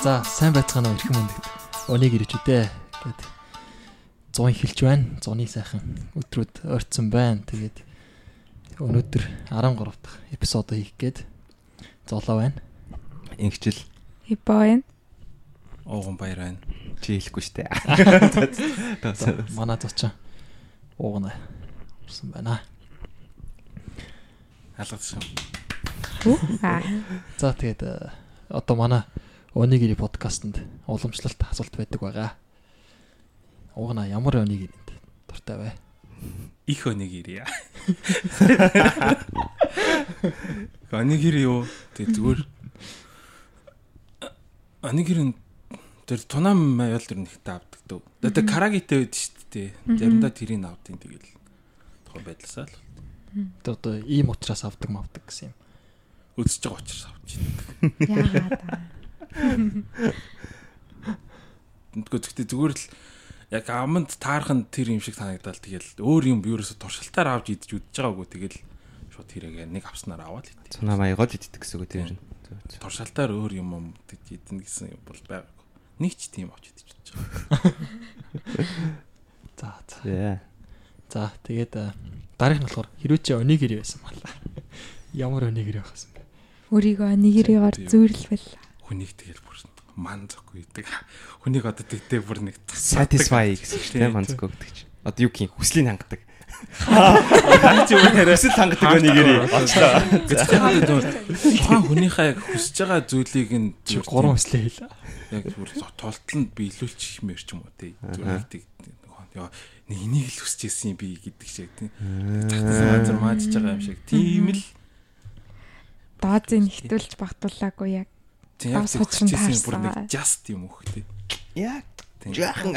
За сайн байцгаана уу эрхэм хүндэт. Өнийг ирж үдээ гэд 100 эхэлж байна. 100-ны сайхан өдрүүд ойрцсон байна. Тэгээд өнөөдөр 13 дахь эпизод хийх гээд золоо байна. Ингчил Хипо байна. Ууган баяр байна. чи хэлэхгүй штэ. Манай зочин уугна урсан байна. Алгадсан. Аа. За тэгээд э, одоо манай Онигири подкастэнд уламжлалт асуулт байдаг байгаа. Уугна ямар Онигиринд дуртай вэ? Их өнийг ирья. Өнийг ир юу? Тэг зүгээр. Өнийг ир тэр тунам маял тэр нэгтэй авдаг дөө. Тэгээ карагитэй байд шүү дээ. Заримдаа тэрийг авдیں۔ Тэгэл тухайн байдласаа л Тэр одоо ийм учраас авдаг мавдаг гэсэн юм. өсөж байгаа учраас авч байна. Яагаад аа. Тэгвэл гэхдээ зүгээр л яг аманд таархан тэр юм шиг санагдал тэгэл өөр юм ерөөсө туршилтаар авч идэж үдэж байгаагүй тэгэл шууд тэрэг нэг авснаар аваад идэв. Цунаа маягод иддэг гэсэн үг тийм. туршилтаар өөр юм юм идэнэ гэсэн юм бол байгаагүй. Нэг ч тийм авч идэж бодож байгаа. За за. За тэгээд э, дараах нь болохоор хэрвээ чи Онигири байсан мала. Ямар Онигири байхсан бэ? Өөрийгөө нэгэрээр зүйрлвэл Хүнийг тэгэл бүр ман зөхгүй идэг. Хүнийг одоо тэгтээ бүр нэг Satisfy гэсэн чинь тийм манцгүй гэдэг чинь. Одоо юу гин хүслийг хангадаг. Хаач юм яриа. Хүсэл хангадаг нэрээ. Очлоо. Тухайн хүнийхээ яг хүсэж байгаа зүйлийг нь Чи гурван хүслээ хийлээ. яг бүр толтолд биелүүлчих юмэр ч юм уу тий. Зүгээр нэг нэг энийг л хүсэж ирсэн юм би гэдэг шиг тий. Захтсан мазар маажж байгаа юм шиг. Тийм л доозыг нэгтүүлж багтуулаагүй яг тий яг ирсэн бүр нэг just юм уу тий. Яа. Тийм. Жаахан.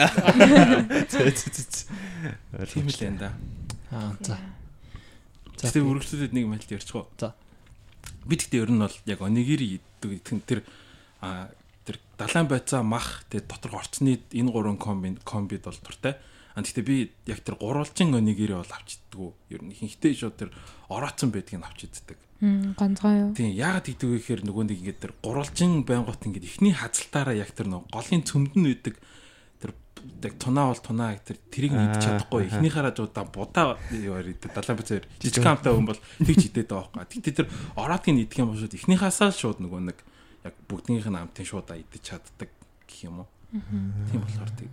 Тийм л энэ да. Аа за. За Гэтэ үргэлжлүүлээд нэг мэлт ярьчих уу? За. Би тэгтээ ер нь бол яг онигири гэдэг тэн тэр а тэр далайн байцаа мах тэр дотор орцны энэ гурван комби комбид бол туртай. А тэгтээ би яг тэр гурвалжин онигири бол авчдаггүй. Ер нь ихэнхдээ шууд тэр орооцсон байдгийг авчиддаг. М гонцгой юу. Тийм яагаад гэдэг вэ гэхээр нөгөө нэг ингээд тэр гурвалжин байнгут ингээд ихний хазалтаараа яг тэр нөгөө голын цөмд нь үүдэг тэр яг тунаа бол тунаа тэр тэрийг Аа, идэж чадахгүй аха. ихнийхээ радиуда будаа яар идэ далайн бацаар жижиг хамтаа хүн бол тэгж идээд байгаа байхгүй. Тэгтээ тэр ороодгийн идэх юм бол шууд ихнийхаасаа шууд нөгөө нэг яг бүгднийх нь амтын шуудаа идэж чаддаг гэх юм уу. Тийм болохоор тэг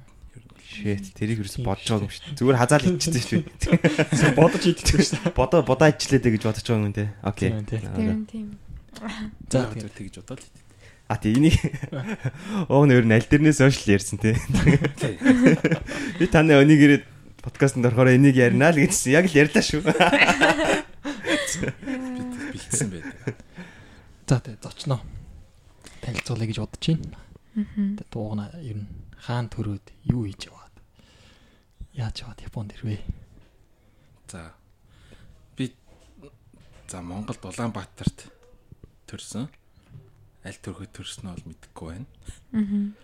Shit, тэрийг юус бодож байгаа юм шүү. Зүгээр хазаал иччихсэн шүү. бодож идэх шүү дээ. Бодоо бодоо ичлээ дэ гэж бодож байгаа юм те. Окей. Тийм, тийм. За тэгээд тэгж бодоод л А тий энийг оо нөр нь аль дэрнээ сошиал ярьсан те. Би таны өнийг ирээд подкастт орохоор энийг ярина л гэсэн. Яг л ярьлаа шүү. бэлдсэн байдаг. за тэгээд зочноо. Танилцуулъя гэж бодож байна. Аа. Дуугна ер нь хаан төрөөд юу хийж яваад яаж яваад Японд ирвэ? За би за Монголд Улаанбаатарт төрсөн. Аль төрхөд төрсөн нь бол мэдэхгүй байна. Аа.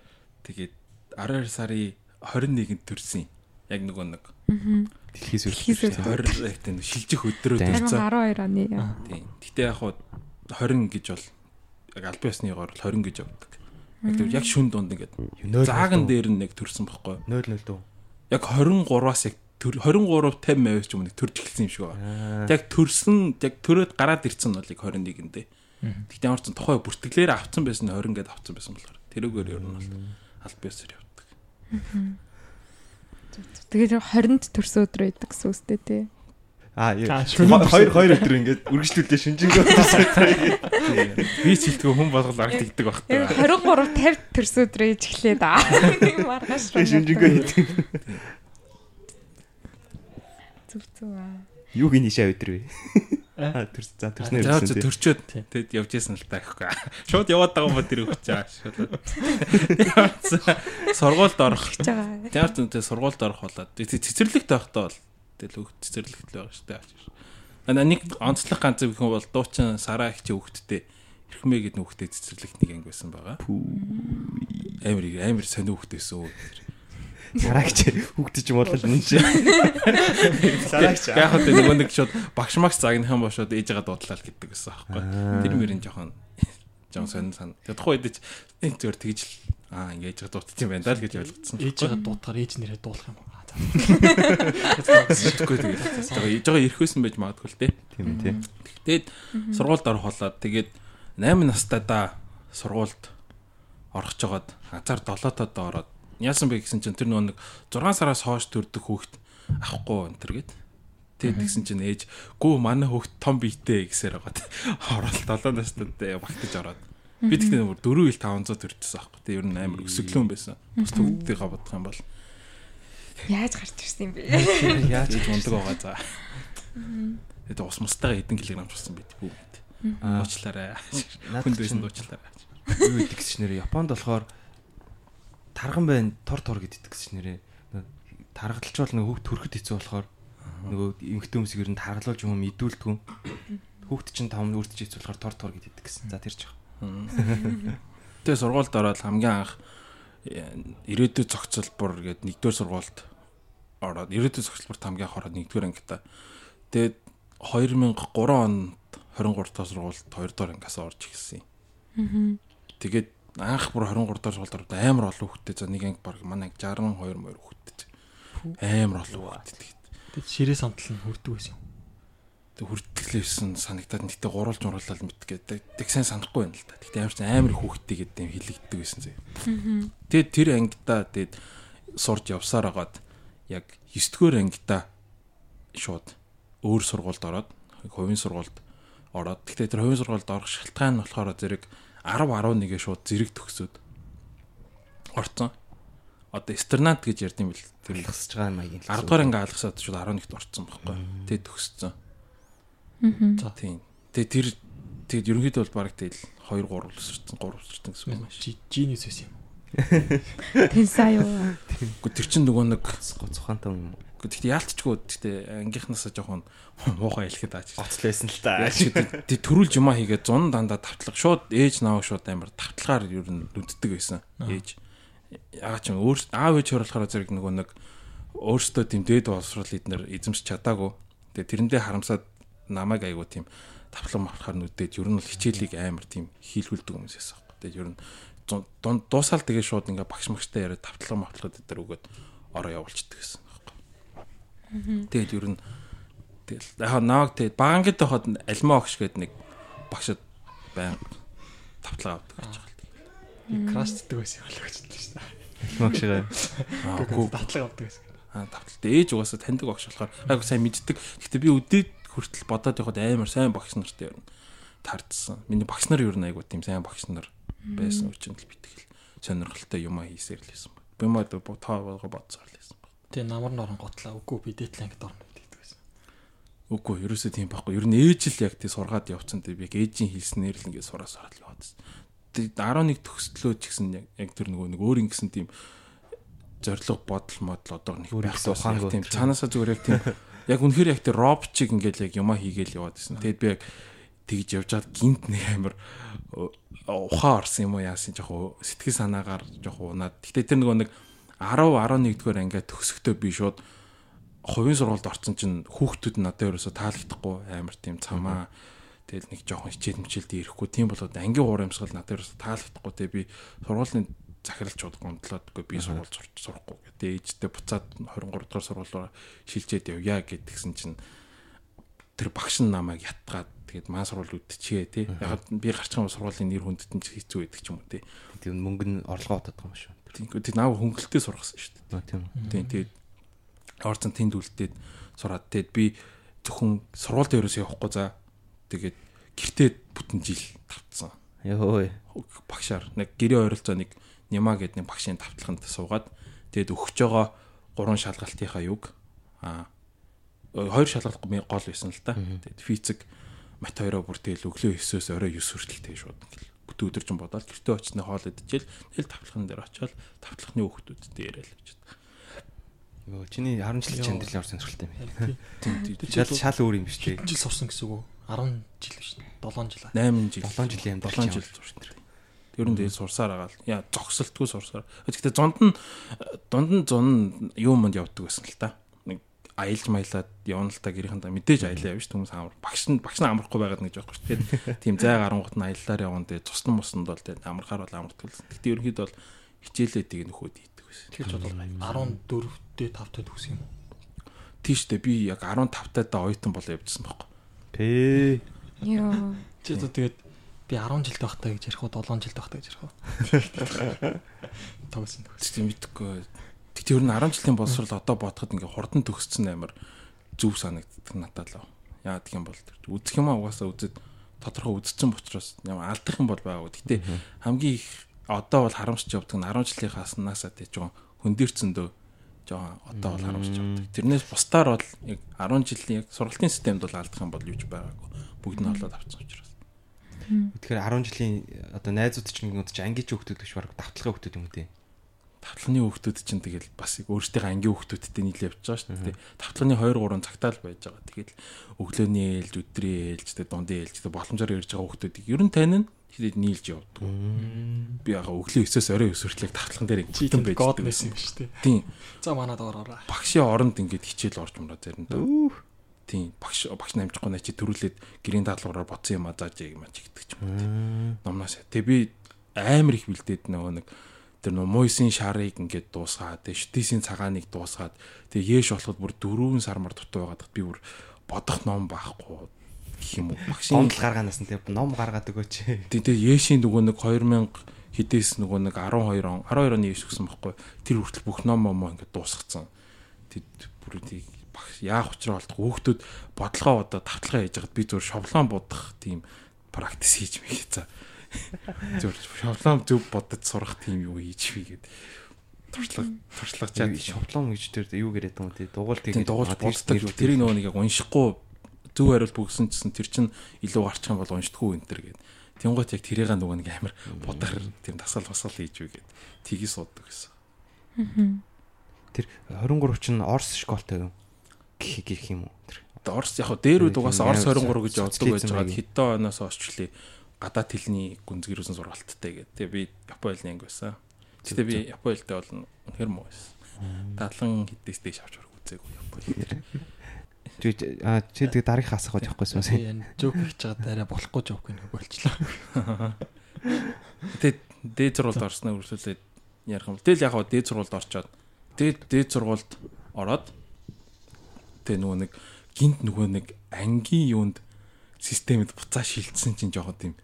Тэгээд 12 сарын 21-нд төрсөн. Яг нөгөө нэг Аа. Үлдсэн. үлдсэн. 20 яг тийм шилжих өдрөө Тийм. төрсөн. 2012 оны. Аа. Тийм. Гэтэ яг хуу 20 гэж бол яг аль биесныгоор л 20 гэж явдаг. Яг шүн дунд ингээд зааган дээр нь нэг төрсөн бохгүй. 0 0 дүү. Яг 23-аас яг төр- 23 50 ч юм уу нэг төрж эхэлсэн юм шиг байна. Яг төрсөн яг төрөөд гараад ирсэн нь бол яг 21-нд. Гэтэ ямар ч тухай бүртгэлээр авцсан байсан нь 20 гээд авцсан байсан болохоор тэрүүгээр ер нь бол аль биесээр явдаг. Тэгээд 20-нд төрсөн өдөр байдаг гэсэн үстэй тий. А юу. За, шөнө Хоёр хоёр өдөр ингээд үргэлжлүүлээ шинжэнгөө. Би цэлтгөө хүн болгол арга тэгдэг баг. Яг 23 50 төрсөн өдөр ээж эхлээд аа. Маргааш. Шинжэнгөө хийдэг. зүг зүг аа. Юу гин ишээ өдөр вэ? А төрс за төрснөө За ирсэн. төрчөөд тэгэд явж яасан л та гэхгүй. Шууд яваад байгаа юм ба тэр өгч чаа. Шууд. Сургуульд орох. гэж байгаа. Ямар ч үнэтэй сургуульд орох болоод цэцэрлэгт байхдаа бол тэгэл үг цэцэрлэгт л байгаа шүү дээ. Ана нэг онцлог ганц юм хүн бол дуучин сараа их чи хөвгтдээ эрхмээ гэд нүхтэй цэцэрлэгт нэг анги байсан байгаа. Амир амир сонио хөвгтэйсэн үү. Сараагч хүүхдэж юм бол энэ чи. Сараагч. Яг хөө нөгөө нэг шууд багш магш загнах юм бол шууд ээж байгаа дуудлаа л гэдэг байсан аахгүй. Тэр мөрийн жоохон Жон сонь сан. Тэгээд тухайн үед энэ зөвөр тэгж л аа ингэж дутчих юм байна даа л гэж ойлгоцсон. Ээжигээ дуутахаар ээж нэрээ дуулах юм. Аа. Тэгэхгүй тэгээд жоо жоо ирэх байсан байж магадгүй л те. Тийм тий. Тэгээд сургуульд орох болоод тэгээд 8 настайдаа сургуульд орох жагаад азар 7 таад ороод яасан бэ гэсэн чинь тэр нөгөө нэг 6 сараас хойш төрдөг хүүхэд авахгүй энэ төр гээд Тэгээд тэгсэн чинь ээж гүү манай хүүхд том биетэй гэсээр байгаа. Орол 7 настайд багтаж ороод. Би тэгтээ бүр 4 ил 500 төрчихсөн аахгүй. Тэг ер нь амар өсөглөн байсан. Бус төгддгийг бодох юм бол Яаж гарч ирсэн юм бэ? яаж ундаг байгаа за. Тэгээд ус мустайгаа эдэн килограмм болсон байт бүү. Аа. Уучлаарай. Наад Хүнд байсан дуучлаарай. юу гэдэг чинь нэрээ Японд болохоор тарган байна тор тор гэдэг чинь нэрээ таргалчвал нэг хүүхд төрөхөд хэцүү болохоор нөгөө эмхтэн хүмүүс ер нь таргалуулж юм идүүлдэг. Хүүхд чинь том үрдэж хэцүү болохоор тор тор гэдэг гэсэн. За тэр ч. Тэгээ сургуульд ороод хамгийн анх ирээдүйн зохицолбор гээд нэгдүгээр сургуульд ороод ирээдүйн зохицолборт хамгийн анх ороод нэгдүгээр ангита. Тэгээд 2003 онд 23 дахь сургуульд 2 дахь ангиас орж ирсэн. Тэгээд анх бүр 23 дахь сургуульд ороод амар олон хүүхдтэй за нэг анги баг манай анги 62 морь хүүхдтэй. Амар олон хүүхдтэй. Тэгээд ширээ сантал нь хүрдэг байсан юм. Хүртгэлээсэн санагдаад нэгтээ гурвалж муруулаад мэдгээд тэг сайн санахгүй байна л да. Тэгтээ амар ч амар хүүхдтэй гэдэг юм хилэгддэг байсан зэ. Тэгээд тэр ангидаа тэгээд сурж явсаар агаад яг 9 дугаар ангидаа шууд өөр сургуульд ороод хувийн сургуульд ороод тэгтээ тэр хувийн сургуульд орох шалтгаан нь болохоор зэрэг 10 11-ээ шууд зэрэг төгсөөд орцсон. Одоо эстернат гэж ярьд юм бэл тэр л Тасж байгаа маягийн. 10 дугаар анги алгасаад шууд 11-т орцсон байхгүй. Тэгээд төгссөн. За Тийм. Тэгээ тэр тэгэд ерөнхийдөө бол баг тэгэл 2 3 өсөрсөн 3 өсөрсөн гэсэн юм шиг. Жинис байсан юм. Тэнсаа юу? Гэхдээ тэр чинь нөгөө нэг Гоцхантай юм. гэхдээ яалтчгүй гэхдээ ангийнхнаасаа жоохон муухай хэлэхэд аач. Гоцлээсэн л та. Тэг төрүүлж юмаа хийгээд зун дандаа тавтлах шууд ээж наав шууд амар тавтлагаар ер нь үддэг байсан. Ээж ягаад ч юм өөр аав ээж хорлохоор зэрэг нөгөө нэг өөрсдөө тийм дээд боловсрол эднэр эзэмш чадаагүй. Тэгээ тэрэндээ харамсаад намайг айгуу тийм тавтлан махахаар нүдээд ер нь бол хичээлийг амар тийм хийлгүүлдэг хүмүүс байсан. Тэгээ ер нь дуусаал тэгээ шууд ингээ багш магштай яриад тавтлан мавтлахад дээр өгөөд ороо явуулчихдаг гэсэн. Тэгээд ер нь тэгэл яг нааг тэгээд багангид байхад альма огш гээд нэг багшд байн тавтлага авдаг гэж байна. Крастдаг байсан юм л гэж бодсон шүү дээ. Магшгаа. Аа үгүй Татлаг авдаг байсан. аа тавталтай ээж угаасаа таньдаг багш болохоор айгу сайн мэддэг. Гэхдээ би өдөөд хүртэл бодоод явахад амар сайн багш нартай ер нь тардсан. Миний багш нар ер нь айгу тийм сайн багш нар байсан учраас л битгэл сонирхолтой юм а хийсээр л байсан. Би мод тоо бодсоор л байсан. Тэгээ намар норон готлаа. Үгүй би дээдлэнг дорно гэдэг байсан. Үгүй ерөөсөө тийм байхгүй. Ер нь ээж л яг тий сургаад явцсан тий яг ээжийн хэлснээр л ингээд сураа сураад л яваадсан. Тэгээд 11 төгслөө ч гэсэн яг тэр нөгөө нэг өөр ингэсэн тийм зориг бодол модл одоо нэг Өөр байх ухаангүй. тийм цаанаасаа зүгээр яг тийм яг үнэхээр яг тэр робот чиг ингээд яг юмаа хийгээл яваад байсан. Тэгэд би яг тэгж явж чад гинт нэг амир э, ухаан орсон юм уу яасан жоох сэтгэл санаагаар жоох унаад. Гэтэ тэр нөгөө нэг 10 11 дугаар ангиа төгсөхдөө би шууд хувийн сургуульд орсон чинь хүүхдүүд надад ерөөсө таалагдахгүй амар тийм цамаа тэгэл нэг жоохон хичээл мчээлд ирэхгүй тийм болоод ангийн уур амьсгал надад ерөөсө таалагдахгүй тэгээ би сургуулийн захиралчуд гомдлоодгүй би сургууль сурахгүй гэдэг. Ээжтэй буцаад 23 дугаар сургуулиураа шилжээд явъя гэдгсэн чинь тэр багш нь намайг ятгаад тэгээд маа сургууль үдчихээ тий яг би гарч байгаа сургуулийн нэр хүндэтэн ч хэцүү байдаг ч юм уу тий Тийм мөнгө нь орлогоо байгаа юм шүү. тийм тийм наа хөнгөлтөө сургасан шүү дээ. Тийм. Тийм тэгээд орцон тэнд үлдээд сураад тэгээд би зөвхөн сургуульд ерөөсөө явахгүй за. Тэгээд гэртээ бүтэн жил тавцсан. Йоо. Багшаар. Нэг гэрээ ойролцоо нэг Нима гэдэг нэг багшийн тавталханд суугаад тэгээд өгч байгаа гурван шалгалтынхаа юг аа хоёр шалгалт гол байсан л та. Тэгээд физик мат хоёроо бүр тэгэл өглөө 9-өөс орой 9 хүртэл тэгээ шууд ингээл бүтэн өдөр чинь бодоод гэртээ очны хоол идчихэл тэгэл тавталхан дээр очиод тавталхны хүүхдүүдтэй яриад л гэж. Йоо, чиний 10 жилийн чандрал ямар сонирхолтой юм бэ? Тийм тийм Шал шал өөр юм биш үү? Жил сурсан гэсэн үг үү? 10 жил биш. 7 жил. 8 жил 7 жилийн амьдрал 7 жил зурсан. Ер нь тэгээд сурсаар байгаа л. Яа зогсолтгүй сурсаар. Гэхдээ зонд нь дунд нь зун юу манд явдаг байсан л та. Нэг аялж маялаад явна л та гэрийнхэндээ мэдээж аялаа явж хүмүүс амар багш нь багш нь амархгүй байгаад нэг жоохгүй шүү дээ. Тийм зай гарангуут нь аяллаар явна дээ. Цуслан мусанд бол тэгээд амархаар бол амарт төлсөн. Гэтэ ерөнхийдөө бол хичээлээ тийг нөхөд ийдэг байсан. Тэгж бол 14-д 5-д төгс юм уу? Тийш дээ би яг 15 таа оюутан бол явжсан байхгүй. Тэ. Йоо. Чи одоо тэгээд би 10 жилд байхдаа гэж ярих уу 7 жилд байхдаа гэж ярих уу? Тогсон. Тийм мэдхгүй. Тэгтээ ер нь 10 жилийн боловсрол одоо бодоход ингээ хурдан төгссөн амар зүв санагддаг надад л. Яа гэх юм бол үзэх юм аа угаасаа үзээд тодорхой үзсэн учраас ямар алдах юм бол байгаагүй. Гэтэ хамгийн их одоо бол харамсч явдаг нь 10 жилийн хааснасаа тий жоохон хөндөрцөндөө жоохон одоо бол харамсч явдаг. Тэрнээс бусдаар бол яг 10 жилийн яг сургалтын системд бол алдах юм бол юуж байгаагүй. Бүгд нь олоод авсан учраас. Тэгэхээр 10 жилийн одоо найзууд чинь гинүүд чинь ангиж хүүхдүүд гэж баг давталгын хүүхдүүд юм тий. Тавталганы хүүхдүүд чинь тэгэл бас яг өөрсдийнхээ ангийн хүүхдүүдтэй нийлээ явж байгаа шүү дээ. Тавталганы 2 3 цагтаа л байж байгаа. Тэгэл өглөөний ээлж, өдрийн ээлж, тэгээ дундын ээлж, тэгээ боломжоор ирж байгаа хүүхдүүдийг ер нь тань нь тэгээд нийлж явдаг. Би яга өглөө 9-оос орой 9 хүртэл тавталган дээр тийм байж байсан юм шүү дээ. Тийм. За манад ороорой. Багшийн оронд ингээд хичээл орж мураа заримдаа. Тийм. Багш багш намжихгүй наа чи төрүүлээд гэрийн даалгавраар бодсон юм а зааж юм а чигдэг ч юм уу. Номноос. Тэгээ би амар их бэлдээд нөгөө нэг тэр нөгөө мойсын шарыг ингээд дуусгаад тэгээ шүтээсийн цагааныг дуусгаад тэгээ яэш болоход бүр 4 сар мар дутуу байгаад би бүр бодох ном байхгүй гэх юм уу. Багшийн Гомдол гаргаанаас нь тий ном гаргаад өгөөч. Тэгээ яэшийн нөгөө нэг 2000 хідээс нөгөө нэг 12 он 12 оны яэш гэсэн байхгүй. Тэр хүртэл бүх ном момоо ингээд дуусгацсан. Тэд бүрүүдийг багш яах учраа болдог хүүхдүүд бодлогоо одоо тавталгаа хийж байгаад би зөв шовлон будах тийм практис хийж мэйгээ за. Зөв шовлон зөв бодож сурах тийм юу хийж бий гэд. Туршлага туршлагачаад шовлон гэж тэр юу гэрэд юм тий дугуйл тийм тэгээд дуулж болдог. Тэрийг нөгөө нэг уншихгүй. Зөв хариулт бүгсэн гэсэн тэр чин илүү гарчих юм бол уншдаггүй энэ төр гэд. Тэнгуут яг тэрийг нөгөө нэг амар будар тийм дасгал басгал хийж үгээд тгий суудаг гэсэн. тэр 23 чинь Орс школтой юм. Гэх гэх юм уу? Тэр Орс яг хөө дээр үд угаасаа Орс Тийм, 23 гэж явдаг байж байгаа. Хэдэн оноос орчлээ гадаад хэлний гүнзгийрүүсэн сургалттай гэдэг. Тэгээ би Япон хэлний анги байсан. Гэтэ би Япон хэлтэй бол үнэхэр муу байсан. Талан хэдээс дэш авч ураг үзээгүй Япон хэл. чи а чи тэгээд дараагийнхаа асах гэж явахгүй Би юм. энэ жоок хийж байгаа арай болохгүй жоок нэг болчлоо. Тэгээ дээд сургуульд орсноо үргэлжлүүлээд ярих юм. Тэгэл яг хаа дээд сургуульд орчоод дээд дээд сургуульд ороод тэгээ нөгөө нэг гинт нөгөө нэг ангийн юунд системэд буцаа шилжсэн чинь жоохон тийм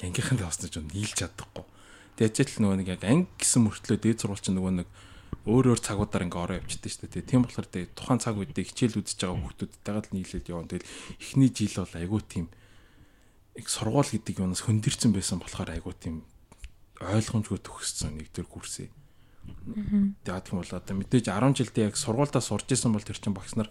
ангийнханд явсан чинь нийлж чадахгүй. Тэгээ ажил нөгөө нэг яг анги гэсэн мөртлөө дээд сургууль чинь нөгөө нэг өөр өөр цагуудаар ингээ ороо явчихдээ шүү дээ. Тийм болохоор тэгээ тухайн цаг үедээ хичээл үзэж байгаа хүүхдүүдтэйгээ л нийлээд явна. Тэгэл эхний жил бол айгүй тийм яг сургууль гэдэг юунаас хөндөрцөн байсан болохоор айгүй тийм ойлгомжгүй төгссөн нэгдүгээр курсээ. Тэгээд тийм бол одоо мэдээж 10 жилдээ яг сургуульдаа сурж исэн бол тэр чинь багш нар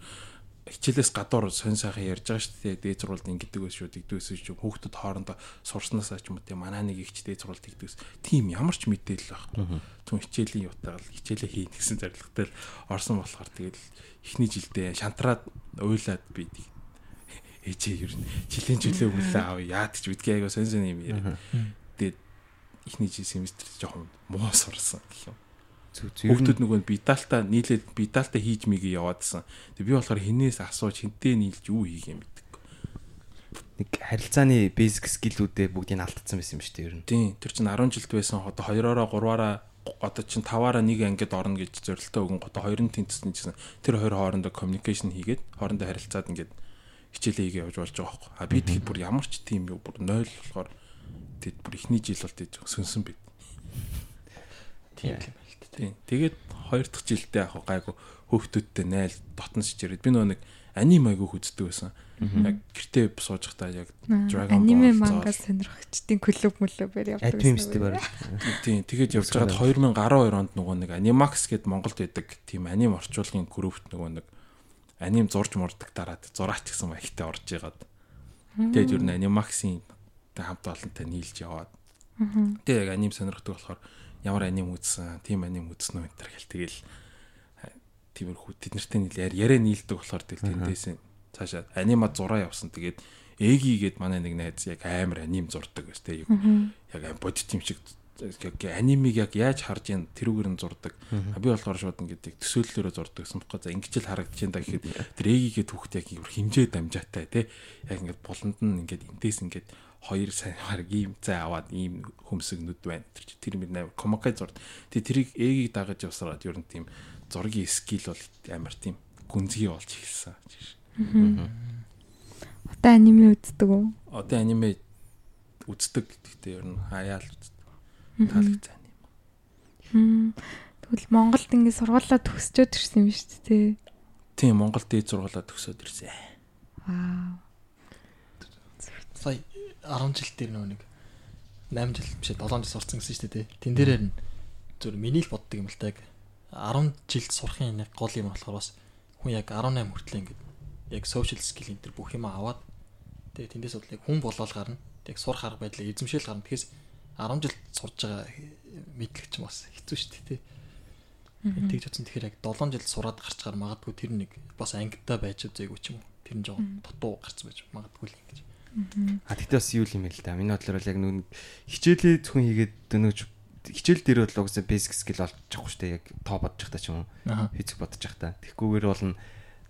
хичээлээс гадуур сонь сайхан ярьж байгаа шүү дээ. Дээд сургуульд ингэдэг байсан шүү, тэгдэг байсан шүү. Хүүхдүүд хоорондоо сурснаасаа ч юм уу тийм манаа нэг ихч дээд сургуульд тэгдэг байсан. Тийм ямар ч мэдээлэл байхгүй. Түн хичээлийн юутайгаар хичээлээ хийнэ гэсэн зорилготой л орсон болохоор тэгэл эхний жилдээ шантраад уйлаад би тэг ээжээ ер нь жилийн жилээ өглөө аав яад ч бидгээ айгаа сонь сонь юм яриа. Тэгээд эхний жил семестр жоохон муу сурсан гэх юм. Хүүхдүүд нөгөө бидалтаа нийлээд бидалтаа хийж мэгээ яваадсан. Тэг би болохоор хинээс асууж хинтээ нийлж юу хийх юм бэ? нэг харилцааны basic skill-үүдээ бүгдийг нь алдсан байсан юм шүү дээ ер нь. Тийм. Тэр чинь 10 жилд байсан. Одоо 2-ороо 3-аараа одоо чинь 5-аараа нэг ангид орно гэж зорилттой өгөн одоо хоёр нь тэнцсэн гэсэн. Тэр хоёр хоорондоо communication хийгээд хоорондоо харилцаад ингээд хичээлээ хийгээ явж болж байгаа байхгүй. А би тэгэхэд бүр ямар ч тийм юу бүр 0 болохоор тэгэд бүр ихний жил бол тэгж сүнсэн бид. Тийм Тийм. Тэгээд хоёр дахь жилдээ яг гайгүй хөөхтүүдтэй найл дотнос ичээд би нөгөө нэг аним айгүй үздэг байсан. Яг гэртээ сууж захтаа яг Dragon аниме Ball манга зоол. сонирхчдын клуб мөлөбөр явдаг барь. Тийм. Тэгээд явж байгаад 2012 онд нөгөө нэг Animax гэд Монголд байдаг тийм аним орчуулгын группт нөгөө нэг аним зурж мурдаг дараад зураач гэсэн маягтай орж игаад. Тэгээд ер нь Animax-ийн хамт олонтой нийлж яваад. Тэгээд яг аним сонирхдаг болохоор ямар аним үзсэн, тийм аним үзсэн үү энэ төр гэл тэгэл тиймэрхүү тэд нартэй нийл яриа нийлдэг болохоор тэгэл тэндээс цаашаа анима зураа явсан. Тэгээд Эги гээд манай нэг найз яг амар аним зурдаг байсан. Тэгээд яг бодит юм шиг яг анимиг яг яаж харж яан тэрүүгээр нь зурдаг. А би болохоор шууд ингээд төсөөллөөрөө зурдаг гэсэн бохоо. За ингэж л харагдаж байна гэхэд тэр ээgiгээ түүхт яг хэмжээ дамжаатай тий. Яг ингээд болонд нь ингээд энтэйс ингээд хоёр сайн хараг ийм цай аваад ийм хөмсгнүүд байна. Тэр чи тэр минь амар комокай зурд. Тэг тэрийг ээгийг дагаж явсараад ер нь тийм зургийн скил бол амар тийм гүнзгий болж эхэлсэн. Одоо аниме үздэг үү? Одоо аниме үздэг гэхдээ ер нь хаяал үздэг. Таалагдсан аниме. Хм. Тэгвэл Монголд ингэ сургуулаа төгсчөөд ирсэн юм шүү дээ. Тийм Монгол дээд сургуулаа төгсөөд ирсэн. Вау. Сая 10 жил дээр нөө нэг 8 жил биш 7 жил сурцсан гэсэн шүү дээ. Тэн дээрээ нь зөв миний л боддог юм л та яг 10 жилд сурахын нэг гол юм болохоор бас хүн яг 18 хүртэл ингээд яг social skill энэ төр бүх юм аваад тэгээ тэндээс бол яг хүн болоод гарна. Тэг сурах арга байдлаа эзэмшээл гарна. Тэгэхээс 10 жил сурж байгаа мэдлэг ч бас хэцүү шүү дээ тий. Тэгж утсан тэгэхээр яг 7 жил сураад гарч гар магадгүй тэр нэг бас ангидаа байж үзээгүй ч юм уу. Тэр нь жоо дутуу гарч байж магадгүй л ингэж. А тэгтээ бас юу юм бэ л да. Миний бодлоор бол яг нүг хичээлээ зөвхөн хийгээд дөнөж хичээл дээр бол угсаа basic skill олж чадахгүй шүү дээ. Яг тоо бодож явах та ч юм уу. Физик бодож явах та. Тэгхгүйгээр бол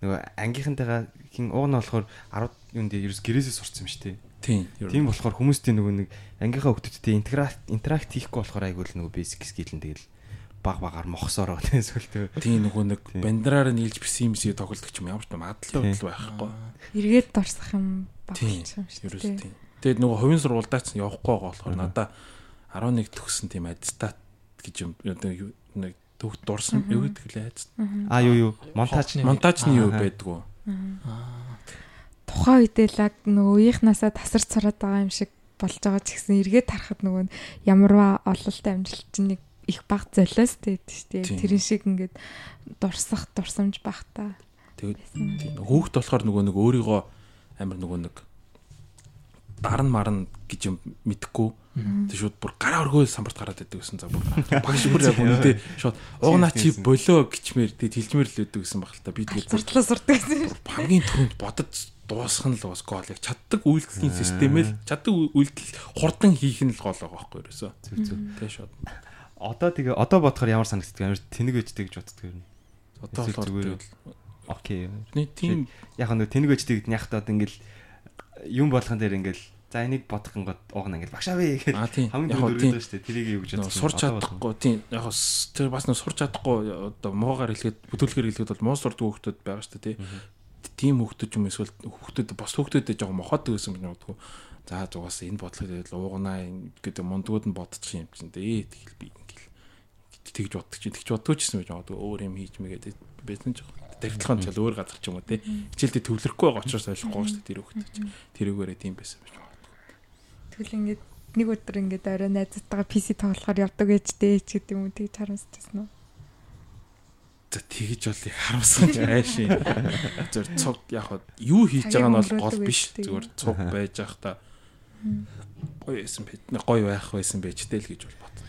нөгөө ангийнхантайгаа хин уг нь болохоор 10 юунд ерөөс гэрээсээ сурцсан юм шүү дээ. Тийм. Тийм болохоор хүмүүсийн нөгөө нэг ангийнхаа хүмүүстэй интеракт интеракт хийхгүй болохоор айгүй л нөгөө basic skill нь тэгэл баг багаар мохсоор байгаа тийм сүлтөө. Тийм нөгөө нэг бандраар нийлж бисэн юм шиг тоглолдог ч юм ямар ч магадлал Тийм. байхгүй. Эргээд дурсах юм Тийм. багч юм шүү дээ. Тэгээд нөгөө хувийн сургуульдаач явахгүй байгаа болохоор надаа 11 төгсөн тийм аттестат гэж юм нэг төгт дурсан юу гэдэг лээ. А юу юу монтаж Монтажны- Монтажны юу Аа. байдгүй. Тухайн үедээ л аг нөгөө үеийнхнаасаа тасарч цараад байгаа юм шиг болж байгаа ч гэсэн эргээд харахад нөгөө ямарваа ололтой амжилт чинь нэг их баг золиос тэгээд шүү дээ. Тэрэн шиг ингээд дурсах дурсамж баг та. Тэгээд. Хүүхд болохоор нөгөө нэг өөрийгөө амар нөгөө нэг дарн марн гэж юм мэдхгүй. Тэг шууд бүр гараа өргөөл самбарт гараад байдаг гэсэн цаг бүр. Багш бүр яг үнэндээ шууд уугнаа чи болоо гिचмээр тэг тэлжмэр л өгдөг гэсэн баг л та. Би тэгээд бүр Зартлаа сурдаг гэсэн. хамгийн түрүүнд бодож дуусгах нь л бас гол яг чаддаг үйлдэлийн системэл чаддаг үйлдэл хурдан хийх нь л гол байгаа байхгүй юу ерөөсөө. зүг зүг. Тэг шууд. Одоо тэгээ одоо бодохоор ямар санагддаг амар тэнэг өжтэй гэж боддог юм. Одоо болохоор зүгээр тэгэл Окей. нэг тийм Яг нь тэнэг өжтэй гэдэг яхад одоо ингээл юм болгон дээр ингээл за энийг бодох гингод уугна ингээл багшаавэ гэхэд аа тийм. хамгийн түрүүнд өргөдөг шүү дээ. Тэрийг юу гэж Нөө сурч чадахгүй тийм. Яг тэр бас нөө сурч чадахгүй одоо муугаар хэлгээд бүтүүлгээр хэлгээд бол муу сурдаг хүүхдүүд байгаа шүү дээ тийм. Хүүхдүүд юм эсвэл хүүхдүүд бас хүүхдүүдэд жоохон мохоодог гэсэн юм бодгоо за зугаас энэ бодлого тэгэл уугнаа гэдэг мундгууд нь бодчих юм чинь дээ. Тэгэл би ингээл тэгж боддог чи тэгж боддог ч гэсэн байж магадгүй өөр юм хийж мэгээд байсан ч тархитлахын чал өөр газар ч юм уу те хичээлдээ төвлөрөхгүй байгаа учраас ойлгохгүй шүү дээ тэр хүүхдүүд чинь тэрүүгээрээ тийм байсан байж магадгүй Тэгэл ингээд нэг өдөр ингээд орой найзтайгаа PC тоглохоор явдаг ээжтэй ч гэдэг юм уу тэгж харамсчихсан уу? За тэгж бол ч айшин. Зөв цуг яг хаа юу хийж байгаа нь бол гол биш. Зүгээр цуг байж ах та гоё байсан бэ. Гоё байх байсан байж тэл гэж бол боддог.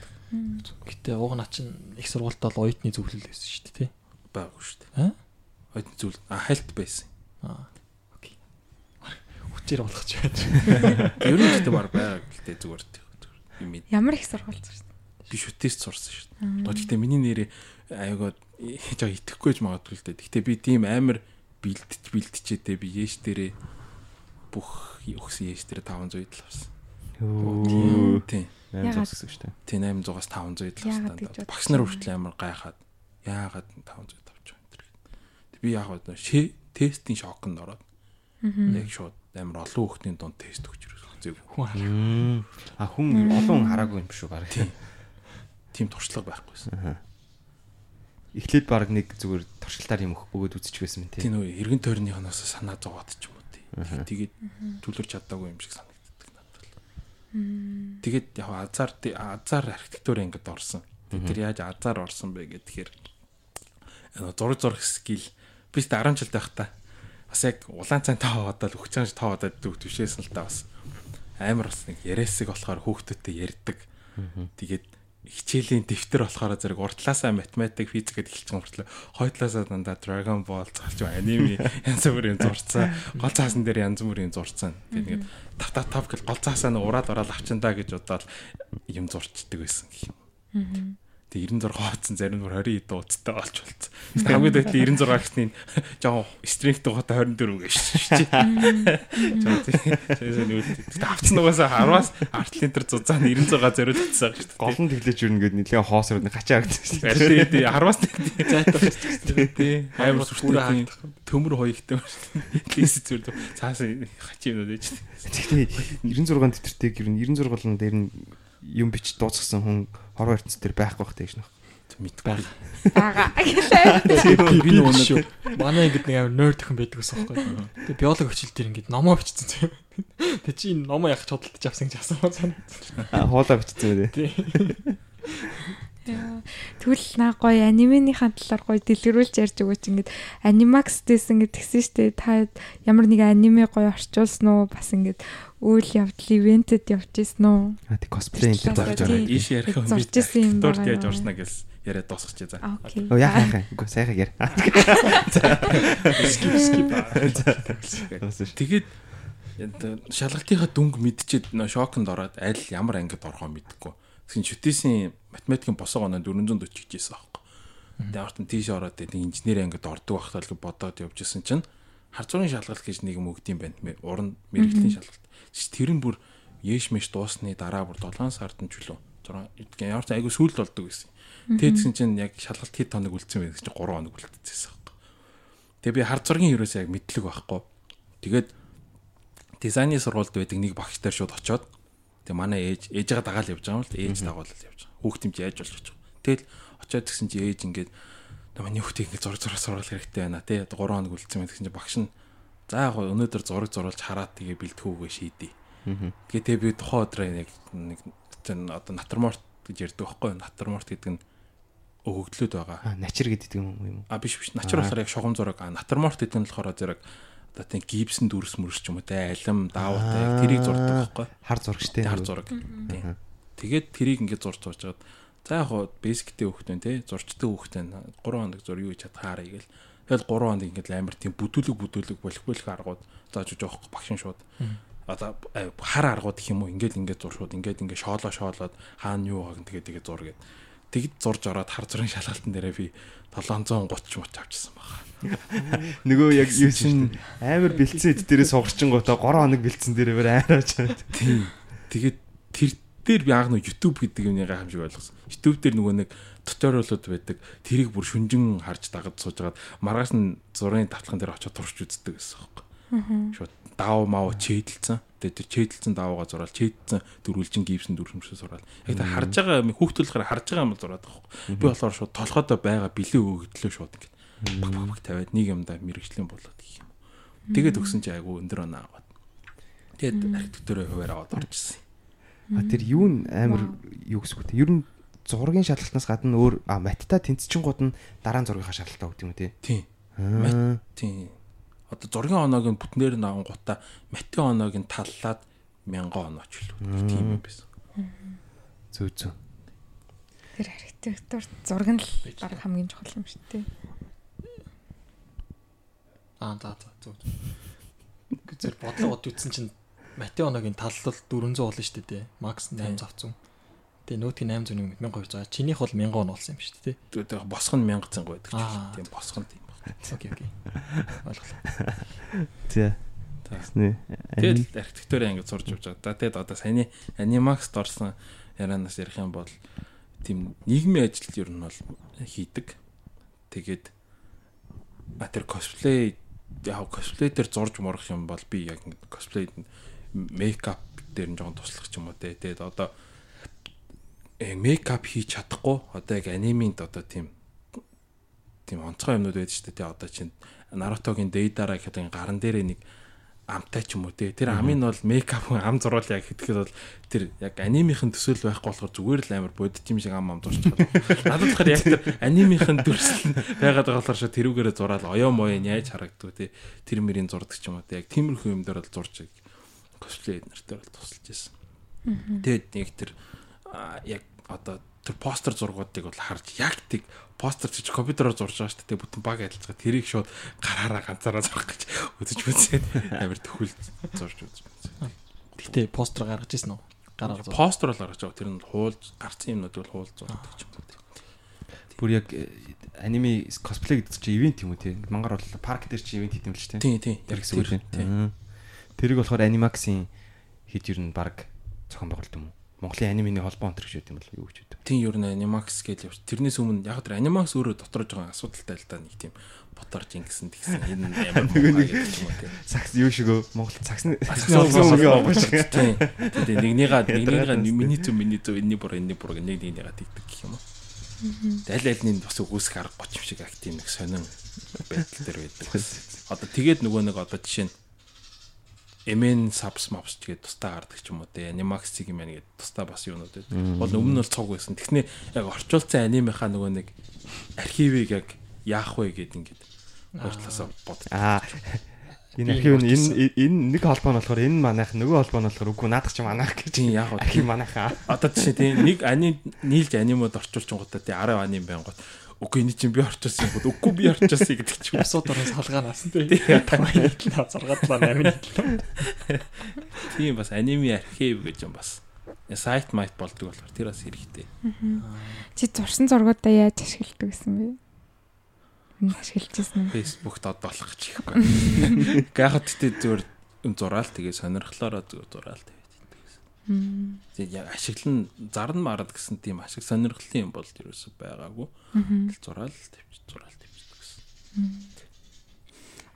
Гэтэ ууг наа чин их сургуультаа л оюутны зөвлөл байсан шүү дээ тий. Баагүй шүү дээ. Аа? Хойд зүйл а хальт байсан. Аа. Окей. Хүчээр болгоч байж. Ер нь гэдэг бар байга гэлтэй зүгээр зүгээр юм. Ямар их сургууль зүрх. Би шүтээс сурсан шүү дээ. Гэхдээ миний нэрээ хийж байгаа итгэхгүй ч магадгүй л дээ. Гэхдээ би тийм амар бэлдэж бэлдчихдээ би яэш дээрээ бүх өгсөн яэш дээрээ 500 идэл авсан. Тийм. Ягаад? Яагаад гэсэн шүү дээ. Тий 800-аас 500 идэл авсан. Багш нар байна? хүртэл амар гайхаад яагаад 500 авч байгаа юм тэр. Тэг би яг одоо тестийн шокнд ороод яг шууд амар олон хүүхдийн дунд тест өгч ирсэн. Зөв. Хүн хараа. А хүн олон хүн хараагүй юм шүү баг. Тим туршлага байхгүйсэн. Эхлээд баг нэг зүгээр туршилтаар юм өгөөд үзчих байсан мэт. Тий нөө эргэн тойрныхоноос санаа зовоод ч юм уу тий. Тэгээд төлөрч чадаагүй юм шиг санагддаг надад. Тэгээд яг азар азар архитектур ингээд орсон. Тэр яаж азар орсон бэ гэхээр зураг зурах скил би ч 10 жил байхдаа бас яг улаан цайн таа хаваад л өгчөөж таа дүү төвшөөсөн л та бас амар бас нэг яриасыг болохоор хүүхдүүдтэй ярьдаг. Тэгээд хичээлийн дэвтэр болохоор зэрэг урд талаасаа математик, физик гэдээ хэлж байгаа мөртлөө хоёр талаасаа дандаа Dragon Ball залж аниме янз бүрийн зурцсан, гол цаасан дээр янз бүрийн зурцсан. Тэгээд тав тав тав гэл гол цаасаа нь ураад ороод авчандаа гэж бодоод юм зурчдаг байсан гэх юм. Тэгээ 96 хооцсон зарим нь 20 ид дууцтай олж болцсон. Хамгийн дэвтлийн 96 гэсний жоохон стринг дугаатай 24 гэж шиж. Тэгээд нүүл. Авцсан угаасаа 10-аас артлын тэр зузаан 96 зориулсан гэж шүү дээ. Гол нь тэглэж юу нэгэд нэлээд хоосор гачаа агдсан. Арилээ тий 10-аас Зайтах тий амар сүртэй төмөр хоёртой. Лист зүйл цаасан хачи юм дэж. Тэгтээ 96 тэтэртэйг ер нь 96 голн дээр нь юм бич дууцсан хүн хорвоо ертөнц дээр байхгүй бах тэгш нөх. Мэдгүй. Бага гэлээ. би нэг шүү. Манай ингэдэг нэг амар нойр төхөн байдаг ус байхгүй. Тэгээ биологи хичээл дээр ингэ номоо бичсэн зэ. Тэг чи энэ номоо яг ч худалдаж авсан гэж асуусан санаа. Хуулаа бичсэн үү? Тэгвэл наа гоё анименыхаа талаар гоё дэлгэрүүлж ярьж өгөөч ингээд анимакс дэсэн ингээд тэгсэн штэ та ямар нэг аниме гоё орчуулсан уу бас ингээд үйл явдал ивентэд явж исэн үү А тий косплей энэ Зорж байгаа. Ийш ярих юм Дурт байгаа яаж юу? орсноо гэж яриад дуусгачих за. Оо яах яах. Үгүй сайхан яар. Скип скип. Тэгээд шалгалтынхаа дүнг мэдчихэд нөө шоконд ороод аль ямар ангид орохоо мэдгүй. Тэгсэн чүтээсийн математикийн босоо оноо 440 гэж ийсэн аахгүй. Тэгээд ортон тийш ороод тэгээд инженери ангид ордог байхдаа л бодоод явж исэн чинь хар зургийн шалгалт гэж нэг юм өгд юм байна. Уран мэрэгжлийн шалгалт. Тэр нь бүр яэш мэш дуусны дараа бүр 7 сард нь ч үлээ. 6 ямар ч айгу сүүлд болдог гэсэн. Тэгээд тэгсэн чинь яг шалгалт хэд хоног үлдсэн байх чинь 3 хоног үлдчихсэн аахгүй. Тэгээ би хар зургийн ерөөсөө яг мэдлэг байхгүй. Тэгээд дизайны сургуульд байдаг нэг багш дээр шууд очиод тэгээ манай ээж ээжээ дагаал явж байгаа юм л ээж дагуулал явж байгаа. Хүүхдэмж яаж болж очих. Тэгэл очиод гисэн чи ээж ингээд манай хүүхдийг ингээд зураг зураг сургал хэрэгтэй байна тий 3 хоног үлдсэн байна гэсэн чи багш нь за яг өнөөдөр зураг зурулж хараад тэгээ бэлтгүүгээ шийдээ. Тэгээ тэгээ би тухайн өдрөө яг нэг одоо натарморт гэж ярьдаг байхгүй юу? Натарморт гэдэг нь өгөгдлөөд байгаа. А начир гэдэг юм юм. А биш биш. Начар болохоор яг шугам зураг. А натарморт гэдэг нь болохоор зэрэг одоо тийм гипсэн дүрс мөрс ч юм уу те алим даавуутай яг тэрийг зурдаг байхгүй. Хар зурагчтэй. Хар зураг. Тийм. Тэгээд тэрийг ингээд зурж зурж жагаад за яг хоо бэсиктэй хүүхдэн те зурчтай хүүхдэн 3 хоног зур юу хийж чадхаарай гээл. Тэгэл 3 хоног ингээд амар тийм бүдүүлэг бүдүүлэг болох болох аргууд зааж өгч байгаа багшин шууд. Одоо э, хар аргууд гэх юм уу ингээд ингээд зур шууд ингээд ингээд шоолоо шоолоод хаана юу байгаа тэгээд тэгээд зур гээд тэгэд зурж ороод хар зургийн шалгалтын дээрээ би 730 муч авчихсан байгаа. Нөгөө яг юу Чин- чинь амар бэлдсэн эд дээрээ сугарчингуудаа 3 хоног бэлдсэн дээрээ бүр аараач. Тийм. Тэгээд тэр дээр би анх нэг YouTube гэдэг юмны гайхамшиг ойлгосон. YouTube дээр нөгөө нэг туториалууд байдаг. Тэрийг бүр шүнжин харж дагаж сууж хагаад маргааш нь зургийн давталхан дээр очиод турш үздэг гэсэн юм байна. Шууд даав мав чэйдэлцэн. Тэгээд тэр чэйдэлцэн даавгаа зураал чэйдэлцэн дөрвөлжин гипсэн дөрвөмшөө зураал. Яг та харж байгаа юм хүүхдүүлэхээр харж байгаа юм зураад байгаа юм. Би болохоор шууд толгойдоо байгаа бэлээ өгөгдлөө шууд ингэ баг баг баг тавиад нэг юмдаа мэрэгчлэн болоод гэх юм. Тэгээд өгсөн чи айгу өндөр оноо аваад. Тэгээд архитектурын хуваар аваад орчихсон. А тэр юу н амар юу те. Ер нь зургийн шалгалтнаас гадна өөр а матта тэнцчингууд нь дараа нь зургийнхаа шалгалтаа өгдөг юм те. Тийм. Аа. Тийм. Одоо зургийн оноог нь бүтнээр нь аван гутаа матин оноог нь таллаад мянган онооч л тийм юм байсан. Зөө зөө. тэр архитектур зураг нь л баг хамгийн чухал юм шүү дээ Аа за за зөв. Гэзэр бодлогод үтсэн чинь Мати оногийн таллал 400 болно шүү дээ. Макс 800. Тэгээ нөтгийн 800-ыг 1200. Чинийх бол 1000 он болсон юм шүү дээ. Тэгээд босго нь 1000 цанга байдаг ч тийм босго нь тийм баг. Окей окей. Ойлголоо. За. Тэснэ. Тэгээд архитектурын ангид сурж явж байгаа. За тэгээд одоо саяны анимакст орсон ярианаас ярих юм бол тийм нийгмийн ажил ер нь бол хийдэг. Тэгээд а тэр косплей яг косплей дээр зурж мурах юм бол би яг косплей мейкап дээр нь жоохон туслах ч юм уу те. Тэгээд одоо мейкап хийж чадахгүй одоо яг аниминд одоо тийм тийм онцгой юмнууд байдаг шүү дээ. Тэ одоо чинь Нарутогийн Дейдара гэдэг гаран дээрээ нэг амтай ч юм уу те. Тэр амын бол мейкап ам зуруул яг хэтгэхэд бол тэр яг анимийн төсөөл байхгүй болохоор зүгээр л амар бодит юм шиг ам ам зурч байгаа. Надад болохоор яг тэр анимийн төрсөл байгаад байгаа болохоор тэрүүгээрээ зураал оёо моё яаж харагддаг те. Тэр мөрийн зурдаг ч юм уу те. Яг тиймэрхүү юм дээр бол зурж косплей нартай бол тусалж байсан. Тэгээд нэг тэр яг одоо тэр постэр зургуудыг бол харж яг тийг постэр чи компьютероор зурж байгаа шүү дээ бүтэн баг адилжгаа тэрийг шууд гараараа ганцаараа зурх гэж үзэж үзээд амар төхөл зурж үзэж. Гэтэ постэр гаргаж ирсэн үү? Гаргаж. Постэр бол гаргаж байгаа. Тэр нь хуулж гарсан юмнуудыг бол хуулж зурдаг юм уу. Бүр яг э, аниме косплей гэдэг чинь ивент юм уу те? Мангар бол парк дээр чи ивент хийдэм л ч те. Тийм тийм. Яг гэсэн үг тийм. Тэрийг болохоор анимаксын хэд ер нь баг зохион байгуулалт юм уу? Монголын анимены холбоо өнтер гэж юм бол юу гэж үү? Тийм ер нь анимакс гэж явж. Тэрнээс өмнө яг тэр анимакс өөрөө доторж байгаа асуудалтай л да нэг тийм ботор жингсэн тэгсэн. Энэ амар гэдэг юм тийм. Сакс юу шигөө Монгол саксны авах шиг тийм. Тэгээ нэгнийгаа нэгнийгаа миний зүг миний зүг энэний буруу энэний буруу нэг нэгнийгаа тэгдэг гэх юм уу? Аль альны бас үгүйсэх арга гоч юм шиг акт юм нэг сонин байдал дээр байдаг. Одоо тэгээд нөгөө нэг одоо жишээ нь MN subs maps тэгээд тустаа гардаг ч юм уу те Animax юм байна гэдэг тустаа бас юунууд байдаг. Бол өмнө нь бол цог байсан. Тэгснэ яг орчуулсан анимынхаа нөгөө нэг архивыг яг яах вэ гэд ингээд хоёр талаасаа бод. Аа Энэ архив нь энэ энэ нэг холбоо нь болохоор энэ манайх нөгөө холбоо нь болохоор үгүй наадах чи манайх гэж тийм яг архив манайхаа. Одоо тийм нэг ани нийлж анимод орчуулж гутаа тийм 10 аним байна гот Үгүй энэ чинь би орчуулсан юм бод. Үгүй би орчуулсан гэдэг чинь асуудараас халгаанаас тийм 5 7 6 7 8 Тийм бас аниме архив гэж юм бас. Сайт майт болдог болохоор тэр бас хэрэгтэй. Чи зурсан зургуудаа яаж ашигладаг гэсэн бэ? Ашиглажсэн юм. Facebook-т одоо болох гэж ихгүй. Гайхад тэтэ зүгээр зураал тэгээ сонирхлоороо зүгээр зураал тэгээ. Тэгээд яг ашиглан зарна марад гэсэн тийм ашиг сонирхлын юм бол ерөөсөй байгаагүй. Зураал тавьж зураал тавьчихдаг гэсэн.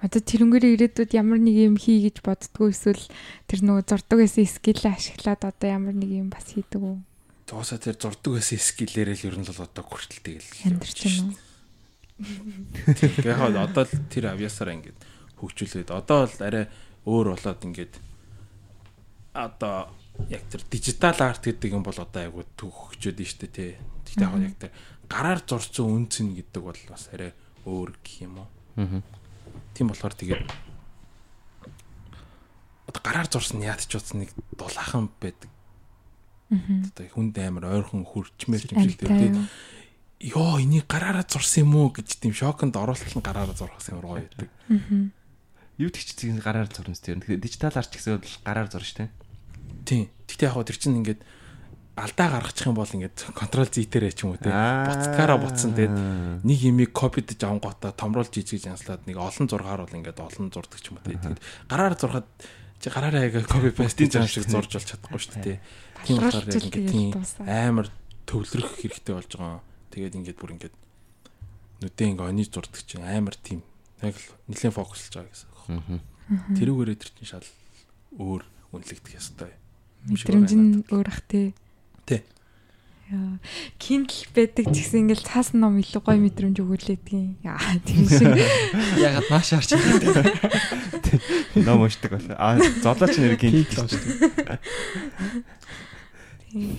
Одоо тэрнгэрийн ирээдүйд ямар нэг юм хий гэж боддгоо эсвэл тэр нөгөө зурдаг гэсэн скиллээ ашиглаад одоо ямар нэг юм бас хийдэг үү? Тоосоо тэр зурдаг гэсэн скиллээрээ л ер нь л одоо хүртэл тэгэл хямдэрч юм уу? Тэгэхээр одоо л тэр авьяасаараа ингээд хөгжүүлээд одоо л арай өөр болоод ингээд одоо яг тэр дижитал арт гэдэг юм бол одоо айгу төгсчөөд нь штэ тий. Тэгтээ яг тэр гараар зурцсан үнцэн гэдэг бол бас арай өөр гэх юм уу. Аа. Тийм болохоор тэгээд одоо гараар зурсан яад ч утас нэг дулаахан байдаг. Аа. Одоо хүнд амар ойрхон хурчмээр юм шиг тий. Йоо энийг гараараа зурсан юм уу гэж тийм шоконд оруулсан гараараа зурхсан юм гоё байдаг. Аа. Юу ч гэсэн гараар зурна тийм. Тэгэхээр дижитал арт гэсэн бол гараар зурна штэ. Тийм. Гэтэ яг тэр чинь ингээд алдаа гаргачих юм бол ингээд контрол зитэрэ ч юм уу те буцткаараа буцсан тэгээд нэг имийг копидж авангуудаа томруулж жижиг жанслаад нэг олон зургаар бол ингээд олон зурдаг ч юм уу те тэгээд гараар зурхад чи гараараа яг копи пастин зам шиг зурж болж чадахгүй шүү дээ тийм болохоор яг ингээд тийм амар төвлөрөх хэрэгтэй болж байгаа. Тэгээд ингээд бүр ингээд нүдээ ингээд оны зурдаг чинь амар тийм яг л нэлээд фокуслж байгаа гэсэн. Тэрүүгээрээ тэр чинь шал өөр үнэлэгдэх ёстой. юм мэдрэмж нь өөр ах тий. Тий. Яа, Kindle байдаг ч гэсэн ингээл цаасан ном илүү гоё мэдрэмж өгүүлээдгийн. Яа, тийм шиг. Ягаад маш харч ирээд. Ном уншдаг бол. А золооч нэр Kindle уншдаг.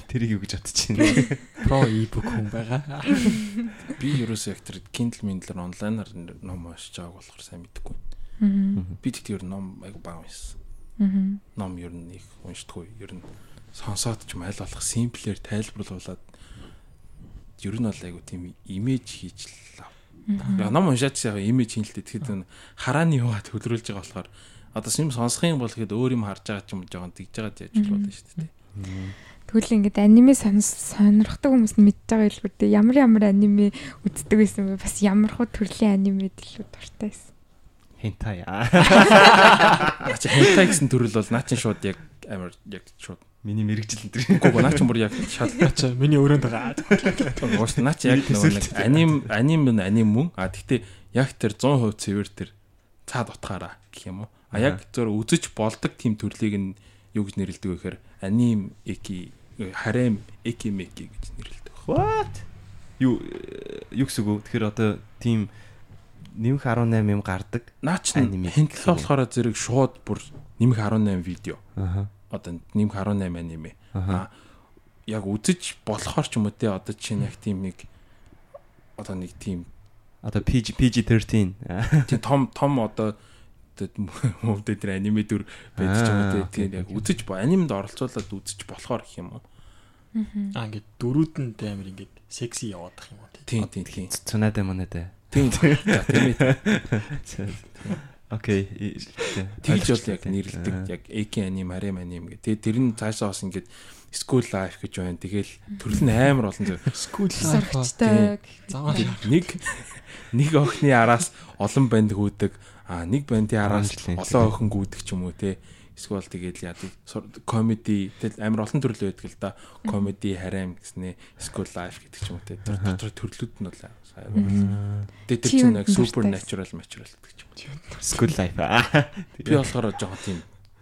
Тэрийг юу гэж бодчихин. Pro e-book хүн байгаа. Би ерөөсөө яг тэр Kindle Mindler онлайнаар ном уншиж байгааг болохоор сайн мэдэхгүй. Би тэгтээ ер ном айгу баа уншсан. Ном ер нь их уншдаггүй. Ер нь сонсоод ч майл болох симплэр тайлбарлуулад ер нь бол айгу тийм имиж хийж л ав. Ном уншаад ч яг имиж хийлтэй тэгэхэд харааны яваа төлрүүлж байгаа болохоор одоо юм сонсох юм бол ихэд өөр юм харж байгаа ч юм жоохон тэгж байгаа яаж болно шүү дээ. Тэгвэл ингээд аниме сонирхдаг хүмүүс нь мэдж байгаа хэлбэр дээ ямар ямар аниме үздэг байсан бэ? Бас ямар хөө төрлийн анимед илүү дуртай байсан хентай чи хентай гэсэн төрөл бол наа чин шууд яг амар яг шууд миний мэрэгжил энэ төр. Үгүй наа чин бүр яг шал чи миний өрөөнд байгаа. Уус наа чи яг нэг аним аним аним мөн. А тэгтээ яг тэр 100% цэвэр тэр цаад утгаараа гэх юм уу. А яг зөв үзэж болдог тийм төрлийг нь юу гэж нэрлэдэг вэ гэхээр аним эки харем эки меки гэж нэрлэдэг. What? Юу юу гэсэн үг? Тэгэхээр одоо тийм нэмэх 18 юм гардаг. Наач хэнтлэх болохоор зэрэг шууд бүр нэмэх 18 видео. Аа. Одоо нэмэх 18 аниме. Аа. Яг үзэж болохоор ч юм уу те одоо чинь яг тийм нэг одоо нэг тийм одоо PG PG13 тийм том том одоо мөвдө тэр аниме дүр байдаг ч юм уу те тийм яг үзэж анимед оролцуулаад үзэж болохоор гэх юм уу. Аа ингээд дөрүүдэнд амар ингээд секси яваадах юм уу. Тийм тийм тийм. Цунадэ манадэ. Тийм. Тийм ээ. Окей. Тэгж бол яг нэрлдэг. Яг AK аним, Harem аним гэх. Тэгээ тэр нь цаашаа бас ингээд school life гэж байна. Тэгэл төрөл нь амар олон зүйл. School. Заваа Нэг нэг охины араас олон банд хүүдэг. А нэг бандын араас олон охин гүйдэг ч юм уу те. Эсвэл тэгэл яа комеди тэгэл амар олон төрөл байдаг л да. Комеди, харам гэснээ school life гэдэг ч юм уу те. Тэр дотор төрлүүд нь бол сайн. Тэгээ тэр Чи чинь яг supernatural natural гэдэг ч юм уу. School life. Би болохоор жоохон тийм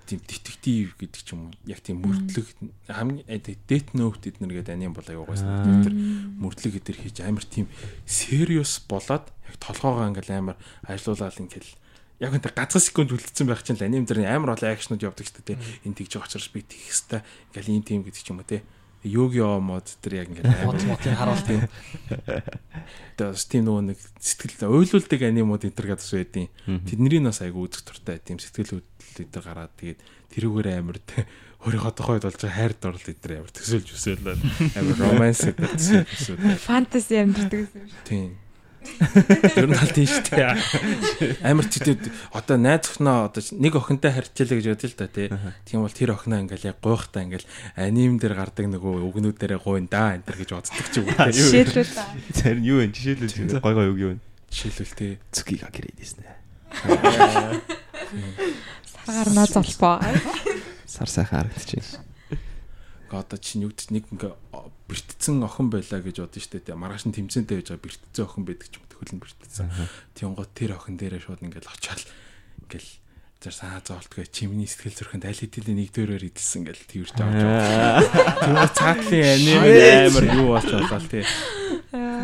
тийм детектив гэдэг ч юм уу. Яг тийм мөрдлөг хамгийн дет note эднэр гэдэг аним бол аюу гайсан. Тэр мөрдлөг эдэр хийж амар тийм serious болоод яг толгоогоо ингээл амар ажиллаулаад ингээл яг энэ ганцхан секунд үлдсэн байх чинь л аним дээр амар олон акшнууд явдаг шүү дээ. Энд тэгж байгаа учраас би тэгэх хэвээр ингээл ийм тийм гэдэг ч юм уу те. Йогио мод тэр яг ингээл мод модын харуулт юм. Тэгээд тийм нөгөө нэг сэтгэл ойлуулдаг анимууд энэ төр гадас байдیں۔ Тэдний нас айгу үзэх туртай тийм сэтгэл хөдлөл эдэр гараад тэгээд тэрүүгээр амар тэ өөрийнхөө тухайд болж байгаа хайр дурлал эдэр амар төсөөлж өсөөлөө амар романс эдэр төсөөлж. Фэнтези амьддаг гэсэн юм шиг. Тийм. Тэр нь тал тийм шүү дээ. Амар читэд одоо найз охиноо одоо нэг охинтой харьцаалаа гэж бодъё л да тий. Тийм бол тэр охиноо ингээл яг гуйхтаа ингээл аним дээр гардаг нөгөө өгнүүдээрээ гуйн да энэ төр гэж боддог ч юм уу. Жишээлбэл. Тэр юу вэ? Жишээлбэл гой гой үг юу вэ? Жишээлбэл тий. Цукига гэрээдсэн. Саргарнаа золбоо. Сар сайхан харагдчихэв. Одоо чинь юу гэдэг нэг ингээ бэртцэн охин байлаа гэж бодсон шүү дээ. Маргааш нь тэмцэнтэй байж байгаа бэртцэн охин байдаг ч юм уу хөлн бэртцэн. Тийм гоо тэр охин дээрээ шууд ингээл очиад ингээл зэр саа зоолтгоо чимний сэтгэл зүрхэнд аль хэдийн нэг дөрөөр идэлсэн ингээл тэрж авч байгаа. Тэр цаатлын аним амар юу болж болоо тий.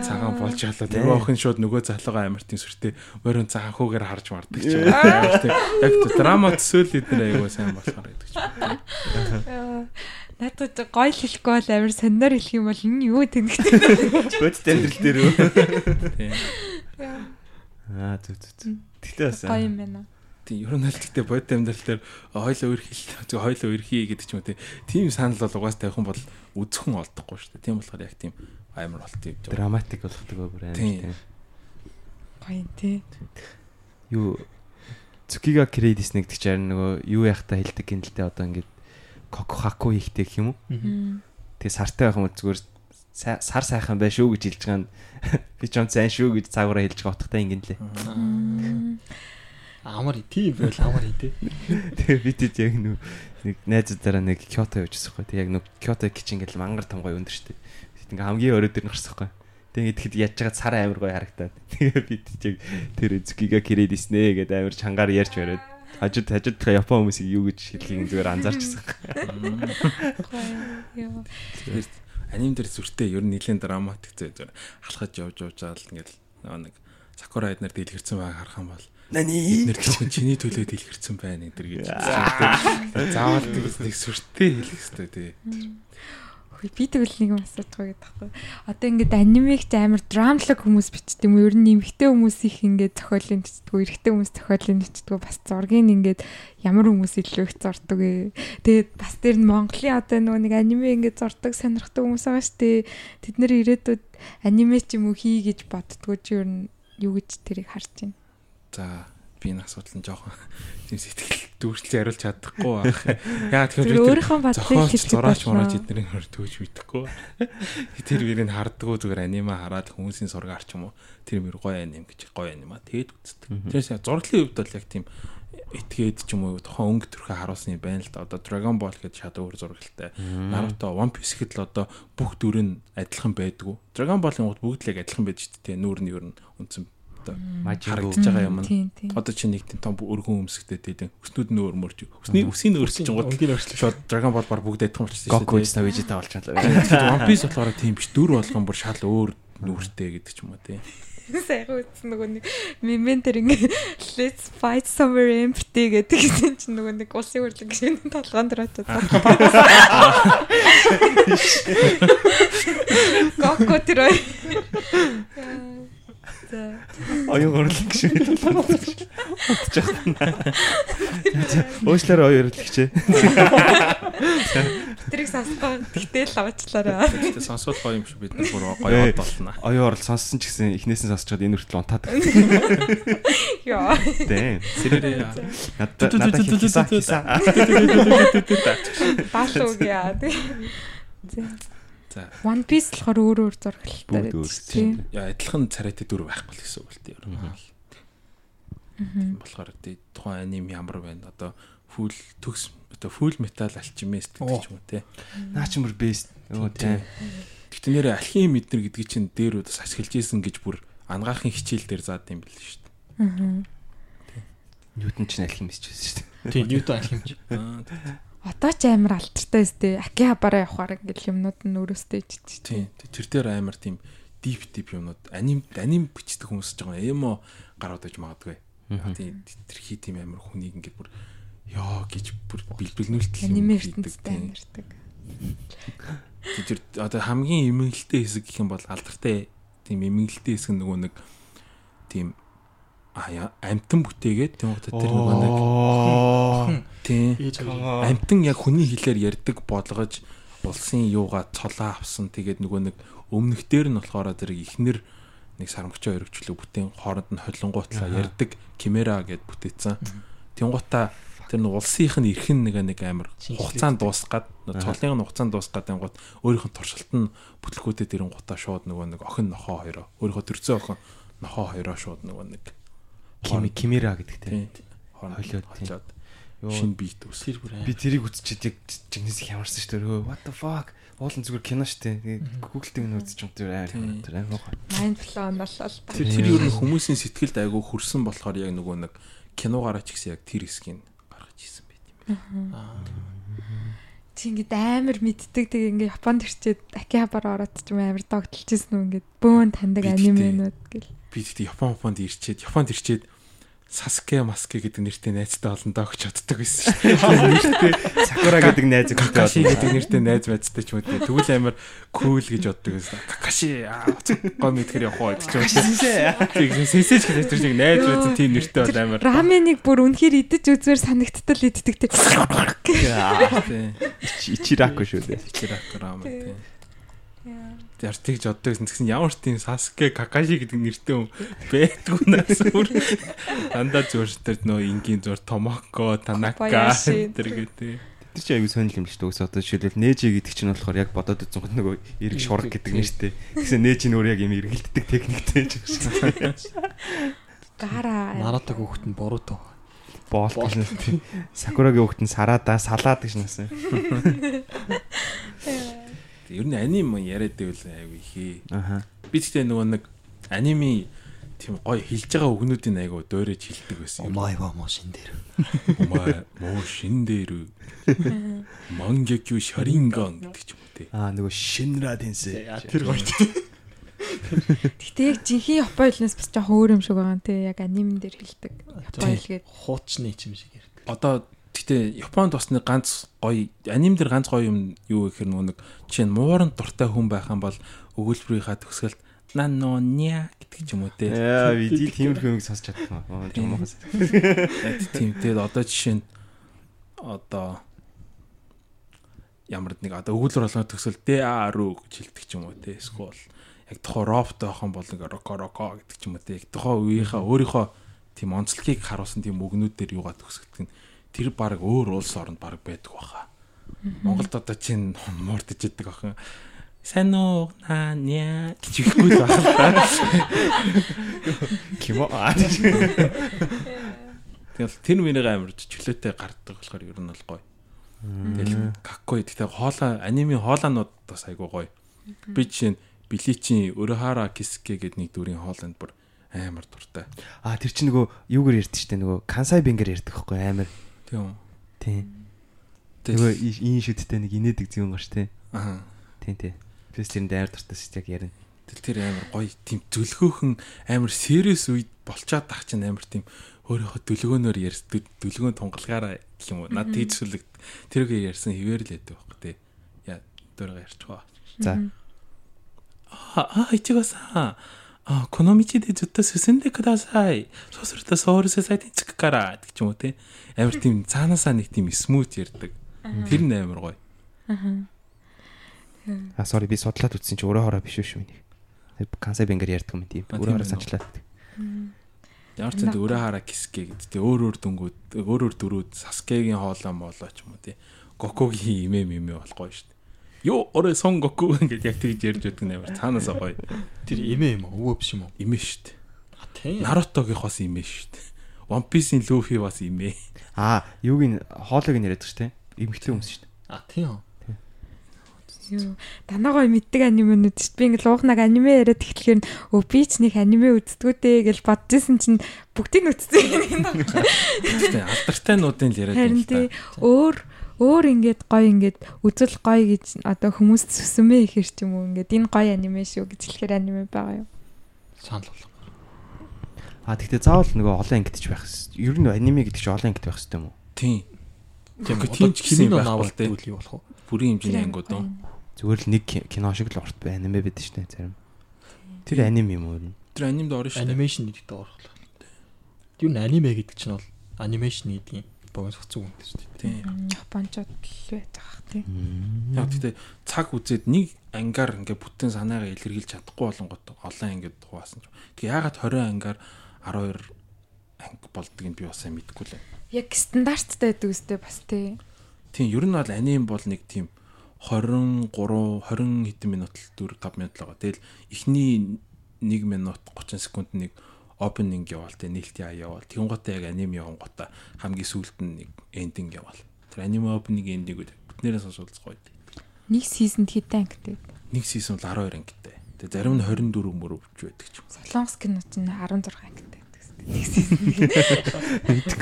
Цагаан болж ялаа. Тэр охин шууд нөгөө залууга амар тийм сүртэй цагаан хүүгээр харж мардаг ч юм уу. Яг драма төсөөл эднэр аягүй сайн болохоор гэдэг ч юм. Надад гоё хэлэхгүй бол амар сонноор хэлэх юм бол энэ юу тэнэгтэй. Бодит амьдрал дээр үү? Тий. Аа зү зү зү. Тэгтээ бас Гоё юм байна. Тийм ер нь аль гэхдээ бодит амьдрал дээр хойлоо өрхил зөв хойлоо өрхий гэдэг ч юм уу тийм санал бол угаас тавих юм бол үзхэн олдохгүй шүү дээ. Тийм болохоор яг тийм амар болт юм. драматик болгодог бүр амар Тийм. тийм. Гоё юм тий. Юу Цукига кредис нэг гэдэг чинь нөгөө юу яхта хэлдэг гинэлтэй одоо ингээд кокохаку хийхтэй гэх юм уу? Тэгээ сартай байх юм зүгээр сар сайхан бай шүү гэж хэлж байгаа нь би ч юм сайн шүү гэж цаагаараа хэлж байгаа утгатай ингэн лээ. Амар тийм байл амар тий. Тэгээ би тэд яг нэг найзуудаараа нэг Кёто явчихсан хгүй. Тэг яг нэг Кёто кич ингээл мангар том гоё өндөр штэ. Тэг ингээ хамгийн өрөө дээр нь гарсан хгүй. Тэг ихэд яаж байгаа цар амир гоё харагдаад. Тэгээ би тэд яг тэр Цукига кредис нэ гэдэг амир чангаар ярьж бариад хажууд хажууд байгаа Япон хүмүүсийг юу гэж хэлхийг зүгээр анзаарчихсан. Аним дээр зүртэй ер нь нэлээд драматик зэ зүгээр халахад явж явж байгаа л ингээл нэг Сакура эднэр дэлгэрсэн байгааг харах юм бол Нани эднэр чинь чиний төлөө дэлгэрсэн байна эдэр гэж. Заавал нэг сүртэй хэлэх хэрэгтэй тий. Хөөе би тэгвэл нэг юм асуучгаа гэдэг таахгүй. Одоо ингээд анимег амар драмлог хүмүүс бичдэг юм? Ер нь эмэгтэй хүмүүс их ингээд зохиолын бичдэг, эрэгтэй хүмүүс зохиолын бичдэг. Бас зургийг ингээд ямар хүмүүс илүү их зурдаг вэ? Тэгээд бас тэр нь Монголын одоо нөгөө нэг аниме ингээд зурдаг сонирхдаг хүмүүс байгаа шүү дээ. Тэд нэр ирээдүйд аниме ч юм уу хий гэж боддгоо чи ер нь юу гэж тэрийг харж байна. За би энэ асуудал нь жоохон тийм сэтгэл дүүрчлээ хариулж чадахгүй байх. Яа тэгэхээр өөрийнхөө бодлыг хэлж зураач мураач эднэрийн хөр төвж мэдхгүй. Тэр бэрийг хардггүй зүгээр анима хараад хүмүүсийн зураг арч юм уу. Тэр мөр гоё аним гэж гоё анима тэгэд үздэг. Тэрээс яг зураглалын хувьд бол яг тийм этгээд ч юм уу тухайн өнгө төрхөө харуулсан юм байна л да. Одоо Dragon Ball гэдэг шат өөр зурагтай. Naruto, One Piece гэхэд л одоо бүх дүр нь адилхан байдгүй. Dragon Ball-ын гол бүгд л яг адилхан байдаг шүү дээ. Нүүр нь ер нь үндсэн одоо харагдаж байгаа юм. Тийм. Одоо чи нэг тийм том өргөн өмсгтэй тийм өснүүд нь өөрмөрч. Өсний өсийн өөрчлөж гот Өнгийн өршлөө. шууд Dragon Ball бар бүгд адилхан болчихсон Гоку Vegeta Vegeta болчихлоо. One Piece болохоор тийм биш дүр болгон бүр шал өөр нүүртэй гэдэг ч юм уу тийм. Сайхан үтсэн нөгөө нэг мемэн тэр ингээ let's fight somewhere empty гэдэг гэсэн чинь нөгөө нэг улсын хурлын гишүүний толгоон дээр очоод Гоко тэр За. Оюун гурлагч шиг бодож байна. Уучлаарай оюун гурлагч. Тэрийг сонсгоо тэгтэл авчлаарай. Гэтэ сонсвол гоё юм шиг бид нар бүр гоё од болно. Оюун гурал сонссон ч гэсэн эхнээс нь сонсчод энэ хүртэл унтаад. Йоо. Дээ. Сэрэрээ. Надад надад хийсэн. Баашууг яа. За. За. One Piece болохоор өөр өөр зурагтай тийм. Яа адилхан царайтай дүр байхгүй л гэсэн үг л бол. Тийм болохоор тий тухайн аним ямар байна одоо фул төгс одоо фул метал алчимист гэдэг ч юм уу те. Наа ч мөр бест. Өө тий. Гэтэ нэрэ алхим мэднэр гэдгийг чинь дээр удаас ашиглаж исэн гэж бүр ангаахын хичээл дээр заад юм бэл шүү дээ. Аа. Ньютон ч аль юм бичсэн шүү дээ. Тийм Ньютон алхимч. Аа, Одоо ч амар алдартай өстэй. Акиабараа явахаар ингээл юмнууд нь өөрөөсөө ичдэг. Тийм. Тэр дээр амар тийм дип дип юмнууд аним аним бичдэг хүмүүс ч байгаа эмо гараад иж магадгүй. Тийм тэр хий тийм амар хүнийг ингээд бүр ёо гэж бүр бэлбэлнүүлтэл Аниме ертөнцтэй амьдэрдэг. Тэр одоо хамгийн эмгэнэлтэй хэсэг гэх юм бол алдартай тийм эмгэнэлтэй хэсэг нөгөө нэг тийм амтан бүтээгээд тийм утга тэр нөгөө нэг тийм Ээж аваа. амтан яг хүний хэлээр ярьдаг болгож улсын юугаа цолоо авсан. Тэгээд нөгөө нэг өмнөх дээр нь болохоор тэр ихнэр нэг сарамгчаа өргөжлөө бүтээн хооронд нь холингуутлаа ярьдаг камера гэд бүтээсэн. Тэнгуутаа тэр нэг улсынх нь эрхэн нэг нэг амар хугацаанд дуусгаад цолын нь хугацаанд дуусгаад ангууд өөрийнх нь туршилт нь бүтлгүүдэд ирэн гутаа шууд нөгөө нэг охин нохоо хоёроо өөрийнхөө төрцөө охин нохоо хоёроо шууд нөгөө нэг Кимера гэдэг тий. тийм хооронд Холиод, холиод шин биет үс. Тэр бүр Би тэрийг үзчихэд яг жигнэс их ямарсан шүү дээ. What the fuck? Уулын зүгээр кино шүү дээ. Google-тэй нь үзчих юм тэр амар. Тэр амар гоё. Mind blown боллоо л та. Тэр тэр ер нь хүмүүсийн сэтгэлд айгүй хүрсэн болохоор яг нөгөө нэг киногаараа ч гэсэн яг тэр хэсгийг гаргаж ирсэн байт юм. Чи ингээд амар мэддэг тэг ингээд Японд ирчээд Акиабараа ороод ч юм амар догтлжсэн үү ингээд бөөн таньдаг анименууд гэл. Би тэгтээ Япон Японд ирчээд Японд ирчээд Саске Маске гэдэг нэртэй найзтай олон доо гэж боддог байсан шүү дээ. Нэртэй Сакура гэдэг найз Какаши гэдэг нэртэй найз байцтай ч юм уу. Тэгвэл амар кул гэж боддог байсан. Какаши аа гоо мэдхэр явах уу гэж юм. Тийм сэнсэж гэж тэр шиг найз байсан тийм нэртэй бол амар. Раменыг бүр үнэхээр идэж үзвэр санагдтал иддэг те. Тийм. Ичираку шүү дээ. Чирак рам тийм. Тэр тэгж оддог гэсэн тэгсэн ямар тийм Саске Какаши гэдэг нэртэй хүн байдгүй наас өөр андаа зүгээр тэр нөө ингийн зур Томоко Танака тэр гэдэг. Тэр чинь аюу сонирхол юм л шүү дээ. Өсө одоо жишээлбэл нээжи гэдэг чинь болохоор яг бодоод үзсэн гот нөгөө эрг шураг гэдэг нэртэй. Тэгсэн нээж нь өөр яг юм эргэлддэг техниктэй ч гэсэн. Гара. Наруто хүүхэд нь буруутай. Боолт гэж нэстэй. Сакурагийн хүүхэд нь сарада салаад гэж нэсэн. Ер нь аним яриад байвал айгүй ихээ. Аха. Би тэгтээ нөгөө нэг аними тийм гоё хэлж байгаа үгнүүдийн айгүй дуурайж хэлдэг байсан юм. Омай ба мошин дээр. Омаа моо шин дээр мангекю шаринган гэдэг ч юм уу те. Аа нөгөө шинра тэнсэ. Тэр гоё. Гэтэ яг жинхэнэ Япон хэлнээс бас жоохон өөр юм шиг байгаа нэ. Яг анимен дээр хэлдэг. Япон хэл гээд. Хуучны юм шиг ярьдаг. Одоо гэтээ Японд бас нэг ганц гоё аним дээр ганц гоё юм юу гэхээр нөгөө нэг жишээ нь мууранд дуртай хүн байх юм бол өгүүлбэрийнхаа төгсгөлд нано ня гэдэг ч юм уу те. Яа, би тиймэрхүү юм сонсч чадсан. Жомоос. Тийм тэгээд одоо жишээ нь одоо ямар нэг одоо өгүүлбэр болгоно төгсөл ДАРУ гэж хэлдэг ч юм уу те эсвэл яг тухайн робот байх юм бол ингээ роко роко гэдэг ч юм уу те яг тухайн үеийнхаа өөрийнхөө тийм онцлогийг харуулсан тийм өгнүүдээр юугаа төгсгдөг нь тэр баг өөр улс оронд баг байдаг баха. Монголд одоо чинь муурдаж идэг охин сайн уу наа ня гэж хэлэхгүй л байна. Кимо. Аа. Тэгэл тэр миний амар чөлөөтэй гардаг болохоор ер нь бол гоё. Тэгэл каккой гэхдээ хоолой аниме хоолоонууд бас айгуу гоё. Би чинь Биличийн Өрөхара Киске гэдэг нэг дүрийн хоолойнд бүр амар дуртай. Аа, тэр чинь нөгөө юугаар ярьд штэ нөгөө Кансай бэнгэр ярьдаг байхгүй амар. Тийм. Тийм. Нөгөө ийн шүттэй нэг инээдэг зүүн гош те. Аа. Тийм тий. Тэс тэр амар дуртай шүү яг ярина. Тэл тэр амар гоё тийм зөвлгөөхөн амар serious үед болчаад тах чинь амар тийм өөрийнхөө дүлгөөнөөр ярьдаг дүлгөөн тунгалгаараа гэх юм уу. Над тийжсүүлэг тэргээ ярьсан хിവэр л байдаг байхгүй тий. Яа дөрөг ярьчихваа. За. あ、あ、いちごさん。 а кономичи дэ зүтэ сэсэндэ кадасай. Сосрта соорсэ сайт цэг гараа гэх юм уу те. Амар тийм цаанаасаа нэг тийм смут ярддаг. Тэр нь амар гоё. Аа. А sorry би судлаад үзсэн чи өөрөө хороо биш шүү миний. Кансай бэнгэр ярьдаг юм тийм. А, Өөрөө тийм хороо байна уу? санчлаад. Ямар ч зүйл өрөө хараа кисгэ гэдэг. Тэ өөр өөр дүнгууд өөр өөр дөрүүд Саскегийн хоолоо моолоо ч юм уу тий. Гокогийн имэ мимэ бол гоё шүү Йоо орой сон гоку ингээд яг тэгж ярьж байдаг нээр цаанаасаа гоё. Тэр имэ юм уу? Өвөө биш юм уу? Имэ шүү дээ. А тийм. Нарутогийнх бас имэ шүү дээ. One Piece-ийн Luffy бас имэ. Аа, юуг нь хоолойг нь яриад шүү дээ. Имхлэн хүмүүс шүү дээ. А тийм. Юу. Данаагаа мэддэг анимэнүүд шүү дээ. Би ингээл уухнаг аниме яриад тэгэхээр өө би ч нэг аниме үздэггүй дээ гэж бодчихсон чинь бүгдийг нь үзсэн. Гэхдээ алдартай нуудын л яриад Харин байна л тий да. өөр өөр ингээд гоё ингээд үзэл гоё гэж одоо хүмүүс зүсэмээ ихэр ч юм уу ингээд энэ гоё аниме шүү гэж хэлэхээр аниме байгаа юу. Санал болго. Аа, тэгтээ заавал нөгөө олон ангидч байх хэвээр. Ер нь аниме гэдэг чинь олон ангид байх хэвээр юм уу? Тийм. Тийм тийм ч кино тий. үйл юу болох вэ? Бүрийн хэмжээний ангууд уу? Зүгээр л нэг ки- кино шиг л урт бай аниме байдаг дээ зарим. Тэр аниме юм уу? Тэр анимд орно шүү дээ. Анимашн гэдэгтэй орлоо. Юу н аниме гэдэг чинь бол анимашн гэдэг юм. Богино соцсон үнтэй шүү дээ. Тийм. Япончууд л байж байгаа хэ тий. Яг гэхдээ цаг үзээд нэг ангаар ингээ бүтэн санаагаа илэрхийлж чадахгүй болонгот олон ангид хуваасан ч. Тэг ягаад 20 ангаар 12 анги болдгийг би бас сайн мэдэхгүй лээ. Яг стандарттай байдаг үстэй бас тий. Тийм, ер нь бол аним бол нэг тийм 23 20 хэдэн минут л 4 5 минут л байгаа. Тэгэл эхний 1 минут 30 секунд нэг opening яваал тэ нээлтийн ая яваал. Тэгэн готой яг аним явган готой хамгийн сүүлд нь нэг ending яваал. Тэр аним opening ending үү бүтнээрээ сонсвол гоё. Нэг сизонд хэдэн ангитай. Нэг season бол 12 ангитай. Тэгээ зарим нь 24 мөрөвч байдаг ч юм. Солонгос кино чинь 16 ангитай байдаг үстэй. Нэг сизон.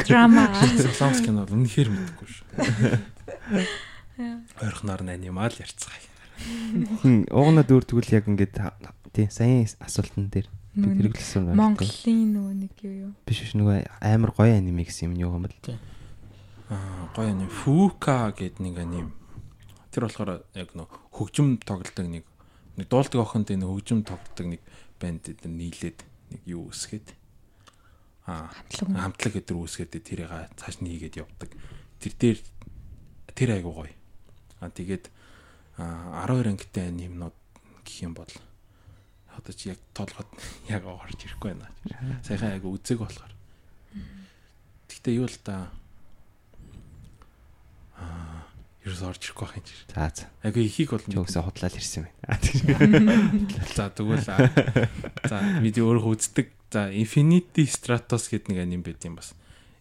Драма. Солонгос кино бол үнэхээр мэдгүй шүү. Ойрхоноор нь анимал ярьцгаая. Хм, уугнаа дүүр тэгвэл яг ингээд тий саяын асуултан дээр би Нөгөө нэг хэрэглэсэн байна. Монголын нөгөө нэг юу юу. биш биш нөгөө амар гоё аниме гэсэн юм юу юм бэл. Аа гоё аним Фука гэдэг нэг аним. Тэр болохоор яг нөө хөгжим тоглодог нэг нэг дуулдаг охинд энэ хөгжим тоглодог нэг банд эдгээр нийлээд нэг юу үсгээд аа Хамтлаг. гэдэр үсгээд тэрийг цааш нь хийгээд явдаг. Тэр дээр тэр айгуу гоё. Аа тэгээд аа 12 ангитай анимнууд гэх юм бол одоо чи яг тоолоход яг орж ирэхгүй байна. Сайхан айгуу үзег болохоор. Гэхдээ юу л да аа ерөөс орж ирэхгүй байх юм чи. За за. Айгуу ихийг бол Чи өсөө худлаад ирсэн байна. За тэгвэл за видео өөрөө үздэг. За Infinity Stratos гэдэг нэг аним байт юм бас.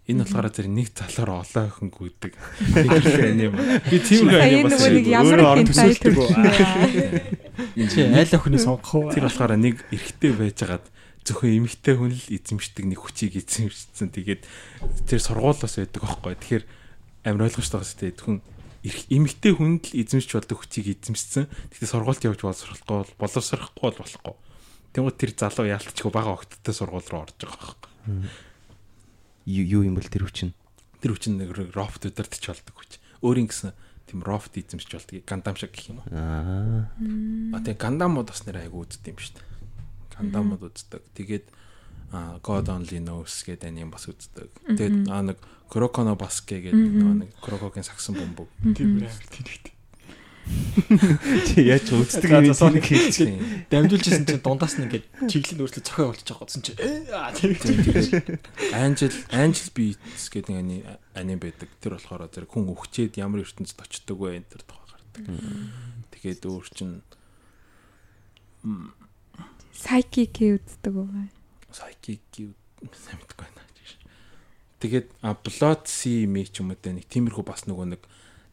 Энэ болохоор зэрэг нэг залуур олон охин гүйдэг. Тэгэхээр аним. Би тийм Сая аним бас нөгөө нэг шиг. ямар өөрөө орон хинтай төсөөлдөг төрсөн Чи айл охины сонгох уу? Тэр болохоор нэг эрэгтэй байжгаад зөвхөн эмэгтэй хүн л эзэмшдэг нэг хүчийг эзэмшсэн. Тэгээд тэр сургуулиас байдаг аахгүй. Тэгэхээр амар ойлгомжтой дээ. Зөвхөн эрх эмэгтэй хүнд л эзэмшиж болдог хүчийг эзэмшсэн. Гэхдээ сургуульд явж боловсрахгүй бол боловсрахгүй бол болохгүй. Тэнгууд тэр залуу яалтчгүй бага огттой сургууль руу орж байгаа байхгүй. Юу юм бэл тэр хүчин. Тэр хүчин нэг рофт удирдах болдог хүч. Өөрийн гэсэн тийм рофт эзэмшиж болдог. Гандам шиг гэх юм уу. Аа. А тэгээ гандамууд бас нэр айгу үздэг юм шүү дээ. Гандамууд үздэг. Тэгээд а God Only Knows гэдэг аним бас үздэг. Тэгээд а нэг Кроконо Баске гэдэг нөгөө нэг Крокогийн сагсан бөмбөг. Тийм ээ. Тэрэгт. Чи яаж үздэг юм хийж. Тийм. Дамжуулжсэн чинь дундаас нь ингээд чиглэл өөрчлө цохио болчих чинь ээ аа тэр. Angel Angel Beats гэдэг ани аним байдаг. Тэр болохоор зэрэг хүн өвчээд ямар ертөнцид очдөг вэ энэ төр тухай гардаг. Тэгээд өөр чин Psychic үздэг үү? psychic юу сайн мэдгүй байна. Тэгээд а Blood Sea Me ч юм уу тэ нэг тиймэрхүү бас нөгөө нэг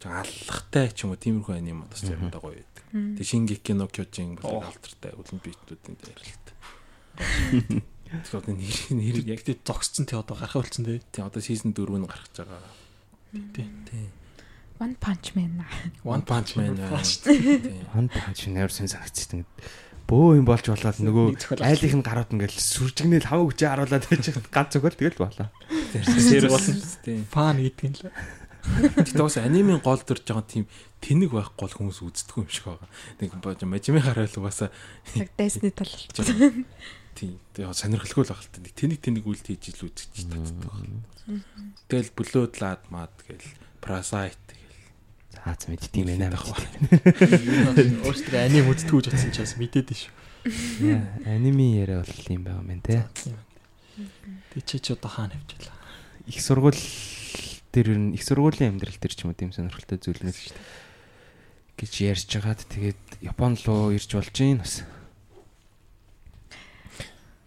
жоо аллахтай ч юм уу тиймэрхүү аним бас заримдаа гоё байдаг. Тэг no Kyojin бол олимпиадуудын дээр л та. Тэгэхээр нэр нэр яг тийм зогсцсон тий одоо гарах болсон тий. тий одоо season 4 нь гарч байгаа. Тий. Тий. One Punch Man. One Punch Man. аа. Punch. Тий. Панч нэр сэн санагдчихсан. Бөө юм болж болоод нөгөө айлынх нь гарууд ингээл сүржигнэл хамаа хүчээ харуулаад байж ганц зөвгөл тэгэл болоо. Тэр болсон. Тий. Фан гэдэг юм л. Тэгтээ бас анимын гол дөрж байгаа тийм тэнэг байхгүй бол хүмүүс үздэг юм шиг байгаа. Нэг бож мажими гарайл угаасаа Яг дайсны тал болчихсон. Тийм. Тэгээ сонирхолгүй л багт. Нэг тэнийг тэнийг үлд хийж ил үзэж чаддаг. Тэгэл Blood Lad маад тэгэл Parasite тэгэл За за мэдт юм байна. Өөртөө аним үзтгүү гэж утсан ч бас мэдээд шүү. Яа, Аними яриа бол юм байгаа юм те. Тэг чи ч одоо хаана явчихлаа. Их сургууль дээр ер нь их сургуулийн амьдрал дээр ч юм уу тийм сонирхолтой зүйлнээс шүү дээ. гэж ярьж байгаад тэгээд Япон руу ирж болж гин бас.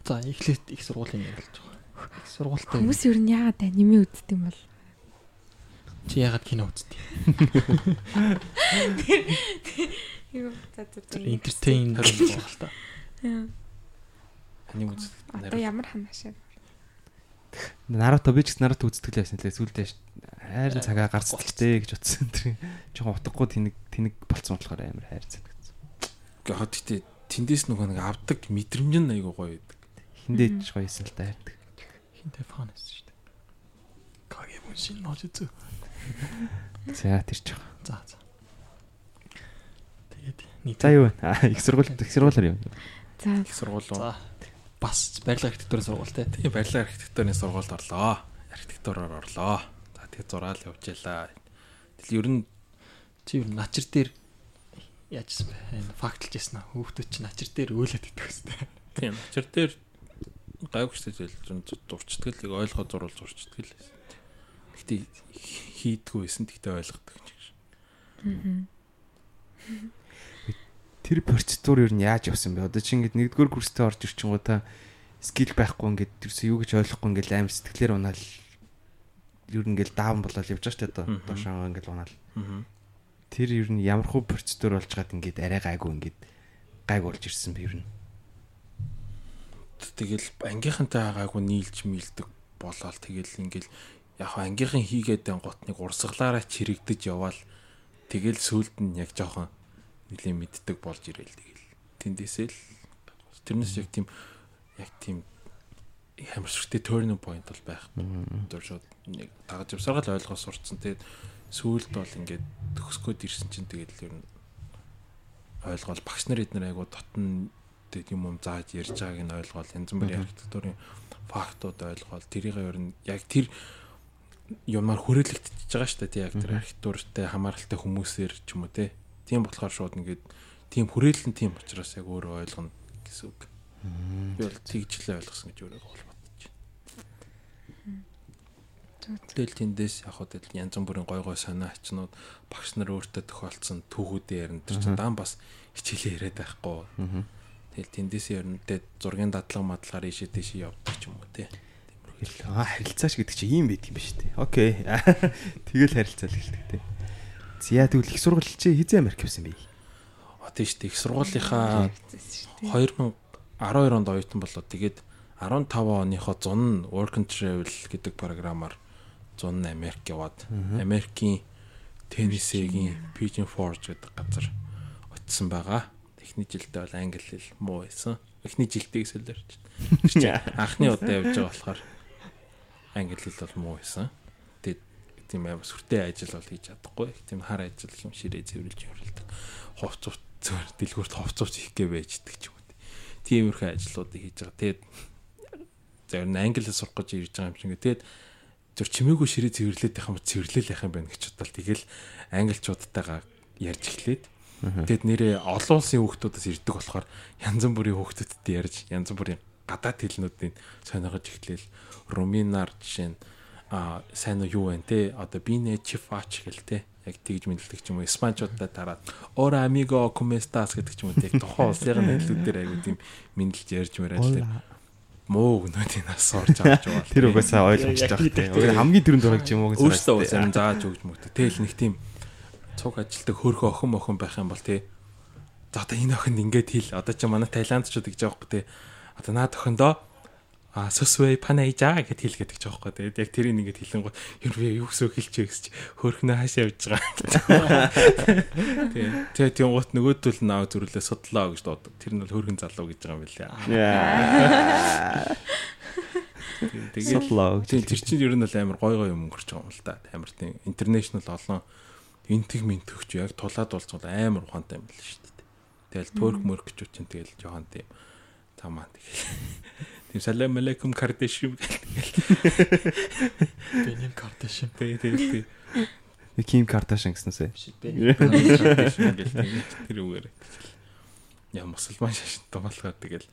За эхлээд их сургуулийн ярилж байгаа. Их сургуультай Хүмүүс ер нь яагаад аниме үздэг юм бол? чи ягаад кино үздэг? Юу за за. Entertain хариулт байгаа л та. Аним үздэг. Одоо ямар ханаашаа. Наруто би ч гэсэн Наруто үздэг л байсан лээ. Сүүлдээ хайр цагаа гарцдaltaй гэж утсан. Тэр жоохон утгагүй тэнэг тэнэг болцсон болохоор амар хайр санагдсан. Гэхдээ тэндээс нөгөө нэг авдаг мэдрэмж нь айгуу гоё байдаг. Хиндэж гоёсэн л да хайрдаг. Хинтэ фан байсан шүү дээ. Каге мушин нож зү. За тэр ч. За за. Тэгээд нийт За юу вэ? Их сургууль их сургуулаар юм. За Их сургууль. За бас барилга архитектурын сургуультай. Тэгээ барилга архитектурын сургуульд орлоо. Архитектураар орлоо. За тэгээ зураал явж ялаа. Тэгэл ер нь Чи юу начир дээр яажсан бэ? Энэ факталж яснаа. Хүүхдүүд чи начир дээр өөлөд идэх хэвээр. тийм очир дээр дээ зүүн дурчдаг л ойлгоо зурвал зурчдаг л байсан. Гэтэ хийдгүү байсан тэгтээ ойлгодог юм шиг. Тэр процедур ер нь яаж явсан бэ? Одоо чи ингээд нэгдүгээр курстэй орж ирчихэнгүү та скил байхгүй ингээд тэрс юу гэж ойлгохгүй ингээд аим сэтгэлээр унаал ер нь ингээд даавн болоод явж байгаа шүү дээ доошоо ингээд унаал. Аа. Тэр ер нь ямар хөө процедур болж гад ингээд арай гайгүй ингээд гайг болж ирсэн бэ ер нь. Тэгэл ангийнхантай гайгүй нийлж мэлдэг болоод тэгэл ингээл яг ангийнхан хийгээд дан готныг урсгалаараа чирэгдэж яваал тэгэл сүулт нь яг жоохон нэлээ мэддэг болж ирээл тэгэл. Тэндээсээ л тэрнээс яг тийм яг тийм амар шигтэй turning point бол байх. Тэр шууд нэг тагж явсараа л ойлгоо сурцсан. Тэгээд сүүлд бол ингээд төгсгөөд ирсэн чинь тэгээд л ер нь ойлгоол багш нар эднэр айгу дотн тэгээд юм юм зааж ярьж байгааг нь ойлгоол янз бүрийн архитектурын фактууд ойлгоол тэрийг ер нь яг тэр юмар хүрээлэгдчихэж байгаа шүү дээ яг тэр архитектуртай хамааралтай хүмүүсээр ч юм уу тий тийм болохоор шууд ингээд тийм хүрээлэн тийм учраас яг өөрөө ойлгоно гэсэн үг. Би бол тэгжлээ ойлгосон гэж өөрөө бол бодож байна. Тэгэл тэндээс яг хөө тэгэл янз бүрийн гой гой санаа ачнууд багш нар өөртөө тохиолдсон түүхүүдээ ярина тэр чинь даан бас хичээлээ яриад байхгүй. Тэгэл тэндээс ярина тэ зургийн дадлага мадлагаар ийшээ тийшээ явдаг ч юм уу. Тэгэл аа харилцаач гэдэг чинь ийм байт юм ба шүү дээ. Окей. Тэгэл харилцаа л гэлдэг те. Зя тэгвэл их сургууль чи хизээ Америк явсан бэ? А тийш тэг их сургуулийнхаа 2012 онд оюутан болоод тэгээд 15 оныхоо зун нь Work and Travel гэдэг програмаар зун нь Америк яваад Америкийн Теннессигийн Pigeon Forge гэдэг газар очисон байгаа. Эхний жилдээ бол англи хэл муу байсан. Эхний жилдээ гэсэн л ярьж байна. Анхны удаа явж байгаа болохоор англи хэл бол муу байсан. Тийм амар сүртэй ажил бол хийж чадахгүй. Тийм хар ажил юм ширээ цэвэрлж явуулдаг. Хувц зөөр дэлгүүрт хувцууч хийх гээ байждаг ч юм уу. Тиймэрхүү ажлуудыг хийж байгаа. Тэгээд зөв англи сурах гэж ирж байгаа юм шиг. Тэгээд зөв чимээгүй ширээ цэвэрлээд байх юм цэвэрлээл байх юм байна гэж бодлоо. Тэгэл англичуудтайгаа ярьж эхлээд Тэгэд нэрээ олон улсын хүүхдүүдээс ирдэг болохоор янз бүрийн хүүхдүүдтэй ярьж янз бүрийн гадаад хэлнүүдийн сонирхож эхлээл руминаар жишээ нь а сайн уу юу вэ те одоо би нэ чифач гэл те яг тэгж мэдлдэг ч юм уу испанчуудтай тараад ора амиго коместас гэдэг ч юм уу те тухайн улсын хэллүүдээр айгуу тийм мэдлж ярьж мөрөөл те муу гэнүүдийн нас орж авч байгаа. Тэр угаасаа ойлгомжтой байх те. Уг хамгийн түрүүнд ч юм уу гэж Өөртөө юм зааж өгч мөгтө. Тэгэл нэг тийм цуг ажилдаг хөөрхөн охин охин байх юм бол тий. За одоо энэ охинд ингээд хэл. Одоо чи манай тайландчууд гэж байхгүй тий. Одоо наад охиндоо а сүсвэ панайжа гэд хэл гэдэг ч аахгүй тэгээд яг тэрийг ингээд хэлэн гоо ер нь юу гэсэн хэлчихээ гэсч хөөрхнөө хаашаа явж байгаа. Тий. Тэгээ тийм гут нөгөөдөл наа зүрлээ судлаа гэж дууд. Тэр нь бол хөөрхөн залуу гэж байгаа юм билээ. Тэгээд Судлаа. Тийм тэр чинь ер нь бол амар гой гой юм өнгөрч байгаа юм л да. Амар тийм интернэшнл олон энтэг мэнтөгч яг тулаад болцвол амар ухаантай юм л шүү дээ. Тэгэл төрк мөрк ч үчин тэгэл жоохон тийм Тамаа тэгэл. Тийм салам алейкум Кардашим Бенин Кардашин. тий тий тий. Ким Кардашин гэснээсээ. Тэр үгээр. Яа мусульман шашинтай болохоор тэгэл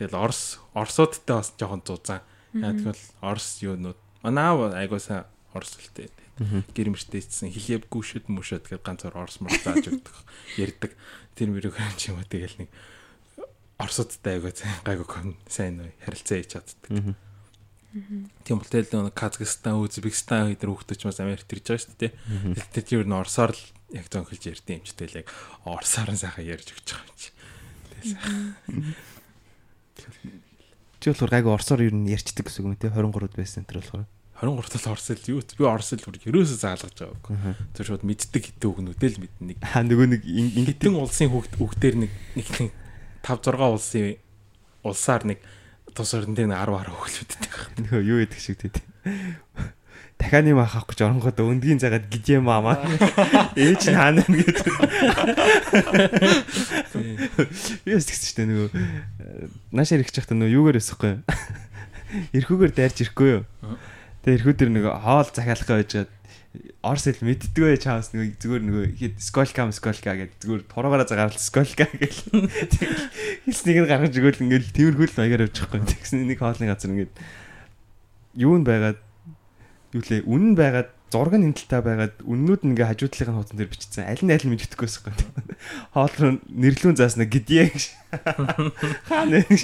тэгэл Орос Оросуудтай бас жоохон зузаан. Яа тэгвэл Орос юунууд манаа айгуусаа Орос хэлтэй. Гэр мөртөө ийцсэн хилэв гүшэд мөшөд гэж ганцаар Орос мөр зааж өгдөг. Ярддаг. Тэр мөрөг юм ч юм уу тэгэл нэг Оросуудтай айгуу гайгүй сайн харилцаа хийж чаддаг. Тийм бол тэгэл нэг Казахстан, Узбекистан хэдэр хүүхдүүд ч бас Америкт ирж байгаа шүү дээ. Тэр чинь ер нь Оросоор л яг зөнхөлж ярьдсан юм ч тэгэл яг Оросоор нь сайхан ярьж өгч байгаа юм чи. Чи болохоор гайгүй орсоор ер нь ярьцдаг гэсэн үг юм тий 23-д байсан энэ болохоор. 23 тал Орос л юу би Орос л бүр ерөөсөө заалгаж байгаа байхгүй. Тэр шууд мэддэг хитэн үгнүүдээ л мэднэ. Аа нөгөө нэг ингээд Хитэн улсын хүүхд хүүхдээр нэг нэг 5 6 улсын улсаар нэг тус нэг 10 10 хүүхдүүдтэй байгаа. нөгөө юу яадаг шиг тий. Дахианы мах авах гэж оронгод өндгийн цагаад гижээ маамаа. Ээж нь хаана вэ гэж. Юу гэсэн чинь нөгөө наашаар ирэх чахта нөгөө юугаар өсөхгүй. Ирхүүгээр дайрч ирэхгүй юу. Тэгээ ирхүү дээр нөгөө хоол захиалах байж гад Орс хэл мэддэггүй байж хаас нөгөө зүгээр нөгөө хэд сколкам сколка гэж зүгээр туруугаараа загаал сколка гэж. Хэлснийг нь гаргаж өгөөл ингээл тиймэрхүү л маягаар явчихгүй. Тэгсэн нэг хоолны газар ингээд юу нь байгаад юу лээ үнэн байгаад зураг нь талтай байгаад үннүүд нь ингээ хажуудлын хуудсан дээр бичсэн. Аль нь аль нь мэддэхгүй байхгүй. Хоол руу нэрлүүн зааснаа гэдье гэж. Хаана вэ гэж.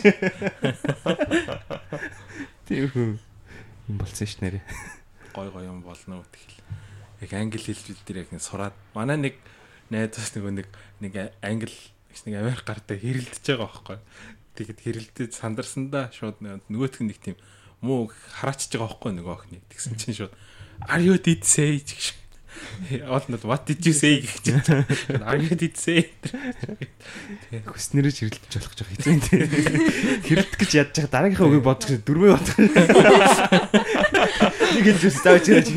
Тиймэрхүү юм болсон ш нэрэ. Гой гой юм болно үү тэгэл. Яг англи хэл дээр яг нэг сураад манай нэг найзаас нөгөө нэг нэг англи нэг Америк гартаа хэрэлдэж байгаа байхгүй. Тэгэд хэрэлдэж сандарсандаа шууд нөгөөтг нэг тийм муу хараачж байгаа байхгүй нөгөө охины. Тэгсэн чинь шууд are you did say гэж. All not what did you say гэж. Are you did say. Хүснэрэж хэрэлдэж болох гэж хэзээ тий. Хэрэлдэх гэж ядж байгаа дараагийнхаа үгийг гэж дөрвөө бодох. Нэг үс зааж ирэж.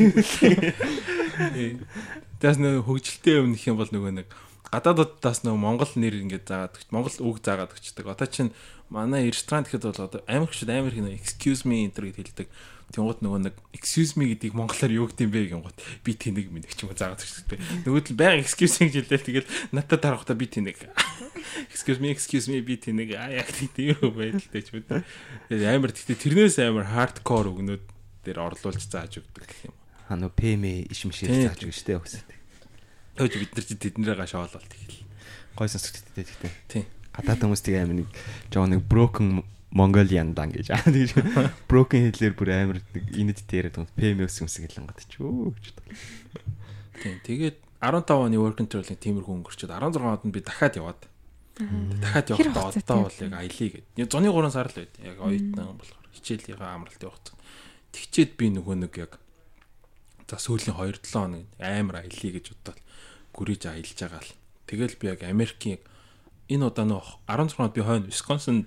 Тэс нэг хөгжилтэй юм нөх юм бол нөгөө нэг гадаадуудаас нөгөө Монгол нэр ингээд заагаад өгч Монгол үг заагаад өгчдөг. Одоо чинь манай ресторан гэхэд бол одоо хөшөд амар нэг excuse me энэ гэж хэлдэг. Тэнгууд нөгөө нэг excuse me гэдгийг монголоор юу гэдэм бэ гингууд би тэнэг минь гэх юм уу заагаад өгчдөг. Нөгөө л баян excuse гэж хэлдэг. Тэгэл надад тарахтаа би тэнэг. Excuse me excuse me би тэнэг. А яг тийм юм байдалтай ч мэд. Тэгээд амар тэгтээ тэрнээс амар hardcore үгнүүд дээр орлуулж зааж өгдөг юм. Аа нөө пэмэ ишмшээ зааж өгч штэ өгсөд. Төөж бид нар чи тэднэрээ гашаалал тэгэл. Гой сонсогдтээ тэгтээ. Тийм. Гадаад хүмүүс тийг амар нэг жоо нэг broken Mongolian дан гэж. Аа тэгж broken хэлээр бүр амар нэг инэд дээрээ түн пэмэ өс юмсэг хэлэн гад ч өө гэж. Тийм. Тэгээд 15 оны work and travel-ийн тиймэрхүү өнгөрчөөд 16 онд би дахиад яваад. Дахиад явахдаа одоо бол яг аялье гэдэг. Зуны 3 сар л байд. Яг оюутан болохоор хичээлийнхаа амралт явах. Тэгчээд би нөгөө нэг яг за сүүлийн 2 7 хоног амар аялье гэж бодоод гүрийж аялж байгаа л. Тэгэл би яг Америкийн энэ удаа нөх 16 онд би хойно Wisconsin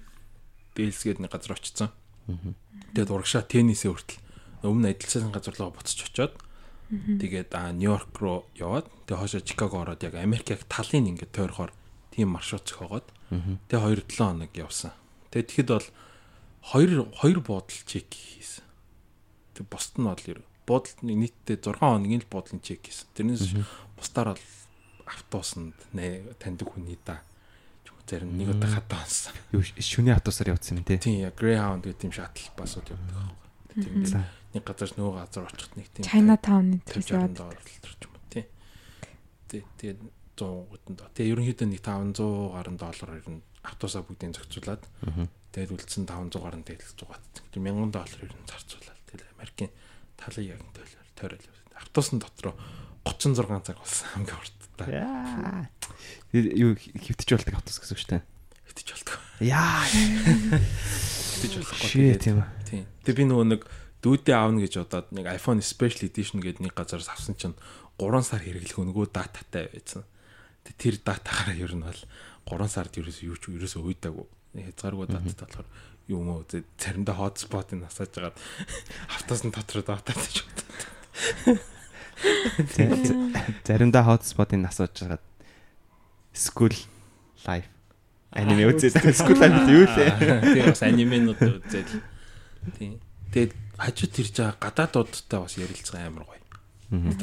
Dells гэдэг нэг газар очсон. Тэгээд урагшаа теннисээ хүртэл өмнө адилсан газар руу буцаж очиод тэгээд а Нью-Йорк руу яваад тэгээд хоошо Чикаго ороод яг Америк яг талын ингээд тойрохоор тийм маршрут зохиогоод тэгээд 2 7 хоног явсан. Тэгээд тэгэхэд бол хоёр хоёр буудал чек хийсэн. Тэг бусд нь бол ер буудалд нэг нийтдээ 6 хоногийн л буудлын чек хийсэн. Тэрнээс бусдаар бол автобусанд нэ таньдаг хүний да. Зарим нэг удаа хатаа онсон. Юу шүний автобусаар явуулсан юм те. Тийм Greyhound гэдэг тийм шаттл басууд явдаг байхгүй. Тийм нэг газар нөгөө газар очихд нэг тийм Chinatown энэ 50 төрөс яваад. төлж юм. Тэ тэгээд 100 гутан доо. Тэгээ ерөнхийдөө нэг 500 гаруй доллар ер нь автобусаа бүгдийг зохицуулаад тэгээд үлдсэн 500 гаруй тэгэл зугаад. Тэр 1000 доллар ер нь зарцуулаад тэгэл Америкийн талын яг төлөөр тойрол. Автобусны дотроо 36 цаг болсон хамгийн. Тэр юу хөвтөж болдог автобус гэсэн үг шүү дээ. Хэтэж болтгоо. Яа. Хэтэж болохгүй. Шээ тийм үү. Тийм. Тэгээ би нөгөө нэг дүүдээ аавна гэж бодоод нэг iPhone Special Edition гэдэг нэг газараас авсан чинь 3 сар хэрэглэх өнгөө дататай байсан. Тэр датагаараа ер нь бол 3 сард ерөөсөө юу ч ерөөсөө уйдаагүй. Хязгааргүй дататай болохоор мөө зэ заримдаа hotspot-ыг насааж агаад автосын дотроо дататай ч бодоод. Заримдаа hotspot-ыг насууж байгаа school life Аниме үзээд скул анime юу лээ. Тийм бас анименууд үзээд. Тийм. Тэгээд хажууд ирж байгаа гадаадуудтай бас ярилцсан амар гоё.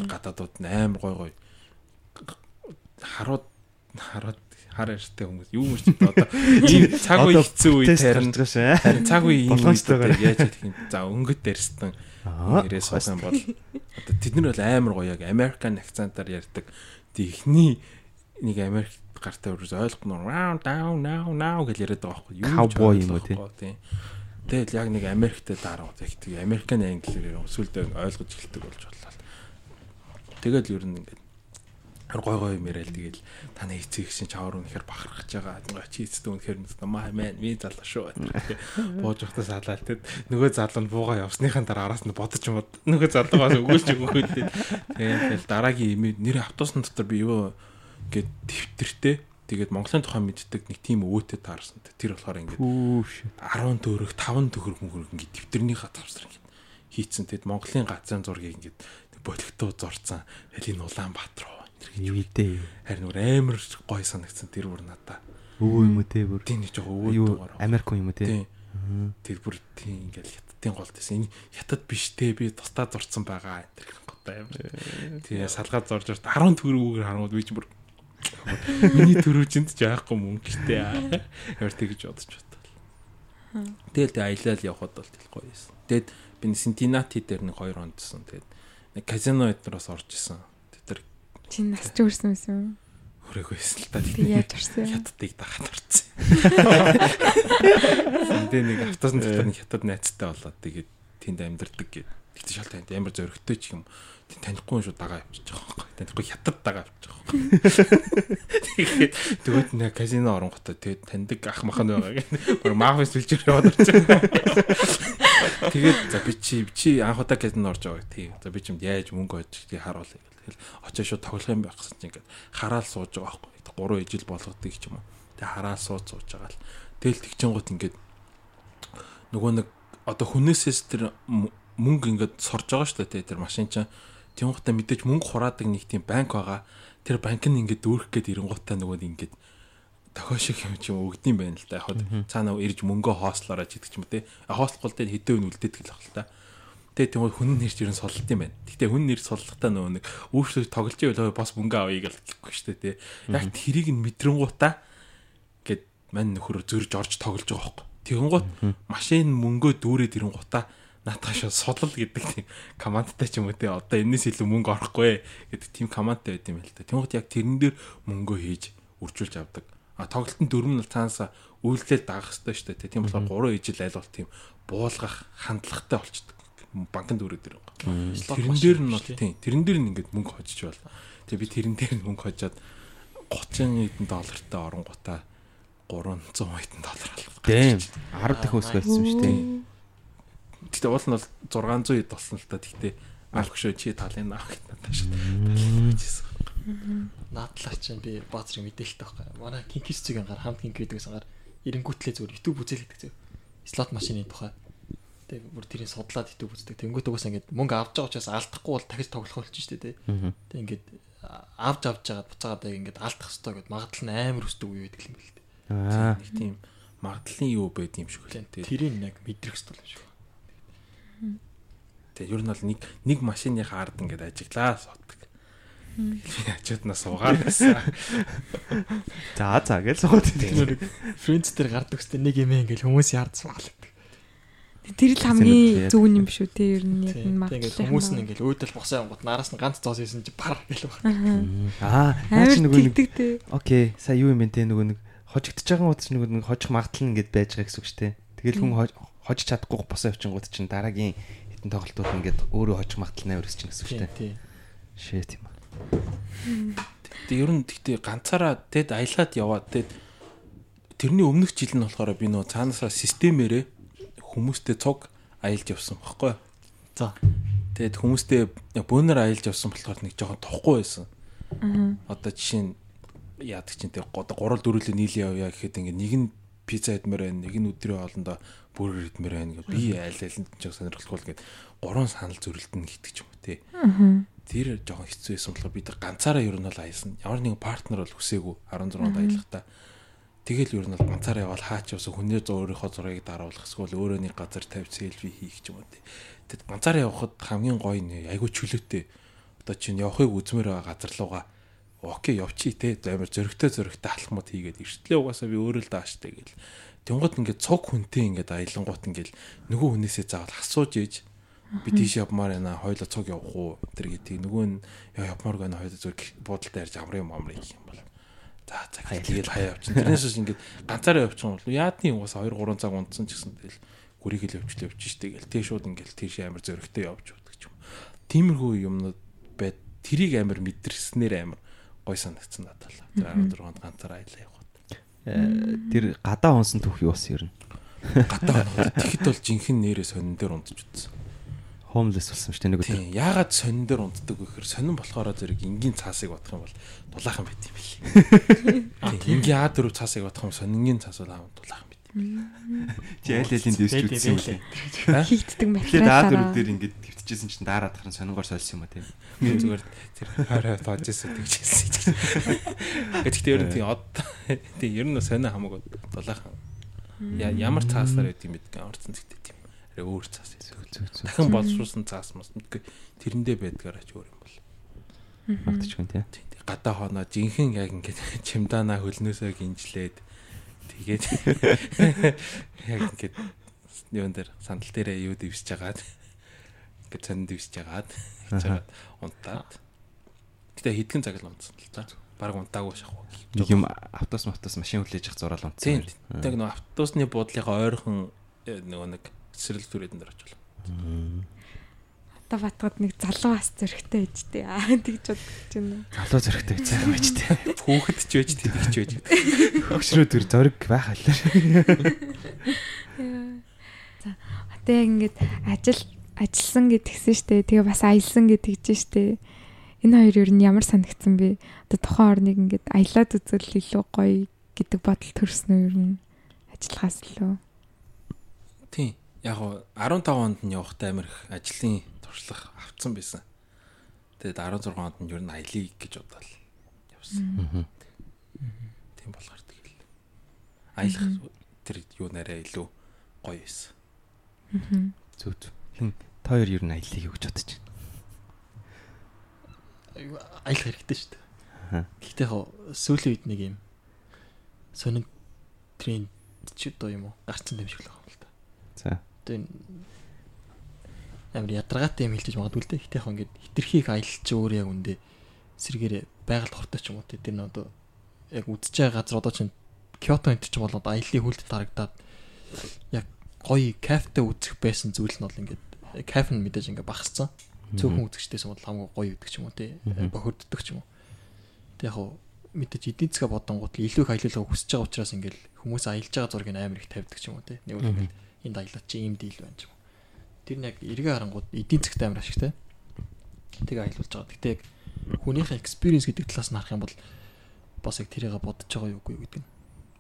Гадаадууд нь амар гоё гоё. Харууд харууд хар ярьтай хүмүүс юу мөрч одоо ийм цаг үе хэцүү үе тарина. Харин цаг үе ийм үедээ яаж хэлэх юм. За өнгөт дэрстэн нэрээс суусан бол одоо тэд нар бол амар гоё яг American акцентаар ярьдаг. Техний нэг Америк гартай үрж ойлгох нь round down now now гэж яриад байгаа байхгүй юу? Cowboy юм уу тий. Тэгэл яг нэг Америктэй дараа яг тийм Американ англиэр өсвөлдөө ойлгож эхэлдэг болж боллоо. Тэгэл ер нь ингээд гой гой мэрэл тэгэл таны эцэг гэсэн чавар үнэхээр бахархаж байгаа. Чи эцэд үнэхээр маа мэн ми залуу шүү. Бууж ухтаа салаал тэгэд нөгөө залуу нь бууга явсныхаа дараа араас нь бодож юм нөгөө залуугаас өгүүлж өгөхөд тэгэл дараагийн нэр автобусны дотор би юу гээд дэвтэртэй тэгээд Монголын тухай мэддэг нэг тийм өвөтэй таарсан. Тэр болохоор ингээд 10 төгрөг 5 төгрөг мөнгө ингээд дэвтэрнийхээ тавсар ингээд хийцэн. Тэгэд Монголын газрын зургийг ингээд зурцсан. Тэгэл энэ Улаанбаатар руу Юудээ. Харин өөр амар гой санагдсан тэр бүр надаа. Өвөө юм уу те бүр. Тийм нэг жоо өвөө. Америк юм уу те. Тэр бүр тийм ингээл хятадын голд байсан. Энэ хятад биш те би тусдаа зурцсан байгаа. Тэр готой амар. Тийм салгаад зурж 10 төгрөгөөр харангууд би ч бүр миний төрөөжинд ч яахгүй мөнгөтэй. Амар тэгж бодож бодлоо. Тэгэл тэг аялал явхад бол тэл гоё байсан. Тэгэд би Синтинати дээр нэг 2 ондсон. Тэгээд нэг казино эднээс орж исэн Чи нас ч өрсөн юм. Хөрөөх байсан л та. Би яаж орсон? Хятадыг дахад орсон. Тэндээ нэг автосын дотор нэг хятад найзтай болоод тэгээд тэнд амьдардаг гэд. Тэгтээ шал танд амар зөрөгтэй ч юм. Тэнд танихгүй шүү дагаа явчих жоох. Танихгүй хятад дагаа явчих жоох. Тэгээд тэгвэл нэг казино оронготой тэгээд таньдаг ах махан байгаа гэх. Гөр мафис сүлжээр яваад орчих. Тэгээд за би чи чи анх удаа казино орж байгаа. Тийм. За би чимд яаж мөнгө олж тий харуулъя Тэгэл очоо шууд тоглох юм байх гэсэн чинь ингээд хараал сууж байгаа байхгүй. Гурван ижил болгодог ч юм уу. Тэгээ хараал сууж сууж байгаа л. Тэгэл тэгчэнгууд ингээд нөгөө нэг одоо хүнээсээс тэр мөнгө ингээд сорж байгаа шүү дээ тэр машин чинь. Тэнгуутаа мэдээж мөнгө хураадаг нэг тийм банк байгаа. Тэр банк нь ингээд дүүрэх гээд ирэнгуутаа нөгөө ингээд тохио шиг юм чи өгдөм байх л да. Яг цаана ирж мөнгөө хоослоороо ч гэдэг ч юм те. Хоослохгүй л хэдэн үн үлдээдэг л баг л та. Тэгээ тэгвэл хүн нэрч ерэн солилт юм байна. Гэтэ хүн нэр солилтаа нөгөө нэг өөрчлөлт тоглож ивэл бас мөнгө авъя гэхгүй шүү дээ. Яг тэрийг нь мэдрэнгуудаа гэд мань нөхөр зөрж орж тоглож байгаа хөөхгүй. Тэгэнгუთ машин мөнгөө дүүрээд ирэнгуудаа наатаашаа судлал гэдэг тийм командтай ч юм уу те одоо энэс илүү мөнгө орохгүй гэдэг тийм командтай байд юм л та. Тэнгууд яг тэрэн дээр мөнгөө хийж үржүүлж авдаг. А тоглолтын дөрөв нь цаанасаа үйлдэл дагах хэрэгтэй шүү дээ. Тийм болохоор гурван ижил айл бол тийм буулгах хандлагатай болчдөг банкнд өрөөд ирэн. Тэрэн дээр нь бол тийм тэрэн дээр нь ингээд мөнгө хожиж бол. Тэгээ би тэрэн дээр нь мөнгө хожоод 30 хэдэн доллартай оронгуудаа 300 хэдэн доллар алга. Тийм 10 дахин өсгөлсөн шүү дээ. Гэтэ уул нь бол 600 хэд болсон л та. Гэтэ алах шүү чи талын авах гэдэг надад шүү. Наадлаа чинь би баазрыг мэдээлэлтэй байхгүй. Манай кинкис цэгийн гар хамт кинк гэдэг гэсэн гар эренгүүтлээ зүгээр YouTube үзээлэгдэг зөө. Слот машины тухай Тэг бүр тэрийг судлаад итүү үздэг. Тэнгүүт угаасаа ингээд мөнгө авч байгаа учраас алдахгүй бол дахиж тоглох болж штэ тий. Тэг ингээд авч авч жагаад буцаагаад ингээд алдах хэвээр гэд магадлал нь амар өсдөг үе байдаг юм байна л дээ. Аа. Нэг тийм магадлалын юу байд юм шиг л тий. Тэрийг яг мэдрэх хэвээр юм шиг. Тэг ер нь бол нэг нэг машиныхаа ард ингээд ажиглаа суудаг. Ячаад нас суугаад байсан. За за гэж суугаад тийм. Френдс дээр гардаг үстэй нэг юм ингээл хүмүүсийн ард суугаад Тэр л хамгийн зөв юм шүү те ер нь яг магадлал. Тэгээд хүмүүс нь ингээл өөдөл босоо онгод нараас нь ганц цоос хийсэн чи бар гэл баг. Аа наа чи нөгөө нэг Окей, сая юу юм бэ те нөгөө нэг хожигдож байгаа утас нөгөө нэг хожих магадлал ингээд байж байгаа гэсэн үг шүү те. Тэгэл хүн хожиж чадахгүй босоо явчихгууд чинь дараагийн хитэн тоглолтууд ингээд өөрөө хожих магадлал нээр өсч чинь гэсэн үг шүү те. Шээ тийм аа. Тэг ер нь тэгтээ ганцаараа тэд аялаад яваад тэд тэрний өмнөх жил нь болохоор би нөө цаанаасаа системээрээ хүмүүстэй цуг аялж явсан баггүй. За. Тэгээд хүмүүстэй бөөнөр аялж явсан болохоор нэг жоохон тохгүй байсан. Аа. Одоо жишээ нь яадаг чинь тэг одоо гурал дөрүлээ нийлээ явъя гэхэд ингээ нэг нь пицца идмээр байна, нэг нь өдрийн хоолндоо бүргэр идмээр байна гэх би айл айланд ч сонирхолтой гэд гурван санал зөрөлдөн гэдэг ч юм тий. Аа. Тэр жоохон хэцүү байсан болохоор бид ганцаараа ер нь бол аялсан. Ямар нэгэн партнер бол хүсээгүй 16-нд аялахдаа. Тэгэл ер нь бол ганцаараа явал хаач явсан хүнээ зөө өөрийнхөө зургийг даруулах эсвэл өөрөө нэг газар тавьж селфи хийх ч юм уу. Тэгэд ганцаараа явхад хамгийн гоё нь айгүй чөлөөтэй. Одоо чинь явахыг үзмээр байгаа газар руугаа окей явчи те амар зөрөгтэй зөрөгтэй халахмад хийгээд эртлээ угаасаа би өөрөө л дааштай гэл. Тэнгууд ингээд цог хүнтэй ингээд аялангууд ингээд нөгөө хүнээсээ заавал асууж ийж би тийш явмаар байна хоёлоо цог явах уу тэр гэдэг нөгөө нь явмаар гэнэ хоёлоо зүг буудалтай ярьж амрын амрын гэх юм бол За за тэгэл хаяа явчихна. Тэрнээс чинь ингээд ганцаараа явчих юм бол яадны угаас 2 3 цаг унтсан ч гэсэн тэгэл гүрийг л явчих л явчих штэ гэл. Тэ шууд ингээд тийш амар зөрөгтэй явж удаг ч юм. Тиймэрхүү юмнууд байд тэрийг амар мэдэрснээр амар гой санагдсан надад л. Тэр 16-нд ганцаараа аялаа явах. Тэр гадаа унсан түүх юу бас ер нь. Гадаа тэгэхэд бол жинхэнэ нэрээ сонин дээр унтж утсан. Homeless болсон шүү дээ нэг өдөр. Яагаад сонин дээр унтдаг вэ гэхээр сонин болохоор зэрэг энгийн цаасыг бодох юм бол дулаахан байт юм. Тийм. Энгийн А4 цаасыг бодох юм сонингийн цаас бол аав дулаахан байт юм. Чи айл aiлийн дэвсч үзсэн юм лээ. Хийгддэг Тэгэхээр А4 материалаараа. дээр ингээд твтчихсэн чинь дараад ахын сонингоор сольсон юм а тийм. Би зүгээр тэр хараа тоож ирсэн тэгчихсэн. Гэхдээ ер нь тийм од тийм ер нь сонио хамаагүй дулаахан. Ямар цаасаар байд юм бэ гэж орцсон гэхдээ тийм. Арай өөр цаас байдаг. Дахин боловсруулсан цаас мас мэдгүй тэрэндээ байдгаараа ч өөр юм бол. Тийм, тийм. Гадаа хоноо жинхэнэ яг ингээд чимдаана хөлнөөсөө гинжлээд тэгээд яг ингээд юун дээр сандал дээрээ юу дэвсэж жагаад ингээд цанд дэвсэж жагаад хийж жагаад унтаад гэтээ хэдхэн цаг л унтсан л та. Бараг унтаагүй шахав. Нэг юм автобус автос машин хүлээж явах зураал унтсан. Яг нэг автобусны буудлынхаа ойрхон э, нөгөө нэг цэцэрлэг түрээдэн дээр очив. Одоо батгад нэг залуу бас зөрөгтэй ээжтэй. Аа тэгж бодож байна. Залуу зөрөгтэй цайхан байж тийм. Хүүхэд ч байж тэдэг ч байж. Хөгшрөө төр зориг байх алаар. За одоо яг ингээд ажил ажилласан гэдгсэн штэ. Тэгээ бас аялсан гэдгийж штэ. Энэ хоёр ер нь ямар санагдсан бэ? Одоо тухайн орныг ингээд аялаад үзвэл илүү гоё гэдэг бодол төрсөн үү ер нь ажиллахаас илүү. Яг гоо 15 онд нь явахдаа амир их ажлын туршлага авцсан байсан. Тэгээд 16 онд нь ер нь аялыг гэж бодоод явсан. Тийм болохоор тэгэл аялах тэр юу нэрээ илүү гоё байсан. Зүг зүг. Хин та хоёр ер нь аяллаа юу гэж бодож байна? аялах хэрэгтэй шүү дээ. Аа. Гэхдээ яг сүүлийн үед нэг юм сонин тренд ч одоо юм уу гарцсан юм шиг л байгаа юм л да. За. Одоо энэ амар ядаргаатай юм хэлж магадгүй л дээ. Гэхдээ яг ингээд хитрхийг аялал чи өөрөө яг үндэ сэргээрээ байгаль хортой ч юм уу. Тэр нь одоо яг үдчихэж байгаа газар одоо чинь Киото энэ ч болоод аяллаа хүлд тарагдаад яг гоё кафетэй үзэх байсан зүйл нь бол ингээд кафе нь мэдээж ингээд багассан. Цөөхөн үзэгчдээс бол хамгийн гоё өгдөг ч юм уу те. Бохирддог ч юм уу. Тэг яг хуу мэдээж эдийн засгаа бодонгууд илүү их аялалгаа хүсэж байгаа учраас ингээд хүмүүс аялж байгаа зургийг амар их тавьдаг ч юм уу те. Нэг үл ингээд энд аялаад чи ийм дийл байна ч юм. Тэр нь яг эргээ харангууд эдийн засгт амар ашигтай. Тэг аялуулж байгаа. Гэтэ яг хүнийхээ experience гэдэг талаас нь харах юм бол бас яг тэрийг бодож байгаа юу үгүй гэдэг нь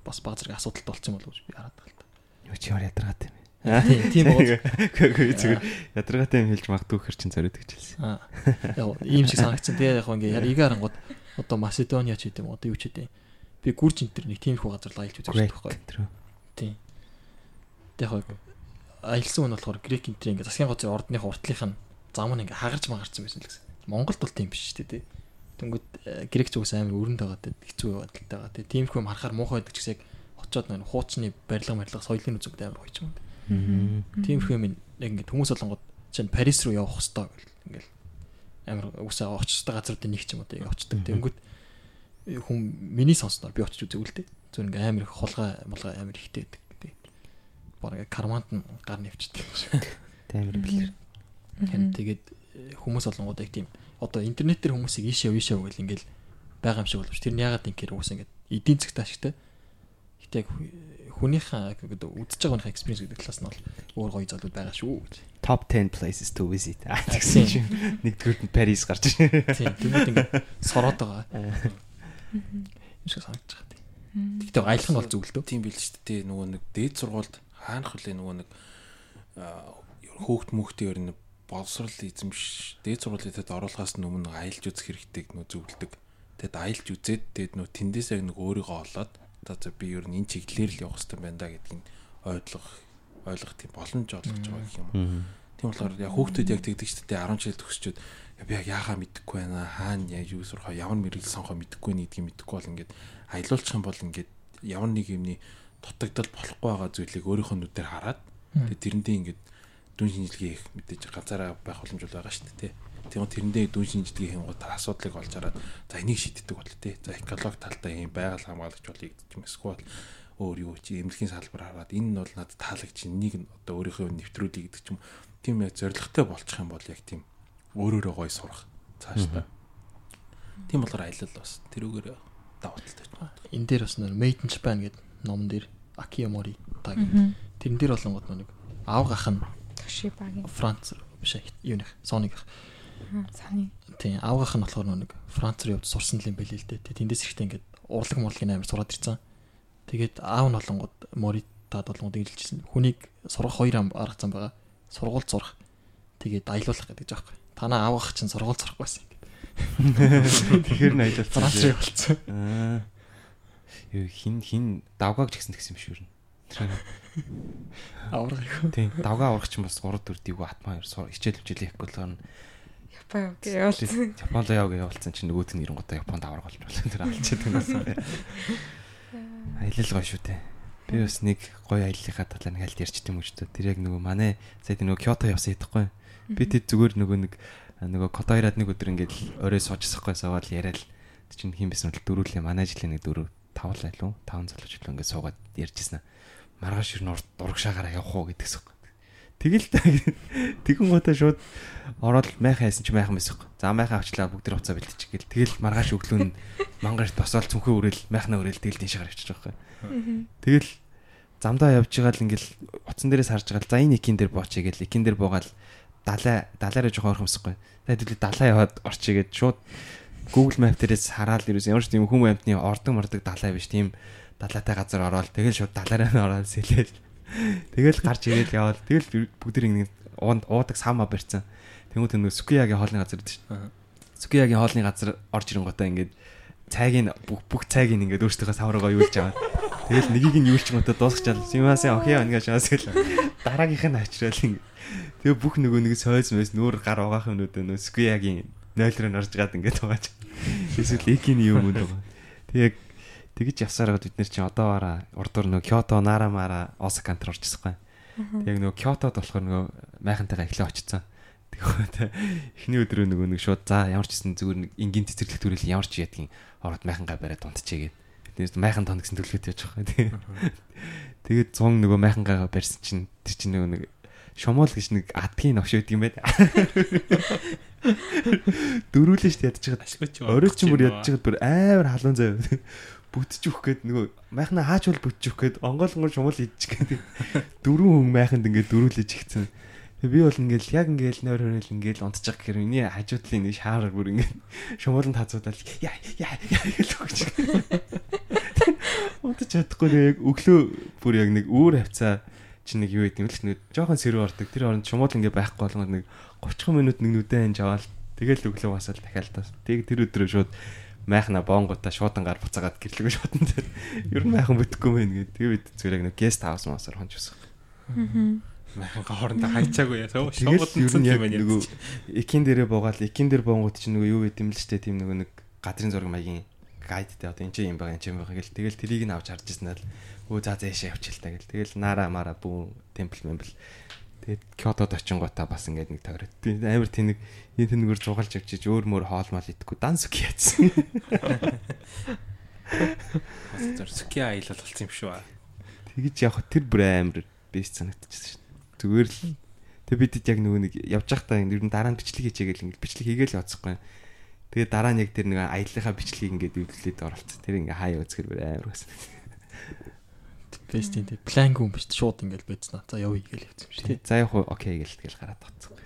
бас баг зэрэг асуудалтай болцсон болов уу гэж би хараад байгаа л та. Юу чи ямар ядаргаатай юм бэ? Тийм тийм бол Гэхдээ зүгээр ядаргаатай юм хэлж магадгүй хэр чин зориод хэлсэн. аа яг ийм шиг санагдсан. Тэгээ яг ингээ игээ харангууд одоо Македониа ч гэдэм одоо юу ч гэдэм би гүрж энэ төр нэг тийм их газар аялж үзэж байгаа байхгүй. Тийм. Яг аялсан хүн болохоор грек энэ ингээ засгийн газрын ордныхаа уртлынх нь зам нь ингээ хагарч магарсан байсан л гэсэн. Монголд бол тийм биш шүү дээ. Тэнгүүд грек ч угсаа амар өрөнд байгаа те хэцүү байдалтай байгаа те. Тийм их юм харахаар муухай байдаг ч гэсэн очоод нэг хуучны барилга барилга соёлын үзэгт амар гоё ч юм. Тийм их юм яг ингээ хүмүүс болонгод чинь Парис руу явах хэвээр ингээл амар угсаа очтой газруудын нэг ч юм уу те очдог. Тэнгүүд хүн миний сонсноор би очиж үзэв л те. Зөв ингээ амар их хулгай молгой амар ихтэй байдаг. Бараг кармант нь гар нэвчдэг. Таймер бэлэр. Харин тэгээд э, хүмүүс олонгууд яг тийм одоо интернет дээр хүмүүсийг ийшээ ийшээ гэл ингээл байгаа юм шиг боловч тэр нь ягаад ингэхээр уус ингээд эдийн засгт ашигтай. Гэтэ яг хүнийхээ гэдэг үдчихэж байгаа хүнийхээ experience гэдэг талаас нь бол өөр гоё залууд байгаа шүү гэж. Top 10 places to visit. Тэгсэн чинь нэгдүгürt нь Парис гарч ирсэн. Тийм тэгмэд ингээд сороод байгаа. Юм шиг санагдаж тийм. Гэтэ аялах нь бол зүг л дөө. Тийм бил шүү дээ. Нөгөө нэг дээд сургуульд хаанах хүлээ нөгөө нэг хөөхт мөхтэй ер нь боловсрал эзэмш дээд сургуулийн тэд оруулахаас өмнө аялж үзэх хэрэгтэй нөгөө зөвлөдөг. Тэгэд аялж үзээд тэгэд нөгөө тэндээс яг нэг өөрийгөө олоод за за би ер нь энэ чиглэлээр л явах хэрэгтэй байна да гэдгийг ойлгох ойлгох тийм боломж олгож байгаа гэх юм уу. Тийм болохоор яг хүүхдүүд яг тэгдэг ч гэдэг 10 жил төгсчөөд би яг яахаа мэдэхгүй байна? Хаана яаж юу сурах ямар мэрэгэл сонгох мэдэхгүй нэгдгийг мэдэхгүй бол ингээд аялуулчих юм бол ингээд ямар нэг юмний дутагдал болохгүй байгаа зүйлийг өөрийнхөө нүдээр хараад тэгээд тэрэндээ ингээд дүн шинжилгээ хийх мэдээж ганцаараа байх боломж бол байгаа шүү дээ. Тийм тэрэндээ дүн шинжилгээ хийх гот асуудлыг олж хараад за энийг шийддэг бол тээ. За экологи талдаа ийм байгаль хамгаалагч бол ийгдэж юм эсвэл өөр юу чи эмнэлгийн салбар хараад энэ нь бол надад таалагч энийг одоо өөрийнхөө нэвтрүүлэх гэдэг ч юм. Тийм яг зоригтой болчих юм бол яг тийм өөрөөрөө гой сурах цаашдаа. Тийм болохоор аялал бас тэрүүгээр давуу талтай байна. энэ дээр бас нэр Made in Japan гэдэг ном дээр Akiyamori таг. Тэрэн дээр болонгод нэг аав гах нь Тошибагийн Франц биш ээ юу нэх Sony гах. саны Тийм аав гах нь болохоор нэг Франц руу явж сурсан л юм байл л дээ. Тэндээс ихтэй ингээд урлаг муулагын амар сураад ирсэн. Тэгээд аав нь болонгод Моритад болонгод хэлжсэн. Хүнийг сурах хоёр ам арга зам байгаа. Сургууль сурах. Тэгээд аялуулах гэдэг жаахгүй. Танаа аав гах чинь сургууль сурахгүй байсан. Тэгэхээр нь аялалцсан. Франц руу явуулсан. Аа. Хин хин давгааг ч гэсэн тэгсэн юм шүү. Аврах их. Тийм. Давгаа аврах чинь бас 3 4 дийгүү атмаа хичээл хичээл хийхгүй л гоо Япон окей явуулсан. Японд гэж явуулсан чинь нөгөөт нь ирэнгуудаа Японд авраг болж байна. Тэр алчаад байна. Аялал гоё шүү дээ. Би бас нэг гоё аяллахаа талаар нэг хальт ярьчих юм өчтөө. Тэр яг нөгөө манай сая нөгөө Кyoto явсан хэдэхгүй. Би тэд зүгээр нөгөө нэг нөгөө Котоирад нэг өдөр ингээд орой суужсахгүй суугаад яриад чинь хин бисэн бол дөрүлээ манай жилийн нэг дөрөв тавл айлуу таван залууч илүү ингээд суугаад ярьжсэн. Маргааш ер нь урд урагшаагаараа явах уу гэдгээс. Тэгэл тэгэн гутаа шууд ороод майхан хайсан чи майхан байсан. За майхан авчлаа бүгд тэр уцаа бэлтчих гээл. Тэгэл маргааш өглөө нь мангар тосоол цүнхээ өрөөл майхнаа өрөөл тэгэл тийшээ авчиж байгаа байхгүй. Тэгэл замдаа явж байгаа л ингээл утсан дээрээс харж байгаа л за энэ экин дээр боочээ гээл экин дээр буугаал далай далаараа жоохон орхомсохгүй. Тэгээд далаа яваад орчие гээд шууд Google Map дээрээс хараад ерөөс ямар ч тийм хүм амьтны ордог мордог далай биш тийм далайтай газар ороод тэгэл шууд далаараа нь ороод сэлээл. Тэгэл гарч ирээл явал тэгэл бүгд нэг уунд уудаг сама барьсан. Тэнгүүт нэг Сукиягийн хоолны газар дээ шүү. Сукиягийн хоолны газар орж ирэнгүүтээ ингээд цайгийн бүх бүх цайгийн ингээд өөрсдийнхөө саврагоо юулж аваад тэгэл нэгийг нь юулч гонтой дуусчихал. Симаасаа охиа ингээд шаасгал дараагийнх нь авчрал ингээд Тэгээ бүх нөгөө нэг сойз мэс нүүр гар угаах юмнууд нөө Скуягийн 0 руу орж гаад ингээд байгаа ч. Эсвэл Экийн юм уу байгаа. Тэгээ тэгж явсаар гад бид нар чи одоо бараа урдуур нөгөө Кёто, Нарамара, Осакант орчихсохгүй. Тэгээ нөгөө Кётод болохоор нөгөө майхантайгаа эхлээ очицсан. Тэгээ эхний өдрөө нөгөө нэг шууд за ямар ч гэсэн зүгээр нэг энгийн цэцэрлэг төрөл ямар ч ядгийн ороод майхангаа бариад унтчихээ гээд. Тэгээд майхан тон гэсэн төлөвлөд яж байгаа. Тэгээд 100 нөгөө майхангаа барьсан чинь тэр чинь нөгөө нэг шомол гэж нэг адгийн новш өгдөг юм байна. Дөрүүлээ шүү дээ ядж байгаа. Орой ч бүр байгаа бүр амар халуун заяа. Бүтчих гээд нөгөө майхна хаач бол бүтчих гээд онгоолгон шумал идчих гээд дөрвөн хүн майханд ингээд дөрүүлэж ихсэн. Тэгээ би бол ингээл яг ингээл нойр хөрөл ингээл унтчих гэхээр миний хажуудлын нэг шаараар бүр ингээд шумууланд хазуудаад яа яа яа гэж өгч. Унтчих чадахгүй яг өглөө бүр яг нэг өөр хавцаа чи нэг юу гэдэг юм л нэг жоохон сэрүү ордог. Тэр оронд шумуул ингээ байхгүй болгоод нэг 30 минут нэг нүдэн анж аваад тэгэл өглөө басаал дахиад тас. Тэг тэр өдрөө шууд майхна бонгота шуудан гар буцаагаад гэрлэгээ шуудан тэр. Ер нь майхан бүтэхгүй мэн гэдэг. Тэгээ бид зүгээр яг нэг гест хаус маасаар хонч өсөх. Аа. Майхан хоорондоо хайчаагүй яа. Ер нь яг нөгөө экин дээрээ буугаал экин дээр бонгот чи нөгөө юу гэдэг юм л штэ тийм нөгөө нэг газрын зураг маягийн гайдтай одоо энэ ч юм байгаа энэ ч юм байгаа гэл тэгэл тэрийг нь авч харж ирсэн л өө за зээшээ явчихл та гэл. Тэгэл нара мара бүү темпл мембл тэгээд Кётод очингуудаа бас ингээд нэг тойроод амар тэнэг энэ тэнэгээр зугалж авчиж өөр мөр хоол мал идэхгүй данс үки яатсан Зэр ски аялал болсон юм шүү. тэгэж явах тэр бүр амар бэст санагдчихсан шүү зүгээр л. Тэг бид яг нөгөө нэг явж байхдаа ер нь дараа нь бичлэг хийчихээл ингээд бичлэг хийгээл явцахгүй Тэгээ дараа нь яг тэр нэг аяллахаа бичлэгийг ингээд өвлөлээд оролцсон. Тэр ингээ хаяа үзгэр бүр амар байсан. Бэст тийм план гүн биш шууд ингээл байдсан. За явъя гээл явцсан шүү дээ. За яг хуу окей гээл тэгэл гараад тавцсан.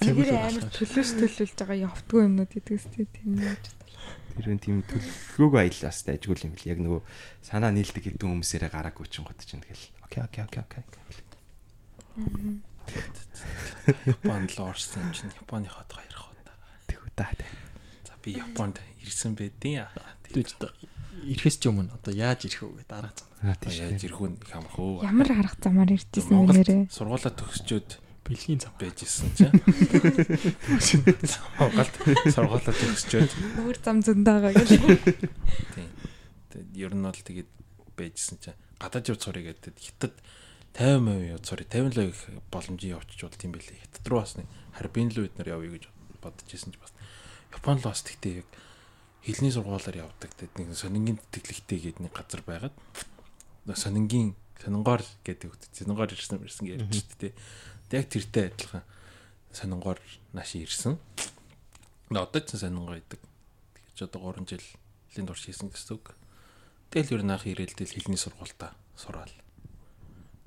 Тэр амар төлөөс төлөөлж байгаа явтгүй юмнууд гэдэг үстэй тийм яаж Тэр нь тийм төлөвлөгөөгүй аяллаас дайжгүй юм бэл яг нөгөө санаа нийлдэг хэдэн хүмүүсээрээ гараагүй ч гот чинь тэгэл окей окей окей окей. Японд л орсон юм чинь Японы хот хоёр хот. Тэгвэл та. За би Японд ирсэн байдیں۔ Тэгэж одоо ирэхээс ч өмнө одоо яаж ирэх вэ гэдэг арга зам. Яаж ирэх их амарх уу. Ямар арга замаар ирдээсэн бэ нэрээ? Сургуулаа төгсчөөд Бэлгийн зам. байж исэн чинь. Монголд сургуулаа төгсчөөд Өөр зам зөндөө байгаа гэж. тийм. Тэгээд ер нь бол тэгээд байжсэн чинь гадаад явц сурыг гэдэг хятад 50% явц сурыг 50 их боломжийн явчих бол тийм байлээ. Хятад руу бас нэг харбин л бид нар явъя гэж бодож исэн ч бас Японд л бас тэгтээ яг хилний сургуулаар явдаг тэгээд нэг сонингийн тэтгэлэгтэй гэдэг нэг газар байгаад сонингийн сонингоор гэдэг үг сонингоор ирсэн ирсэн гэж ярьж шүү дээ. Тэгээд яг тэртэй адилхан сонингоор нааш ирсэн. Одоо ч сонингоо идэг. Тэгэж одоо 3 жилийн турш хийсэн гэсэн үг. Тэгэл ер нь анх ирээлдэл хилний сургуультаа сураал.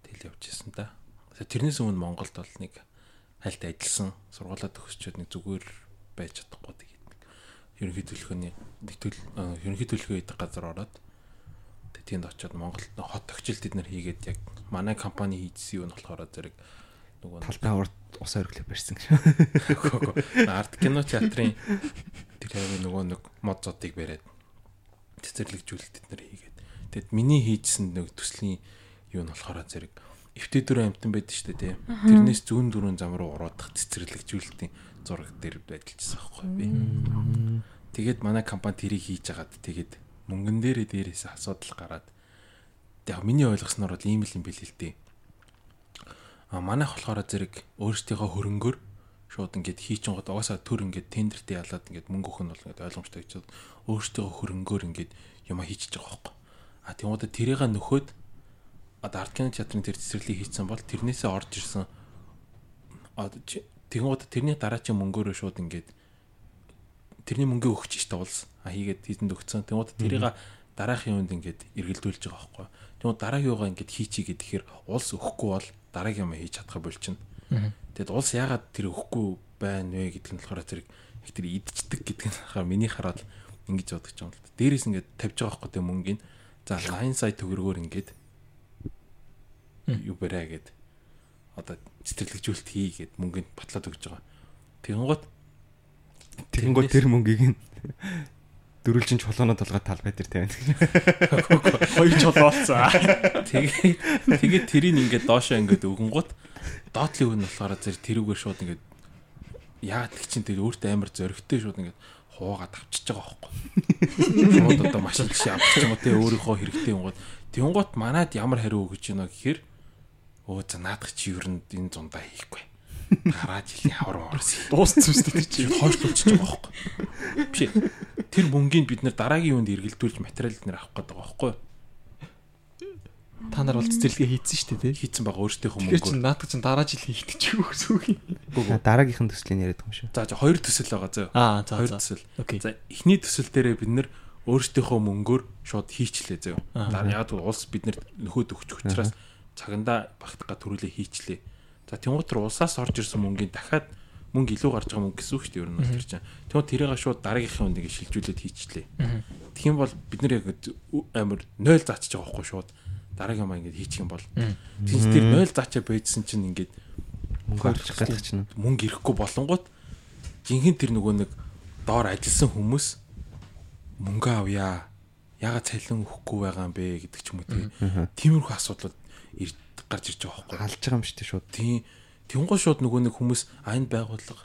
Тэгэл явж исэн та. Тэрнээс өмнө Монголд бол нэг хальт ажилласан сургуулаа төгсчөөд нэг зүгээр байж чадахгүй ерөнхий төлөвлөгөөний нэг төл э, ерөнхий төлөвлөгөө идэх газар ороод тэнд очиод Монголд хот тогтчлт бид нар хийгээд яг манай компани хийжсэн юу нь болохоор зэрэг нөгөө нэг- Талбай урд ус оргилоо барьсан гэж. арт кино театрын тэр яг нөгөө нэг мод зодыг бариад цэцэрлэгжүүлэлт бид нар хийгээд тэгэд миний хийжсэн нэг төслийн юу нь болохоор зэрэг эвтэ дөрөв амтан байдаг шүү дээ тий. Тэрнээс зүүн дөрөв зам руу уруудах цэцэрлэгжүүлэлтийн зураг дээр ажиллажсан байхгүй би. Тэгээд манай компани тэрийг хийж агаад тэгээд мөнгөн дээрээ дээрээс асуудал гараад яг миний ойлгосноор бол ийм л юм бэл л дээ. А манайх болохоор зэрэг өөрсдийнхөө хөрөнгөөр шууд ингээд хийчин гот угаасаа төр ингээд тендертэй ялаад ингээд мөнгө өгөх нь бол ингээд ойлгомжтой гэж өөрсдийнхөө хөрөнгөөр ингээд юма хийчихэж байгаа байхгүй. А тийм удаа тэрийг нөхөд одоо арт кино театрын тэр цэцэрлийг хийцэн бол тэрнээсээ орж ирсэн удаа тэрний дараа чи мөнгөөрөө шууд ингээд тэрний мөнгөө өгч штэ улс а хийгээд хийдэнд өгцөн. Удаа тэрийг дараагийн юунд ингээд эргэлдүүлж байгаа байхгүй. Тэгэн удаа дараагийн юугаа ингээд хийчий гэхээр улс өгөхгүй бол дараагийн юм хийж чадхаа болчихно. Тэгэд улс яагаад тэр өгөхгүй байна вэ гэдэг нь болохоор тэр их тэр идчихдэг гэдэг нь хаа миний хараад ингэж бодож байгаа юм л да. Дээрээс ингээд тавьж байгаа байхгүй тэг мөнгөний. За line side төгрөгөөр ингээд юу барай гэд одоо цэцэрлэгжүүлэлт хийгээд мөнгөнд батлаад өгч байгаа. Тэгэнгუთ тэгэнгუთ тэр мөнгийг нь дөрүлжин чулууны толгой талбай дээр тавина. Хоёр чулуу болсон. Тэгээд тэгээд тэрийг ингээд доошоо ингээд өгөнгүүт доотлын үн болохоор зэрэг тэрүүгээр шууд ингээд яагаад тэг чин тэр өөртөө амар зөрөгтэй шууд ингээд хуугаад авчиж байгаа байхгүй. Шууд одоо машин жишээ авчих юм уу те өөрийнхөө хэрэгтэй юм гот. Тэнгуут манад ямар хариу өгч байна гэхээр өө за наадах чи ер нь энэ зундаа хийхгүй. Гараа жилийн хавар орс. Дууссан шүү дээ чи. Хойшлуулчих байгаа байхгүй. Биш. Тэр мөнгийг бид нэр дараагийн юунд эргэлдүүлж материал нэр авах гэдэг байгаа байхгүй. Та нар бол цэцэрлэгээ хийцэн шүү дээ тий. Хийцэн байгаа өөртөөхөө Тэгэхээр чи наадах чинь дараа жил хийдэг ч юу гэсэн үг юм. Дараагийнх нь төслийн яриад байгаа юм шүү. За за хоёр төсөл байгаа зөө. Аа за Хоёр төсөл. За эхний төсөл дээрээ бид нэр өөрсдийнхөө мөнгөөр шууд хийчлээ зөө. Аа. Дараа яг бол улс бид нэр нөхөд өгч учраас цагандаа багтгаа төрүүлээ хийчлээ. За тэнгуутар улсаас орж ирсэн мөнгөний дахиад мөнгө илүү гарч байгаа мөнгө гэсэн үг шүү дээ ер нь тэр чинь. Тэгвэл тэрийг шууд дараагийнхын үнийг шилжүүлээд хийчлээ. Тэгэх юм бол бид нэр яг амар 0 заачж байгаа байхгүй шууд дараагийн маа ингэж хийчих юм бол тийм тэр 0 заачаа байжсэн чинь ингээд Мөнгө авчих гэдэг чинь. мөнгө ирэхгүй болонгууд жинхэнэ тэр нөгөө нэг доор ажилласан хүмүүс мөнгө авъя. Ягаад цалин өгөхгүй байгаа юм бэ гэдэг ч юм уу тийм. Тиймэрхүү асуудлууд гарч ирж байгаа байхгүй. Алж байгаа юм шүү дээ шууд. Тийм. Тэнгуй шууд нөгөө нэг хүмүүс а энэ байгууллага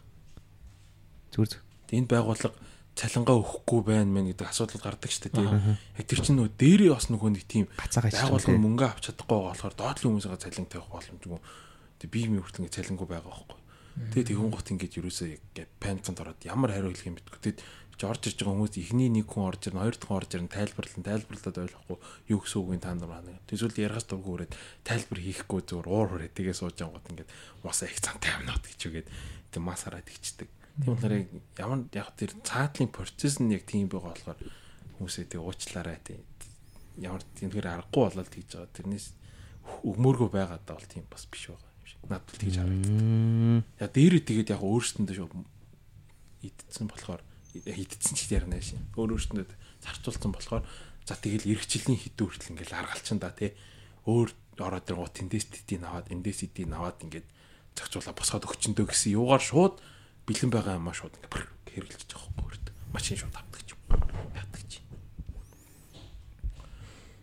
Зүгээр зүг. энэ байгууллага цалингаа өгөхгүй байна мэн гэдэг асуудал гардаг шүү дээ тийм. Яг тэр чинь нөгөө дээрээ бас нөгөө нэг тийм байгууллага мөнгө авч чадахгүй байгаа болохоор доотлын хүмүүсээ цалин тавих боломжгүй. Тэг би ми хүртэл ингэ цалингүй байгаа байхгүй. Тэгээ тэгэн гот ингэж юусоо яг панцанд ороод ямар хариу хэлэх юм битгүү. Тэгэд чи орж ирж байгаа хүмүүс ихний нэг хүн орж ирнэ, хоёр дахь хүн орж ирнэ, тайлбарлан тайлбарлаад ойлгохгүй юу гэсэн үг юм та нар байна. Тэсвэл яргаас дургу өрөөд тайлбар хийхгүй зүгээр уур хүрээ тэгээ сууж гот ингэж уусаа их цантай амнаад гэж үгээд тэг мас хараад игчдэг. Тийм болохоор яг ямар яг тэр цаатлын процесс нь яг тийм байгаа болохоор хүмүүсээ тэг уучлаарай тэг ямар тэнхээр аргагүй болоод тэгж байгаа. Тэрнээс өгмөөргөө байгаад бол тийм бас биш байгаа юм шиг. Надад тэгж харагдав. Я дээрээ тэгээд яг өөрсөндөө шууд идсэн болохоор идсэн ч ярина шин. Өөр өөрсөндөө зарцуулсан болохоор за тэгэл эрх жилийн хэдэн хүртэл ингээл аргалчин да тий. Өөр ороод иргоо тэндээс тэтийн аваад эндээс эдийн аваад ингээд зохицуулаа босгоод өгчөндөө гэсэн юугаар шууд бэлэн байгаа юм аа шууд ингээд хэрэгжилж байгаа хөөе. Машин шууд авдаг ч юм. Яадаг ч.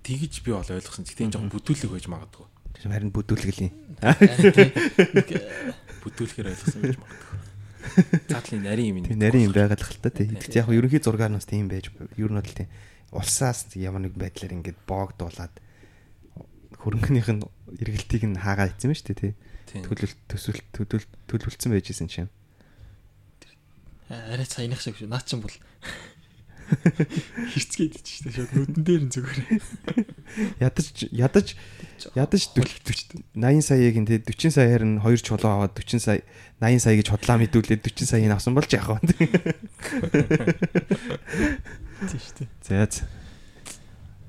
Тэгж би бол ойлгосон. Гэтэ энэ жоохон бүдүүлэг байж магадгүй. Харин бүдүүлгэлээ. Бүдүүлэхээр ойлгосон байж магадгүй. Цаатлын нарийн юм. Тийм нарийн юм байгаад л та тийм. Тэгэхдээ яг ерөнхий зургаар нас тийм байж ер нь бол тийм улсаас ямар нэг байдлаар ингээд боогдуулаад хөрөнгөнийх нь эргэлтийг нь хаагаа ийцэн шүү дээ тий. Төлөвлөлт төсвөл төлөвлөлт төлөвлөсөн байжсэн чинь. Арай саяных шиг шүү. Наа чин бол хэрцгээд идэж штэ шууд нүдэн дээр нь зүгээр. Ядаж ядаж ядаж 80 саягийн те 40 саяар нь 2 чулуу аваад 40 сая 80 сая гэж хотлоо мэдүүлээд 40 саяыг авсан болж яах вэ? Тийм штэ. За за.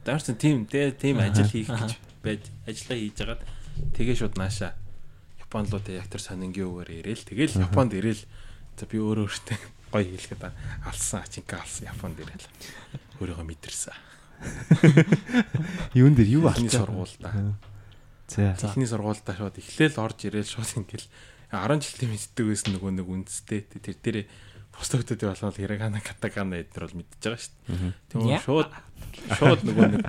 Даарсан тийм тийм ажил хийх гэж байж ажиллаа хийж агаад тэгээ шууд нааша Японд руу тэр сонингийн үгээр ирээл тэгэл Японд ирээл за би өөрөө өөртөө гоё хэлэхэд алсан ачинка алсан Японд ирээл өөрийгөө мэдэрсэн. Юун дээр юу ахны сургуультай. За. Эхний сургуультай шууд эхлээл орж ирээл шууд ингээл 10 жилийн мэддэг байсан нөгөө нэг үндэстэй тэр дээр постогдод болоод Хирагана Катагана эднэр бол мэдчихэж байгаа шүү дээ. Тэгмээ шууд шууд нөгөө нэг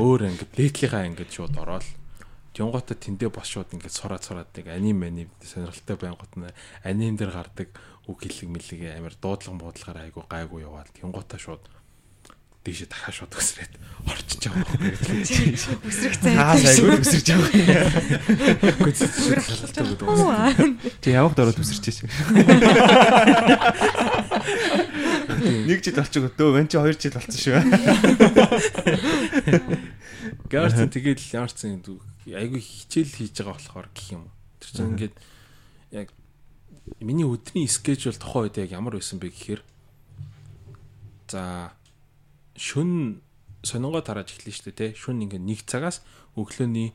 өөр ингээд дээдлийнхаа ингээд шууд ороод Жонготой тэндээ бос шууд ингээд сураад сураад нэг аним аним сонирхолтой байнгут нь аним дээр гардаг үг хэлэг мэлэг амар дуудлага буудлагаар айгу гайгүй яваад Жонготой шууд дээшээ дахиад шууд өсрээд орчиж байгаа юм. Өсрөх цай. Аа сайгүй өсөрч байгаа. Зүгээр халалтай гэдэг. Чи явах дөрөв өсөрч шээ. Нэг жил болчих өөдөө вэн чи 2 жил болсон шүү. Гэрсэн тэгээд ямарсан айгүй хичээл хийж байгаа болохоор гэх юм. Тэр чинь ингээд яг миний өдрийн скежүүл тухайн үед яг ямар байсан бэ гэхээр за шүн сонингоо тарааж эхлэв шүү дээ тий. Шүн ингээ нэг цагаас өглөөний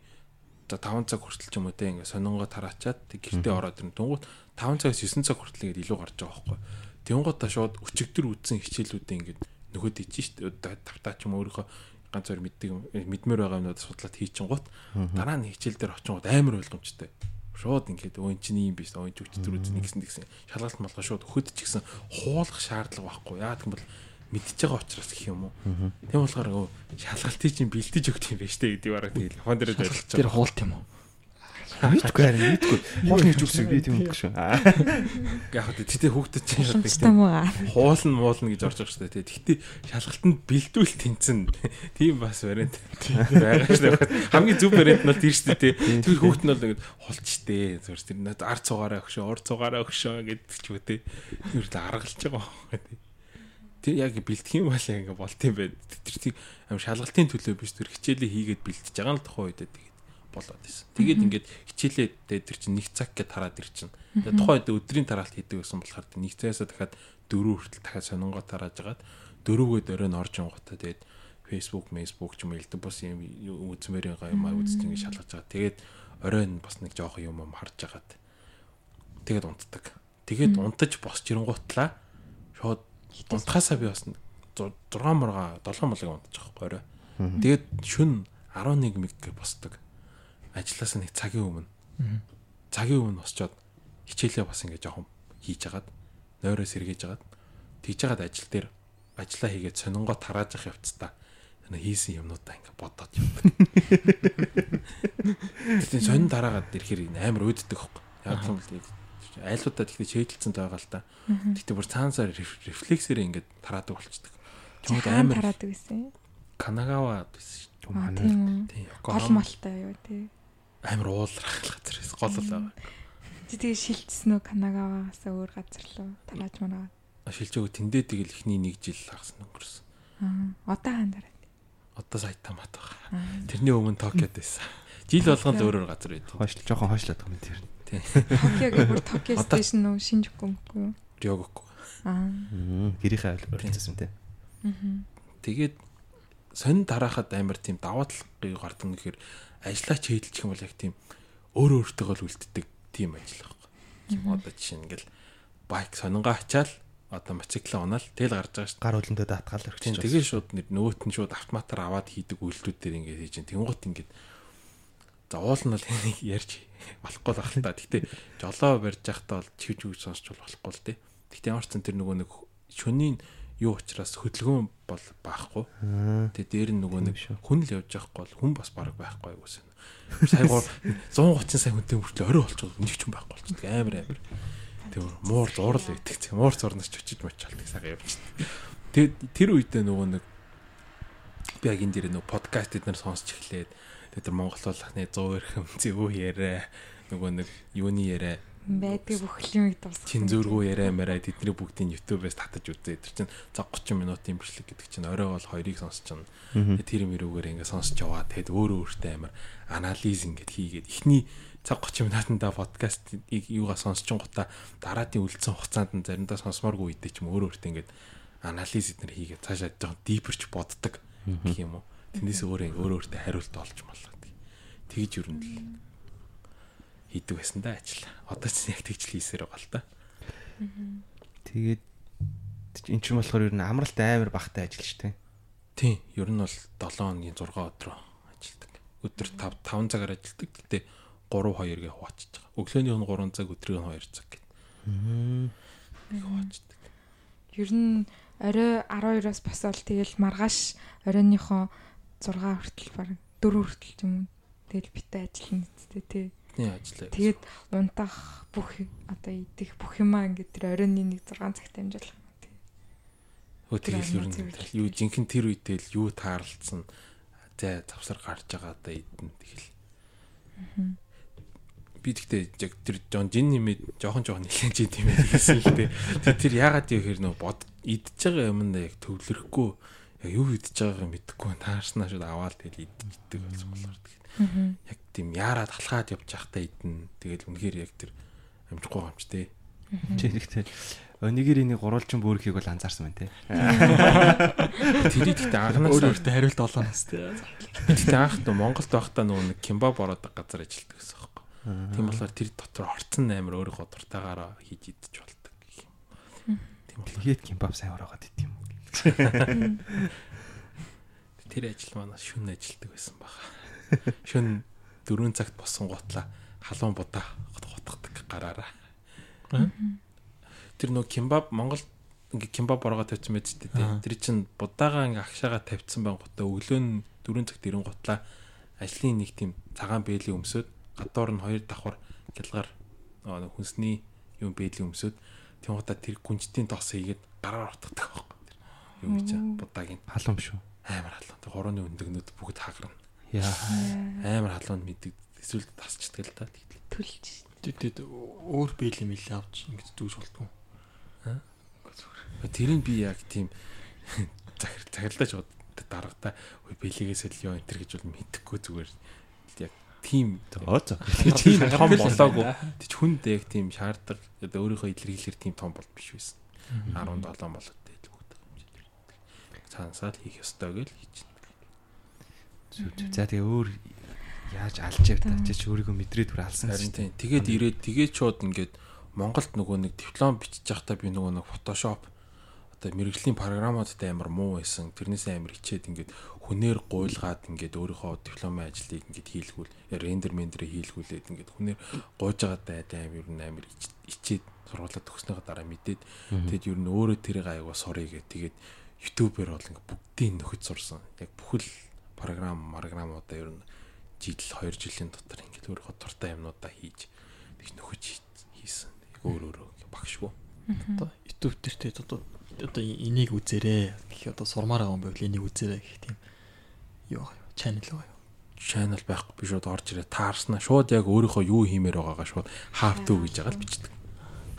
за 5 цаг хүртэл ч юм уу тий ингээ сонингоо тараачаад тэг гэртээ ороод ирнэ. Тунгууд 5 цагаас 9 цаг хүртэл ингээ илүү гарч байгаа байхгүй. Тэнгууд та шууд өчигдөр үдсэн хичээлүүдээ ингээ нөхөд ийж шүү дээ. Тавтаа ч юм өөрийнхөө ганц зөр мэддэг мэдмээр байгаа юмнууд судлаад хийчин гут дараа нь хичээл дээр гут амар ойлгомжтой. Шууд ингээд өө эн чинь юм биш өө ч өчтөр үзнэ гэсэн гэсэн шалгалт малгай шууд өгөхөд ч гэсэн хуулах шаардлага байхгүй. Яа гэх юм бол мэдчихэж байгаа учраас гэх юм уу. Тийм болохоор шалгалтыг чинь бэлдэж өгд юм байна штэ гэдэг бараг тэгэл Япон дээр ойлгож байгаа. Тэр хуулт юм уу? Мэдгүй харин мэдгүй. Хоол хийж үсэг би тийм үгүй шүү. Яг хөө тэгтээ хүүхдэд чинь шууд хуулна муулна гэж орж байгаа шүү дээ. Тэгтээ шалгалтанд бэлдүүл тэнцэн. Тийм бас вариант байгаа шүү дээ. Хамгийн зөв вариант нь бол тийм шүү дээ. Тэр хүүхд нь бол ингэж холчтэй. Зүгээр тэр надад ар цугаараа өгшөө, ор цугаараа өгшөө гэдэг ч те. Тэр л аргалж байгаа байхгүй. Тэг яг бэлдэх юм бол ингээ болт юм байна. Тэр тийм шалгалтын төлөө биш тэр хичээлээ хийгээд бэлдэж байгаа л тухайн үед тэгээд болоод байсан. Тэгээд ингээд хичээлээ тэр чинь нэг цаг гэж тараад ир чинь. Тэгээд тухайн үед өдрийн тараалт хийдэг байсан болохоор нэг цагаасаа дахиад дөрөв хүртэл дахиад сонингоо тарааж агаад дөрөвгөө дөрөв нь орж онготой тэгээд Facebook, Facebook ч юм уу элдэн бас юм үзмэрийн гай юм аа үзэж ингэ шалгаж байгаа. Тэгээд оройн бас нэг жоох юм юм харж агаад тэгээд унтдаг. Тэгээд унтаж босч ирэнгуутлаа шууд унтахаасаа би бас 6 мурга 7 молыг унтаж байгаа байхгүй орой. Тэгээд шүн 11 мэг босдог. Ажлаас нэг цагийн өмнө. Цагийн өмнө босчоод хичээлээ бас ингэ жоохон хийж агаад нойроо сэргээж агаад тэгж агаад ажил дээр ажиллаа хийгээд сонингоо тарааж явах явцдаа хийсэн юмнуудаа ингээ бодоод юм. Тэгээд сонин дараагаад ирэхээр амар өөддөг хөөх. Яг юм л айлуудаа тэгтээ шийдэлцэн байгаа л та. Тэгтээ бүр цаанасаар рефлексээр ингээд тараадаг болчдөг. Чамд амар тараадаг гэсэн. Канагава байсан шүү. Манай тийм. Гол малтай юу тий. Амар уулрах газар байсан. Гол л байгаа. Чи тэгээ шилжсэн үү Канагаваас өөр газар руу тарааж манаа. Шилжээгөө тэндээ тэгэл ихний нэг жил лагсан өнгөрсөн. Аа. Одоо хаан дараа. Одоо Сайтамат байгаа. Тэрний өмнө Токиод байсан. Жил болгонд өөр өөр газар байд. Хойшлол жоохон хойшлоод байгаа юм тэр. Токиог бүр Токио стейшн үү Шинжуку мөхгүй юу? Рёгоку. Аа. Гэрийнхээ айлбарчсан тий. Аа. Тэгээд сонин дараахад амар тийм даваа талхыг гардаг нэхэр ажиллаач хийдэлчих юм бол яг тийм өөр өөртөөгөө л үлддэг тийм ажил байхгүй. Тийм одоо жишээ нь ингээл байк сонингаа ачаал одоо мотоциклаа унаал тэгэл гарч байгаа шүү. Гар хөлөндөө даатгаал өрчих. Тэгээ шууд нөгөөт нь шууд автоматар аваад хийдэг үйлдэлүүд дээр ингээд хийж чинь тэнгуут ингээд За уул нь бол энийг ярьж болохгүй байх л та. Гэтэ жолоо барьж явахдаа бол чивж үгүй сонсч болохгүй л тий. Гэтэ ямар ч зэн тэр нөгөө нэг шөнийн юу учраас хөдөлгөөн бол байхгүй. Тэгээ дээр нь нөгөө нэг хүн л явж байхгүй бол хүн бас баг байхгүй айгуус. Сая гоо 130 сая хүнтэй хүртэл орой болчиход нэг ч хүн байхгүй болчихдог амар амар. Тэгээ муур зурл өгдөг. Муур зурнаас ч очиж мочолдог сайхан явчихдаг. Тэгээ тэр үедээ нөгөө нэг би яг энэ дээр нөгөө подкаст эднэр сонсч эхлээд тэр Монгол улааны 100 эрхэм зэвүү яриа нөгөө нэг юуны яриа байдаг бүх юмыг дуусгах. чин зөргөө яриа мараа тэдний бүгдийг YouTube-ээс татаж үзээ. Тэр чинь цаг 30 минутын бичлэг гэдэг чинь орой бол хоёрыг сонсч Тэгээ тэр мөрөөгөр ингээ сонсож яваа. Тэгэд өөрөө өөртөө амар анализ ингээд хийгээд эхний цаг 30 минутанда подкастыг юугаа сонсож гутаа дараатын үлдсэн хугацаанд нь заримдаа сонсомооргүй үедээ ч юм өөрөө өөртөө ингээд анализ эднэр хийгээд цаашаа жоохон дипэрч боддог гэх юм уу. Тэндээс өөрөө өөрөө өөртөө хариулт олж молоо. Тэгж юу юм л хийдэг байсан да ажил. Одоо ч яг тэгж л хийсээр байгаа л да. Тэгээд эн чинь болохоор ер нь амралт амар багтай ажил шүү дээ. Тийм, ер нь бол 7 хоногийн 6 өдрөө ажилладаг. Өдөр 5 5 цагаар ажилладаг. Гэтэ 3 2-гээ хуваачиж байгаа. Өглөөний нь 3 цаг, өдрийн нь 2 цаг гэдэг. Хуваачдаг. Ер нь орой 12-оос босоод тэгэл маргааш оройныхоо 6 хүртэл баг 4 хүртэл юм уу. Тэгэл битээ ажиллана гэдэг тий. Тийм ажиллаа. Тэгээд унтах бүх одоо идэх бүх юмаа ингээд тэр оройны нэг 6 цагт амжуулах. Өө тэгэл ер нь юу жинхэнэ тэр үедээ л юу таарлцсан зэ завсар гарч байгаа да идэн тэгэл. Би тэгтээ яг тэр Жон Жин нэмээд жоохон жоохон нэлээд жин нэмээд хэлсэн л дээ. Тэр тэр яагаад юм хэр нөө бод идж байгаа юм да яг төвлөрөхгүй яг юу идж байгааг мэдэхгүй таарснаа шууд аваад тэгэл иддэг болсон болохоор тэгээд яг тийм яарад халахад явж байхдаа идэн тэгэл үнэхээр яг тэр амжихгүй юм ч дээ. Чи ихтэй өнигэрийн гурвалжин бүрхийг бол анзаарсан байна те. Тэрийг тэгтээ анханаас Өөр өөртөө хариулт олоо нас тий. Тэгтээ анх нөө Монголд байхдаа нөгөө нэг кимбаб ороод газар ажилладаг гэсэн юм байна. Тийм болохоор тэр дотор орцсон амир өөрийнхөө дуртаагаараа хийж идэж болдог гэх юм. Тийм болохоор Тэгээд кимбаб сайн ороод ит юм. тэр ажил манаас шүн ажилдаг байсан баха. Шүн 4 цагт босон гутлаа халуун будаа готгодог гараараа. Тэр нөө кимбаб Монголд ингээ кимбаб оргоо тавьсан байж тээ. Аа. Тэр чин будаага ингээ агшаага тавьсан байн гутаа өглөө нь 4 цагт ирэн гутлаа ажлын нэг тийм цагаан бээлийн өмсөд гадуур нь хоёр давхар гялгаар хүнсний юм бээлийн өмсөд тийм гутаа тэр гүнжтийн тоос хийгээд гараар утгадаг байхгүй. Юу гэж будааг нь Халуун шүү. амар халуун. Тэр хорооны өндөгнүүд бүгд хагарна. Яа. Амар халуун мэддэг эсвэл тасчдаг л да. Тэгтэл. Түлж. Тэд өөр биелийн мэл авч ингэж дүүж болтгоо. Тэрийг би яг тийм захир захирлаач дарагта ой бэлигээс л ёо энтер гэж бол мэдэхгүй зүгээр яг тийм Оо тийм том болоогүй. Тэг хүнд яг тийм шаарддаг өөрийнхөө илэрхийлэр тийм том бол биш байсан. 17 болоод тэгэл бүгд цаансаа л хийх ёстой гэж хийж. За тэгээ өөр яаж алж яв та. Чи ч өөрийгөө мэдрээд бүр алсан шүү тийм. Тэгээд ирээд тэгээд шууд ингээд Монголд нөгөө нэг диплом бичиж байхдаа би нөгөө нэг Photoshop одоо мэрэгжлийн програмуудтай амар муу байсан. Тэрнээс амар хичээд ингээд хүнээр гуйлгаад ингээд өөрийнхөө дипломын ажлыг ингээд хийлгүүл рендер мендер хийлгүүлээд ингээд хүнээр гуйж байгаадаа аим ер нь амар ич- ичээд сургуулаа төгснөхийн дараа мэдээд тэгээд ер нь өөрөө тэрийг аягаа сурыг гэ тэгээд YouTube-ээр бол ингээд бүгдийг нөхөж сурсан. Яг бүхэл програм програмуудаа ер нь жил 2 жилийн дотор ингээд өөрийнхөө дуртай юмнуудаа хийж тэгж нөхөж хий- хийсэн. Өөр өөрөө багшгүй. Одоо YouTube дээр тэ одоо одоо энийг үзээрэй гэх одоо сурмаар байгаа юм байвал энийг үзээрэй гэх тийм юу аа чанал байгаа юу. channel байхгүй би шууд орж ирээ. Таарснаа шууд яг өөрийнхөө юу хиймээр байгаагаа шууд have to гэж байгаа л бичдэг.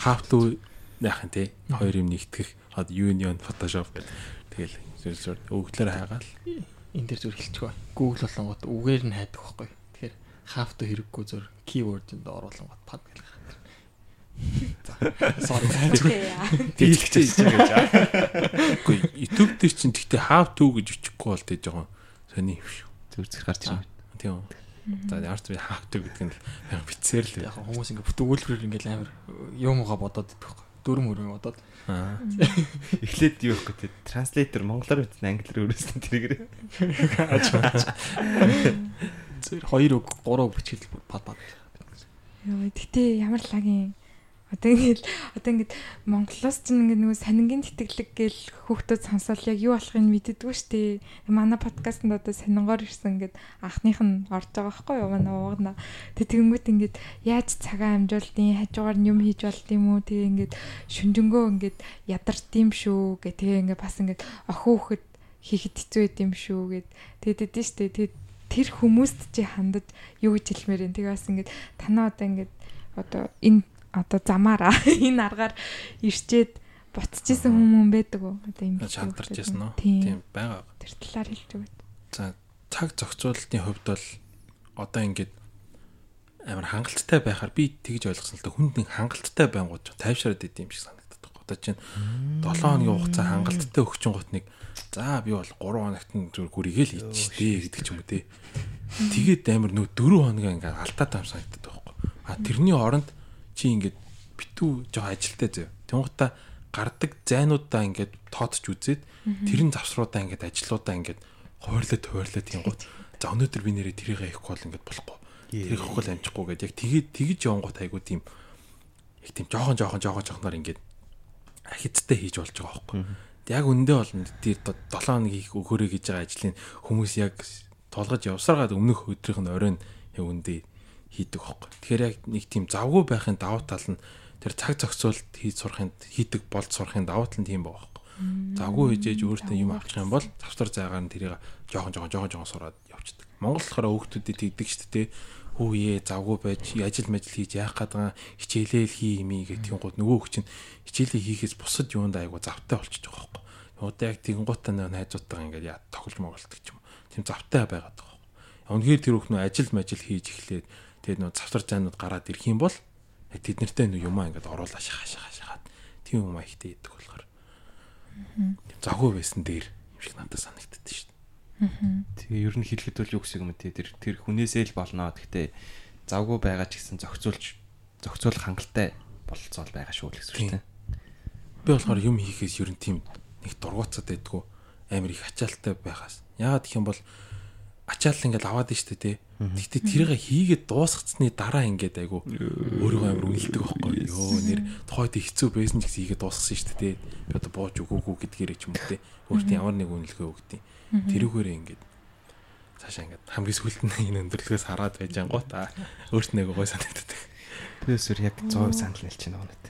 have to яах юм те? Хоёр юм нэгтгэх. Одоо union photoshop гэх тэгэл зөв өгдлөөр хайгаал энэ дээр зүр хэлчих бай. Google болонгот үгээр нь хайдаг байхгүй. Тэгэхээр have to хэрэггүй зөв keyword-д оруулангот пад гэх юм. За sorry. хийж байгаа гэж. Үгүй YouTube дээр чинь тэгтээ have to гэж бичихгүй бол тэг жоохон сони юм шүү. зүр зэрэг гарч ирнэ. Тийм үү. За ямар ч би have to гэдэг нь яг бицээр л Яг хүмүүс ингээ бүт өгүүлбэрээр ингээл амар юмгаа бодоод идэх байхгүй. Дөрөв мөрөв бодоод Эхлээд юу вэ гэдэг транслейтер монголоор бичсэн англиар өрөөсөн тэргээр. зөв хоёр үг гурав үг бичгэл пад пад. Йоо, гэтээ ямар лагийн Одоо ингээд одоо ингээд Монголоос ч ингээд нөгөө санингийн тэтгэлэг гээл хүүхдүүд сонсоол яг юу болохыг мэддэггүй шүү дээ. Манай подкастт одоо сонингоор ирсэн ингээд анхных нь орж байгаа байхгүй юу? Манай уугна. Тэг тэгэнгүүт ингээд яаж цагаа амжуулдیں۔ Хажуугаар нь юм хийж болд юм уу? Тэгээ ингээд шүнжэнгөө ингээд ядарт юм шүү гэ. Тэгээ ингээд бас ингээд охин хүүхэд хийхэд хэцүү байд юм шүү гэд. Тэгээд дэдэж штэ. Тэгээд тэр хүмүүст чи хандаж юу гэж хэлмээр юм. Тэгээ бас ингээд танаа одоо ингээд одоо энэ одоо замаараа энэ аргаар ирчээд буцчихсан хүмүүс байдаг уу? Одоо юм шантарч ясан уу? Тийм байгаа. Тэр талаар хэлж өгөөд. За цаг зохицуулалтын хувьд бол одоо ингээд амар хангалттай байхаар би тэгж ойлгосон л да хүнд нэг хангалттай байнгут тайвшраад идэм шиг санагдаад байна. Одоо чинь 7 хоногийн хугацаа хангалттай өгчин гот нэг за би бол 3 хоногт нь зүгээр гүрийгээл хийчихтэй гэдэг ч юм уу те. Тэгээд амар нөө 4 хоног ингээд алдаад байгаа санагдаад байхгүй. А тэрний оронд чи ингээд битүү жоо ажилтай зөө. Тэнгуутаа гардаг зайнуудаа ингээд тооцож үзээд тэрэн завсруудаа ингээд ажлуудаа ингээд хойрлоод хойрлоод тэнгуут за өнөөдөр би нэрээ тэрийг хийхгүй бол ингээд болохгүй. Тэр ихгүй л амжихгүй гэдэг яг тэгээд тэгж явангууд айгуу тийм их тийм жоохон жоохон жоохон жоохноор ингээд ахицтай хийж болж байгаа байхгүй. Яг үндэ бол тэр 7 хоног хийх өгөөрэй гэж байгаа ажлын хүмүүс яг тулгаж явсаргаад өмнөх өдрийнх нь оройн яг үндэ хийдэг байхгүй. Тэгэхээр яг нэг тийм завгүй байхын давуу тал нь тэр цаг зохицуулт хийж сурахын хийдэг болд сурахын давуу тал нь тийм байгаа байхгүй. Завгүй хийжээж өөртөө юм авчих юм бол завсар зайгаар нь тэрийг жоохон жоохон жоохон жоохон сураад явчихдаг. Монгол болохоор хүүхдүүдэд тэгдэг шүү дээ. Хүүе завгүй байж ажил мэл хийж яах гэдэг хичээлэл хий юм ий гэх тийм гот нөгөө хүч нь хичээлээ хийхээс бусад юунд айгу завтай болчихж байгаа байхгүй. Одоо яг тэгэн гутаа нэг найзуудтайгаа ингээд яа тоглож моголдог ч юм. Тийм завтай байгаад байгаа. Үнэхээр тэр хүүхнөө ажил мажил хийж эхлээд Тэгээд нөө завсар зайнууд гараад ирэх юм бол тэд нартэй нөө юмаа ингээд оруулаа шахаа шахаа шахаад тийм юм ихтэй идэг болохоор завгүй байсан дээр юм шиг надад санагддаг шүү дээ. Тэгээ ер нь хэлэхэд бол юу гэсэн юм те тэр тэр хүнээсээ л болно. Гэхдээ завгүй байгаа ч гэсэн зохицуулж зохицуулах хангалттай бололцоол байгаа шүү л гэсэн үг тийм. Би болохоор юм хийхээс ер нь тийм нэг дургуутсаад байдгүй амар их ачаалттай байхаас. Яагаад гэх юм бол ачаал ингээд аваад штэ тий. Гэхдээ тэрийг хийгээд дуусгацсны дараа ингээд айгу өөрийгөө амар үнэлдэг байхгүй ёо нэр тухайд хэцүү байсан ч гэсэн хийгээд дуусгасан штэ тий. Би одоо бууж өгөөгүй гэдгээрээ ч юм уу тий. Өөртөө ямар нэг үнэлгээ өгдیں۔ Тэрүүгээрээ ингээд цаашаа ингээд хамгийн сүлд нь энэ өндөрлгөөс хараад байж ангуу та өөрт нэг гой санагддаг. Тэрсэр яг 100% санал нэлж байна өнөд.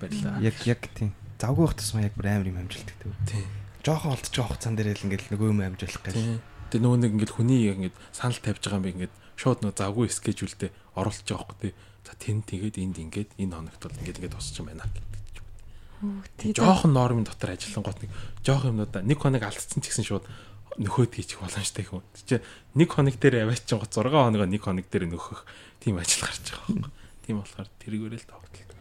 Баярлаа. Яг яг тийм. Завгүй байх тусмаа яг бүр амар юм амжилтдаг. Тийм. Жохон олдчих хугацаан дээр л ингээд нөгөө юм амжуулах гэж. Тийм. Тэгээ нөгөө нэг ингээд хүний ингээд санал тавьж байгаа юм би ингээд шууд нөгөө завгүй скежүүлдэ оруулж байгаа тий. За тэн тэгээд энд ингээд энэ хоногт бол ингээд ингээд тусч юм байна гэж. Жохон нормын дотор ажиллан гот нэг жоох юмнуудаа нэг хоног алдсан ч гэсэн шууд нөхөд хийчих боломжтой хүн. Тэгэж нэг хоног дээр аваач чинь 6 хоногоо нэг хоног дээр нөхөх тийм ажил гарч байгаа юм. Тийм болохоор тэргээрээ л тогтол.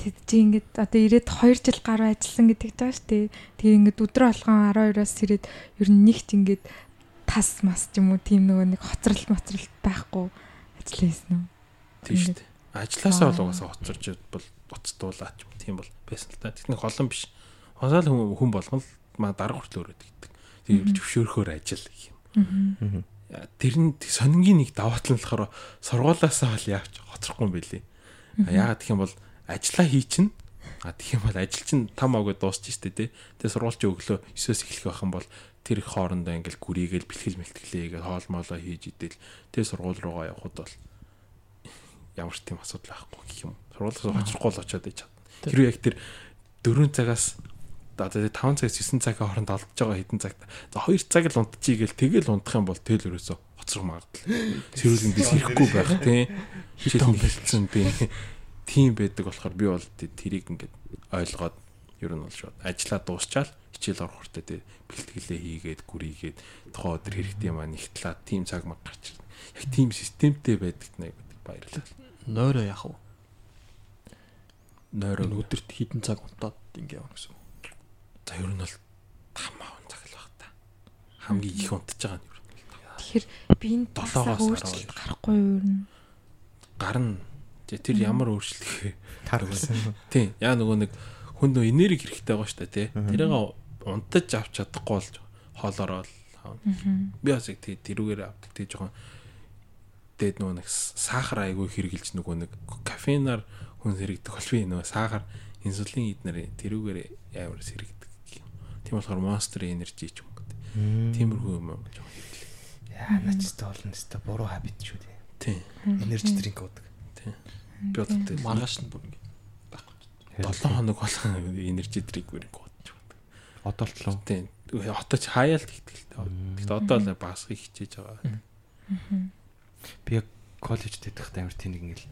Тэд чи ингээд одоо ирээд 2 жил гаруй ажилласан гэдэг шүү дээ. Тэгээ ингээд өдрө болгон 12-оос ирээд ер нь нэгт ингээд тас мас ч юм уу тийм нөгөө нэг хоцрол моцролт байхгүй ажиллаа хийсэн үү? Тийм шүү дээ. Ажлаасаа бол угаасаа хоцорч бол буцтуулаач юм тийм бол байсан л та. Тэхний холон биш. Хосаал хүн болгон л маа дарга хүртэл өрөөд гэдэг. Тийм зөвшөөрөхөөр ажил гэх юм. Тэр нь сонингийн нэг даваа тал нь болохоор сургуулаасаа бол явж хоцрохгүй юм билий. Яагаад гэх юм бол ажиллаа хий чинь А тэгэх юм бол ажил чинь 5 аваад дуусчих штэ тий. Тэгээ сургуульч өглөө 9-оос эхлэх байх юм бол тэр их хоорондоо ингээл гүрийгээл бэлтгэл мэлтгэлээ хаал моолоо хийж идэл тэгээ сургууль руугаа явхад бол ямар ч тийм асуудал байхгүй гэх юм. Сургуулиас хоцрохгүй л очиод ич. Тэр яг тэр 4 цагаас одоо 5 цагаас 9 цагийн хооронд олдож байгаа хэдэн цагт за 2 цаг л унтчихъя гэл тэгэл унтах юм бол тэл өрөөсөө хоцрох магадлал. Сэрүүл эндээс ирэхгүй байх тий. Хитэн хэлсэн би тийм байдаг болохоор би бол тэрийг ингээд ойлгоод ер нь бол шууд ажиллаа дуусчаал хичээл орох хүртээ тий бэлтгэлээ хийгээд гүрийгээд тухайн өдөр хэрэгтэй аа нэгтлээ тийм цаг маг гарч ирнэ. Яг тийм системтэй байдаг нэг баярлалаа. Нойроо яах вэ? Нойроо өдөрт хэдэн цаг унтаад ингэ явна гэсэн. За ер нь бол хамаа цаг л баг та. Хамгийн их унтж байгаа нь ер нь. Тэгэхээр би энэ долоогоос өөрчлөлт гарахгүй юу ер нь? Гарна Тэр ямар өөрчлөлт тар болсон. Тийм. Яа нөгөө нэг хүн нөө энерги хэрэгтэй байгаа шүү дээ тий. Тэрийг унтаж авч чадахгүй болж хоолороо л. Би бас яг тэрүүгээр авдаг тий жоохон тэгээд нөгөө нэг сахар айгүй хэрглэж нөгөө нэг кофенаар хүн сэрэгдэх бол би нөгөө сахар инсулин иднэр тэрүүгээр амар сэрэгдэг. Тийм болохоор Monster Energy ч юм уу. Тиймэрхүү юм аа жоохон хэрэглээ. Яа начтай болно өстой буруу хабит шүү дээ. Тийм. Энержи дринк уудаг. Тийм. Би одоо Маргааш нь бүр ингэ. 7 хоног болгон энержи дринк бүрийг гооч. Одоо л лөө. Тийм. Оточ хаяалт ихтэй. Гэхдээ одоо л багсхийг хичээж байгаа. Би яг коллежд идэх амар тийм ингээл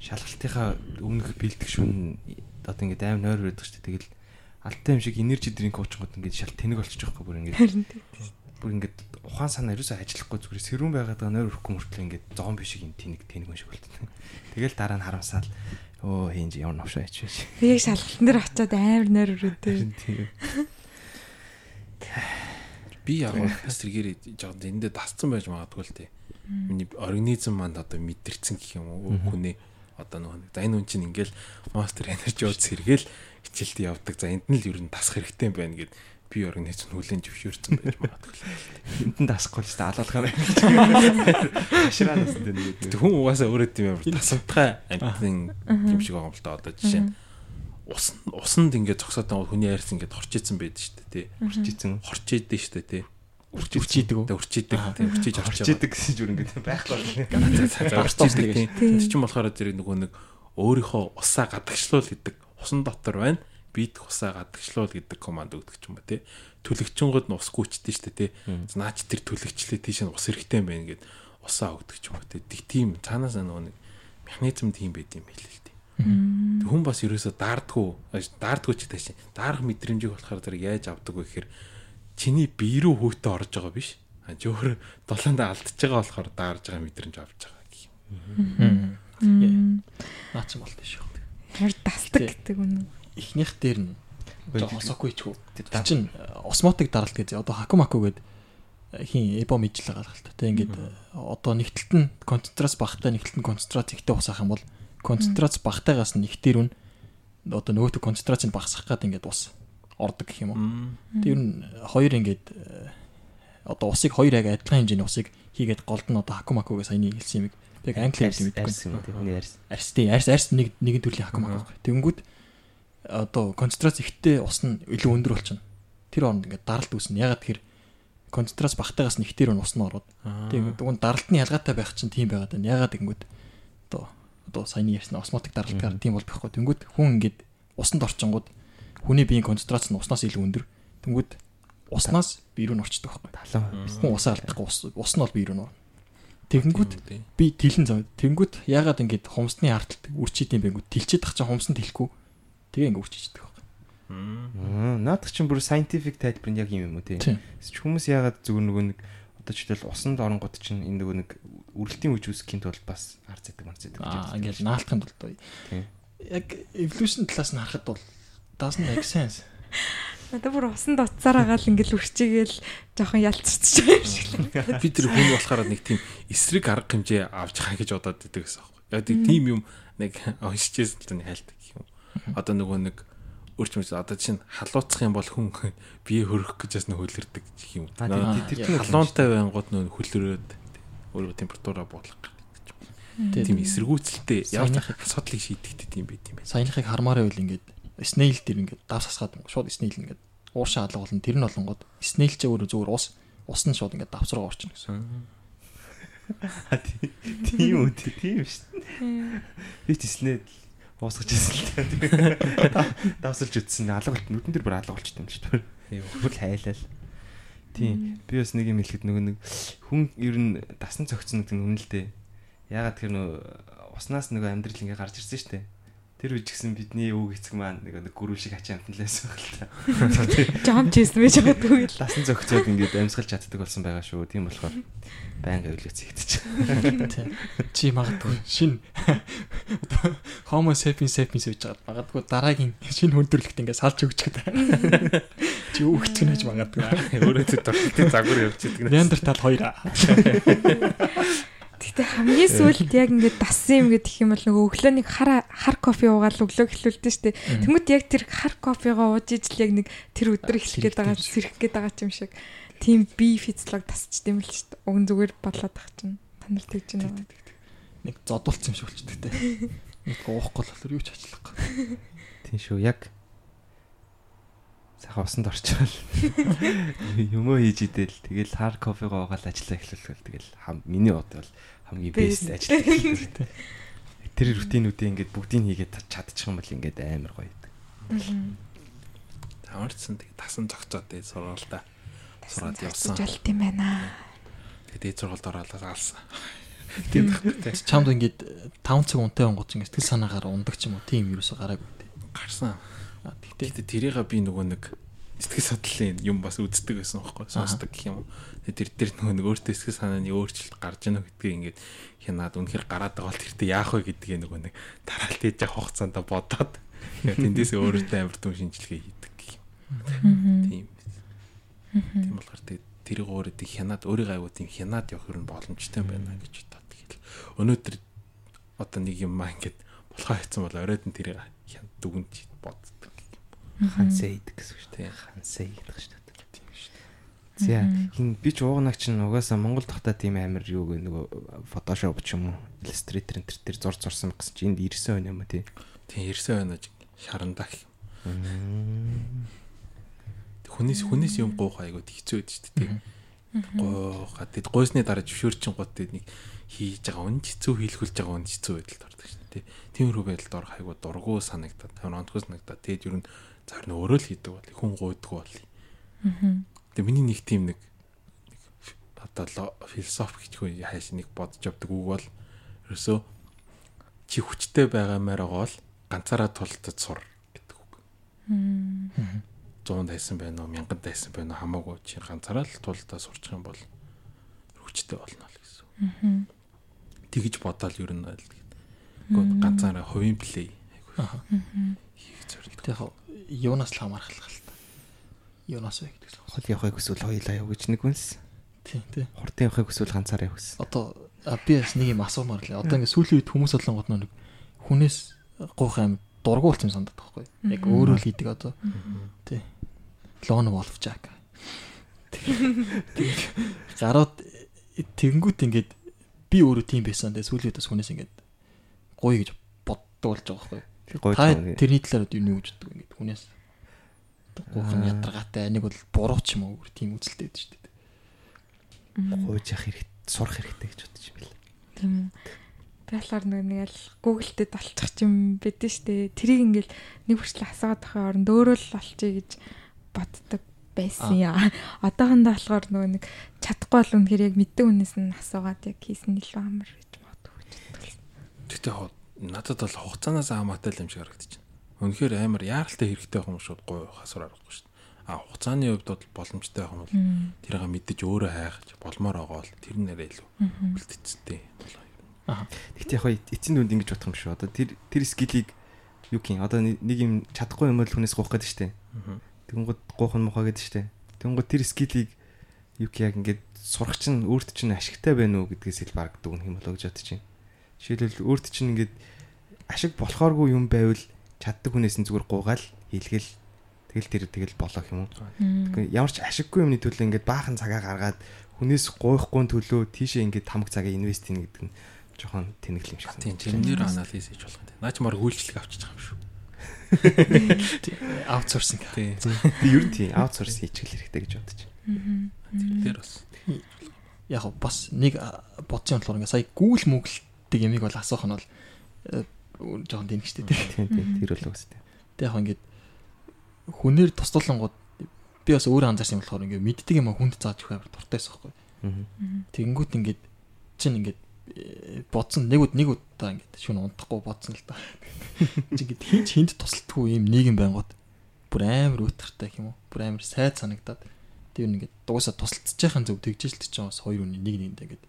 шалгалтынхаа өмнөх бэлдэх шүн одоо ингээд аим нойр байдаг шүү дээ. Тэгэл алтай юм шиг энержи дринк уучгууд ингээд шал тэнэг болчих жоохгүй бүр ингээд Харин бүр ингээд ухаан санаа ерөөсөө ажиллахгүй зүгээр сэрүүн байгаад байгаа нойр өрөхгүй мөртлөө ингээд зомби шиг юм тэнэг тэнэг юм шиг болтон. Тэгэл дараа нь харамсаал өө хинж ямар новшоо ачиж. би яг шалгалтан дээр очиод амар нойр өрөөдөө. Тийм. Би яг бас тэргээр жоохон зэндээ дасцсан байж магадгүй л тий. Миний организм манд одоо мэдэрсэн гэх юм уу хүний одоо нөгөө за энэ хүн чинь ингээл Monster Energy ууц сэргээл хичээлд явдаг. За энд нь л ер нь тасах хэрэгтэй юм байна гэд би организм хүлэн зөвшөөрсөн байж магадгүй. Энтэн дасахгүй л та алуулах юм байна. Хашраанаас энэ нэг. Тэг хүн угаасаа өөрөө тийм амар тасамтгай амтны юм шиг байгаа юм л та одоо жишээ нь ус усанд ингээд зогсоод байгаа хүний арьс ингээд хорч исэн байдаг шүү дээ тий. Урчижсэн. Хорч идэв шүү дээ тий. Үрчийдэг үү? Тэг урчидэг. Тэг урчиж авч Урчидэг гэсэн зүр ингээд байхгүй. Урчидэг тийм. Тэр чинь болохоор зэрэг нөгөө нэг өөрийнхөө усаа гадагшлуул гэдэг усан дотор байна. Бид усаа гадагшлуул гэдэг команд өгдөг ч юм ба тий. Түлэгчингод нь ус гүйчдэг шүү дээ тий. Наач тэр түлэгчлээ тийш нь ус хэрэгтэй юм байна гэд усаа өгдөг ч юм ба тий. Тэг тийм цаанаас нөгөө нэг механизм тийм байд юм хэлээ л тий. Хүн бас ерөөсө daardггүй daardггүй ч тааш. Дарах мэдрэмжийг болохоор зэрэг яаж авдаг вэ гэхээр чиний бие рүү хөөтө орж байгаа биш. А зөөр долоонд алдчихж байгаа болохоор даарж байгаа мэдрэмж авч байгаа гэх юм. Наач юм болт шүү. Хэр дасдаг гэдэг үнэ. Эхнийх дээр нь жосоогүй ч хүү. Тэр чинь осмотик даралт гэж одоо хакумаку гэдэг хин эбом ижил байгаа л та. Тэг ингээд одоо нэгтэлт нь концентрац багтай нэгтэлт нь концентрац ихтэй усах юм бол концентрац багтаагаас нь ихтэр үн одоо нөгөөтө концентрац нь багасгах гад ингээд ус ордог гэх юм уу. Тэг ер нь хоёр ингээд одоо усыг хоёр яг адилхан хэмжээний усыг хийгээд голд нь одоо хакумакугээс саяны хэлсэн юм. Яг англи хэлсэн мэдгүй. Арс юм тийм арс. Арс тий арс арс нэг нэгэн төрлийн хакумакуг. Тэнгүүд одоо концентрац ихтэй ус нь илүү өндөр болчихно. Тэр оронд ингээд даралт үүснэ. Ягаад тэгэхээр концентрац багтаагаас нь ихтэр нь ус нь ороод. Тэгээд дуун даралтны ялгаатай байх чинь тийм байгаад байна. Ягаад гэнгүүт одоо одоо саяны ярьсан осмотик даралтаар тийм болдог байхгүй. Тэнгүүд хүн ингээд усанд орчингууд хүний биеийн концентрац нь уснаас илүү өндөр. Тэнгүүд уснаас бие рүү н орчдөг байхгүй. Талан. Хүн усаа алдахгүй ус ус нь бол бие рүү н орно. Тэгэнгүүт би тэлэн зав. Тэнгүүд ягаад ингэж хумсны арталт үрчидэм бэнгүүд тэлчээд тах чинь хумс нь тэлэхгүй. Тэгээ ингэ үрчиждэг байхгүй. Аа, наадах чинь бүр scientific тайлбар нь яг юм юм уу тийм. Хүмүүс ягаад зүгээр нөгөө нэг одоо жишээл усанд оронгууд чинь энэ нөгөө нэг үрэлтийн үж үсгийн тулд бас арц идэг марц идэг. Аа ингээд наалтахын тулд. Тийм. Яг evolution талаас нь харахад бол doesn't make sense. Одоо бүр усанд уцаар агаал ингээл үрчигээл жоохон ялцчихж байгаа юм шиг л. Би тэр хүн болохоор нэг тийм эсрэг арга хэмжээ авч байгаа гэж бодоод байдаг гэсэн юм. Яг тийм юм нэг уншижсэн л нэг хайлт. Одоо нөгөө нэг өөрчмөс одоо чинь халууцах юм бол хүн бие хөрөх гэж бас нөхөлөрдөг гэх юм. Халуунтай байнгут нөө хөлөрөөд өөрөө температураа гэдэг. Тийм эсэргүүцэлтэй ямар асуудлыг шийдэхтэй тийм байт юм байна. Саяныхыг хармаар байвал ингээд snail дээр ингээд давс хасгаад шууд snail ингээд уушаа алга болно. Тэр нь болонгод snail ч өөрөө зүгээр ус ус нь шууд ингээд давс руу орчихно гэсэн. Тийм үү тийм шүү дээ. Би тиснээ уусгаж ирсэн л дээ. Давсалж үтсэн алга болт нүдэн дээр бүр алга болчтой юм шүү дээ. Хөл хайлал. Тийм. Би бас нэг юм хэлэхэд нөгөө нэг хүн ер нь дасан цогцсон гэдэг нь үнэлдэ. Ягаад тэр нөгөө уснаас нөгөө амьдрал ингээ гарч ирсэн шүү дээ. Тэр үеч гисэн бидний өвөг эцэг маань нэг нэг гөрүүл шиг ачаан амтлаасан байх л та. Жам чийсэн байж байгаагүй л. Дасан цогцоод ингээд амьсгалж чаддаг болсон байгаа шүү. Тийм болохоор байнга өвлөц ихтэж. Чи магадгүй шин Homo sapiens sapiens гэж байгаа. Магадгүй дараагийн шинэ хүндрэлт ингээд салж өгч гэдэг. Чи өгч гэнэж магадгүй. Өөрөө тэр дөрөлтийн загвар явж идэг. Неандертал 2. Гэтэ хамгийн сүүлд яг ингээд дассан юм гэдэг юм бол нөгөө өглөөний хар хар кофе уугаад өглөө эхлүүлдэ штэ. Тэнгүүд яг тэр хар кофегаа ууж ижил яг нэг тэр өдөр эхлэх гээд байгаа сэрэх гээд байгаа юм шиг. Тийм би физиолог тасчд юм л штэ. Уг зүгээр болоод тах чинь. Та нар тэгж байна. Нэг зодуулсан юм шиг болчихдаг те. Нэг уухгүй болохоор юу ч ажиллахгүй. Тийм шүү яг сайхан усанд орчвол юмөө хийж идэл тэгэл хар кофего уугаал ажиллаа эхлүүлвэл тэгэл миний бод бол хамгийн бест ажил. Тэр рутинүүдээ ингээд бүгдийг хийгээд чадчих юм бол ингээд амар гоё. Тамарцсан тэг тасан зогцоод дээ сургуультай. Сураад явсан. Жалт юм байна. Тэгээд сургуульд ороод алсан. Те. Чамд ингээд 5 цаг унтай онгоц ингээд сэтгэл санаагаар ундаг ч юм уу тийм юусоо гараагүй. Гарсан. Тэгтээ тэрийг би нөгөө нэг сэтгэл судлалын юм бас үздэг байсан байхгүй сонсдог гэх юм. Тэр дээр нөгөө нэг өөртөө сэтгэл санааны өөрчлөлт гарч ийнө гэдгийг ингээд хянаад үнэхээр гараад байгаа бол тэртээ яах вэ гэдгийг нөгөө нэг дараалт хийж явах хугацаанд бодоод тэндээс өөрөөсөө амар түн шинжилгээ хийдэг гэх юм. Тийм. Тийм болохоор тэгээд тэрийг өөрөө тийг хянаад өөрийгөө аягүй тийм хянаад явах юм боломжтой юм байна гэж бодоод тэгэл. Өнөөдөр одоо нэг юм маа ингээд болохоо хийсэн бол оройд нь тэрийг дүгнж боддог. Хансаа идэг гэсэн шүү дээ. Хансаа идэх шүү дээ. Тийм шүү дээ. За хин би ч уугнаг чинь угаасаа Монгол дахта тийм амар юу гэ нөгөө Photoshop ч юм уу Illustrator энэ төр зур зурсан гэсэн чинь энд ирсэн байна юм уу тий. Тийм ирсэн байна шарандаа гэх юм. Хүнээс хүнээс юм гоох айгуу хэцүү байдаг шүү дээ. Гооха тэгэд гойсны дараа зөвшөөрчин гот тэгэд нэг хийж байгаа үн хэцүү хийлгүүлж байгаа үн хэцүү байдалд ордог шүү дээ. Тиймэрхүү байдалд орох айгуу дургу санагдаад онцгой санагдаад тэгэд ер нь зар нь өөрөө л хийдэг бол хүн гойдгоо бол. Тэгээ миний нэг тийм нэг одоо философи гэхгүй хайш нэг бодож явдаг үг бол ерөөсөө чи хүчтэй байгаамаар байгаа бол ганцаараа тултад сур гэдэг үг. 100 тайсан байна уу 1000 тайсан байна уу хамаагүй чи ганцаараа л тултаа сурчих юм бол хүчтэй болно л гэсэн. Тэгж бодоол ер нь л Гэхдээ ганцаараа хувийн плей Аа. Хийх зорилго. Тэг яг юунаас л хамаарх л та. Юунаас вэ гэдэг л. Хол явахыг хүсвэл хоёлаа яв гэж нэг үнс. Тийм тий. Хурдан явахыг хүсвэл ганцаараа явах гэсэн. Одоо би бас нэг юм асуумаар л. Одоо ингээд сүүлийн үед хүмүүс болонгод нэг хүнээс гуух аим дургуулсан юм санагдаад байхгүй. Яг өөрөө л хийдэг одоо. Тий. Lone Wolf Jack. Гарууд тэгэнгүүт ингээд би өөрөө тийм байсан. Тэгээ сүүлийн үед бас хүнээс ингээд гоё гэж боддог болж байгаа байхгүй. Гоё Та тэрний талаар юу юу гэж боддог ингээд хүнээс гуухан ядаргаатай нэг бол буруу ч юм уу тийм үзэлтэй байдаг шүү дээ. Гойж явах хэрэгтэй, сурах хэрэгтэй гэж бодож юм бэл. Тийм үү. Болохоор нэг нэг л Google-тэй олчих юм бэдэн штэ. Тэрийг ингээл нэг хүртэл асууад байхын оронд өөрөө л олчихъя гэж боддог байсан яа. Одоохондоо болохоор нөгөө нэг чадахгүй бол үнэхээр яг мэддэг хүнээс нь асуугаад яг хийсэн илүү амар гэж боддог. Тэгтээ хоо надад бол хугацаанаас хамаатай л юм шиг харагдаж байна. Үнэхээр амар яаралтай хэрэгтэй юм шууд гоё хасвар аргагүй шүү дээ. А хугацааны хувьд бол боломжтой юм бол тэрийг мэддэж өөрөө хайх болмоор байгаа бол тэр нэрээ илүү үлдэцтэй болоо. Аа. Гэхдээ яг эцсийн дүнд ингэж бодох юм шүү. Одоо тэр тэр скиллийг юу гин одоо нэг юм чадахгүй юм бол хүнээс гуйх гэдэг штэ. Тэнгууд гуйх нь мухаа гэдэг штэ. Тэнгууд тэр скиллийг юу гин яг ингээд сурах чинь өөрт чинь ашигтай байна уу гэдгээс л баг дүгнэх юм болоо гэж бодож байна. Жишээлбэл өөрт чинь ингээд ашиг болохооргүй юм байвал чаддаг хүнээс нь зүгээр гуйгаал хийлгээл тэгэл тэр тэгэл болох юм уу? Тэгэхгүй ямар ч ашиггүй юмны төлөө ингээд баахан цагаа гаргаад хүнээс гуйхгүй төлөө тийшээ ингээд хамаг цагаа инвест хийн гэдэг нь жоохон тэнэгл юм шиг. Тийм тэрнэр анализ хийж болох юм. Наач мар гүйлчлэг авчиж байгаа юм шүү. Аутсорсинг. Тийм. Би ер нь тийм аутсорс хийчихэл хэрэгтэй гэж бодож байна. Тэр бас Яг бас нэг бодсон юм болохоор ингээд сая Google мүгэлдэг ямиг бол асуух нь бол э, жоохон тэнэгчтэй тий. Тийм тэр бол үстэй. Тэг яг ингээд хүнээр туслуулангууд би бас өөрөө анзаарсан юм болохоор ингээд мэддэг юм а хүнд зааж өгөх амар дуртайсан байхгүй. Тэгэнгүүт ингээд чин ингээд э, бодсон нэг үд нэг удаа ингээд шүн унтахгүй бодсон л да. Чи ингээд хинч хинд тусалдаггүй юм нийгэм байнгут бүр амар өтгөртэй гэх юм уу? Бүр амар сайд санагдаад тэр ингээд дуусаа тусалцж яхахын зөв тэгжэл ч чинь бас хоёр үний нэг нэгэндээ ингээд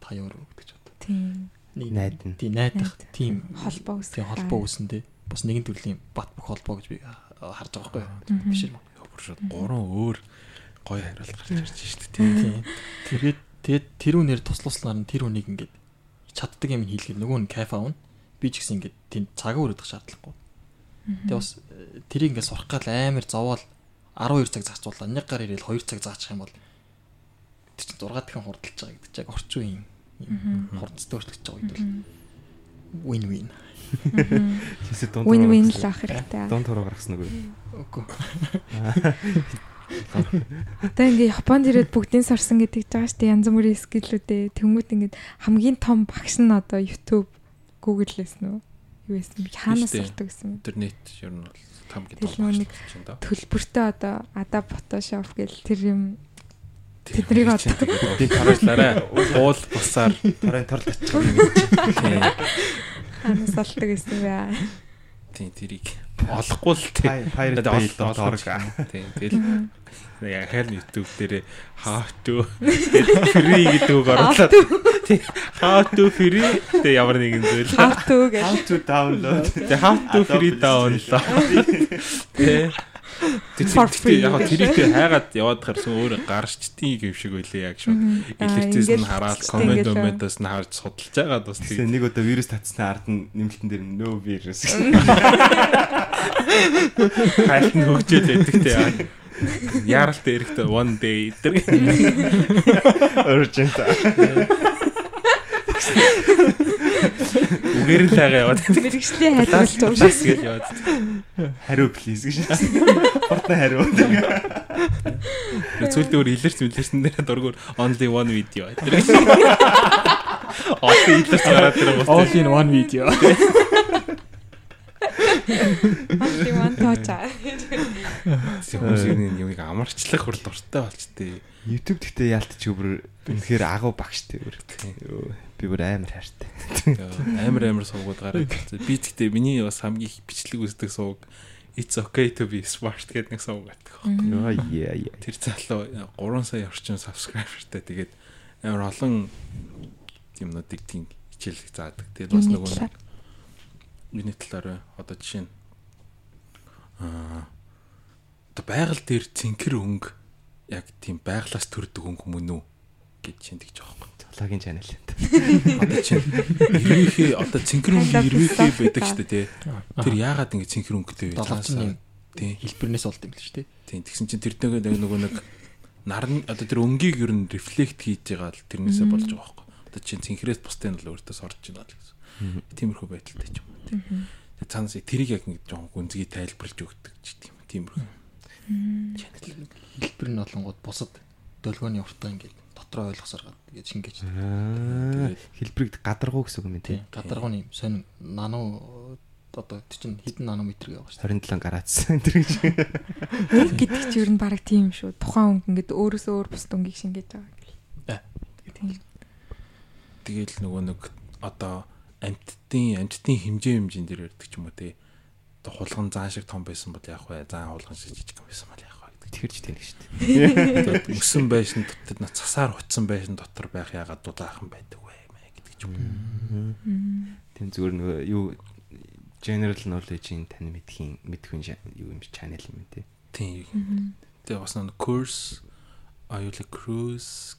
таяар өгдөг ч бодоо. Тийм. Нэг Найдан. тийм найдах Найд. тийм Холбоо тийм үүсгэх. холбоо үүсэндээ бас нэгэн төрлийн бат бөх холбоо гэж би харж байгаа байхгүй биш юм. бүр шууд гурван өөр гоё хариулт гарч ирж шүү дээ. Тийм. Тийм. Тэгээд тэгээд тэр үнээр туслуулснаар нь тэр үнийг ингээд чаддаг юм хийлгээд нөгөө нь кайф аавна. Би ч гэсэн ингээд тэнд цаг өрөдөх шаардлагагүй. Тэгээд бас э, тэрийг ингээд сурах гал амар зовоол 12 цаг зарцуулаад нэг гар ирээл 2 цаг заачих юм бол тэр чинь 6 дахин хурдалж байгаа гэдэг чинь яг орчин үеийн хурцтай өөрчлөгдөж байгаа үед бол win win. Тиймээс дунд Win win л авах хэрэгтэй. Дунд туруу гаргасан уу? Үгүй. Одоо ингээ Японд ирээд бүгдийн сорсон гэдэг ч байгаа шүү дээ. Янз бүрийн скиллүүдээ тэнгуут ингээд хамгийн том багш нь одоо YouTube, Google-лээс нөө юу байсан бэ? Хаанаас сурдаг гэсэн бэ? интернет ер нь бол там гэдэг төлбөртэй одоо Adobe Photoshop гэл тэр юм Тэднийг Тэднийг би таруулаарай. Уул бусаар Торын торл очих юм гэж. тийм хаанаас олдог гэсэн бэ? тийм тэрийг олохгүй л тийм. Орг. Тийм тэгэл яг хэл YouTube дээр how to free гэдэг үг оруулаад тийм how to free тэг ямар нэгэн зүйл. How to гэл. How to download. Тэг how to free download. Тэг Free. Яг тэрийг тэр хайгаад яваад гарсан өөр гарчтын юм шиг байлээ яг шүү. Илэрчээс нь хараад комент комментоос нь харж судалж байгаа бас Тэгээ тийм. нэг удаа вирус татсны ард нь нэмэлтэн дээр no virus. Хайлт нь хөгжөөд байдаг те. Яралтай эрэхтэй one day тэр Urgent. үгээр нь тайгаа яваад мэрэгжлийн хайлтгалж бас уушаас гэж яваад. Хариу please гэж. Фортна хариу. Зүйлдээ өөр илэрч мэлэрсэн дээр дургуур only one video. Одоо илэрч гараад тэр All бас. in one video. Only one touch. Хүмүүсийн юмыг амарчлах бүр дуртай болчтой. YouTube гэхдээ яалтч бүр үнэхээр агуу багштай бүр. Би бүр амар хайртай. Амар амар суугууд гараад. Би тэгтээ миний бас хамгийн их бичлэг үздэг сууг It's okay to be smart гэдэг нэг сууг байдаг. Яа яа. Тэр залуу 3 сая орчим subscriberтай тэгээд амар олон юмнуудыг тийм хичээл заадаг. Тэгээд бас нөгөө миний талаар одоо жишээ нь аа одоо байгаль дээр цэнхэр өнгө яг тийм байглаас төрдөг өнгө мөн үү гэж чинь тэгж байгаа юм. Цолагийн channel. Одоо чинь ирвэхээ одоо цэнхэр өнгө ирвэхээ байдаг шүү дээ тий. Тэр яагаад ингэ цэнхэр өнгөтэй вэ? Далавчны тий. хэлбэрнээс болд юм л шүү дээ. Тийм тэгсэн чинь тэр нөгөө нөгөө нэг нарны одоо тэр өнгийг ер нь рефлект хийж байгаа л тэрнээсээ болж байгаа байхгүй. Одоо чинь цэнхрээс бусдын бол өөртөөс орж байна л гэсэн. Тиймэрхүү байдалтай ч юм уу тийм. Тэгээ цаанаас тэрийг яг нэг жоон гүнзгий тайлбарлаж өгдөг ч тийм. Тиймэрхүү. Хэлбэр нь олонгууд бусад долгооны уртаа ингээд дотроо ойлгосоор гад гэж шингээж. Аа, хэлбэрийг гадаргуу гэсэн үг юм тий. Тийм. Гадаргууны сонин нану одоо чинь хэдэн нанометр гэж байгаа шүү 27 градус энэ гэж. Өнгө гэдэг чи ер нь баг тийм шүү. Тухайн өнгө ингээд өөрөөсөө өөр бус өнгийг шингээж байгаа гэл. Э. Тийм. Тэгэл нөгөө нэг одоо амьтдын амьтдын хэмжээ хэмжээнд дээр ярьдаг ч юм уу тий. Одоо хулган заан шиг том байсан бол яах вэ? Заан хулган шиг жижиг байсан бол яах Тэгэрч тэнэг шүү дээ. Өсөн байшин дотор на цасаар утсан байшин дотор байх ягаад дулаахан байдаг вэ гэдэг ч юм. Тэн зүгээр нөгөө юу general knowledge-ийн тань мэдхийн мэдхүн юу юм channel юм тий. Тийм. Тэгээ бас нэг course аюулы cruise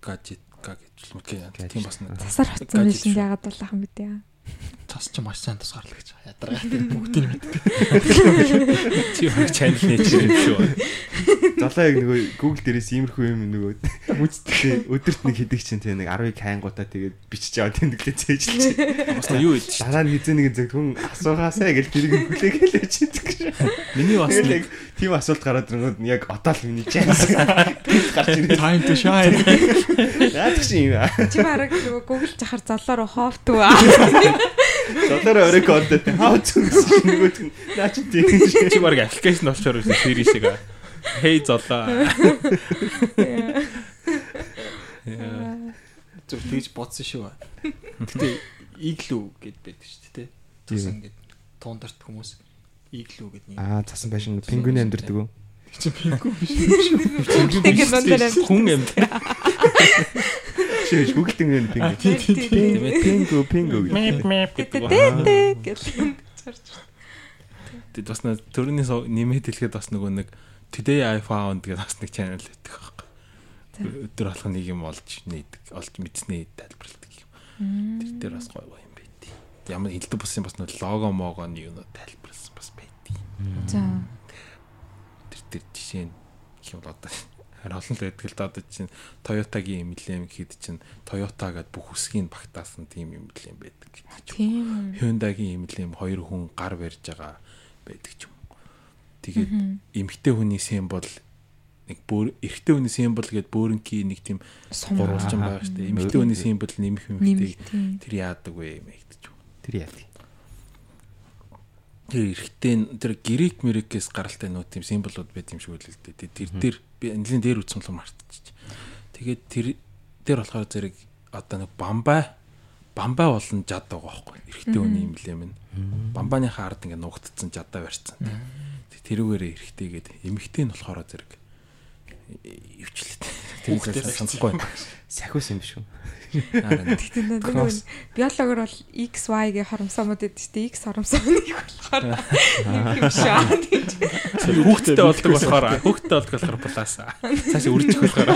gadget gadget л мэтгэ тийм бас нэг Засар шүү. яагаад дулаахан бид яа. Цас ч маш сайн тусгаарлаа гэж. Ядаргаа бүгдийг мэд. тийм нэг channel нэж юм шүү. Золоо яг нөгөө Google дээрээс иймэрхүү юм нөгөө үзтээ өдөрт нэг хэдэг чинь тий нэг 10-ыг хайнгуудаа тэгээд бичиж аваад тэмдэглээ цээжилж. Бас нэг юу чинь. Дараа нь хизээ нэгэн зөв хүн асуугаасаа гэж тэрийг хүлээгээл чийдэг гэж. Миний бас нэг тийм асуулт гараад ирэнгүүт яг одоо л миний chance гарч ирээ. Time to shine. Яадаг шиг юм аа. Чи бараг нөгөө Google жахаар золоор ховтуу. Доллар өрөө контент хаа зүгс нөгөөт нь наа чи тийм чи баг аппликейшн олчоор ирсэн тэр шиг аа. Хей золоо. Зүг тэгж бодсон шүү. Гэтэ иглүү гэд байдаг шүү дээ. Тэс ингээд туундарт хүмүүс иглүү гэд нэг. Аа цасан байшин пингвин амьдэрдэг үү? Чи пингүү биш. Дундаар Хүн юм. Шиш гуглтэн юм пингвин. Пингвин пингвин. Мэп мэп гэдэг. Тэд бас нэг төрөний нэмээд хэлэхэд бас нөгөө нэг Today I found гэдэг бас нэг channel байдаг байхгүй. Өдөр алхах нэг юм олж нээдэг, олж мэдснээ тайлбарладаг юм. Тэр дээр бас гоё гоё юм байдий. Ямар хилдэг бас юм бас нэг лого могоны тайлбарласан бас байдий. За. Тэр тэр жишээ нь их юм бол одоо Харин олон л байдаг л да одоо чинь Toyota-гийн эмблем гэхэд чинь Toyota гэдэг бүх үсгийг багтаасан тийм эмблем байдаг гэж. Тийм. Hyundai-гийн эмблем хоёр хүн гар барьж байгаа байдаг ч юм. Тэгээд эмгтэй хүний символ нэг бүр эрэгтэй хүний символ гэдэг бөөрөнки нэг тийм Сум гурвалжин байгаа шүү дээ. Эмгтэй хүний символ нэмэх нэмэлт. тэр яадаг вэ мэгдэж юм. Тэр яа. Тэр эрэгтэй тэр грек мэрикээс гаралтай нөө тийм символууд байт юм шиг үл л дээ. Тэр дээр би анилын дээр үтсэн л мартчих. Тэгээд тэр дээр болохоор зэрэг одоо нэг бамбай бамбай болон жад байгаа байхгүй. Эрэгтэй хүний эмблем нь. Бамбаныхаа ард ингээ нуугдцсан жадаа барьцсан. Тэрүүгээрээ эрэгтэйгээд эмэгтэй нь болохоор зэрэг ивчлээ. Тэр Хүүхдээс санахгүй. Сахиус юм биш Тэгтээ нөгөө биологоор бол XY-гийн хоромсоомод гэдэг чинь X хоромсоо нэг болохоор нэг юм шиг аа тийм. Хүүхдтэй болдог болохоор хүүхдтэй болдог болохоор пласаа. Цаашаа үржих болохоор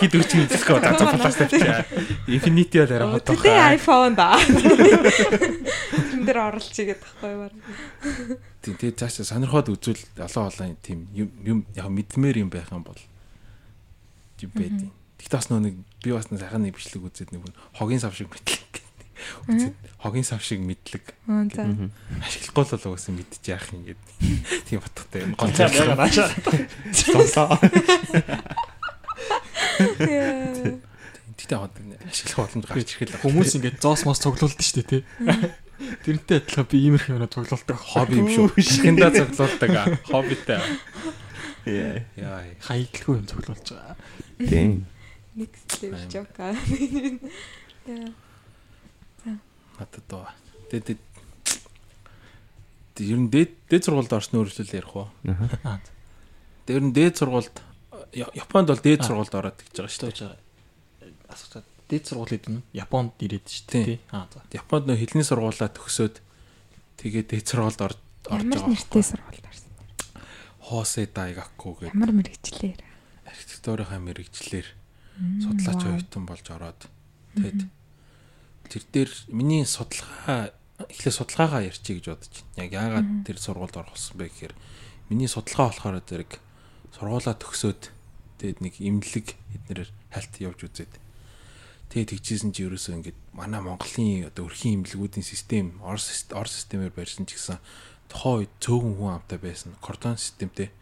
хид үрж хийх гоо за пласаа тавьчих. Infinity бол арай бодох. Тэгээ iPhone да. Тэн дээр оролч игээд тахгүй байна. Тийм тэгээ цаашаа сонирхоод үзвэл олон олон тийм юм яг мэдмээр юм байх юм бол юм байдیں۔ Тэгтээ бас нэг би бас нэг сайхан нэг бичлэг үзээд нэг хогийн сав шиг мэдлэг. Үзээд хогийн сав шиг мэдлэг Аа за. ашиглахгүй л бол угсаа мэдчих яах юм гээд. Тийм батгатай юм. Гол Гонцоо байгаа наашаа. Сонсоо. Тэгтээ хаад ашиглах боломж гарч ирэх л Хүмүүс ингээд зоос мос цуглуулдаг шүү дээ тий. Тэрнтэй адилхан би иймэрхүү юм цуглуулдаг. хобби юм шүү. Шиндаа цоглуулдаг аа. Хоббитай. Яа. Яа. Хаягдлгүй юм цуглуулж байгаа. Тийм. Нэг слэв жок аа. Яа. Доо. Тэгээд Тэр ер нь дээд дээд сургуульд орсны үргэлжлэл ярих уу? Аха. Тэр нь дээд сургуульд Японд бол дээд Аа. сургуульд ороод гэж байгаа шүү дээ. байгаа. Асууцаад дээд сургууль гэдэг нь Японд ирээд шүү дээ. Аа за. Японд нөө хэлний сургуулаа төгсөөд тэгээд дээд сургуульд орж орж Ямар байгаа. нэртэй сургуульд орсон. Хосе Дайгаку гэдэг Ямар мэрэгчлэр. архитектурынхаа мэрэгчлэр судлаач оюутан болж ороод. Тэгээд тэр дээр миний судалгаа эхлээ судалгаагаа ярьчих гэж бодож байна. Яг яагаад тэр сургуульд орох болсон бэ гэхээр миний судалгаа болохоор зэрэг сургуулаа төгсөөд тэгээд нэг имлэг эднэр хальт явж үзээд тэгээд тэгжсэн чи ерөөсөө ингээд манай Монголын одоо өрхийн имлэгүүдийн систем ор сист- ор системээр барьсан ч гэсэн тухайн үед цөөхөн хүн амтай байсан. Кордон системтэй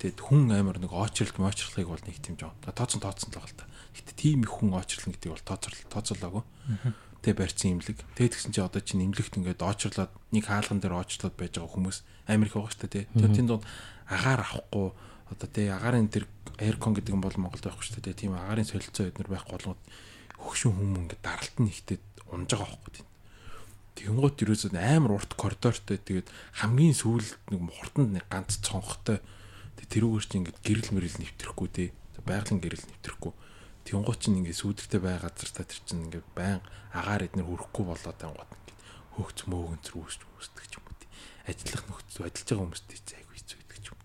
тэгээд хүн амар нэг очролт мочрлохыг бол нэг тийм жоо тооцсон тооцсон л байгаа л та. Гэтэ тийм их хүн очрлно гэдэг бол тооцоол тооцоолаагүй. Тэгээ барьсан имлэг. Тэгээд тэгсэн чи одоо чинь имлэгт ингээд очрлоод нэг хаалган дээр очрлоод байж байгаа хүмүүс амар их байгаа шүү дээ. Тэгээд тийм дунд агаар авахгүй одоо тэгээ агаарын тэр aircon гэдэг юм бол Монголд байхгүй шүү дээ. Тийм агаарын солилцоо эднэр байхгүй болгоод хөгшин хүмүүс ингээд даралт нь ихтэй унж байгаа байхгүй. Тэгэнгუთ ерөөсөө амар урт коридортой тэгээд хамгийн сүүлд нэг хуртанд нэг ганц цонхтой тэрүүгээр чинь ингээд гэрэл мэрэл нэвтрэхгүй те байгалийн гэрэл нэвтрэхгүй Тэнгуут чинь ингээд сүүдэртэй байгаа газар та тэр чинь ингээд байн агаар эднэр хүрэхгүй болоод тангууд ингээд хөөгц мөөгөнц рүү үүсч үүсдэг ч юм уу тий. Ажиллах нөхцөл ажиллаж байгаа хүмүүст тий айгүй хэцүү байдаг ч юм.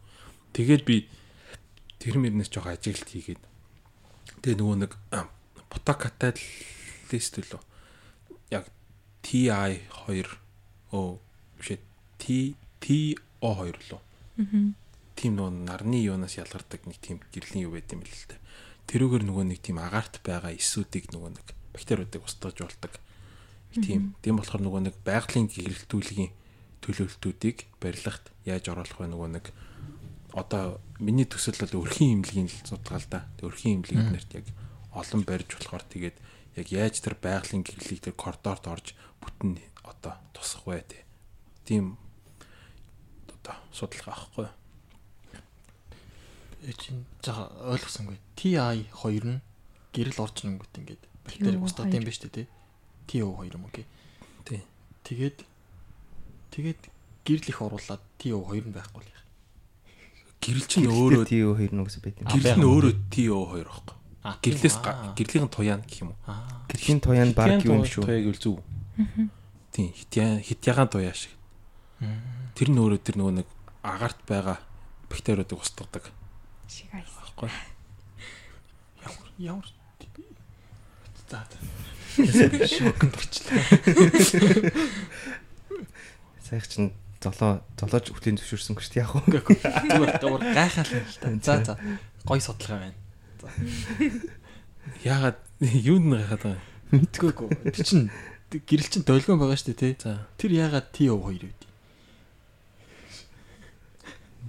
Тэгээд би тэр мөрнөөс жоох ажиглалт хийгээд тэгээ нөгөө нэг бута каталист үлээ. Яг TI 2 оо бишээ T TO2 лөө. Тим нөгөө нарны юунаас ялгардаг нэг тийм гэрлийн юу байт юм бэл л дээ. Тэрүүгээр нөгөө нэг тийм агаарт байгаа эсүүдийг нөгөө нэг бактериудыг устгажуулдаг. Тийм. Тийм болохоор нөгөө нэг байгалийн гэрэлтүүлгийн төлөвлөлтүүдийг барилгахт яаж оруулах вэ нөгөө нэг одоо миний төсөл бол өрхийн имлэгийн судалгаа л да. Өрхийн имлэгийн нэрт яг олон барьж болохоор тэгээд яг яаж тэр байгалийн гэрлийг тэр коридорт орж бүтэн одоо тусах вэ тий. Тийм одоо судалгаа аахгүй. Э чин жаа ойлгосонгүй. TI 2 нь гэрэл орж ирэнгүүт ингээд бактери TO2. устдаад юм ба штэ тий. TO2 юм окей. Тий. Тэгээд тэгээд гэрэл их оруулаад TO2 нь байхгүй л яах. Гэрэл чинь өөрөө TO 2 нүгс байт юм. А, гэрэл нь уу? өөрөө TO2 байхгүй. Аа, Гэрлээс гэрлийн туяа гэх юм уу? Аа. Гэрхийн туяа нь баг юу юм шүү. Туяаг үл зүв. Тийм хитяа хитягаан туяа шиг. Тэр нь өөрөө тэр нөгөө нэг агаарт байгаа бактериудыг устгадаг. Шиг айс. Баггүй. Ямар ямар за за. Шокнд орчлаа. Саяг чин золоо золоож хөтлийн зөвшөөрсөн гэж яах вэ? Зүгээр зүгээр гайхаал л та. За за. Гой судалгаа байна. Яагаад юунд нь гайхаад байгаа юм? Мэдгүй. Тэр чин гэрэл чин долгион байгаа шүү дээ тий. За. Тэр яагаад TO2 вэ?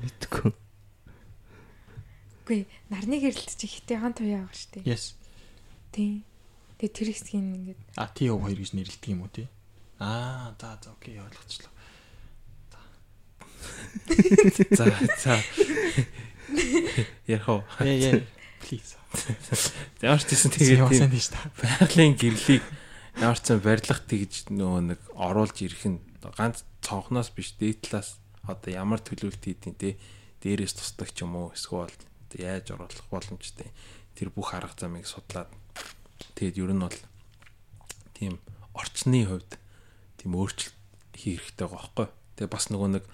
Мэдгүй. Үгүй нарны гэрэлт чи хитэ хан туяа байгаа шүү дээ. Yes. Тийм. Тэгээ тэр хэсгийг ингээд А TO2 гэж нэрлэдэг юм уу тий? Аа, за за окей ойлгочлоо. За за. Уу? Яа яа. Please. Ямар ч гэсэн Тэгээ тэгээд тийм яасан тийш та. байгалийн гэрлийг ямар ч зэн барилах тэгж нөгөө нэг оруулж ирэх нь ганц цонхноос биш дээд талаас одоо ямар төлөвлөлт хийдیں۔ те дээрээс тусдаг ч юм уу эсвэл яаж оруулах боломжтой тэр бүх арга замыг судлаад тэгээд ер нь бол тийм орчны хувьд тийм өөрчлөлт хийх хэрэгтэй байгаа байхгүй. Тэгээ бас нөгөө нэг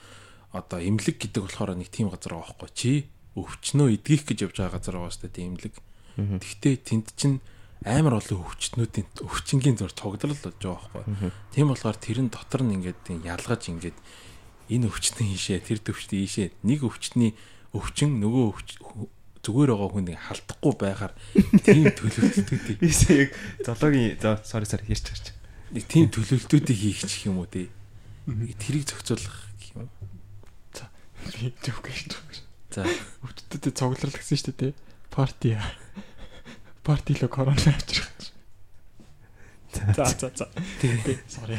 одоо имлэг гэдэг болохоор нэг тийм газар байгаа байхгүй. Чи өвчнөө эдгийх гэж явж байгаа газар байгаа шүү дээ тийм имлэг. Тэгтээ тэнд чинь амар олон өвчтнүүдийн өвчнгийн зур цогдлол болж байгаа байхгүй. Тийм болохоор тэрэн дотор нь ингээд ялгаж ингээд энэ өвчтөн хийшээ тэр өвчтөн ийшээ нэг өвчтний өвчин нөгөө зүгээр байгаа хүнийг халдахгүй байхаар тийм төлөвлөлтүүдийг Бисээ яг зоологийн за sorry sorry ярьж гарч. нэг тийм төлөвлөлтүүдийг хийх ч юм уу тий. Тэрийг зохицуулах гэх юм. Би төв гэж. За Өвчтөд цугларлагдсан шүү дээ тий. Парти. Парти л корона авчрах. За за за. Тий. Sorry.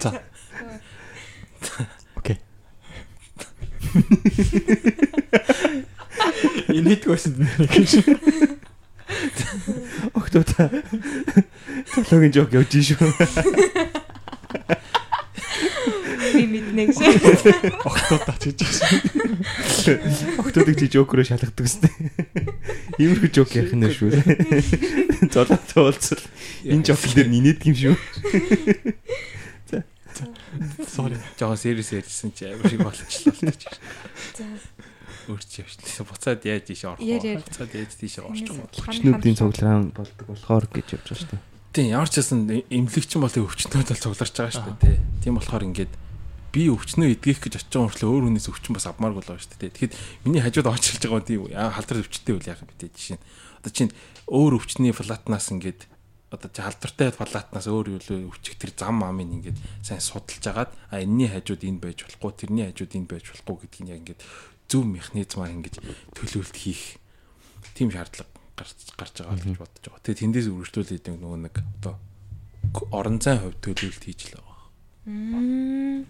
За. Инээдгүйсэн нэр гэж. Октота. Зоологийн жок явж шүү. би мэднэ гэж. Октота ч гэж байсан. Октодыг чи жокероо шалгадаг гэсэн. Иймэрхүү жок ярих нэ шүү. Зоолоотой уулзвал энэ жок дээр нинэдэг юм шүү. Sorry. жоохон serious ярьсан чи амар шиг болчихлоо л гэж. За Өөрч явчлаа. Буцаад яаж ийш орох вэ? Буцаад яаж тийш орчих вэ? Өвчнүүдийн цуглаан болдог болохоор гэж явж байгаа шүү дээ. Тийм ямар ч байсан эмнэлэгчин бол өвчтнүүд бол цугларч байгаа шүү дээ. тий. Тийм болохоор ингээд би өвчнөө эдгэх гэж очиж байгаа хүртэл өөр хүнээс өвчин бас авмааргүй л байгаа шүү дээ. Тэгэхэд миний хажууд очилж байгаа нь тийм яа халдвар өвчтэй үл яах юм бэ жишээ нь. Одоо чинь өөр өвчний флатнаас ингээд одоо чи халдвартай флатнаас өөр юу өвчих тэр зам амын ингээд сайн судалж агаад а энэний хажууд энэ байж болохгүй тэрний хажууд энэ байж болохгүй гэдгийг яг ингээд зөв механизмаар ингэж төлөвлөлт хийх тийм шаардлага гарч гарч байгаа л гэж бодож байгаа. Тэгээ тэндээс үргэлжлүүлээд нэг нөгөө нэг одоо орон зайн хувьд төлөвлөлт хийж л байгаа. Мм.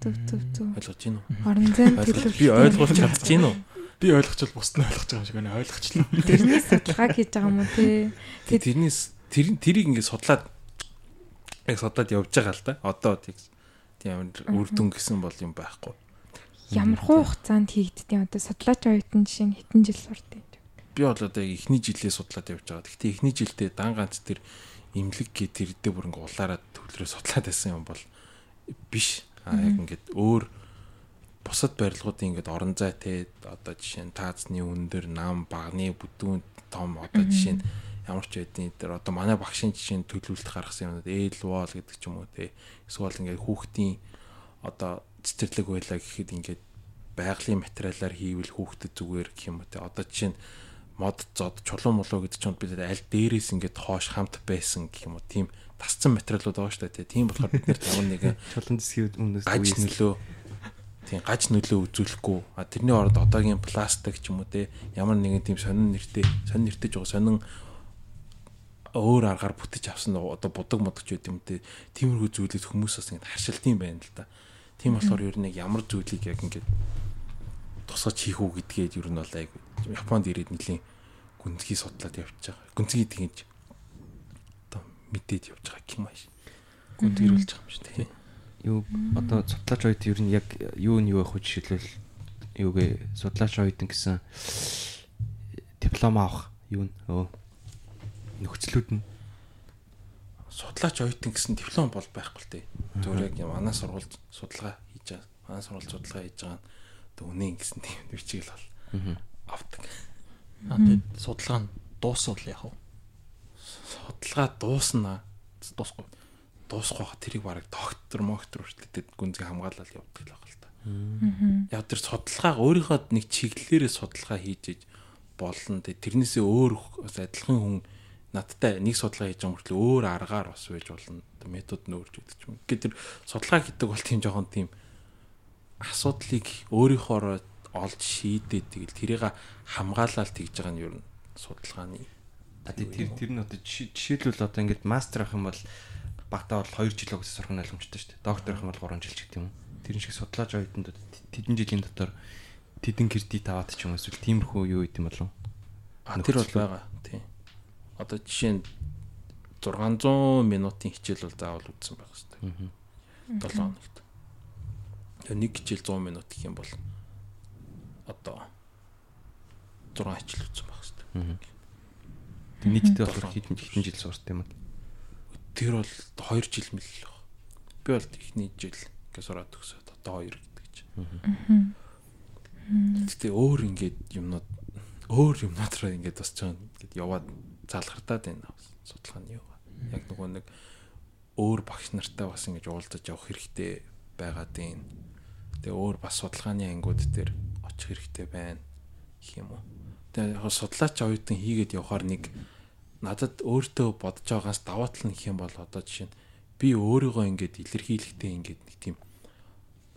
Төв төв төв. Ойлгож байна уу? Орон Ойлгож төлөвлөлт. би ойлгуулж чадж байна уу? Би ойлгочихвол бусд нь ойлгож байгаа юм шиг байна. Ойлгочлоо. Тэрнээс судалгааг хийж байгаа юм уу те? Тэгээ тэрнээс тэр тэрийг ингээд судлаад яг судлаад явж байгаа л да. Одоо тийм тийм үр дүн гэсэн бол юм байхгүй. Ямар хугацаанд хийгддیں۔ Одоо судлаач оюутан жишээ нь хэдэн жил сурдаг. Би бол одоо эхний жилээ судлаад явж байгаа. Гэхдээ эхний жилдээ дан ганц тэр имлэг гэ тэр дэ бүр ингээ улаараа төвлөрөө судлаад байсан юм бол биш. А яг ингээд өөр бусад барилгуудын ингээд орон зай те одоо жишээ нь таацны өндөр нам багны бүдүүн том одоо жишээ нь ямар ч байдیں۔ Тэр одоо манай багшийн жишээ төлөвлөлт гаргасан юм. Ээл вол гэдэг ч юм уу те. Эсвэл ингээд хүүхдийн одоо цэцэрлэг байлаа гэхэд ингээд байгалийн материалаар хийвэл хүүхдэд зүгээр гэх юм уу те. Одоо жишээ нь мод зод чулуун молоо гэдэг чинь бид аль дээрээс ингээд хоош хамт байсан гэх юм уу тийм тасцсан материалууд байгаа шүү дээ тийм болохоор бид нэр ямар нэгэн Чулуун дэсгийн өмнөөс гаж нөлөө тийм гаж нөлөө үзүүлэхгүй а тэрний оронд одоогийн пластик ч юм уу те ямар нэгэн тийм сонин нэртэй сонин нэртэй жоо сонин өөр аргаар бүтэж авсан одоо будаг модч байт юм те тиймэрхүү зүйлүүд хүмүүс бас ингэ харшилтын байна л да тийм болохоор ер нь ямар зүйлийг яг ингэ тусгаж хийх үү гэдгээд ер нь бол айгу Японд ирээд нэлийн гүнзгий судлаад явж байгаа. Гүнзгий тэгэж одоо мэдээд явж байгаа юм ааш. Гүнзгийрүүлж байгаа юм шүү дээ. юу одоо судлаач оюут ер нь яг юу нь юу явах вэ жишээлбэл юугээ судлаач оюутан гэсэн диплом авах юу нь өө нөхцлүүд нь Судлаач оюутан гэсэн диплом бол байхгүй л дээ. Зүгээр яг манай сургуульд судалгаа хийж байгаа. Манай сургуульд судалгаа хийж байгаа нь одоо үнэн гэсэн тийм бичиг л бол авдаг. А тэгээд судалгаа нь дуусвал яах вэ? Судалгаа дуусна. Дуусгүй. Дуусгүй хаа тэрийг бараг доктор моктор хүртэл гүнзгий хамгаалал явдаг л байгаа л та. Яг тэр судалгаа өөрийнхөө нэг чиглэлээрээ судалгаа хийж иж болно. Тэрнээсээ өөр адилхан хүн надтай нэг судалгаа хийж байгаа мөртлөө өөр аргаар бас байж болно. Метод нь өөрч гэдэг юм. Гэхдээ тэр судалгаа гэдэг бол тийм жоохон тийм асуудлыг өөрийнхоороо олж шийдээд тэгэл тэрийг хамгаалаад тэгж байгаа нь юу н судалгааны. Тэр тэр нь одоо жишээ- жишээлбэл одоо ингээд мастер авах юм бол багтаа бол 2 жил өгсөн сурах нь ойлгомжтой шүү дээ. Доктор авах юм бол 3 жил ч гэдэг юм. Тэрэн шиг судлаач оюутнууд тэдэн жилийн дотор тэдэн кредит аваад ч юм эсвэл тиймэрхүү юу гэдэг юм болов тэр бол байгаа. Тийм. Одоо жишээ нь 600 минутын хичээл бол заавал үзсэн байх хэрэгтэй. 7 хоногт. Тэгээ нэг хичээл 100 минут гэх юм бол одоо 6 хичээл үзсэн байх хэрэгтэй. Тэг нийтдээ бол хэдэн хэдэн жил сурт юм уу? Тэр бол 2 жил мэл л баг. Би бол ихний жил гэж сураад төгсөөд одоо 2 гэдэг чинь. Гэтэ өөр ингээд юмнууд өөр юмнуудраа ингээд бас ч ингээд яваад залхартаад байна судалгааны юу. Яг нөгөө нэг өөр багш нартай бас ингэж уулзаж явах хэрэгтэй байгаад байна. Тэгээ өөр бас судалгааны ангууд дээр очих хэрэгтэй байна гэх юм уу. Тэгээ яг судлаач оюутан хийгээд явахаар нэг надад өөртөө бодож байгаагаас даваа тал нь гэх юм бол одоо жишээ нь би өөрийгөө ингээд илэрхийлэхдээ ингээд нэг тийм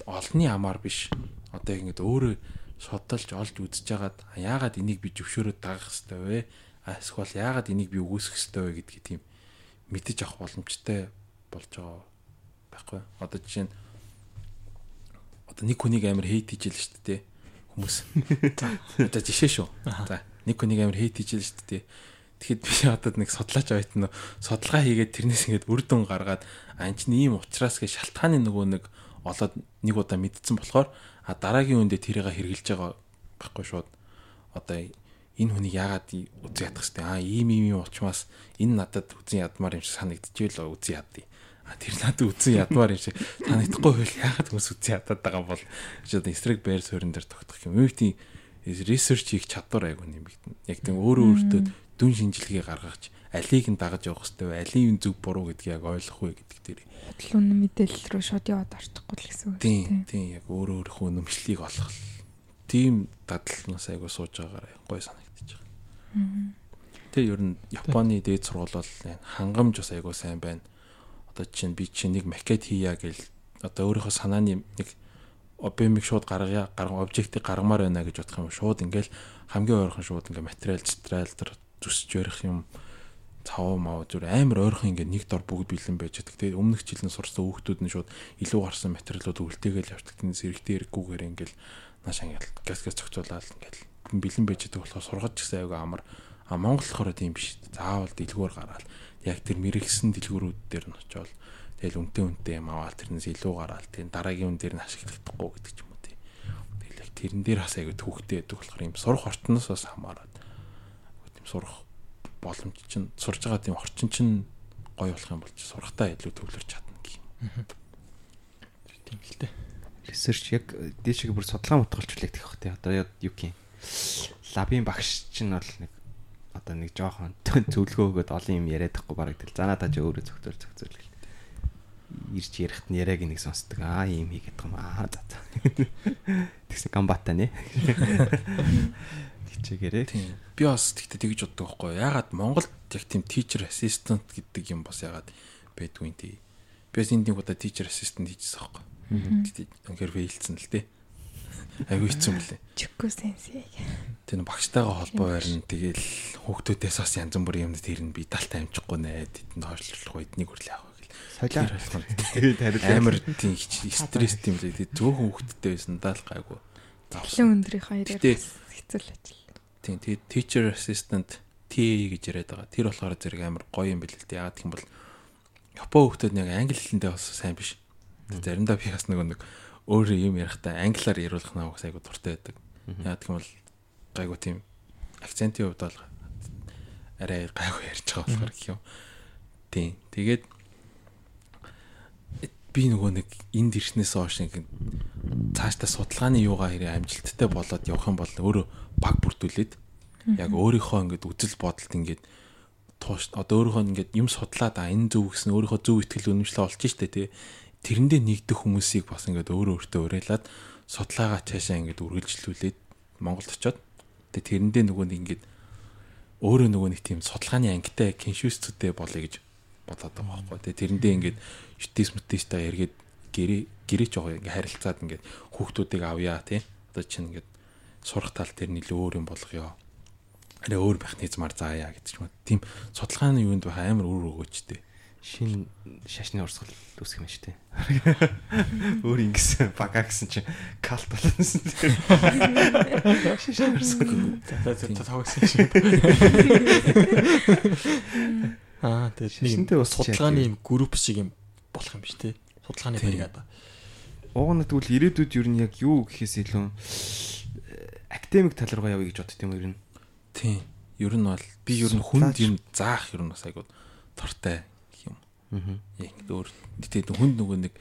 олонний амаар биш одоо ингээд өөрөө судалж олж үзэж яагаад энийг би зөвшөөрөд дагах хэвээр вэ? Эсвэл яагаад энийг би үүсгэх хэвээр вэ гэдгийг тийм мэдэж авах боломжтой болж байгаа байхгүй. Одоо жишээ нь одоо нэг хүнийг амар хейт хийж л шүү дээ хүмүүс. Одоо жишээ шүү. За нэг хүнийг амар хейт хийж л шүү дээ. Тэгэхэд би одоо нэг судлаач байт нь судалгаа хийгээд тэрнээс ингээд үр дүн гаргаад ань чинь ийм ухраас гэж шалтгааны нөгөө нэг олоод нэг удаа мэдсэн болохоор а дараагийн үндэ тэрийг хэрглэж байгаа байхгүй шууд одоо энэ хүнийг яагаад үзэн ядах хэвтэй а ийм ийм юм болчмаас энэ надад үзэн ядмаар юм шиг санагдчихвэл үзэн ядъя а тэр надад үзэн ядмаар юм шиг санагдахгүй байл. Яагаад хүмүүс үзэн ядаад байгаа бол? Шууд эсрэг байр суурин дээр тогтох юм. Тийм ресерч хийх чадвар айгу нэмэгдэн яг тийм өөрөө өөртөө дүн шинжилгээ гаргаж алийг нь дагаж явах хэвтэй вэ? Алийн зөв буруу гэдгийг яг ойлгох вэ гэдэг дээр. Бодлон мэдээлэл рүү шууд яваад орчихгүй л гэсэн үг тийм тийм яг өөрөө өөрийнхөө нөмшлийг олох тийм дадлнаас айгу сууж байгаагаар гой санагдчих. Тэгээ ер нь Японы дээд сургууль бол хангамж бас айгу сайн байна. Одоо чинь би чинь нэг макет хийя гэл одоо өөрийнхөө санааны нэг объемыг шууд гаргая гарга объектыг гаргамаар байна гэж бодох юм шууд ингээл хамгийн ойрхон шууд ингээ материал цэтрал төр зүсж барих юм цав мав зүр амар ойрхон ингээ нэг дор бүгд бэлэн байж байгаа. Тэгээд өмнөх жилийн сурсан хүүхдүүд нь шууд илүү гарсан материалууд үлдээгээл явдаг. Тэндээс эрэгтэй эрэггүйгээр ингээл нааш ингээл газ газ цогцолаад ингээл бэлэн байж байгаа болохоор сургаж гэсэн аяга амар а Монгол болохоор тийм биш. Заавал дэлгүүр гараад яг тэр мэрэгсэн дэлгүүрүүд дээр нь очиод тэгэл үнтэй үнтэй юм аваад тэрнээс илүү гараад тийм дараагийн үн дээр нь ашиглахдаггүй гэдэг ч юм уу тий. Тэгэл яг тэрэн дээр бас аяга төвхтэй байдаг болохоор юм сурах орчноос бас хамаарат. Тийм сурах боломж чинь сурж байгаа тийм орчин чинь гоё болох юм бол чи сурахтаа илүү төвлөрч чадна гэх юм. Тийм л дээ. Research яг дээшээ бүр судалгаа мотголчлаа гэх хөөх тий. Одоо юу гин лабын багш чинь бол нэг одоо нэг жоохон зөвлөгөө өгөөд олон юм яриад байхгүй бараг тэл. За надаа ч өөрөө зөвхөн зөвхөн л ирж ярихт нь яриаг нэг сонсдог. Аа ийм хийгээд байгаа юм. Аа за за. Тэгсэн гамбата нэ. Хичээгээрээ. Тийм. Би бас тэгтээ тэгж боддог байхгүй юу? Ягаад Монголд яг тийм teacher assistant гэдэг юм бас ягаад байдгүй юм тий. Би бас энд нэг удаа teacher assistant хийжсэн байхгүй. Тэгтээ анхаар фейлцэн л тий. Айгу хэцүү мөлий. Чүкку сенсей. Тэр багштайгаа холбоо барина. Тэгэл хүүхдүүдээс бас янз бүрийн юмд тэр нь би талтай амжихгүй нэ. Тэдэнд хойшлуулах үед нэг үрлээ авах гэл. Солио. Тэгээд харин амар тийм стресс тийм лээ. Тэгээд зөөхөн хүүхдтэй байсан даал гайгүй. Тэглэн өндрийн Гэтэ- хэцүү л ажил. Тийм тэгээд teacher assistant TA гэж яриад байгаа. Тэр болохоор зэрэг амар гоё юм бэл л дээ. Яагаад гэх юм бол Япон хүүхдүүд нэг англи хэлэндээ бас сайн биш. Заримдаа би бас нэг нэг өөрөө юм ярихдаа англиар яриулах бас айгу дуртай байдаг. Гэх юм бол гайгүй тийм акцентийн хувьд бол арай гайгүй ярьж байгаа болохоор гэх юм. Тийм. Тэгээд би нөгөө нэг энд ирснээс хойш нэг цаашдаа судалгааны юугаа хэрэг амжилттай болоод явах юм бол өөрөө баг бүрдүүлээд яг өөрийнхөө ингээд үзэл бодолд ингээд тууш одоо өөрийнхөө ингээд юм судлаад а энэ зөв гэсэн өөрийнхөө зөв ихтгэл үнэмшлээ олж штэ тий тэрэндээ нэгдэх хүмүүсийг бас ингээд өөрөө өөртөө уриалаад судалгаагаа цаашаа ингээд үргэлжлүүлээд Монголд очиод тэгээ тэрэндээ нөгөө нэг ингээд өөрөө нөгөө нэг тийм судалгааны ангитай киншүүсцүүдтэй болъё гэж бодоод байгаа байхгүй. Тэгээ тэрэндээ ингээд ютис мөтистэй эргээд гэрээ гэрээ байгаа ингээд харилцаад ингээд хүүхдүүдийг авъя тий. Одоо чинь ингээд сурах тал дээр нэлээ өөр юм болгоё. Арай өөр механизмаар заая гэдэг ч юм уу. Тийм судалгааны юунд байх амар өөр өгөөчтэй шин шашны урсгал үүсгэх юм шүү дээ. Өөр ингэсэн бага гэсэн чинь калт болсон. Шашны урсгал. За за тавгсан шиг. Аа тэгээд Шинтэй нэг судалгааны юм групп шиг юм болох юм биш тий. Судалгааны Тийм. бригада. Уугна тэгвэл ирээдүйд юу нь яг юу гэхээс илүү академик тал руугаа явъя гэж бодд юм ер нь. Тийм. Ер нь бол би ер нь хүнд юм заах ер нь бас айгуу юм. Аа. Яг өөр тэгтээ хүнд нөгөө нэг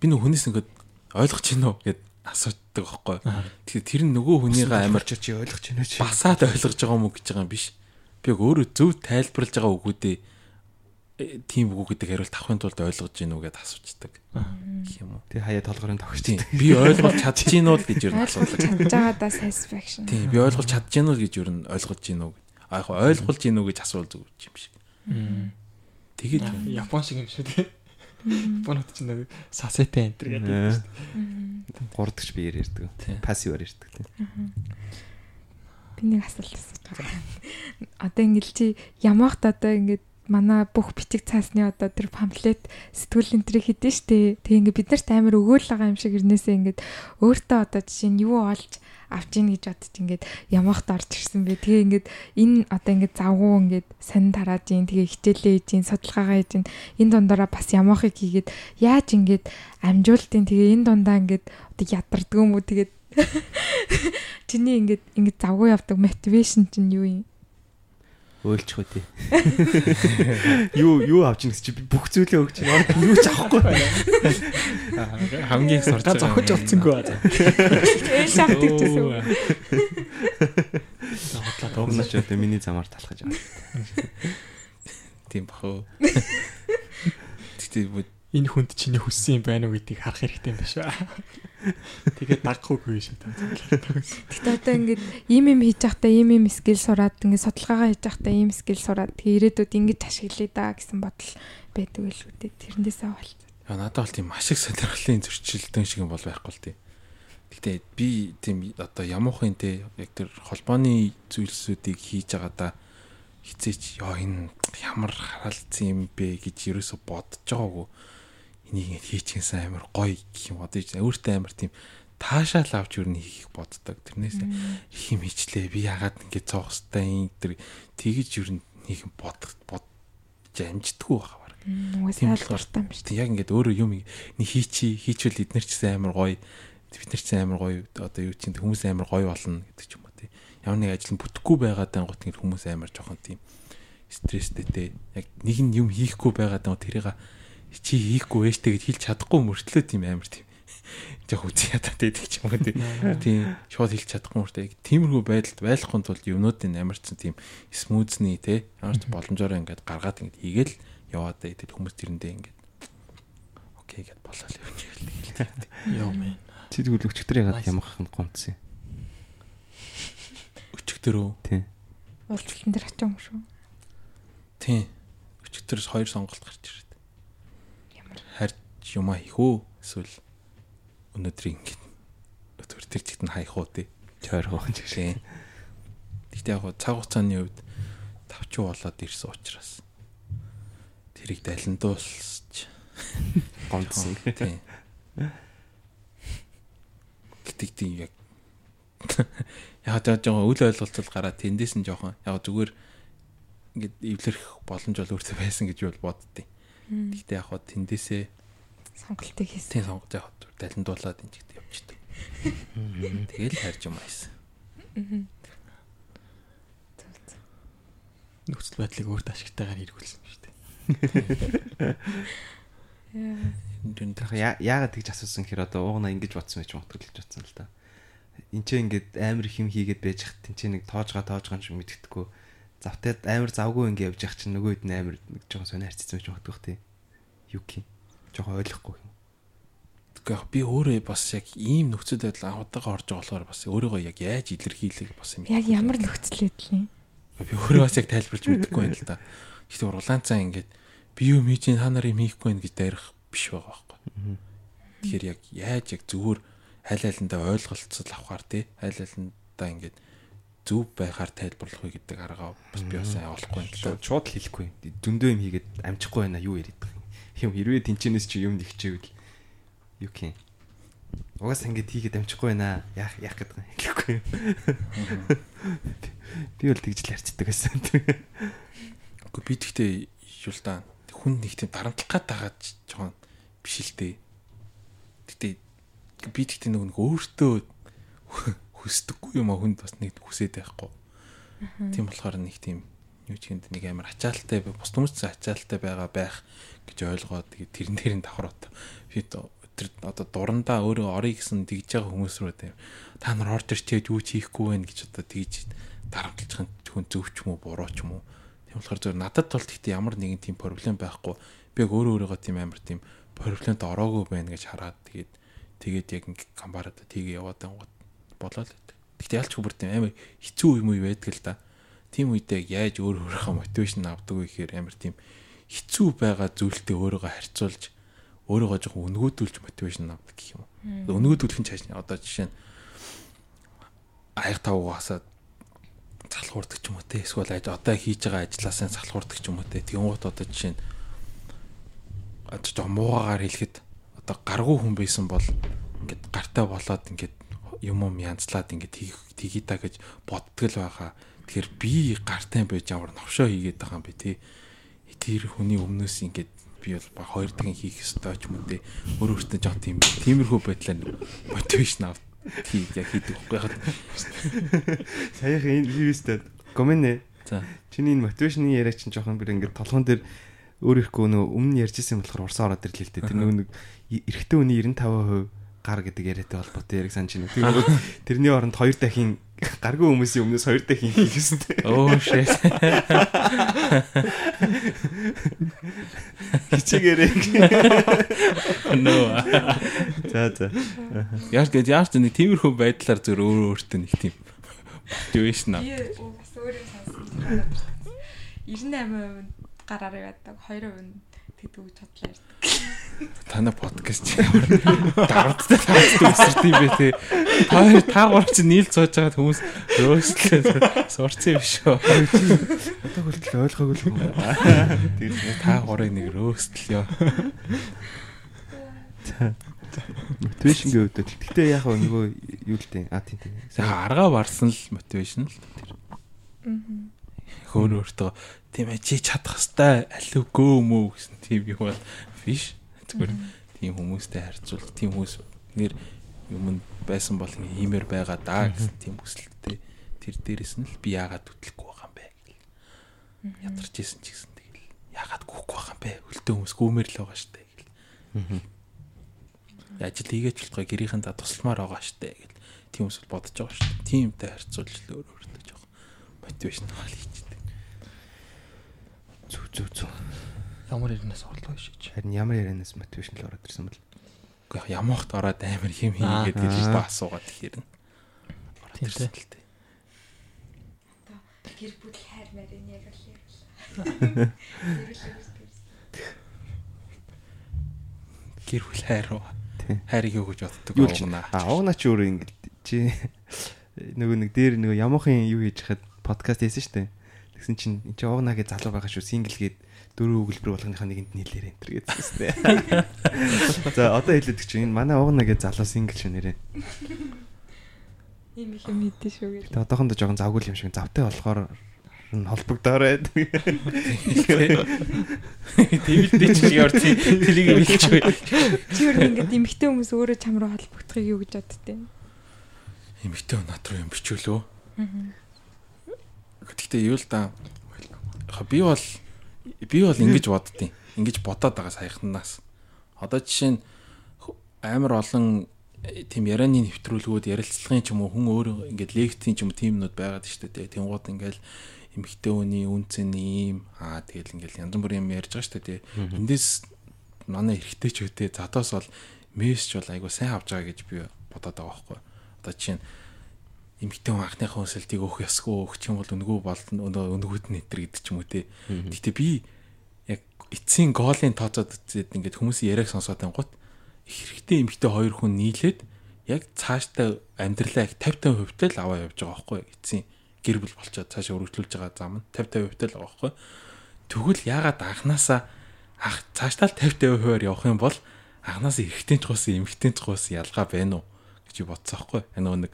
би нөгөө хүнээс ингээд ойлгож уу гэд асуудаг байхгүй. Тэгэхээр тэр нь нөгөө хүнийгээ амар чи ойлгож байна чи. басаад ойлгож байгаа юм уу гэж байгаа юм биш. Би яг өөрөө зөв тайлбарлаж байгаа үгүүдээ э, тийм үг гэдэг хариулт авахын тулд ойлгож гин үү гэд асуучдаг. Гэх юм уу. Тэг хаяа толгорын тогч Тийм. Би ойлгож чадчихээн уу л гэж ер нь асуудаг. чадж байгаадаа satisfaction. Тийм. Би ойлгож чадчихээн уу гэж ер нь ойлгож гин үү. А яг ойлгуулж гин үү гэж асуул зүг юм шиг. Тэгээд Япон шиг юм шүү тий. Японууд ч нэг сасете энтер гэдэг юм шүү дээ. гурдагч биеэр ярьдаг. Тийм. Пассиваар ярьдаг тийм. Би нэг асуулт асууж байгаа. Одоо ингэж чи ямаахт одоо ингэж манай бүх бичиг цаасны одоо тэр памфлет сэтгүүл энтрийг хийдэж штэ. Тэг ингээ бид нарт амар өгөөл байгаа юм шиг ирнээсээ ингээд өөртөө одоо жишээ нь юу олж авч ийн гэж бодож ингээд ямаахт орж ирсэн бэ. Тэгээ ингээд энэ одоо ингээд завгуу ингээд сонин тарааж ийн тэгээ хичээлээ хийж ийн судалгаагаа хийж ийн энэ дундаараа бас ямаахыг хийгээд яаж ингээд амжуултын тэгээ энэ дундаа ингээд одоо ядарддаг юм уу тэгээд чиний ингээд ингээд завгүй явдаг мотивашн чинь юу юм? Өөлчих үү тий. Юу юу авч ийн гэсэн чи бүх зүйлээ өгч чинь орд юу ч авахгүй. хамгийн их сурч Га зохиж олцсонгүй аа. Ээ шахдаг гэсэн үг. За хотлоо тоглоно. одоо миний замаар талхаж байгаа. тийм баху. Тэгтээ Энэ хүнд чиний хүссэн юм байна уу гэдгийг харах хэрэгтэй юм байна шүү. Тэгээд дагахгүйгүй шүү дээ. Гэтэ одоо ингээд ийм юм хийж байхдаа ийм ийм скил сураад ингээд судалгаагаа хийж байхдаа ийм скил сураад тэгээ ирээдүйд ингэж ашиглая да гэсэн бодол байдаг л шүү дээ. Тэрнээсээ болц. яа надад бол тийм ашиг сонирхлын зөрчилдөн шиг юм бол байхгүй л тийм. Гэтэ би тийм одоо ямуухын те яг тэр холбооны зүйлсүүдийг хийж байгаадаа хизээч ёо энэ ямар харалцсан юм бэ гэж ерөөсө бодож байгаагүй. Энийг ингэ хийчихсэн амар гоё гэх юм одоо өөртөө амар тийм таашаал авч юу н хийх боддог. Тэрнээс их юм хийчлээ. Би ягаад ингэ цоох хэвтэй тэр тэгэж юу н хийх бодох бодож амждаггүй байгаа баг. Угсаал дуртай юм шүү. Тэг яг ингээд өөрөө юм нэг хийчи хийчвэл эднэр ч гэсэн амар гоё бид нар ч амар гоё одоо юу чинь хүмүүс амар гоё болно гэдэг ч юм уу тий. Ямар нэг ажил нь бүтэхгүй байгаад ангууд ингэ хүмүүс амар жоохон тийм стресстэй те. Яг нэг нь юм хийхгүй байгаад ангууд тэрийг чи хийхгүй ээжтэй гэж хэлж чадахгүй мөртлөө тийм амар тийм жоох үзий ядаад байдаг ч юм уу тий. Тийм шууд хэлж чадахгүй мөртлөө яг тиймэрхүү байдалд байхгүй тулд юмнуудын амар ч тийм смузны те ямар ч боломжоор ингээд гаргаад ингээд хийгээл яваад байдаг хүмүүс тэрэндээ ингээд окей гэд болоо л явж ирлээ. Йоо мэн. Чи тэгвэл өчтөр ягаад ямах юм гомцсон. Өчигдөрөө Тийм. Уулзалтан дээр очив юм шүү. тийм өчигдөрөөс хоёр сонголт гарч ирээд. Харж юмаа хийх үү эсвэл өнөөдрийг ингээд өдөр тэр чигт нь хаях уу тий. Чойрхон ч Тийм. Гэхдээ яг цаг хугацааны үед тавчуу болоод ирсэн учраас тэрийг далиндуулсч гомцсон. Тийм. Гэтэг тийм яг яг жоо жоо үл ойлголцол гараад тэндээс нь жоохон яг зүгээр ингээд эвлэрэх боломж бол өөртөө байсан гэж бол боддیں۔ Гэхдээ яг хоо тэндээсээ сонголтыг хийсэн. тийм сонгож яг далиндуулаад энэ чигт явчихдаг. Тэгэл харж юм айсан. Нөхцөл байдлыг өөрт ашигтайгаар хэрэгүүлсэн шүү дээ. Яа- яагаад тэгж асуусан гэхээр одоо уугна ингэж бодсон байж моторлж бодсон л та. Энд ч ингээд амар их юм хийгээд байж хат тэн чинь нэг тоожгаа тоожгаа юм мэддэхгүй. Завтаад амар завгүй ингэ явж явах чинь нөгөөд нь амар нэг жоохон сони харцсан байж магадгүй тий. Юки. Жоохон ойлгохгүй юм. Гэхдээ би өөрөө бас яг ийм нөхцөл байдал анхудаага орж байгаа болохоор бас өөрийгөө яг яаж илэрхийлэх бас юм. Яг ямар нөхцөл байдал юм? би өөрөө бас яг тайлбарч мэдэхгүй байна л да. Гэхдээ урлаанцаа ингээд би юу мижийн та нарын хийхгүй байх гэж дайрах биш байгаа байхгүй. Тэгэхээр яг яаж яг зүгээр аль алиндаа ойлголцол авахар тий аль алиндаа ингээд зөв байхаар тайлбарлах вэ гэдэг аргаа бас би бас олохгүй байна л да. Шууд хэлэхгүй. Зөндөө юм хийгээд амжихгүй байна юу яриад байгаа юм. Хэрвээ тэнчэнээс чи юм нэгчээвэл юу юм. Угаас ингэж хийгээд амжихгүй байна. Яах яах гэдэг юм хэлэхгүй. Би бол тэгж л харцдаг байсан. Уу би тэгтээ юу л да хүн нэг тийм дарамтлах гад тагаад жоохон биш л дээ. Тэгтээ би тэгтээ нэг өөртөө хүсдэггүй юм а хүнд бас нэг хүсээд байхгүй. Тийм болохоор нэг тийм юу ч гэнд нэг амар ачаалттай бус хүмүүст ачаалттай байгаа байх гэж ойлгоод тэгээ тэрэн дээрийн давхрууд би тэр одоо дурандаа өөрөө орё гэсэн тэгж байгаа хүмүүс рүү тийм та нар орж ирчээд юу ч хийхгүй байх гэж одоо тэгж дарамтлах хүн зөв ч юм уу буруу ч юм уу. Тийм болохоор зөв надад бол тэгтээ ямар нэгэн тийм проблем байхгүй. Би өөрөө өөрийгөө тийм амар тийм проблемд ороогүй байна гэж хараад тэгээд тэгээд яг камбараад тийг яваад ангууд болоод Гэхдээ ялч тийм амар хэцүү юм уу байдаг л да. Тийм үедээ яаж өөр өөрийнхөө мотивашн авдаг вэ? гэхээр амар тийм хэцүү байгаа зүйлтэй өөрийгөө харьцуулж өөрийгөө жоохон өнгөөдүүлж мотивашн авдаг гэх юм уу. Өнгөөдүүлэх нь цааш одоо жишээ нь аяг тавгасаад залхуурдаг ч юм уу те. Эсвэл одоо хийж байгаа ажилласаа залхуурдаг ч юм уу те. Тэгүнгууд одоо жишээ нь одоо жоо муугаар хэлэхэд одоо гаргүй хүн байсан бол ингээд гартаа болоод ингээд юм юм янзлаад ингээд тгий та гэж боддгол байгаа. Тэгэхээр би гартай байж ямар новшоо хийгээд байгаа юм бэ те. Тэр хүний өмнөөс ингээд би бол баг хоёр дахин хийх ёстой ч юм уу те. Өөр өөртөө жоо тийм тиймэрхүү байдлаар мотивашн авт тий яг хийдэг байхгүй хаа. Саяхан энэ вивстэй гомэнэ. За. Чиний энэ мотивашны яриа чинь жоохон бүр ингээд толгон дээр өөр ихгүй нөө өмнө ярьж исэн болохоор урсаа ороод ирлээ л дээ. Тэр нөгөө нэг эрэгтэй хүний 95% гар гэдэг яриатай холбоотой яриг санаж байна. Тэгээд тэрний оронд хоёр дахин гаргүй хүмүүсийн өмнөөс хоёр дахин хийх гэсэн. Оо shit. Хичээгээрээ. No. За за. Яаж гэж яаж нэг тиймэрхүү байдлаар зөв өөр өөртөө нэг тийм мотивашн аа. Би бас өөрөө сонсон. 98% гараар яваад 2% тэгдэг гэж бодлоо ярьдаг. Тана подкаст ямар давттай тавцтай өсөрт юм бэ те. Та та гурав чи нийл цууж байгаа хүмүүс рөөслөө сурцсан юм шүү. Одоо хүртэл ойлгоогүй л юм. Тэгээд та гурыг нэг рөөстэл ёо. Мотивашн гэвэл гэхдээ яг нөгөө юу л дээ. А тийм тийм. Аргаа барсан л мотивашн л тэр. Хөөр өөртөө тийм чи чадах хэвээр алиугүй юм уу гэсэн тийм юм бол биш. Зүгээр тийм хүмүүстэй харьцуул тийм хүмүүс нэр юм байсан бол иймэр байгаа даа гэсэн тийм хүсэлттэй тэр дээрэс нь л би яагаад түтлэхгүй байгаа юм бэ гэл. Ядарч исэн ч гэсэн тэгэл яагаад гүйхгүй байгаа юм бэ? Өлтөө хүмүүс гүмэр л байгаа штэ гэл. Ажил хийгээч болтгой гэрийнхэнтэй тусламаар байгаа штэ гэл. Тийм хүмүүс бодож байгаа штэ. Тимтэй харьцуулж л өөр өөртөө жоох мотивашн хаал хийчихдэг. Зүг зүг зүг. Ямар яринаас орлоо шиж. Харин ямар ярианаас мотивашн л ороод ирсэн бэл. Гэхдээ ямаахт ороод амар хим хийгээд гэж ба асуугаад тэгэхээр нь. Тийм дээ. л дээ. Гэр бүл хайр марийн яг л ярьлаа. Гэр бүл хайр уу? Хайрыг юу гэж боддог Юу ч уунаа. А уунаа ч өөр ингэ чи нөгөө нэг дээр нөгөө ямуухан юу хийж хахад подкаст хийсэн штэ. Тэгсэн чинь энэ чи уунаа гэж залуу байгаа шүү сингл гээд дөрөв өгүүлбэр болгоныхаа нэгэнд нийлээр энэ төр гэдсэн. За одоо хэлээд чи энэ манай гэж залуу сингл шүү нэрээ. Ийм их юм хийдэж шүү гэж. Гэтэ одоохондоо жоохон завгүй юм шиг завтай болохоор нь холбогдоорой. Дээ чи яар тий тэрийг хэлчихвээ. Чи өөр ингээд эмгтэй хүмүүс өөрөө чам руу холбогдохыг юу гэж боддтой. Эмэгтэй над руу юм бичүүлөө. Гэхдээ юу л да. Би бол би бол ингэж боддیں۔ Ингэж бодоод байгаа саяхнаас. Одоо жишээ нь амар олон тийм ярианы нэвтрүүлгүүд ярилцлагын ч юм уу хүн өөр ингээд лекцийн ч юм уу тиймнүүд байгаад штэ тий. Тэнгууд ингээл эмэгтэй хүний үнцэн ийм аа тэгэл ингээл янз бүрийн юм ярьж байгаа штэ тий. Эндээс манай эргэжтэй ч үтэй задаас бол мессеж бол айгу сайн авч байгаа гэж би бодоод байгаа байхгүй. Одоо чинь эмгтэн анхныхаа хүсэлтийг өөх ёсгүй өгч юм бол өнгөө болно өнгөөд нэтэр гэдэг ч юм уу те. Гэтэ би яг эцсийн гоолын тооцоод үзээд ингээд хүмүүсийн яриаг сонсоод ангууд их хэрэгтэй эмгтэн хоёр хүн нийлээд яг цаашдаа амьдралаа яг 50 50% л аваа явж байгаа байхгүй эцсийн гэр бүл болчоод цаашаа өргөжлүүлж байгаа зам нь 50 50% л байгаа байхгүй. Тэгвэл ягаад анханасаа ах цаашдаа л 50 50%-аар явах юм бол анханасаа эрэгтэй ч гуйсан эмэгтэй ч гуйсан ялгаа байна уу гэж бодсон байхгүй. Энэ нэг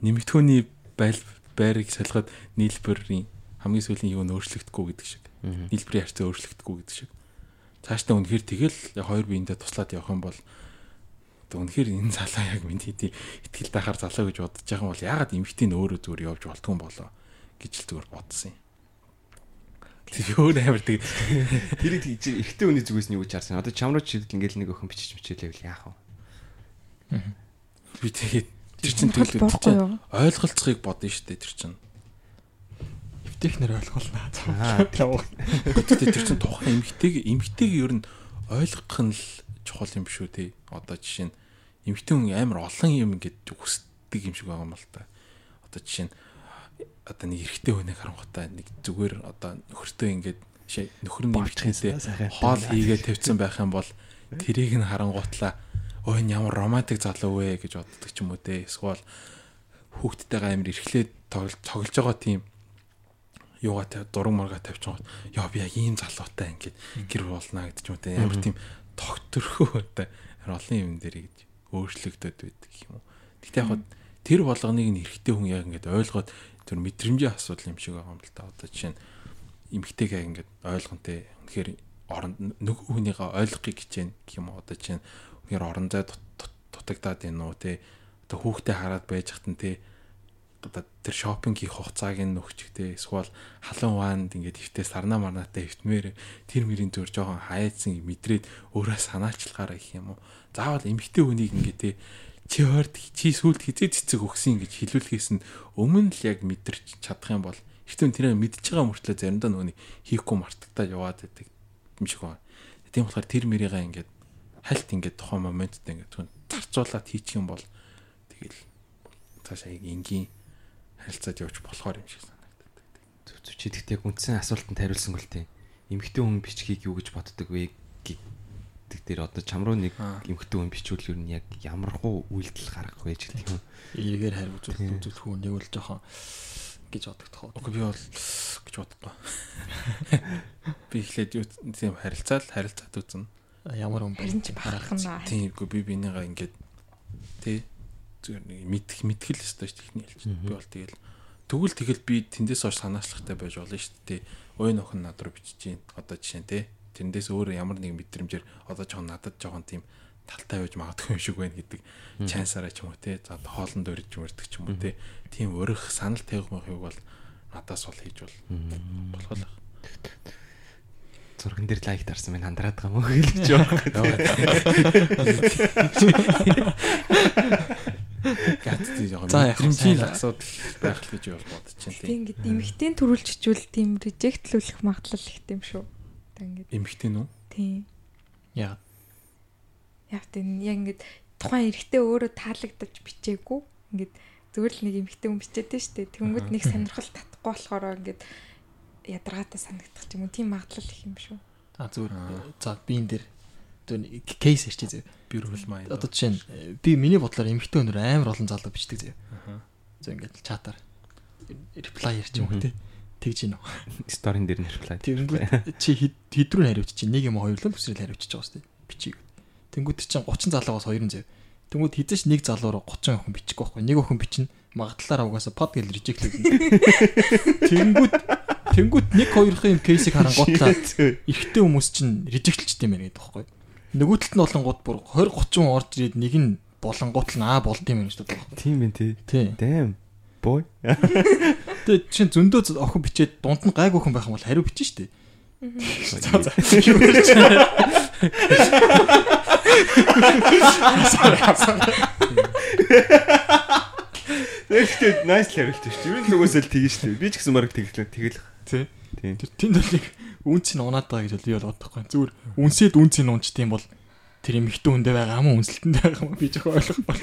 нэмэгдэхүүний байл байрыг солиход нийлбэрийн хамгийн сүүлийн юу нь өөрчлөгдөхгүй гэдэг шиг. Нийлбэрийн харьцаа өөрчлөгдөхгүй гэдэг шиг. Цаашдаа үнэхээр тэгэл хоёр биендээ туслаад явах юм бол үнэхээр энэ залуу яг минь хэдий ихтгэл байхаар залуу гэж бодож байгаа юм бол ягаад эмэгтэй өөрөө зүгээр явж болтгүй юм болоо гэж л зүгээр бодсон юм. Тэр өөр амар тэг. Тэрийг тийж эрэгтэй хүний зүгээс нь юу гэж харсан. Одоо чамруу чидэл ингээл нэг өхөн бичиж мичээлээвэл яах вэ? Би тэгээд Тэр чинь тэгэл ойлголцохыг бодно шүү дээ тэр чинь. Эвтэхнэр ойлголнаа. Гэхдээ тэр чинь тухайн эмгтэйг эмгтэйг ер нь ойлгох нь л чухал юм шүү те. Одоо жишээ нь эмгтэн хүн амар олон юм ингээд хүсдэг юм шиг байгаа юм л та. Одоо жишээ нь одоо нэг эрэгтэй хүнийг харангуйтаа нэг зүгээр одоо нөхөртөө ингээд нөхөр нь эмгтэнтэй хоол хийгээ тавьсан байх юм бол тэрийг нь харангуутлаа өө энэ ямар романтик залуу вэ гэж боддог ч юм уу те эсвэл хүүхдтэйгээ амир эрхлээд тоглож байгаа тийм юугаа та дуран маргаа байгаа. Яа би яг ийм залуутай ингээд гэр болно гэдэг ч юм уу те ямар тийм тогтөрхөө одоо олон юм дээр гэж өөрчлөгдөд байдаг юм уу. Гэхдээ яг тэр болгоныг нь эрэгтэй хүн яг ингээд ойлгоод тэр мэдрэмжийн асуудал юм шиг байгаа юм л та. Одоо жишээ нь эмэгтэйгээ ингээд ойлгонтэй. Тэгэхээр оронд нөгөө хүнийгээ ойлгохыг хичээнэ гэх юм уу. Одоо жишээ нь үнээр орон зай дутагдаад байна уу те одоо хүүхдээ хараад байж хатан те одоо тэр шопинг хийх хугацааг нь өгчих те эсвэл халуун ваанд ингээд ихтэй сарна марнаатай хөвтмээр тэр мөрийн зөөр жоохон хайцсан мэдрээд өөрөө санаачлагаараа их юм уу. Заавал эмгтэй хүнийг ингээд те чи хойд чи сүлд хизээ цэцэг өгсөн гэж хэлүүлэхээс нь өмнө л яг мэдэрч чадах юм бол ихтэн тэрэ мэдж байгаа мөртлөө заримдаа нүуний хийхгүй мартагтаа яваад байдаг юм шиг байна. Тийм болохоор тэр мэрийгээ ингээд хальт ингээд тухайн моментд ингээд түн зарцуулаад хийчих юм бол тэгэл цаашаа энгийн харилцаад явж болохоор юм шиг санагдаад. Зүг зүг чи тэгтээ яг үндсэн асуултанд хариулсан гол тийм. Эмэгтэй хүн бичгийг юу гэж боддог вэ гэдэг дээр одоо чам руу нэг эмэгтэй хүн бичүүл юу нь яг ямар хуу үйлдэл гаргах вэ гэдэг юм. Эергээр хариу үзүүлэлт үзүүлэх хүн нэг бол жоохон гэж бодогдох. Окей би бол гэж боддоо. Би эхлээд юу тийм харилцаал харилцаад үзнэ ямар хүн байна ч бахархна. Тийм үгүй би бинийгаа ингээд тий зүгээр нэг мэдх мэдхэл өстой шүү дээ хэлж. Би бол тэгэл тэгвэл тэгэл би тэндээс хойш санаачлахтай байж болно шүү дээ. Ой нөхөн над руу бичиж гин. Одоо жишээ тий. Тэндээс өөр ямар нэг мэдрэмжээр одоо жоохон надад жоохон тийм талтай байж магадгүй юм шиг байна гэдэг чансаараа ч юм уу тий. За хоолнд өрж мөрдөг ч юм уу тий. Тийм өрөх санал тавих махыг бол надаас бол хийж бол болох л зурган дээр лайк дарсан минь хандраад байгаа мөн хэлж байгаа. Гат тийм мэдрэмжийн асуудал байх л гэж бодож байна тийм. Ингээд эмхтэн төрүүлж хичүүл тийм режектлүүлэх магадлал их тийм шүү. Тэг ингээд. Эмхтэн үү? Тийм. Яа. Яг тийм яг ингээд тухайн эрэгтэй өөрөө таалагдаж бичээгүй. Ингээд зүгээр л нэг эмхтэн хүн бичээд штэ. Тэнгүүд нэг сонирхол татахгүй болохоор ингээд ядаргаатай санагдах юм уу тийм магадлал их юм шүү. А зүгээр за би энэ дэр зөв кейс ярьчих зөө. Beautiful mind. Одоо жишээ нь би миний бодлоор эмэгтэй өнөр амар олон залуу бичдэг зөө. Зөв ингээд чатаар reply ярьчих юм те. Тэгж гин үү. Сторин дээр нь reply. Тэгэнгүүт чи хэдрүү хариуч чи нэг юм хоёрлоо бүсрэл хариучих байгаа сте. Бичиг. Тэнгүүт чинь 30 залуугаас 2 зөө. Тэнгүүд хизээш нэг залуу руу 30 охин бичихгүй байхгүй. Нэг охин бичнэ. Магадлалаараа угаасаа под гэл режект хийлээ. Тэнгүүд Тэнгүүт нэг хоёрын юм кейсийг харангуутлаа эрэгтэй хүмүүс чинь режектлчтэй юм байна гэдэг байхгүй. Нөгөө талд нь болонгууд бүр 20 30 хүн орж ирээд нэг нь болонгууд л аа болд юм байна шүү дээ. Тийм ээ тий. Дэм. Бой. Тэгээ чинь зөндөө охин бичээд дунд нь гайг охин байх юм бол хариу бичнэ шүү дээ. За за. Тэгэхдээ nice level тийм шүү. Л нөгөөсөө л тэгэн шүү. Би ч гэсэн марк тэгэлээ тэгэл. Тий. Тэнд бол нэг үнц нь унаад байгаа гэж би бол бодохгүй. Зүгээр үнсээд үнцийг унч тийм бол тэр эмэгтэй хүндээ байгаа юм уу үнсэлтэндээ байгаа юм уу би жоохон ойлгох бол.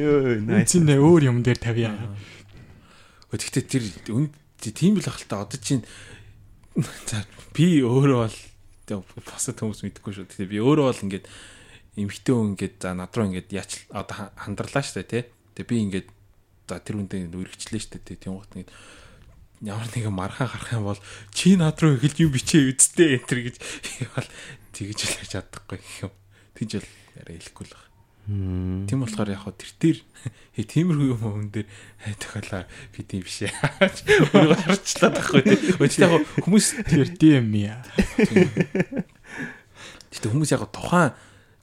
Йоо, nice. Үнцэн өөр юм дээр тавья. Гэхдээ тэр үн тийм л ахalta одоо чинь за би өөрөө бол босод хүмүүс мэдэхгүй шүү. Тэгээ би өөрөө бол ингээд эмхтэй хүн ингээд за над руу ингээд яач одоо хандарлаа штэ тий. Тэгээ би ингээд за тэр хүндээ үргэлжлээ штэ тий. Тийм гот ингээд ямар нэгэн мархан гарах юм бол чи над руу эхэлж юм бичээ үсттэй энэ гэж бол тэгж л хийж чадахгүй юм. Тэгж л яриа хэлэхгүй л байна. Тийм болохоор яг хөө тэр тэр тиймэрхүү юм хүн дээр тохиолоо би тийм биш ээ. Өөрөө харчлаа тахгүй тийм. Өчигдөр яг хүмүүс Тэр тийм яа. Гэтэ хүмүүс яг тухайн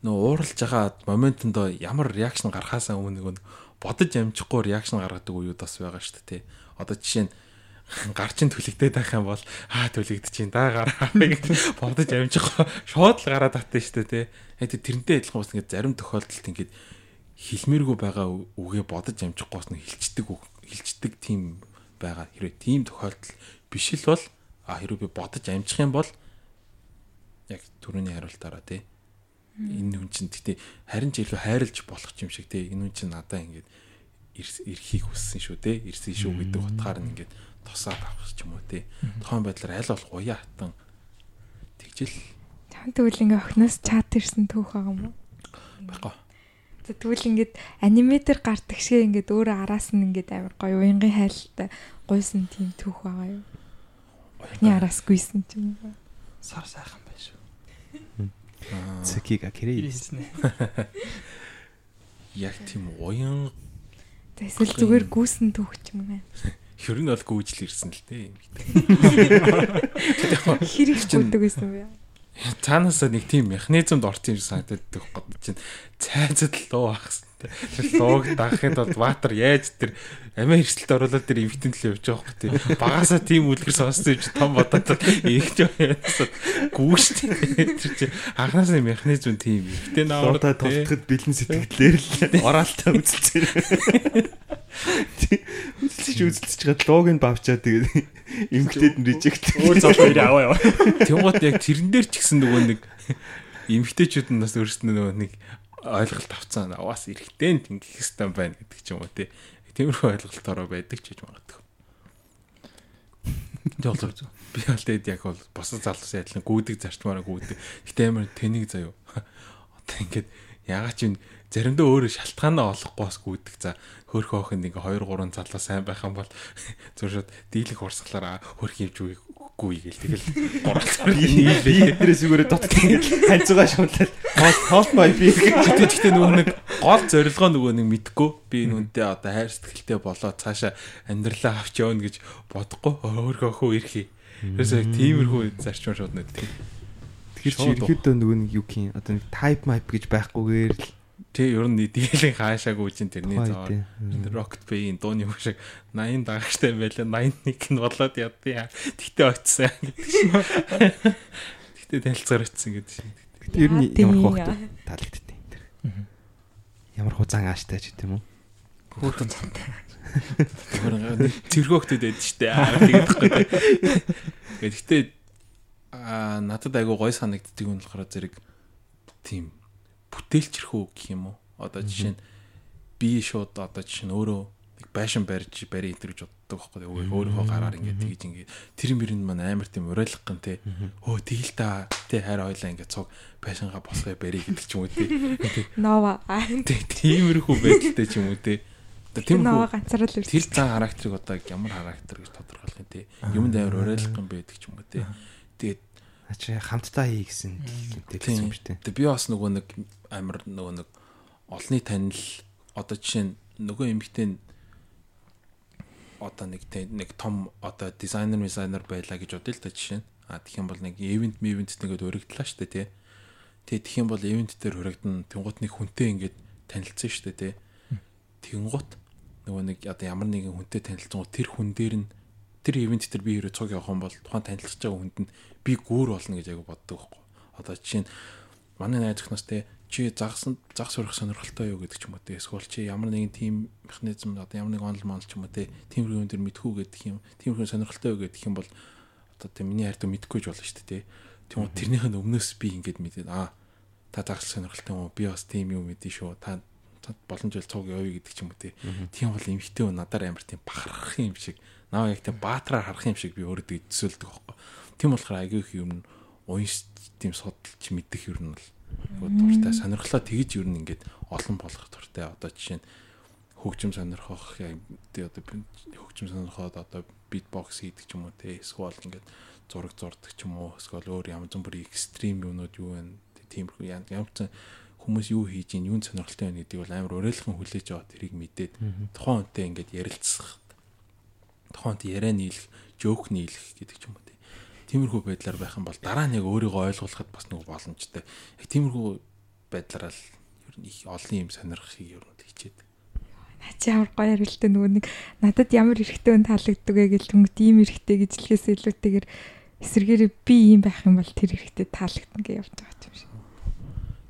нөө ууралж байгаа моментондоо ямар реакшн гарахаасаа өмнө нэг бодож амжихгүй реакшн гаргадаг үеуд бас байгаа шүү дээ. Одоо жишээ нь гарчин түлэгдээд байх юм бол аа түлэгдэж чинь да гараа. Гэж бодож амжихгүй шууд л гараад татсан шүү дээ. Яг тэрнтэй адилхан бас ингээд зарим тохиолдолд ингээд хилмээргүй байгаа үгээ бодож амжихгүй бас нэг хилчдэг хилчдэг тийм байгаа. Хэрвээ тийм тохиолдол биш л бол а хэрвээ би бодож амжих юм бол яг түрүүний хариултаараа тий. Энэ хүн чинь гэтээ харин ч илүү хайрлж болох юм шиг тий. Энэ хүн чинь надаа ингээд ирхийг хүссэн шүү те ирсэн шүү гэдэг утгаар нь ингээд тусаад авах ч юм уу те тохон байдлаар аль болох уяа хатан тэгжэл тэгвэл ингээ охиноос чат ирсэн түүх байгаа юм уу? байхгүй За тэгвэл ингээд аниматор гардаг шиг ингээд өөрөө араас нь ингээд амар гоё уянгийн хайлттай гуйсан тийм түүх байгаа юу? Охины араас гүйсэн ч юм уу? Сар сайхан байна шүү. Цэкига кэрэй. Ирсэн. яг тийм уян За эсвэл зүгээр гүйсэн түүх ч юм уу? Хөр нь бол гүйжл ирсэн л те Хэрэг гүйдэг байсан юм яа? цаанаасаа нэг тийм механизмд орсон юм санагдаад байхгүй чинь цайзад л дуу ахсан тэр лууг даахад бол ватер яаж тэр амиа хэрсэлт оруулаад тэр эмхтэн төлөө явж байгаа тийм багасаа тийм үлгэр сонссон юм чи том бодоод их ч яасан гүүшт тэр чи анханасаа механизм тийм эмхтэн аваад толтоход бэлэн сэтгэлээр л оралтай үзэлцээ. Үзэлцэж үзэлцэж чад лог нь бавчаа тэгээд эмгтээд нь режект. Өөр зол ирээ аваа яа. Тэнгуут яг тэрэн дээр ч гэсэн нөгөө нэг эмгтээчүүд нь бас өөрсдөө нөгөө нэг ойлголт авцсан. Аваас эрэхтэн тэнгих хэвээр байна гэдэг ч юм уу тий. Тиймэрхүү ойлголтороо байдаг ч гэж магадгүй. Жолоо. Би бол тэгэд яг бол босод залуус ядлан гүйдэг зарчмаараа гүйдэг. Гэтэ амар тэнийг заяо. Одоо ингээд ягаад ч юм заримдаа өөрөө шалтгаанаа олохгүй бас гүйдэг. За хөрхөө охин ингээ 2 3 залуу сайн байх юм бол зөв шууд дийлэх урсгалаар хөрх юмж үгүй гээл тэгэл гурал Би эдрээс зүгээрээ дотд ханцугаа шунлал хоолт май би. Гэтэ гэхдээ нөгөө нэг гол зорилгоо нөгөө нэг мэдгүй би нүнтэй одоо хайр сэтгэлтэй болоо. Цаашаа амьдралаа авч явна гэж бодохгүй. Хөө ирэхий. Тэрээс яг тиймэрхүү зарчмаар шууд нэг. Тэгэхээр чи ерөөдөө нөгөө нэг юу гин одоо нэг type map гэж байхгүйгээр л Тэ ер нь дийлэн хаашаагүй чинь тэрний тий. Rocket Bay-ийн дууны хөг шиг 80 дагагчтай байлаа 81 нь болоод ядсан. Тэгтээ очсон гэдэг шиг. Тэгтээ танилцаар очсон гэдэг шиг. Ер нь ямар таалагдтыг тэр. Ямар хузаан ааштай ч гэдэм үү? Хөөхөн цантай. Тэрхөөхтэй байд штэ. Аа тэгэхгүй. Гэхдээ аа надад айгу гой санагддаг юм болохоор зэрэг тийм бүтээлчрхүү гэх юм уу? Одоо жишээ нь би шууд одоо жишээ нь өөрөө нэг байшин барьж барь энэ гэж боддог байхгүй юу? Өөрийнхөө гараар ингээд тэгж ингээд тэр мөрөнд маань амар тийм урайлах гэн те. Өө тэгэл та те хайр ойлаа ингээд цуг байшингаа босгоо барь гэдэг ч юм уу те. Нова. Тиймэрхүү байдалтай ч юм уу те. Нова Тиймэрхүү ганцаараа л тэр зан характерыг одоо ямар характер гэж тодорхойлох юм те. Юмд амар урайлах юм байдаг ч юм уу те. Тэгээд Ачаа хамтдаа хий гэсэн хэлтэй гэсэн юм шүү дээ. Тэгээ би бас нөгөө нэг амар нөгөө нэг олны танил одоо жишээ нь нөгөө эмэгтэй нь одоо нэг нэг том одоо дизайнер дизайнер байлаа гэж бодъё л та жишээ нь. А тэгэх юм бол нэг ивент ивент нэгэд өргөдлөө дээ тий. Тэгээ тэгэх юм бол ивент дээр өргөдөн тэнгуут нэг хүнтэй ингээд танилцсан дээ тий. Тэнгуут нөгөө нэг одоо ямар нэгэн хүнтэй танилцсан тэр хүн дээр нь тэр ивент дээр би хэрэг цуг явах юм бол тухайн танилцж байгаа хүнд нь би гүүр болно гэж аяга боддог байхгүй. Одоо жишээ нь манай найз охноос те чи загсан заг сурах сонирхолтой юу гэдэг ч юм уу те эсвэл чи ямар нэгэн тим механизм одоо ямар нэг онл монл ч юм уу те тиймэрхүү юм дээр мэдхүү гэдэг юм тиймэрхүү сонирхолтой юу гэдэг юм бол одоо те миний хайртай мэдхгүй ч болно шүү дээ те Тийм үү тэрнийх нь өмнөөс би ингээд мэдээд аа та загас сонирхолтой юм уу? Би бас тийм юм мэдэн шүү. Та та боломжтой цуг явъя гэдэг ч юм уу тий. Тийм бол эмхтэй хүн надаар амар тийм бахархах юм шиг наа яг тийм баатраар харах юм шиг би өөрөдөө төсөөлдөг байхгүй. Тийм болохоор агүй их юм уянш тийм судалж мэдэх юм бол дуртай сонирхлоо. Тэгж юу нэг ингээд олон болох дуртай. Одоо жишээ нь хөгжим сонирхох яг тий одоо хөгжим сонирхоод одоо битбокс хийдэг ч юм уу тий эсвэл ингээд зураг зурдаг ч юм уу эсвэл өөр ямар зэн бүр экстрим юмнууд юу вэ? Тиймэрхүү ямар ч хүмүүс юу хийж ийн юунд сонирхолтой байна гэдгийг бол амар уриалхан хүлээж аваад тэрийг мэдээд тухайн үнтэй ингээд ярилцах тухайн үнтэй яриа нийлэх жоок нийлэх гэдэг ч юм уу тиймэрхүү байдлаар байх юм бол дараа нь яг өөрийгөө ойлгуулахад бас нэг боломжтой. Яг тиймэрхүү байдлаараа л ер нь их олон юм сонирхохыг ер нь хичээд. Наа чи ямар гоё ярилтаа нөгөө нэг надад ямар эрэхтэй өн таалагддаг вэ гэж түнг ийм эрэхтэй гэж хэлэхээс илүүтэйгээр эсэргээрээ би ийм байх юм бол тэр эрэхтэй таалагдана гэж явж байгаа юм шиг.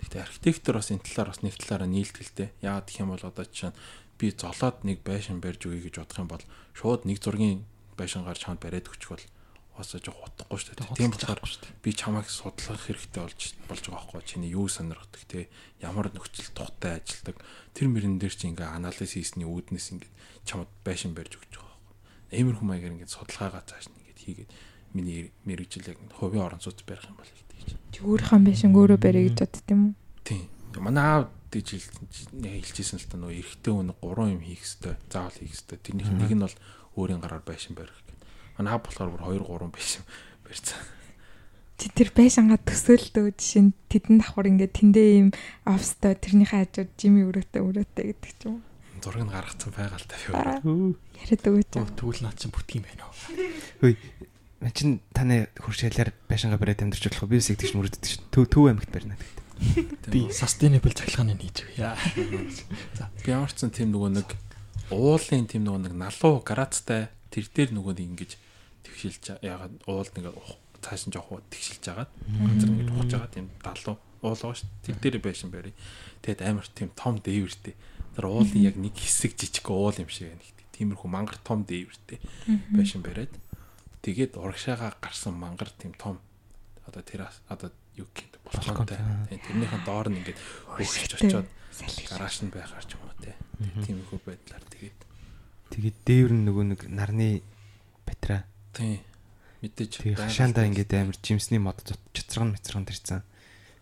Гэхдээ архитектор бас энэ талаар бас нэг талаараа нийлдэлтэй. Яагаад гэх юм бол одоо жишээ нь би золоод нэг байшин барьж өгье гэж бодох юм бол шууд нэг зургийн байшин гарч чамд бариад өгчих бол бас жоох утгагүй шүү дээ. Тийм болохоор би чамайг судлах хэрэгтэй болж болж байгаа байхгүй чиний юу сонирхдаг те ямар нөхцөл тухтай ажилдаг тэр мөрөн дээр чи ингээ анализ хийсний үүднээс ингээ чамд байшин барьж өгч байгаа байхгүй. Эмэр хүмүүгээр ингээ судалгаагаа цааш нь ингээ хийгээд миний мэрэгжил яг хувийн орон сууц барих юм бол гэж. Чи өөрийнхөө байшин өөрөө барья гэж бодд юм уу? Тийм. Манай гэж хэлжсэн л та нөө эрэгтэй хүн 3 юм хийх хэвээр заавал хийх хэвээр тэрнийх нэг нь бол өөрийн гараар байшин барих Манай хав болохоор бүр 2 3 байсан барьцаа. Чи тэр байшингаа төсөөлтөө жишээ нь тэдэн давхар ингээд тэндээ ийм офстой тэрнийхээ хажууд жими өрөөтэй өрөөтэй гэдэг ч юм. Зураг нь гаргацсан байгальтай би. Яриад өгөөч. Тэгвэл наад чинь бүтгий юм байна уу? Хөөе. Мэн чин таны хуршээлэр байшингаа бариад амьдарч болох би үсэг тэгш мөрөддөг шин. Төв төв амьд барина гэдэг. Би sustainable цахилгааны хийж өгье. За би ямар ч сан тийм нөгөө нэг уулын тийм нөгөө нэг налуу гарацтай тэр дээр нөгөө нэг ингэж тэгшилж ягаад уул нэг цааш нь жоох тэгшилж агаад газар нэг ухаж байгаа тийм далуу уул байгаа шүү. Тэр дээр байшин барь. Тэгэд амар тийм том дээвэртэй. Тэр уулын яг нэг хэсэг жижиг уул юм шиг байна. Тиймэрхүү мангар том дээвэртэй байшин бариад тэгээд урагшаага гарсан мангар тийм том одоо террас одоо юу гэх юм балконтай. Тэрнийхэн доор нь ингээд хөөсөж очиод гараж нь байхаар ч юм уу те. Тиймэрхүү байдлаар тэгээд тэгээд дээвэр нь нөгөө нэг нарны батра Тийм. Мэдээж. Тэгээ хашаандаа ингээд амар жимсний мод цоцрог нь мэцрэг төрсэн.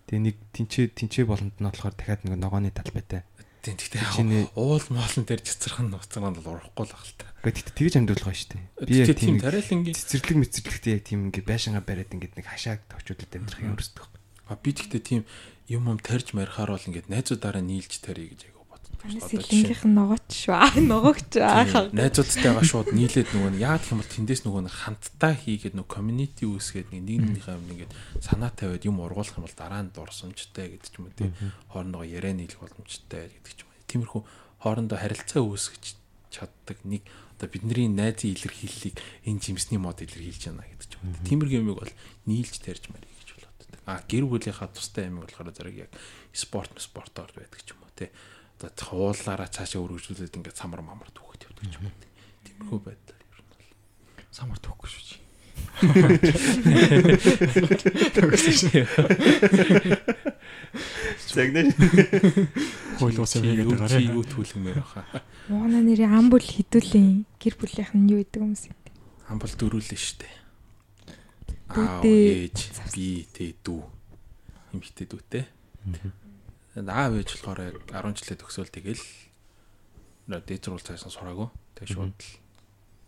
Тэгээ нэг тэнцээ тэнцээ болонд нь болохоор дахиад нэг ногооны талбайтай. Тийм. Гэхдээ уул моолн дээр нуцраг нь бол урахгүй л ахalta. Гэхдээ тэгэж амьдуулах байна шүү дээ. Би яг тийм тариалангийн цэцэрлэг мэцэрлэгтэй яг тийм ингээд байшингаа бариад ингээд нэг хашааг товчуулаад амьдрах юм өрсдөг. А би тэгтээ тийм юм юм тарьж марихаар бол ингээд найзуудаараа нийлж тарья гэж Сэлэнгийнх нь ногооч шүү. Аа ногоогч аа. Найзуудтайгаа шууд нийлээд нөгөө гэх юм бол тэндээс нөгөө хамтдаа хийгээд нөгөө community үүсгээд нэг нэгнийхээ юм ингээд санаа тавиад юм ургуулах юм бол дараа нь дурсамжтай гэдэг ч юм уу тий. Хоорондоо яриа нийлэх боломжтой гэдэг ч юм уу. Тиймэрхүү хоорондоо харилцаа үүсгэж чаддаг нэг одоо бидний найзын илэрхийллийг энэ жимсний мод илэрхийлж байна гэдэг ч юм уу. Тиймэрхүү юмыг бол нийлж тарьж марь гэж болоод. А гэр бүлийнхаа тустай юм болохоор зэрэг яг спорт спортоор байдаг ч юм уу тий одоо уулаараа цаашаа өргөжлүүлээд ингээд самар мамар түүхэд явдаг юм. Тиймэрхүү байдлаар ер нь бол самар түүхгүй шүү чи. Загнаа. Хойлоос яваад байгаа. Чи юу түлхмээр баха. Муна нэрийн амбул хідүүлийн гэр бүлийнх нь юу идэг хүмүүс юм. Амбул дөрүүлээ штэ. Аа ээж би тэ дүү. Имхтэй дүүтэй. Аав ээж болохоор 10 жилээ төгсөөл тэгэл дээд зургуул цаасан сураагүй. Тэгээ шууд л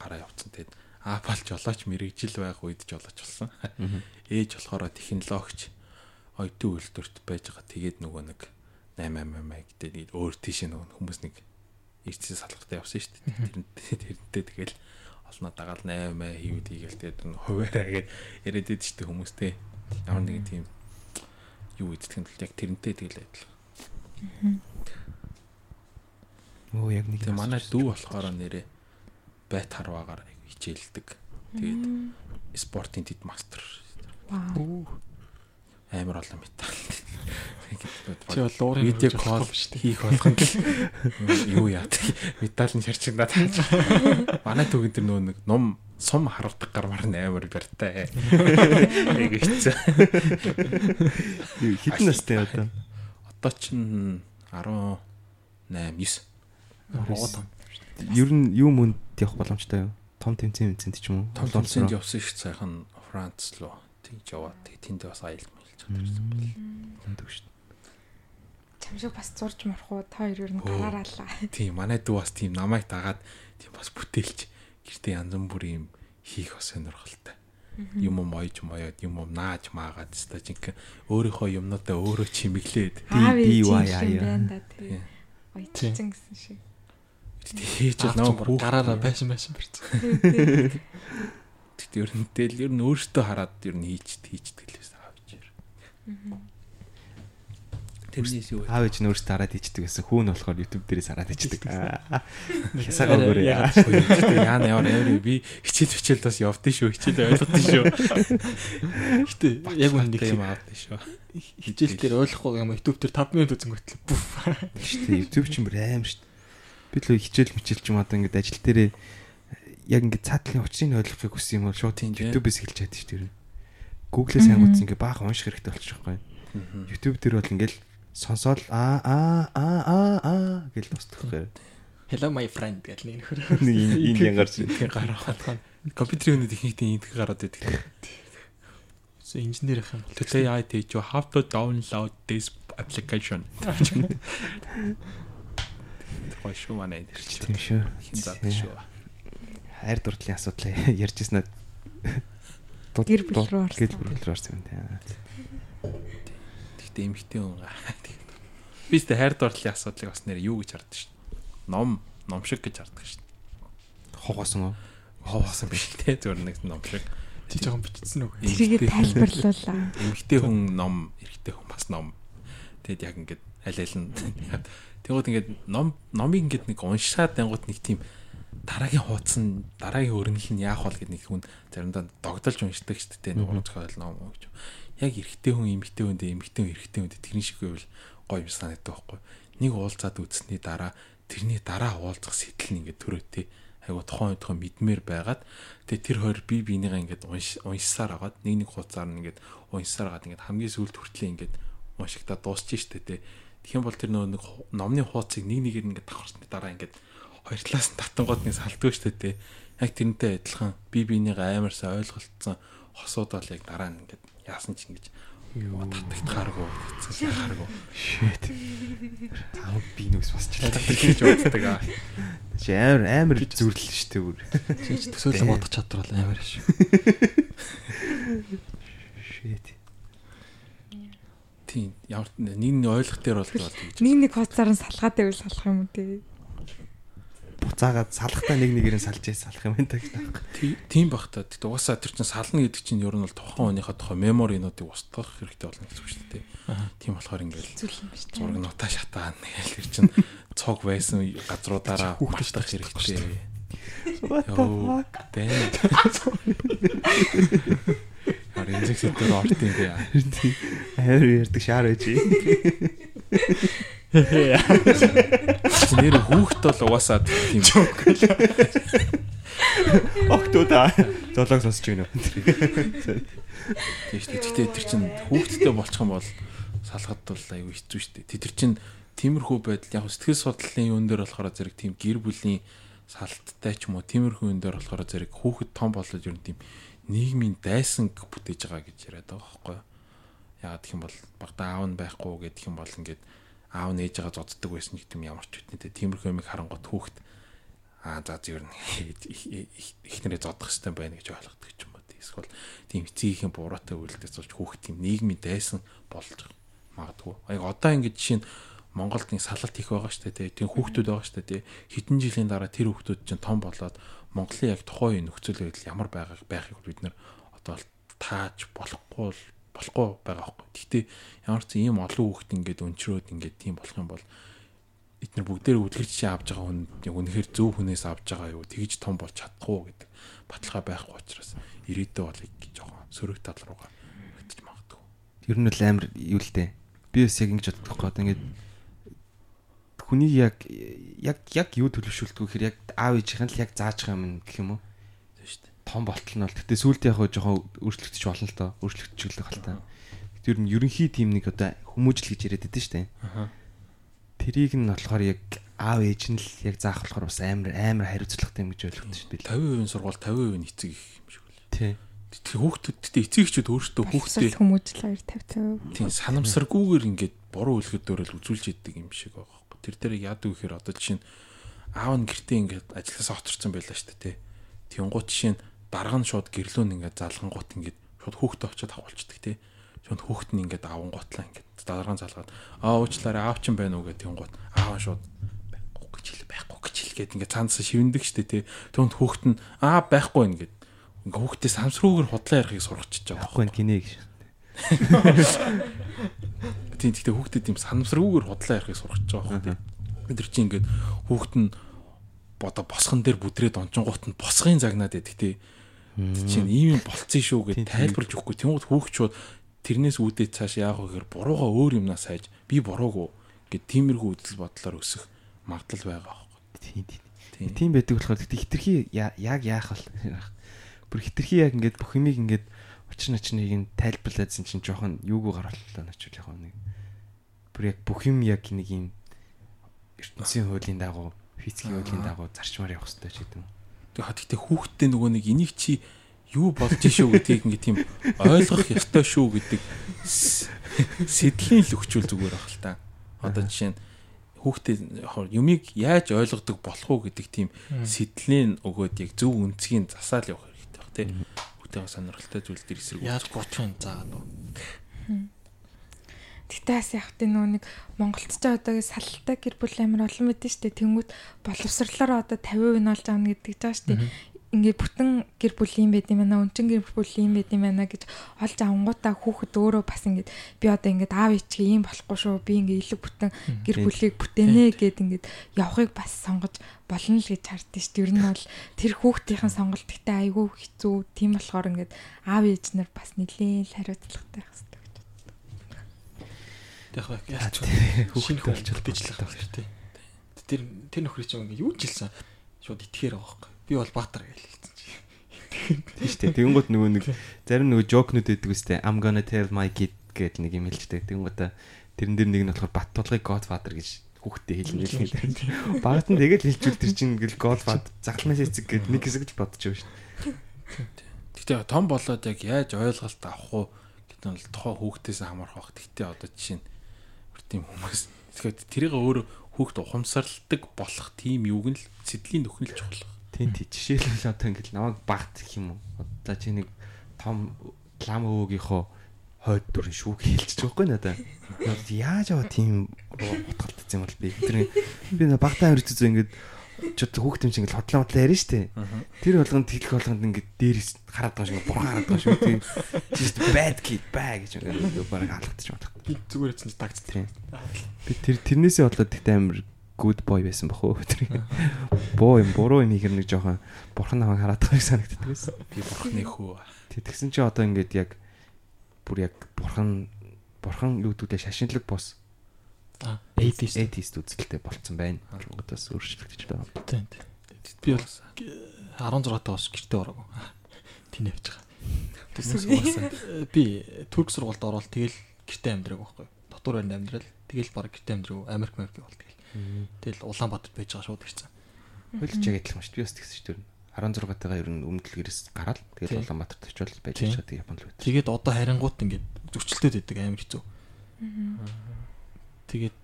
гараа явцсан. Тэгээд аав болж жолооч мэрэгжил байх үед жолооч болсон. Ээж болохоор технологич оюутан үйлдвэрт байж байгаа. Тэгээд нөгөө нэг 888 гэдэг өөр тийш нөгөө хүмүүс нэг ирцээс салгахтай явсан шүү дээ. Тэрнтэй тэгэл олноо дагаал 88 хийвд хийгээл тэгээд хуваараа гээд яриад идэв шүү дээ хүмүүстэй. Ямар нэгэн тийм юу идэх юм бол яг тэрнтэй тэгэл адил. Оо яг нэг Тэгээ манай дүү болохоор нэрээ байт харваагаар хичээлдэг. Тэгээд спортын тэд мастер. Вау. Амар олон металл. Чи бол уурын видео кол хийх болгонд юу яа. Металл нь шарчигдаад. Манай түүхэн тэр нөө нэг ном сум харавдаг гармаар нь амар барьтай. Яг ихцээ. Хитэн настай одоо. Одоо чинь 18 9. Рогоо Ер нь юу мөнд явах боломжтой юу? Том тэмцээн тэмцээнд ч юм уу? Том томцонд явсан их сайхан Франц руу тэгж яваад тэг тэнд бас аялал маялж чаддаг юм байна. Өндөг шүү дээ. Чам шиг бас зурж морох уу? Та хоёр ер нь гараалаа. Тийм манай дүү бас тийм намайг дагаад тийм бас бүтээлч гэртээ янз бүрийн юм хийх бас сонирхолтой. Юм уу моёж моёд юм уу нааж маагаад теста жинхэнэ өөрийнхөө юмнуудаа өөрөө чимэглээд юм тий. Тийм. Ойтолцсон гэсэн шиг. л нөө нөө гараараа байшин байшин барьсан. Тэгтээ ер нь тэл ер нь өөртөө хараад ер нь хийж хийждэг л байсан аав ээж тэрнээс юу вэ? Аав ээж нь өөртөө хараад ичдэг гэсэн. Хүүн нь болохоор YouTube дээрээс хараад ичдэг. Хасаг өгөөрэй. Яна яваа яваа би хичээл хичээл бас явдсан шүү. Хичээл ойлгодсон шүү. Гэтэ яг үнэ нэг юм аавдсан шүү. Хичээл дээр ойлгохгүй юм YouTube дээр 5 минут үзэнгөтлөө. Гэтэ YouTube ч юм аим шүү. Би л хичээл мичээл ч юм одоо ингээд ажил дээрээ яг ингээд цаатлын учрыг ойлгохыг хүссэн юм бол шууд YouTube-с эхэлж чаддаг шүү. Google-с ангуудсан ингээд баахан унших хэрэгтэй болчих واخгүй. YouTube дээр бол ингээл сонсоод аа аа аа аа аа гэж дуустахгүй. Hello my friend гэл нэг нөхөр. Нэг энэ янгаар чи. Тэгээ гараа хатхан. Компьютерийн үнэд ихэнхдээ энд гараад байдаг. So инженерийнх юм бол Today I teach you how to download this application. Тэгвэл шүү манай энэ шүү. Тийм шүү. Хин заадаг шүү. Хайр дурдлын асуудал ярьжсэн надад. Гэр бүл рүү орсон. Гэр бүл рүү орсон юм тийм. Тэгтээ эмхтэй хүн. Би ч хайр дурлалын асуудлыг бас нэр юу гэж харддаг шүү. Ном, ном шиг гэж харддаг шүү. Хогоосон уу? Ховоосон биш те зөвөр нэг ном шиг. чи жоохон бичсэн үг. Тэрийгэ тайлбарлуулаа. Эмхтэй хүн ном, эрэгтэй хүн бас ном. Тэгэд яг ингээд аль аль нь Тэгвэл ингээд ном номыг ингээд нэг уншаад ангууд нэг тийм дараагийн хуудас нь дараагийн өрнөл нь яах вэ гэдэг нэг хүн заримдаа догдолж уншдаг шүү дээ. Нэг уран зохиол ном гэж. Яг эрэгтэй хүн эмэгтэй хүндээ эмэгтэй хүн эрэгтэй хүндээ тэрний шиг байвал гоё юм санагддаг байхгүй. Нэг уулзаад үзсний дараа тэрний дараа уулзах сэтэл нь ингээд төрөөтэй айгу тухайн тухайн мэдмээр байгаад тэгээ тэр хоёр бие бинийгаа ингээд унш уншсаар агаад нэг нэг хуцаар нь ингээд уншсаар агаад ингээд хамгийн сүүлд хүртлээ ингээд уншигтаа дуусчих штэ тэ тэгэх юм бол тэр нөгөө нэг номны хуудсыг нэг нэгээр ингээд давхарсны дараа ингээд хоёр талаас нь татангууд нэг салдгүй штэ тэ яг тэрнтэй адилхан бие бинийгаа амар сайн ойлголцсон хосууд бол яг дараа нь ингээд яасан ч ингэж юу татагдахааргүй цэцэхааргүй Shit. Тав би нүс басчлаа. гэж боддог аа Чи амар амар зүрлэл шүү дээ бүр. Чи ч төсөөлөн бодох чадвар бол амар шүү. Shit. тийм ямар нэг нэг ойлгох дээр бол гэж Нэг нэг хуцаар нь салгаад байвал салах юм тий. Буцаагаад салахтаа нэг нэгээр нь салж яа салах юм байна гэж таах. Тий- Тийм бах та. Тэгтээ угаасаа тэр чинь сална гэдэг чинь ер нь бол тухайн хүнийхээ тухайн меморинуудыг устгах хэрэгтэй болно гэсэн үг шүү дээ. Аа. Тийм болохоор ингээл Зүйл юм биш. зурагнуудаа шатаа нэгэл тэр чинь цог байсан газруудаараа мартах хэрэгтэй. What the fuck? Харин энэ зэгсээр орт юм бэ. Амар ярддаг шаар байж. Нэр хүүхд бол угаасаа тийм Октода. Зоолог сонсож байна уу? Тийм шүү дээ. Гэхдээ тэр чинь хүүхдтэй болчих юм бол салахад бол аюу хэцүү шүү дээ. Тэр чинь тиймэрхүү байдал яг сэтгэл судлалын юун дээр болохоор зэрэг тийм гэр бүлийн салттай ч юм уу тиймэрхүү юун дээр болохоор зэрэг хүүхэд том болоод ер нь тийм нийгмийн дайсан бүтээж байгаа гэж яриад байгаа байхгүй юу. Яагаад гэх юм бол багтаа аав нь байхгүй гэдэг юм бол ингээд аав нь ээж байгаа зодддаг байсан нэг тийм ямар ч үтнэтэй тиймэрхүү юмыг харангуут хүүхэд аа за зөв нь ихнэрээ зодох хэрэгтэй байна гэж ойлгодог юм уу. Эсвэл тийм эцгийнхээ буруутай үйлдэлээс болж хүүхд тийм нийгмийн дайсан болж магадгүй. Яг одоо ингэж жишээ нь Монголд нэг салалт их байгаа шүү дээ. Тийм хүүхдүүд байгаа шүү дээ. Хэдэн жилийн дараа тэр хүүхдүүд чинь том болоод Монголын яг тухайн нөхцөл байдал ямар байгааг байхыг бид нэр одоо тааж болохгүй болохгүй байгаа хөөхгүй. Гэхдээ ямар ч ийм олон хүүхд ингээд өнчрөөд ингээд тийм болох юм бол эдгээр бүгдээр үлгэрч чи авж байгаа хүн яг үнэхээр зөв хүнээс авж байгаа юу тэгж том болж чадахгүй гэдэг баталгаа байхгүй учраас ирээдүйд бол жоохон сөрөг тал руугаа хэвтэж магадгүй. Ер нь л амар юу л дээ. Би бас яг ингэж боддог байхгүй. Ингээд хүний яг яг яг юу төлөвшүүлдэг гэхээр яг аав ээжийнх нь л яг зааж байгаа юм гэх юм уу? Том болтол нь бол гэтээ сүүлдээ яг жоохон өөрчлөгдөж болно л доо. Өөрчлөгдөж л хальтаа. Тэр нь ерөнхий тим нэг одоо хүмүүжил гэж яриад байдаг шүү дээ. Аха. Тэрийг нь болохоор яг аав ээж нь л яг заах болохоор бас амар амар хариуцлагатай юм гэж ойлгодог шүү дээ. 50% сургууль 50% эцэг их юм шиг үл. Тий. Тэгэхээр хүүхдүүдтэй эцэгчүүд өөрсдөө хүүхдээ хүмүүжил 2 50 тийм санамсаргүйгээр ингээд буруу үлгэдөөрөл үзүүлж идэг юм шиг байгаа байхгүй. Тэр дээр яадаг вэ гэхээр одоо жишээ нь аав нь гэртээ ингээд ажилласаа хоцорсон байлаа шүү дээ. Тэнгуут жишээ нь дарга нь шууд гэрлүүн ингээд залгангуут ингээд шууд хүүхдээ очиод авахулцдаг тий. Шууд хүүхд нь ингээд авангуутлаа ингээд дарга нь залгаад аа уучлаарай аав чинь байна уу гэдэг тэнгуут аав шууд байхгүй гэж хэл байхгүй гэж хэлгээд ингээд цаанаас шивэндэг дээ тий. Түүнд хүүхд нь аа байхгүй ингээд ингээ хүүхдээ самсруугаар худлаа ярихыг сургачихж байгаа. Ахгүй гинэ гэж. Тийм гэхдээ хүүхдэд тийм санамсаргүйгээр худлаа ярихыг сургаж байгаа байхгүй. Бид нар чинь ингээд хүүхд нь бодо босхон дээр бүдрээд ончингуут нь босхын загнаад байдаг тийм. Чинь ийм юм болцсон шүү гэд тайлбарлаж өгөхгүй. Тэнгууд хүүхчүүд тэрнээс үүдээд цааш яах вэ гэхээр бурууга өөр юмнаас хайж би буруугүй гэд тиймэрхүү үдэл бодлоор өсөх магадлал байгаа байхгүй. Тийм тийм. Тийм. Байдаг болохоор гэхдээ хитрхи яг яах вэ? Бүр хитрхи яг ингээд бүх юмыг ингээд учир начныг нь тайлбарлаадсэн чинь жоохон юугүй гаргаллаа начвал яг нэг. Бүр яг бүх юм яг нэг юм ертөнцийн хуулийн дагуу физикийн хуулийн дагуу зарчмаар явах хэрэгтэй ч гэдэг юм. Ихтэй хүүхдтэй нөгөө нэг энийг чи юу болж шүү гэдгийг ингээ тийм ойлгох ёстой шүү гэдэг сэдлийн л өгчүүл зүгээр ах л та. Одоо жишээ нь хүүхдээ юмыг яаж ойлгодог болох уу гэдэг тийм сэдлийн өгөөд яг зөв үнцгийн засаал явах хэрэгтэй баг тий. Хүүхдээ сонирхолтой зүйл дээр эсрэг Яаж гуйхын заагаад уу? Тэгтээ бас яг тийм нөө нэг Монголд ч одоогийн салалтай гэр бүл амар олон мэдэн штэ. Тэнгүүт боловсрлоор одоо 50% нь олж авна гэдэг жаа штэ. Ингээд бүтэн гэр бүл юм байд юм байна өнчин гэр бүл юм байд юм байна гэж олж авангуудаа хүүхэд өөрөө бас ингээд би одоо ингээд аав ээчгээ ийм болохгүй шүү би ингээд илүү бүтэн гэр бүлийг бүтээнэ гэд ингээд явахыг бас сонгож болно л гэж хардсан шүү дээ ер нь бол тэр хүүхдийн сонголт гэхдээ айгүй хэцүү. Тийм болохоор ингээд аав ээж нар бас нэлээд хариуцлагатай байх яаж тэр шинэ олж bijлэх байх тий. Тэр тэр нөхрий чинь ингээ юу ч хэлсэн шууд итгэхээр байгаа байхгүй. Би бол баатар гэж хэлсэн чи. Шүү дээ. Тэнгууд нөгөө нэг зарим нөгөө жокнууд байдаг үстэй I'm gonna tell my kid гэдэг нэг юм хэлжтэй. Тэнгуудаа тэрэн дээр нэг нь болохоор бат тулгыг Godfather гэж хүүхдэд хэлнэ гэх юм. Багт нь тэгэл хэлчихвэл тэр чинь ингээл Godfather загтмаас эцэг гэдэг нэг хэсэг бодож байгаа шүү дээ. Гэтэ том болоод яг яаж ойлголт авах уу гэдэг нь бол тухайн хүүхдээс хамаарх баг. Гэтэ одоо жишээ нь тийм хүмүүс тэгэхээр тэрийг өөрөө хүүхд ухамсарладаг болох тийм юуг нь л сэдлийн нөхнөл чухал. Тийм тий. Жишээлбэл одоо ингээл намайг багт гэх юм уу. Одоо чи нэг том лам өвгийнхөө хойд дүрэн шүүг хэлчих жоохгүй надаа. Яаж аваа тийм утгалтцсан юм бол би. Тэр би багтаа амир зүзээ ингээд ч хүүхдэн чинь ингээд хотлоо хотлоо ярина штэ. Тэр болгонд хэлэх болгонд ингээд дээрээс хараад байгаа шиг бурхан хараад байгаа шүү. Тийм. Just bad kid bag гэж ингээд бараг алгадчих юм байна. Би зүгээр хэзээ дагц Тийм. Би тэр тэрнээсээ болоод тэгтээ амир good boy байсан бах уу тэр. Боо юм буруу юм ихэр нэг жоохон бурхан намайг хараад байгааг санагддаг байсан. Би бурхны хүү. Тэгсэн чи одоо ингээд яг бүр яг бурхан бурхан юу гэдэг шашинлаг бос Аа, atheist. atheist үзэлтэй болцсон байна. Одоос өөрчлөгдөж байгаа. Тийм. Би бол 16 таа бас гэртээ ороогүй. Тийм явж байгаа. Би турк сургуульд ороод тэгэл гэртээ амьдраг байхгүй. Дотор байранд амьдрал тэгэл баг гэртээ амьдраг Америк Америк бол тэгэл. Тэгэл Улаанбаатарт байж байгаа шууд ирсэн. Хойлж яг адилхан шүү. Би бас тэгсэн шүү дээ. 16 тагаа ер нь өмнөдлгөөс гараад тэгэл Тийм. Улаанбаатарт очивол байж Тийм. байгаа. Японд л байдаг. Тэгээд одоо харингуут ингээд зөрчилдөд байдаг амар хэцүү. Тэгээд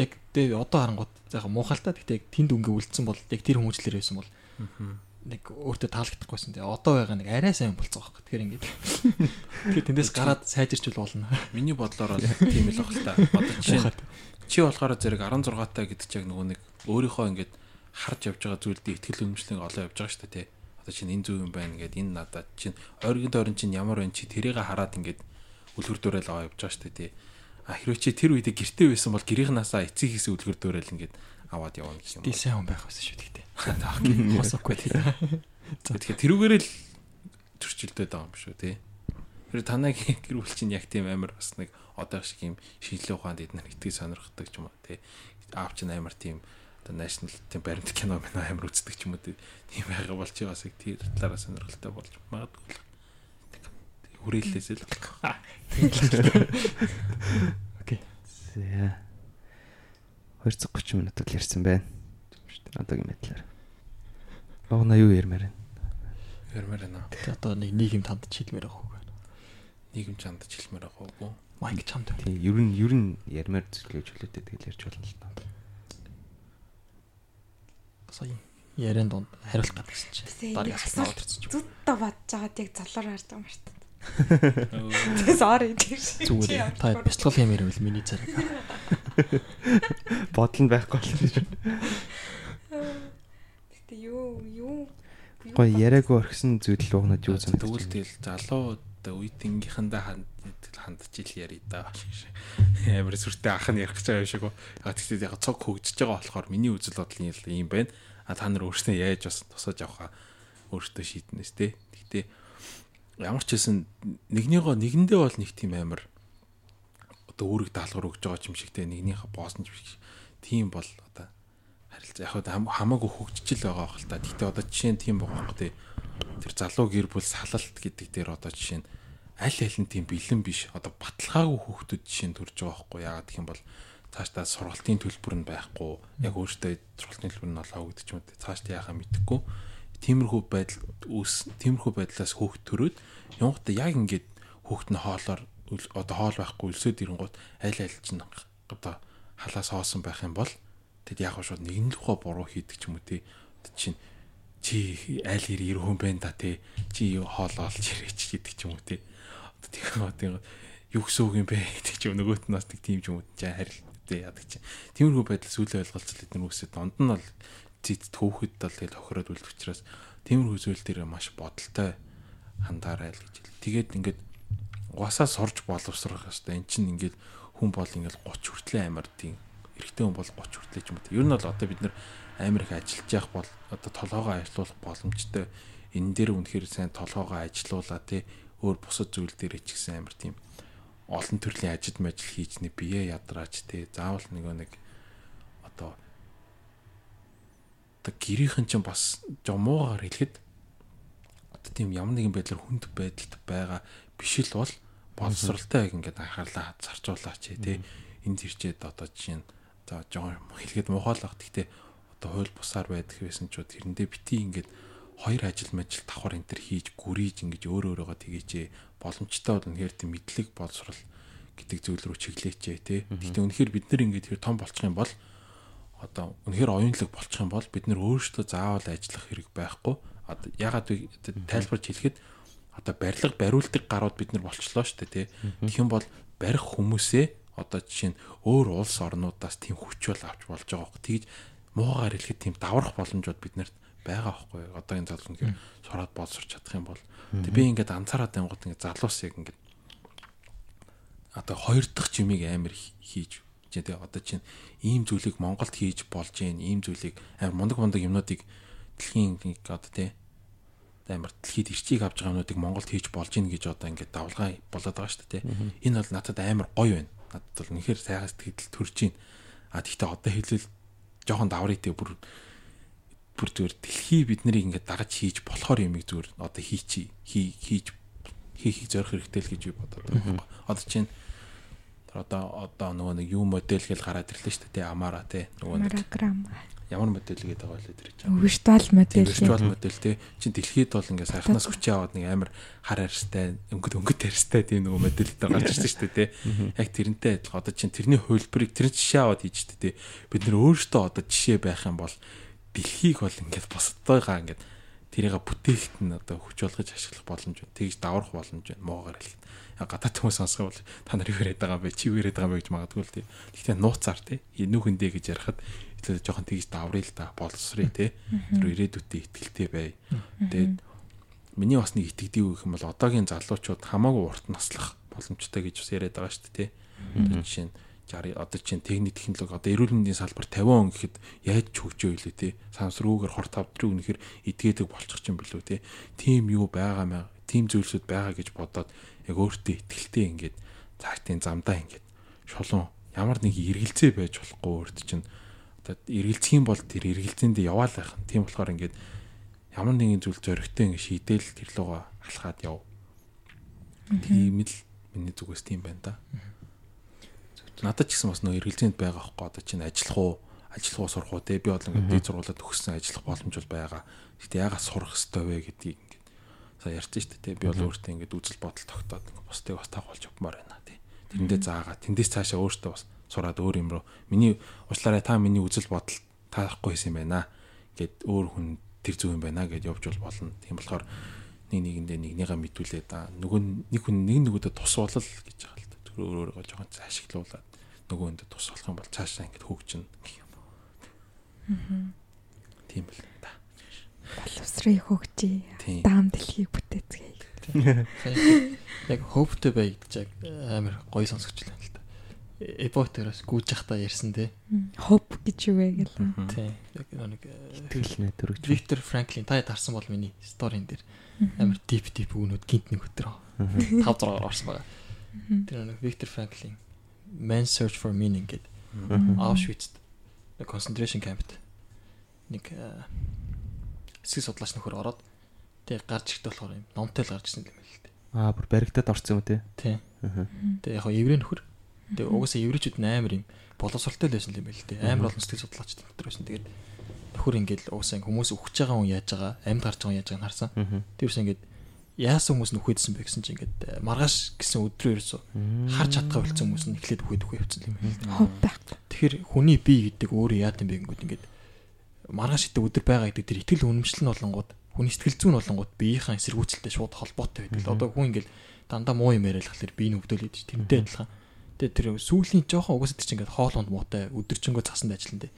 яг тэгээ одоо харангуут заага муухалтай гэхдээ яг тэнд өнгө үлдсэн бол яг тэр хүмүүжлэр байсан бол нэг өөртөө таалагдахгүйсэн. Тэгээ одоо байгаа нэг арай сайн болцсон байхгүй. Тэгэхээр ингээд тэгэхээр тэндээс гараад сайжирчул болно. Миний бодлоор бол тийм л баг л та. Одоо жишээ чи болохоор зэрэг 16 таа гэдэг чинь яг нөгөө нэг өөрийнхөө ингээд харж явж байгаа зүйлдээ ихтгэл үнэмшлийг олоо явж байгаа шүү дээ тий. Одоо чинь энэ зөв юм байна гэдэг энэ надад чинь ойргийн дорн чинь ямар байна чи тэрийг хараад ингээд үлгэр дуурайл аваа явж байгаа шүү дээ тий. А хэрвээ чи тэр үедээ гэртээ байсан бол гэрийнхнаасаа эцэг хийсэн үлгэр дуурайл ингээд аваад явна гэх юм. Ди сайн хүн байх байсан шүү дээ. Босоогүй тий. Тэгэхээр тэрүүгээрээ л төрчилдөд байгаа юм шүү тий. Тэр танай гэр бүл чинь яг тийм амар бас нэг одоо шиг юм шинжлэх ухаанд эднэр итгэж сонирхдаг ч юм уу тий. Аав чинь амар тийм одоо national тийм баримт кино мэн амар үздэг ч юм уу тийм байгаа болж байгаас их тэр талаараа сонирхолтой болж магадгүй л. Хүрээлээс л. Окей. За. 230 минут л ярьсан байна. Одоогийн мэдлэр. Огна юу ярмаар вэ? Ярмаар байна. Тэгээ одоо нэг нийгэм танд чилмээр байгаа хөөе. Нийгэм чамд жилмээр байгаа уу? Майк чамд. Тийм, ер нь ер нь ярмаар зүйлгээж хөлөөтэй тэгэл ярьж болно л даа. Сая яриан донд хариулт гадагсан чи. Тэсээ Дарыг яг асуулт асуулт аваад ирчих. зүтдээ бодож байгаад яг залуур харж байгаа юм. Тэгээс sorry тийм шиг. Зүгээр та бяцлал юм ярил миний царай. Бодол нь байхгүй болно гэж. Гэтэ юу юу Гой яриаггүй орхисон зүйл л угнаад юу санагдаж Тэгвэл тэгэл залуу үеийнхэнтэй хандж ил яри да. Амар сүртэй ах нь ярих гэж байгаа юм шиг. Яг тэгтээ яг цог хөгжиж байгаа болохоор миний үзэл бодол нь юм байна. А та нар өөрснөө яаж бас тусаж авахаа өөртөө шийднэс тэ. Гэтэ ямар ч хэсэн нэгнийгоо нэгэндээ бол нэг тийм амар одоо үүрэг даалгавар өгж байгаа юм шиг тэ нэгнийхээ босс нь шиг тийм бол одоо харилцаа яг хам- хамаагүй хөгжиж л байгаа хэл та. Гэтэ одоо жишээ нь тийм байгаа хөөх тэ. Тэр залуу гэр бүл салалт гэдэг дээр одоо жишээ нь аль аль нь тийм бэлэн биш. Одоо баталгаагүй хүүхдүүд жишээ нь төрж байгаа байхгүй яагаад гэх юм бол цаашдаа сургалтын төлбөр нь байхгүй. Яг өөртөө сургалтын төлбөр нь олоо гэдэг ч юм уу. Цаашдаа яхаа мэдэхгүй. Тиймэрхүү байдал үүс тиймэрхүү байдлаас хүүхд төрөөд явгата яг ингээд хүүхд нь хоолоор одоо хоол байхгүй өлсөд ирэнгуут аль аль чинь одоо халаас хоосон байх юм бол Тэгэд яг шууд нэгэн л ухаа буруу хийдэг ч юм уу тий. Чинь чи аль хэр ир хүн байна та тий. Чи хоол олж ирээч гэдэг ч юм уу тий. Одоо одоо юу гэсэн үг юм бэ гэдэг ч юм нөгөөт нь бас нэг тийм ч юм уу чи харилттай яадаг чинь. Тиймэрхүү байдал сүүлийн ойлголцол эдгээр үсэд донд нь бол зэт төөхөд бол тэгэл хохироод үлдэх учраас тиймэрхүү зүйл дээр маш бодолтой хандаарай л гэж хэл. Тэгээд ингээд угаасаа сурж боловсрох хэвээр эн чинь ингээд хүн бол ингээд 30 хүртлээ амар тийм эрэгтэй хүн бол 30 хүртлээ ч юм уу. Ер нь бол одоо бид нэр амар их ажиллаж явах бол одоо толгоогоо ажилуулах боломжтой. Энэ дээр үнэхээр сайн толгоогоо ажилуулаа тий өөр бусад зүйл дээр ч гэсэн амар тийм олон төрлийн ажид мажил хийж нэ бие ядраач тий заавал нөгөө нэг одоо одоо гэрийнхэн чинь бас жомуугаар хэлэхэд одоо тийм ямар нэгэн байдлаар хүнд байдалд байгаа биш л бол боловсралтай яг ингээд анхаарлаа зарцуулаач тий. Энд ирчээд одоо жишээ нь за жоо хэлгээд мухаалах гэхдээ одоо хууль бусаар байдаг байсан ч тэрэндээ бити ингээд хоёр ажил мажил давхар энэ төр хийж гүрийж ингэж өөр өөрөөгөө тгийчээ боломжтой бол үнэхээр тийм мэдлэг боловсрал гэдэг зүйл рүү чиглээчээ тий. Гэхдээ үнэхээр бид нар ингэж тэр том болчих юм бол одоо үнэхээр оюунлаг болчих юм бол бид нөр өөрсдөө заавал ажиллах хэрэг байхгүй. Одоо ягаад вэ? Тайлбарж хэлэхэд одоо барилга бариулдаг гарууд бид нар болчлоо шүү дээ тий Тэгэх юм бол барих хүмүүсээ одоо жишээ нь өөр улс орнуудаас тийм хүчөөл авч болж байгаа хөө тэгж муугаар хэлэхэд тийм даврах боломжууд биднэрт байгаа байхгүй одоо энэ залуу үнэхээр сураад боловсрч чадах юм бол. Тэг би ингээд анцаараад байнгут ингээд залуус яг ингээд одоо хоёр дахь жимийг амар хийж чинь тэгээ одоо чинь ийм зүйлийг Монголд хийж болж гин ийм зүйлийг амар мундаг мундаг юмнуудыг дэлхийн одоо тий амар дэлхийд ирчийг авч байгаа юмнуудыг Монголд хийж болж гин гэж одоо ингээд давлгаа болоод байгаа шүү дээ тий. Энэ бол надад амар гоё байна. Надад бол үнэхээр сайхан сэтгэл төрж гин а тэгтээ одоо хэлвэл жоохон даврыг тий бүр бүр зүгээр дэлхий бид нарыг ингээд дагаж хийж болохоор юмыг зүгээр одоо хийчи хий хийж хийхийг зорих хэрэгтэй л гэж би бодоод байгаа. Одоо чинь одоо одоо нөгөө нэг юу модель гэж гараад ирлээ шүү дээ амара тий нөгөө нэг ямар модель гэдэг байгаа л тэр чинь Виртуал модель. виртуал модель тий чинь дэлхийд бол ингээд сайхнаас хүчээ аваад нэг амар хар арьстай өнгөт өнгөт арьстай тийм нөгөө модель дээр гарч ирсэн шүү дээ тий яг тэрнтэй адилхан одоо чинь тэрний хөлбөрийг тэр жишээ аваад хийж дээ тий бид нэр өөртөө одоо жишээ байх юм бол дэлхийг бол ингээд босдойгаа ингээд тэрийг бүтээхт нь одоо хүч болгож ашиглах боломж байна. Тэгж даврах боломж байна. Муугаар хэлэхэд. Гадаад хүмүүс сонсгоо бол та нар юу яриад байгаа юм бэ? Чи юу яриад байгаа бэ гэж магадгүй л тий. Гэхдээ нууцаар тий. Энүүхэндээ гэж ярихад илүү жоохон тэгж даврыг л да боловсрыг тий. Тэр ирээдүйдээ ихтэлтэй бай. Тэгээд миний бас нэг итгэдэг гэх юм бол одоогийн залуучууд хамаагүй урт наслах боломжтой гэж бас яриад байгаа шүү дээ тий. Жишээ нь 60 одоо чинь техник технологи одоо эрүүл мэндийн салбар 50 он гэхэд яаж ч хөгжөө илээ те сансруугаар хорт тавдрыг үнэхэр идгээдэг болчих чинь билүү те тийм юу байгаа маа тийм зүйлсүүд байгаа гэж бодоод яг өөртөө ихтэлтэй ингээд цагтын замдаа ингээд шулуун ямар нэг эргэлзээ байж болохгүй өөрт чинь одоо эргэлзэх юм бол тэр эргэлзээндээ яваал байх. Тийм болохоор ингээд ямар нэгэн зүйл зөрөгтэй ингээд шийдээл тэр лугаа алхаад яв. Тийм л миний зүгээс тийм байна да. Надад ч гэсэн бас нөө эргэлзээнд байгаа хөөхгүй одоо чинь ажиллах уу, ажиллах уу сурах уу те би бол ингээд дээд сургуулаад төгссөн ажиллах боломж бол байгаа. Гэтэ ягаад сурах ёстой вэ гэдгийг сая ярьсан шүү дээ би бол өөртөө ингээд үзэл бодол тогтоод бусдыг бас тагуулж явмаар байна тий. Тэрэндээ заагаа тэндээс цаашаа өөртөө бас сураад өөр юм руу миний уучлаарай та миний үзэл бодол таахгүй юм байна гэд өөр хүн тэр зөв юм байна гэд явж бол болно. Тийм болохоор нэг нэгэндээ нэгнийгээ мэдүүлээд нөгөө нэг хүн нэг нөгөөдөө тус болол гэж байгаа л да. Тэр өөр өөрөөгөө жоохон ашиглуулад нөгөө хүндээ тус болох юм бол цаашаа ингэж хөгжинэ гэх юм. Аа. Тийм л да. Боловсрыг хөгжий. Даам дэлхийг бүтээцгээе. Яг hope-тэй бай гэж яг амар гоё сонсогч л байна л да. Эпотерос гүйж явахдаа ярьсан те. Hope гэж юу вэ гэлээ. Тийм. Яг нэг э, Итгэл найдварч. Виктор Франклин та тарсан бол миний сторийн дээр амар deep deep үгнүүд гинт нэг өтер 5 6 орсон байгаа. Тэр нэг Виктор Франклин Man Search for Meaning гэдэг Auschwitz concentration camp-т нэг э, эсгэг судлаач нөхөр ороод тэг гарч ихтэй болохоор юм номтой л гарч ирсэн юм байл л дээ. Аа бүр баригдаад орсон юм тий. Тийм. Аа. Тэг яг хоо еврей нөхөр. Тэг угаасаа еврейчүүд амар юм боловсралтай л байсан юм байл л дээ. Амар олон сэтгэл судлаач дотор байсан. Тэгээд нөхөр ингээд угаасаа хүмүүс өгч байгаа хүн яаж байгаа, амьд гарч байгаа хүн яаж байгааг харсан. Аа. Тэрс ингээд яасан хүмүүс нөхөдсөн бэ гэсэн чинь ингээд э, маргааш гэсэн өдрөө ерөөсө харж чадхаа болцсон хүмүүс нь эхлээд үхээд үхээ явцсан юм. Тэгэхээр хүний бие гэдэг өөрөө яат юм бэ гингүүд ингээд маргааш гэдэг өдөр байгаа гэдэг тэр итгэл үнэмшил нь болонгууд хүний сэтгэл зүйн болонгууд биеийнхаа эсэргүүцэлтэй шууд холбоотой байдаг. Одоо хүн ингээд дандаа муу юм яриад болохоор би нүгдөлээд чи тэмтэй адилхан. Тэгээ тэр сүүлийн жоохон угаасаа тэр чинь ингээд хоолонд муутай өдөржингөө цасанд ажиллана дээ.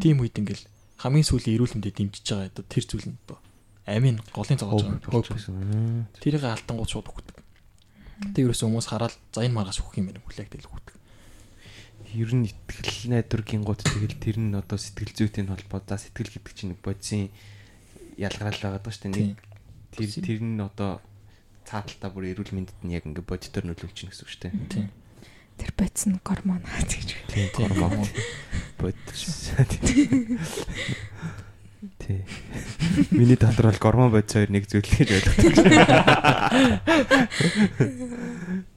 Тийм үед ингээд хамгийн сүүлийн эрүүл мэндэд дэмжиж байгаа одоо тэр зүйл нь одоо амийн голын зогоож байгаа. Тэрийг алдангууд шууд өгдөг. Тэг ерөөсөө хүмүүс хараад за энэ маргаас өгөх юм байна хүлээг тэл өгдөг. Ер нь итгэл найдваргийн гут тэгэл тэр нь одоо сэтгэл зүйтэй холбоо. За сэтгэл гэдэг чинь нэг бодисын ялгараал байгаа даа шүү дээ. Нэг тэр тэр нь одоо цааталтаа бүр эрүүл мэндэд нь яг ингээ бодитоор нөлөөлж чинь гэсэн үг шүү дээ. Тийм. Тэр бодис нь гормон хаац гэж байна. Тийм гормон бодис. Тий. Миний дотор бол гормон бодис хоёр нэг зүйл гэж ойлгодог.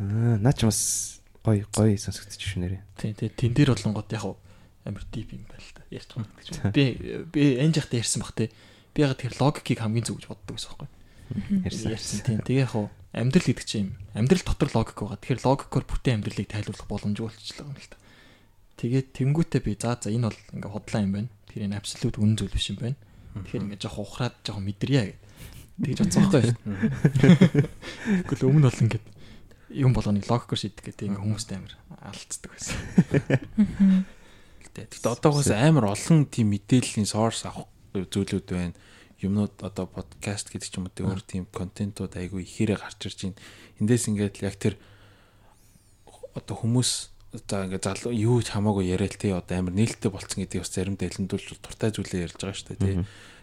Аа, наач бас гой гой сонсогдож шүнээрээ. Тийм тийм тэн дээр болонгод яг амар дип юм байл та. Ярьж байгаа юм гэж. Би би энэ жахта ярьсан бах те. Би яг тэр логикийг хамгийн зөв гэж боддог гэсэн байхгүй. Ярьсан. Ярьсан тийм. Тэгээ яг амьдрал гэдэг чинь юм. Амьдрал дотор логик байгаа. Тэгэхээр логикоор бүтэн амьдралыг тайлбарлах боломжгүй болчихлоо юм л та. Тэгээд тэнгуүтээ би за за энэ бол ингээ хотлаа юм байна. Тэр энэ абсолют үнэн зүйл биш юм байна. Тэгэхээр ингээ жоох ухраад жоох мэдрье гэдэг. Тэгж бодсон байхгүй. Гэхдээ өмнө бол ингээ юм болгоныг логикоор шийдэх гэдэг ингээ хүмүүст амар алдцдаг байсан. Тэгтээ одоогоос амар олон тийм мэдээллийн source авах зүйлүүд байна. Юмнууд одоо подкаст гэдэг ч юм уу өөр тийм контентууд айгүй ихээрээ гарч ирж байна. Эндээс ингээд яг тэр одоо хүмүүс за ингээд залуу юу ч хамаагүй яриад тий одоо амар нээлттэй болцсон гэдгийг бас заримдаа илэндүүлж туртай зүйлээ ярьж байгаа шүү дээ тий.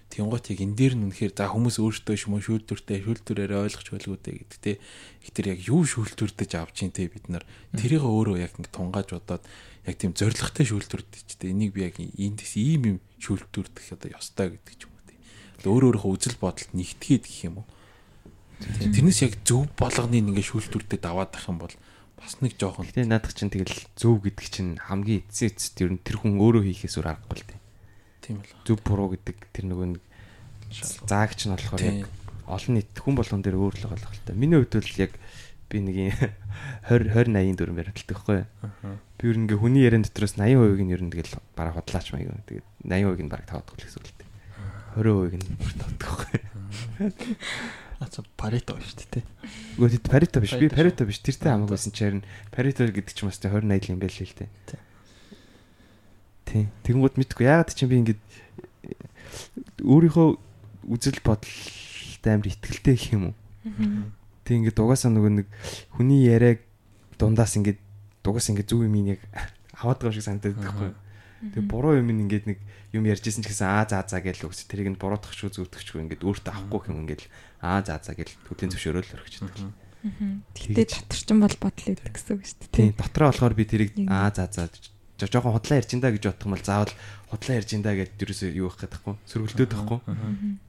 Тэнгуут яг энэ дээр нь үнэхээр за хүмүүс өөртөө шмөө шүүлтүртэй шүүлтүрээр ойлгож байлгуудэ гэдэг тий. Их тэр яг юу шүүлтүрдэж авч чинь тий бид нар тэрийг өөрөө яг ингээд тунгааж бодоод яг тийм зоригтой шүүлтүрдэж тий. Энийг би яг эндээс ийм юм шүүлтүрдэх одоо ёстой гэдэг ч юм уу тий. Өөр өөрийнхөө үзэл бодолд нэгтгэхэд гэх юм уу. Тэрнээс яг зөв болгоныг ингээд шүүлтүрдэд аваад ах юм бол бас нэг жоохон Гэтэ наадах чинь тэгэл зөв гэдэг чинь хамгийн эцсийн эцэст ер нь тэр хүн өөрөө хийхээс өөр аргагүй л дээ. Тийм л. Зөв буруу гэдэг тэр нөгөө нэг заагч нь болохоор яг олон нийт хүн болгон дээр өөр л л хэлтэй. Миний хувьд бол яг би нэг юм 20 20 80 дөрөв баримталдаг хгүй. Би ер нь ингээ хүний яриан дотроос 80% нь ер нь тэгэл бараг хотлаач маяг. Тэгээд 80% нь бараг тавдаг л гэсэн үг л дээ. 20% нь бүр тавдаг хгүй. Ааца парето шүү дээ. Үгүй тэд парито биш. Би парито биш. Тэртэй хамаагүйсэн чинь парито гэдэг ч юм уу 20 80 юм байл л дээ. Тий. Тий. Тэгэнгүүт мэдгүй яагаад чи би ингээд өөрийнхөө үзэл бодолд амар ихтгэлтэй гэх юм уу? Тэг ингээд дугаасаа нөгөө нэг хүний яриаг дундаас ингээд дугаас ингээд зөв юм яг аваад байгаа шиг санагдаад байхгүй. Тэг буруу юм ингээд нэг юм ярьжсэн ч гэсэн аа заа заа гэж үгс тэрийг нь буруутгах шүү зүгтгэх шүү ингээд өөртөө авахгүй юм ингээд аа заа заа гэж төдийн зөвшөөрөл өргөчдөг. Гэтэ дотор ч юм бол бодол өгдөг гэсэн үг шүү дээ. Тийм дотроо болохоор би тэрийг аа заа заа жоо- жоохон худлаа ярьж индаа гэж бодох юм бол заавал худлаа ярьж индаа гэдэг юусоо юу байх гэдэгхгүй сөргөлдөөд байхгүй.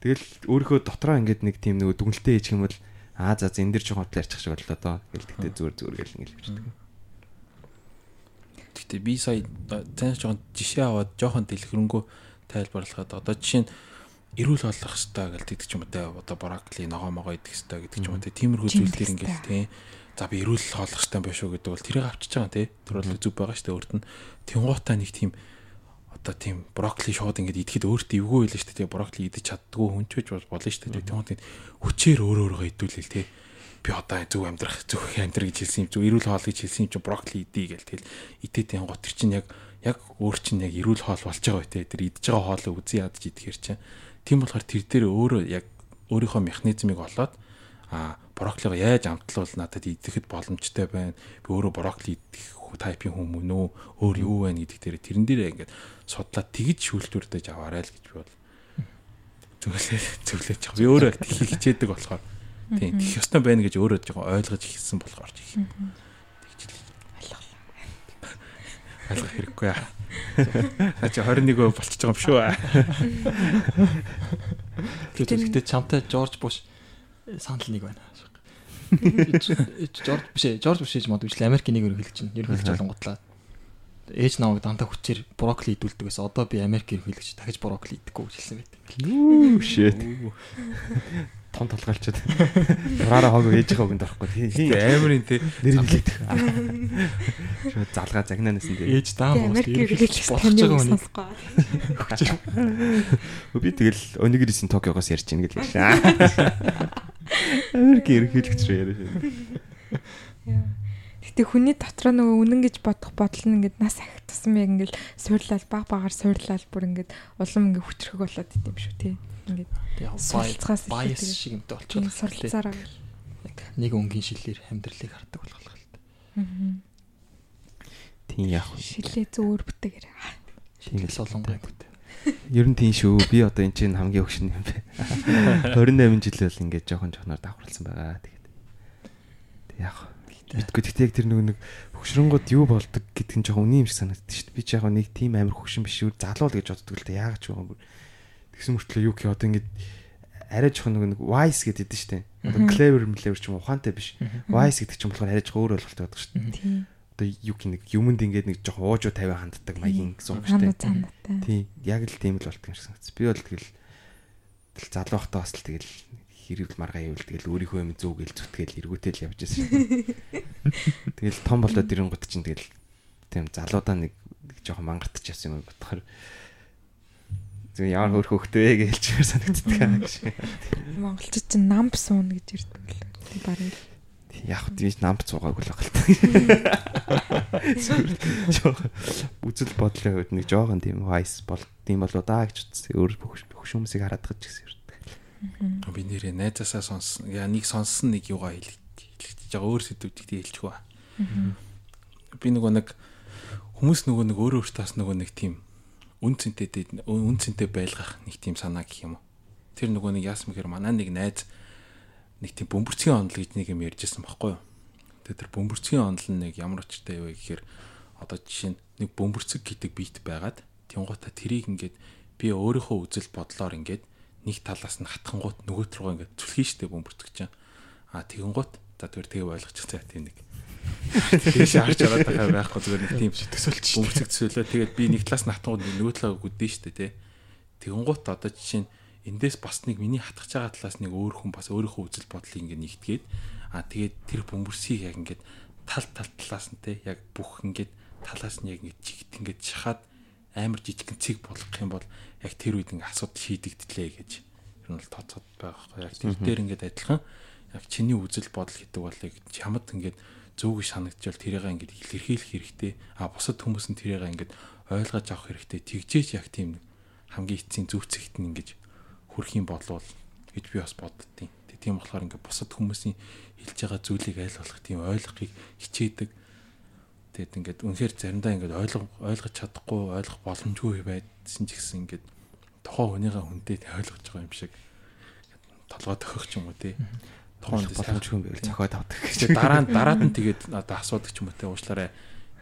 Тэгэл өөрийнхөө дотроо ингээд нэг тийм нэг дүнэлтээ хийчих юм бол аа за энэ дэр жоохон худлаа ярьчих шиг боллоо доо. Тэгэл тэгтээ зүгээр зүгээр гэл ингээд хэлчихдэг. Гэхдээ би сая тань жоохон жишээ аваад жоохон дэлгэрэнгүй тайлбарлахад одоо жишээ нь эрүүл болох хэвээр гэл тэгдэг ч юм уу те. Одоо брокколи ногоо могоо идэх хэвээр гэдэг ч юм уу те. Тиймэрхүү зүйл төр ингээл те за би эрүүл хооллох хэвээр байх шүү гэдэг бол тэрийг авчиж байгаа те тэр бол зүг байгаа шүү дээ өөрт нь. Тэнгуутаа нэг тийм одоо тийм брокколи шууд ингээд идэхэд өөртөө эвгүй байлаа шүү дээ брокколи идэж чаддгүй хүн ч байж болно шүү дээ тэнгуут хүчээр өөр өөргөө идүүлэл те би одоо зөв амьдрах зөв амьдрах гэж хэлсэн юм зөв эрүүл хоол гэж хэлсэн юм чи брокколи идий гэл тэгэл идээд янгоо тэр чинь яг яг өөр чинь яг эрүүл хоол болж байгаа бай те тэр идж байгаа хоолыг үзий ядж идэхэр чинь. Тийм болохоор тэр дээр өөрөө яг өөрийнхөө механизмыг олоод а брокколиго яаж амтлуул надад идэхэд боломжтой байна би өөрөө брокколи идэх тайпын хүн мөн үү өөр юу байна гэдэг дээр тэрэн дээр ингээд судлаад тэгж шүүлтүүрдэж аваарай л гэж би бол зөвлөө зөвлөж байгаа. Би өөрөө их хичээдэг болохоор тийм их ёстой байна гэж өөрөө жоохон ойлгож хэлсэн болохоор их. Тэгж л ойлгох хэрэггүй яа. Аа чи 21 болчихж байгаа юм шүү. Тэгэхдээ чамтай Жорж Буш санал нэг байна. Жорж биш ээ, Жорж Буш гэж мод биш Америкийн нэг ерөнхийлөгч чинь ерөнхийлөгч болонготлаа. Ээж намайг дандаа хүчээр брокколи идүүлдэг гэсэн. Одоо би Америк ерөнхийлөгч дахиж брокколи идэхгүй гэж хэлсэн байдаг. Shit. Том толгойлчод. Ураараа хог ээж байгаа үгэнд орохгүй. Хин Амарын те нэр хэлээд. Шууд залгаа загнаанаас нь тэгээ. Ээж даам гэж байгаа хүнийг сонсохгүй. Би тэгэл Онигирисэн Токиогоос ярьж ийн гэлээ шаа. Америк ерөнхийлөгч рүү яриа шээ. Гэтэ хүний дотроо нөгөө үнэн гэж бодох бодол нь ингээд нас ахих тусам яг ингээд суурлал баг багаар суурлал бүр ингээд улам ингээд хүчрэх болоод идэм шүү тий. Ингээд илүү шиг юмтай болчихлоо. суралцаараа. Нэг өнгийн шилээр амьдралыг хардаг болох л та. Тийм яах вэ? Шилээ зөөр бүтээгээр. Шилэл солонгой гэдэг. Ер нь тийм шүү. Би одоо энэ чинь хамгийн өгшин юм бэ. 28 жил бол ингээд жоохон жоохноор давхарлсан байгаа. Тэгээд. Тэг яах вэ? Битгүй гэхдээ яг тэр нэг нэг хөгшрөнгүүд юу болдог гэдэг нь жоохон үний юм шиг санагддаг шүү дээ. Би ч яг нэг тийм амир хөгшин биш үү залуул гэж боддог л дээ. Яагаад ч юм бүр тэгсэн мөртлөө юу гэх одоо ингээд арай жоохон нэг нэг wise гэдэг дээ дээ. Одоо clever clever ч юм ухаантай биш. Wise гэдэг чинь болохоор арай жоохон өөр ойлголттой байдаг шүү дээ. Тийм. Одоо юу гэх нэг юмд ингээд нэг жоохон уужуу тавиа ханддаг маягийн гэсэн үг шүү Ханаа дээ. цаанатай. Тийм яг л тийм л болт юм шиг санагдсан. Би бол тэгэл тэгэл залуу байхдаа бас л тэгэл хэрэг маргаа ивэл тэгэл өөрийнхөө юм зүг гэл зүтгэл эргүүтэл явж байсан шүү дээ. Тэгэл том болоод ирэнгут чинь тэгэл тийм залуудаа нэг жоохон мангартаж явсан юм бодохоор зөв ямар хөрх хөхтэй вэ гэж хэлчихээр санагддаг аа гэж. Монголчууд чинь намп суун гэж ирдэг л. Тийм барыг. Яг тийм намп цуугаагүй л байгаа үзэл бодлын хувьд нэг жоохон тийм вайс бол тийм болоо даа гэж үзсэн. Өөр бүх хүмүүсийг хараад байгаа ч гэсэн юм. би нэрээ найзаасаа сонссон. Яа нэг сонссон нэг юугаа хэлж байгаа өөр сэдвүүдийг хэлчихв. Би нөгөө нэг хүмүүс нөгөө нэг өөрөө өөртөөс нөгөө нэг тийм үн цэнтэй үн цэнтэй байлгах нэг тийм санаа гэх юм уу. Тэр нөгөө нэг яасан мэхээр манай нэг найз нэг тийм бөмбөрцгийн онол гэж нэг юм ярьжсэн байхгүй юу. Тэгээ тэр бөмбөрцгийн онол нь нэг ямар очтой вэ гэхээр одоо жишээ нь нэг бөмбөрцөг гэдэг бит байгаад тэнгуутаа тэрийг ингээд би өөрийнхөө үзэл бодлоор ингээд нэг талаас нь хатхангууд нөгөөт рүү ингээд зүлхий штэ бөмбөрцөг чинь. А тэгэнгуут за тэр тэгээ ойлгочихсан тийм нэг Тийш харж ороод байгаа байхгүй зүгээр нэг тийм төсөөлч бөмбөрцөг төсөөлөө. Тэгээд би нэг талаас нь хатхангууд нөгөө талаа гүдэн штэ тий. Тэгэнгуут одоо жишээ нь эндээс бас нэг миний хатгаж байгаа талаас нэг өөр хүн бас өөрийнхөө үзэл бодлыг ингээд нэгтгээд а тэгээд тэр бөмбөрсийг яг ингээд тал тал талаас нь те яг бүх ингээд талаас нь яг ингээд жигт ингээд шахаад амар жижигэн цэг болгох юм бол яг тэр үед ингээд асуудал шийдэгдлээ гэж ер нь бол тооцоод байгаа байхгүй. Яг тэр дээр ингээд адилхан яг чиний үзэл бодол гэдэг бол яг чамд ингээд зөв гэж санагдчихвал тэрийг ингээд илэрхийлэх хэрэгтэй а бусад хүмүүс нь тэрийг ингээд ойлгож авах хэрэгтэй тэгжээч яг тийм хамгийн эцсийн зөв цэгт нь ингээд хүрх юм болов гэж би бас боддtiin. Тэг тийм болохоор ингээд бусад хүмүүсийн хэлж байгаа зүйлийг айл болох тийм ойлгохыг хичээдэг. Тэгэд ингээд үнэхээр заримдаа ингээд ойлгох ойлгож чадахгүй ойлгох боломжгүй байдсан ч гэсэн ингээд тухайн хүнийгээ хүндээ ойлгож байгаа юм шиг толгой төхөх юм уу тий. Тухайн боломжгүй юм байл зохиод авдаг гэж. Тэгээ дараа нь дараад нь тэгээд одоо асуудаг ч юм уу те уучлаарай.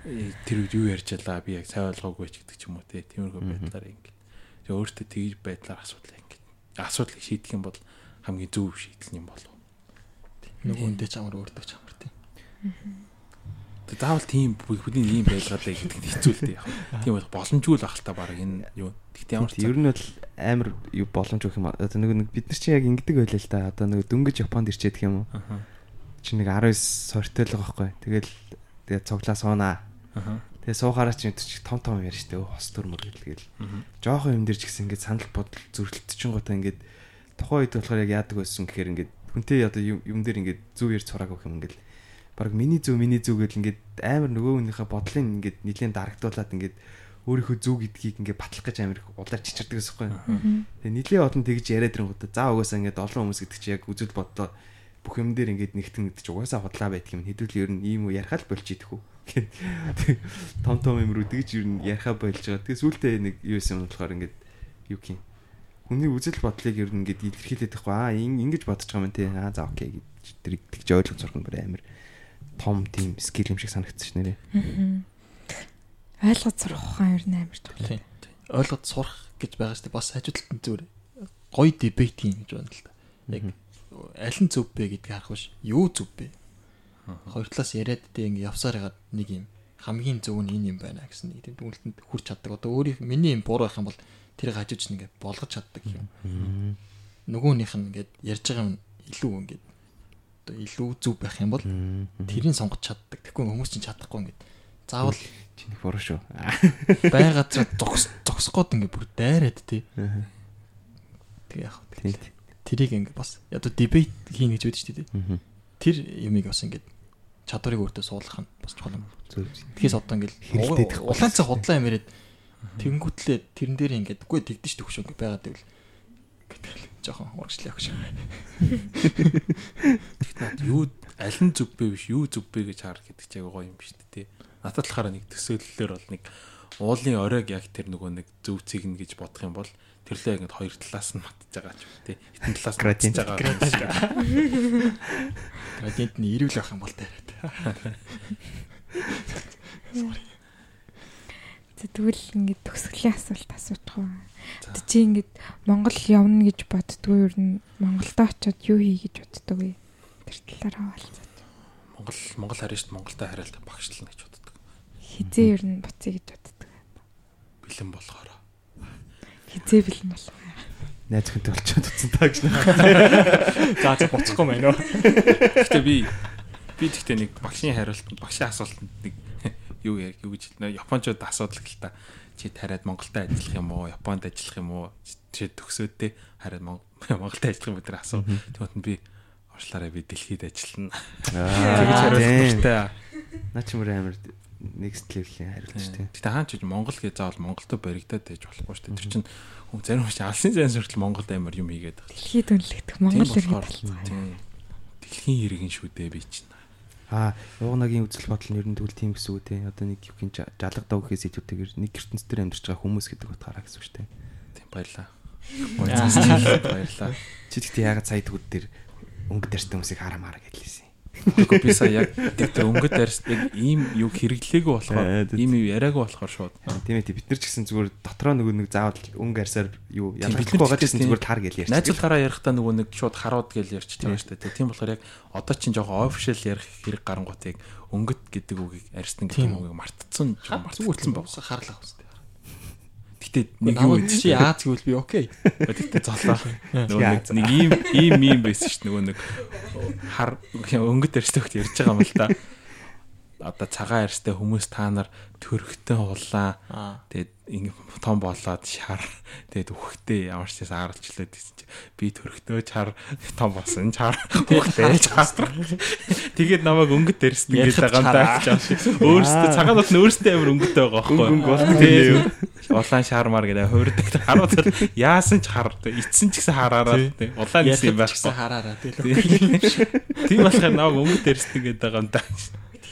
Э, тэр үед юу ярьж ялаа би яг сайн ойлгоогүй ч гэдэг ч юм уу те тиймэрхүү байдлаар ингээд. Тэг өөртөө тэгж байдлаар асуудал ингээд. Асуудлыг шийдэх юм бол хамгийн зөв шийдэл юм болов. Нөгөөндөө ч амар өөртөө ч амар тийм. тэг заавал тийм бүхний ийм байлгаалаа гэдэг нь хэцүү л дээ. Яг тийм бол боломжгүй л ах л та баг энэ юу. Тэгтээ ямар ч Ер нь бол амар юу боломж өгөх юм. Одоо нэг бид нар чинь яг ингэдэг байлаа л да. Одоо нэг дөнгөж Японд ирчээд гэх юм уу? Чи нэг 19 сортой л байгаа байхгүй. Тэгэл тэгээ цуглаа суунаа. Тэгээ суухаараа чи чи том том ярьж штэ хос төрмөр гэлгээл. Жохон юм дээр ч гэсэн ингээд санал бодол зөрчилдөж гоотой ингээд тухайн үед болохоор яг яадаг байсан гэхээр ингээд хүнтэй одоо юм дээр ингээд зүв ярьж цурааг өгөх юм ингээд баг миний зүв миний зүв гэл ингээд амар нөгөө хүнийхээ бодлыг ингээд нэлээд дарагдуулаад ингээд өөрийнхөө зүв гэдгийг ингээд батлах гэж амар их удаар чичирдэг гэсэн юм. Тэгээ нэлээд олон тэгж яриад ирэнгүүтээ за угаасаа ингээд олон хүмүүс гэдэг чи яг үзэл бодлоо бүх юм дээр ингээд нэгтэн гэдэг чи угаасаа худлаа байдаг юм. Хэдүүл ер нь ийм үү ярихал болж идэх үү. Том том юм рүү тэгж ер нь ярихаа болж байгаа. Тэгээ сүултээ нэг юу юм болохоор ингээд юу юм. Хүний үзэл бодлыг ер нь ингээд илэрхийлээд байхгүй аа ин ингэж бодож байгаа юм тий. Аа за окей гэж тэр тэгж ойлгож сурах нь бүр амар том тийм скил юм шиг санагдчих нэрээ. Ойлгож сурах ухаан ер нь амар тул. Тийм. Ойлгоод сурах гэж байгаа шүү дээ. Бас нь зүгээр гоё дебет юм гэж байна л да. Яг аль нь зөв бэ гэдгийг харах биш. Юу зөв бэ? Хоёр талаас яриад тэ ингэ явсаар ягаад нэг юм хамгийн зөв нь энэ юм байна гэсэн нэг тийм дүгнэлтэнд хүрч чаддаг. Одоо өөрийнх миний юм буруу байх юм бол тэрийг хажууч нь ингэ болгож чаддаг юм. Нөгөөнийх нь ингээд ярьж байгаа юм илүү ингээд одоо илүү зөв байх юм бол тэрийг сонгож чаддаг. Тэгэхгүй хүмүүс чинь чадахгүй ингээд заавал Чиний буруу шүү. бай газар зогс зогсгоод ингээ бүр дайраад тий. Тэг яах вэ? Тэрийг ингээ бас одоо дебет хийн гэж байдаг шүү дээ. Тэр юмыг бас ингээ чадварыг өөртөө суулгах нь бас чухал юм. Зөв. Тэгэхээс одоо их улаан цай худлаа юм яриад тэгэнгүүтлээ тэрэн дээр ингээ үгүй тэгдэж төгшөө ингээ байгаад байвал гэдэг жоохон урагшлаа өгш. Тэгтээ юу аль нь зүг бэ биш юу зүг бэ гэж хаар гэдэг чиг гоё юм биш үү те. Надад талахаараа нэг төсөөллөөр бол нэг уулын оройг яг тэр нөгөө нэг зөв цэгнэ гэж бодох юм бол тэрлээ ингэ хоёр талаас нь матж байгаа ч юм те. Хитэн талаас нь матж Gradient. байгаа. Градиент нь ирүүл байх юм бол дайраад. Тэгвэл ингээд төгсгөлийн асуулт асуух уу. Тэ чи ингээд Монгол явна гэж боддгоо ер нь Монголдо очиод юу хий гэж боддог вэ? Тэр талаараа хаалцаа. Монгол Монгол харин шүү дээ Монголтой харилцаа багшлна гэж боддог. Хизээ ер нь буцъя гэж боддог. Бэлэн болохоор. Хизээ бэлэн болох. Найз хүнтэй болчиход утсан таа гэж. За за буцахгүй нөө. Гэхдээ би би тэгтээ нэг багшийн хариултанд багшийн асуултанд нэг юу яг юу гэж хэлнэ Япончууд асуудал гэл та чи тариад Монголтой ажиллах юм уу Японд ажиллах юм уу чи төгсөөд те хараад Мон- Монголтой ажиллах юм өдр асуу тэгмэд нь би орчлаараа би дэлхийд ажиллана тэгж хариулах дуртай Наа чи мөр амар next level-ийн хариулт шүү дээ. Гэтэ хаан ч гэж Монгол гэж заавал Монголтой баригдаад байж болохгүй шүү дээ тэр чинь хүн зарим хүн чинь алсын зайн суртал Монголд амар юм хийгээд байгаа Дэлхийд үнэлэгдэх Монгол тийм. дэлхийн иргэн шүү дээ би чинь Аа, Угнагийн үзэл бодол нь ер нь тэгвэл тийм гэсэн үг те. Одоо нэг юухийн жалга дав гэхээс илүүтэйгээр нэг ертөнц төр амьдарч байгаа хүмүүс гэдэг утгаараа гэсэн үг шүү дээ. тийм баярлаа Аа. баярлаа Чи тэгтээ ягаад сая тгүүд дээр өнгө дэрстэй хүмүүсийг харамаараа гэдэлсэн. Тэгэхгүй би сая яг тэр өнгөд арьс яг ийм юу хэрэглээгүй болохоор тийм. ийм юу яриаггүй болохоор шууд Тийм ээ, бид нар ч гэсэн зүгээр дотроо нөгөө нэг заавал өнгө арсаар юу ялгахгүй байгаа ч ч гэсэн зүгээр таар гэл ярьчих. найзуудаараа ярихдаа нөгөө нэг шууд харууд гэж ярьчих тийм шүү дээ. Тийм болохоор яг одоо чинь жоохон official ярих хэрэг гарангуут яг өнгөт гэдэг үгийг арьсна гэдэг Тийм. үгийг мартцсан жоохон мартцсан баг. л харлаа үстэй. Гэтэ нэг юу юу чи Аз гэвэл би окей. Гэтэ золоо. Нөгөө Яа, нэг ийм ийм ийм байсан шүү дээ. Нөгөө нэг хар өнгөт арьстай хөлт ярьж байгаа юм л та. Одоо цагаан арьстай хүмүүс та нар төрхтөө улаан Аа. Тэгээд ингэ том болоод шар тэгээд үхтэй ямар ч байсан аралчлаад байсан чи. Би төрхтөө чар том болсон чар үхтэй чар. тэгээд намайг өнгөт дэрсэн гэж Ярихад байгаа юм даа өөрөөсөө цагаанууд нь өөрөөсөө амар өнгөтэй байгаа байхгүй Өнгө болдог тийм улаан шармар гэдэг хөрдөг хараад яасан ч хар эцсэн ч гэсэн хараараа тийм улаан гэсэн юм байхгүй. Хараараа тийм. тийм болохоор намайг өнгөт гэдэг байгаа юм даа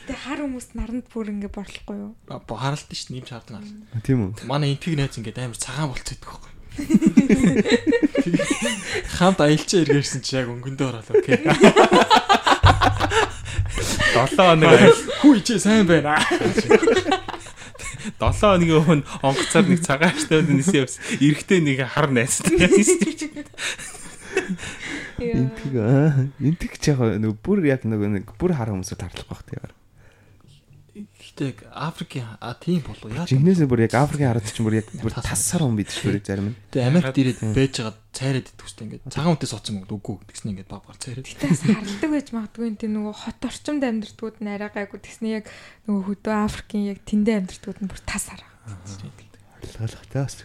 Гэтэ хар хүмүүс наранд бүр ингэ борлохгүй юу? Харалт ш нэмж хардаг харалт. Тийм үү? Манай энтиг найз ингээд амар цагаан болцдог байхгүй. Хамт аялчаа эргээрсэн чи яг өнгөндөө ороод окей. хоног Хүү чи сайн байна. 7 хоногийн өмнө онгоцоор нэг цагаан штад нисэн явс. Эрэхтэй нэг хар найзтай. Энтэг аа энтэг ч яг нөгөө бүр яг нэг бүр хар хүмүүсээр тарлах байх тийм. Гэтэ Африкийн а тийм болов яа. Жигнэсээ бүр яг Африкийн хараад чинь бүр яг бүр тассаар хүн бид шүү дээ зарим нь. Тэгээ Америкт ирээд байж байгаа цайраад идэх үстэй ингээд цагаан хүнтэй суудсан мөнгө үгүй тэгснэ ингээд баг баг цайраад. Тэгтээс харалдаг байж магадгүй энэ нөгөө хот орчимд амьдртгууд нь арай гайгүй тэгснэ яг нөгөө хөдөө Африкийн яг тэндээ амьдртгууд нь бүр тас хараа. Ойлгохтой бас.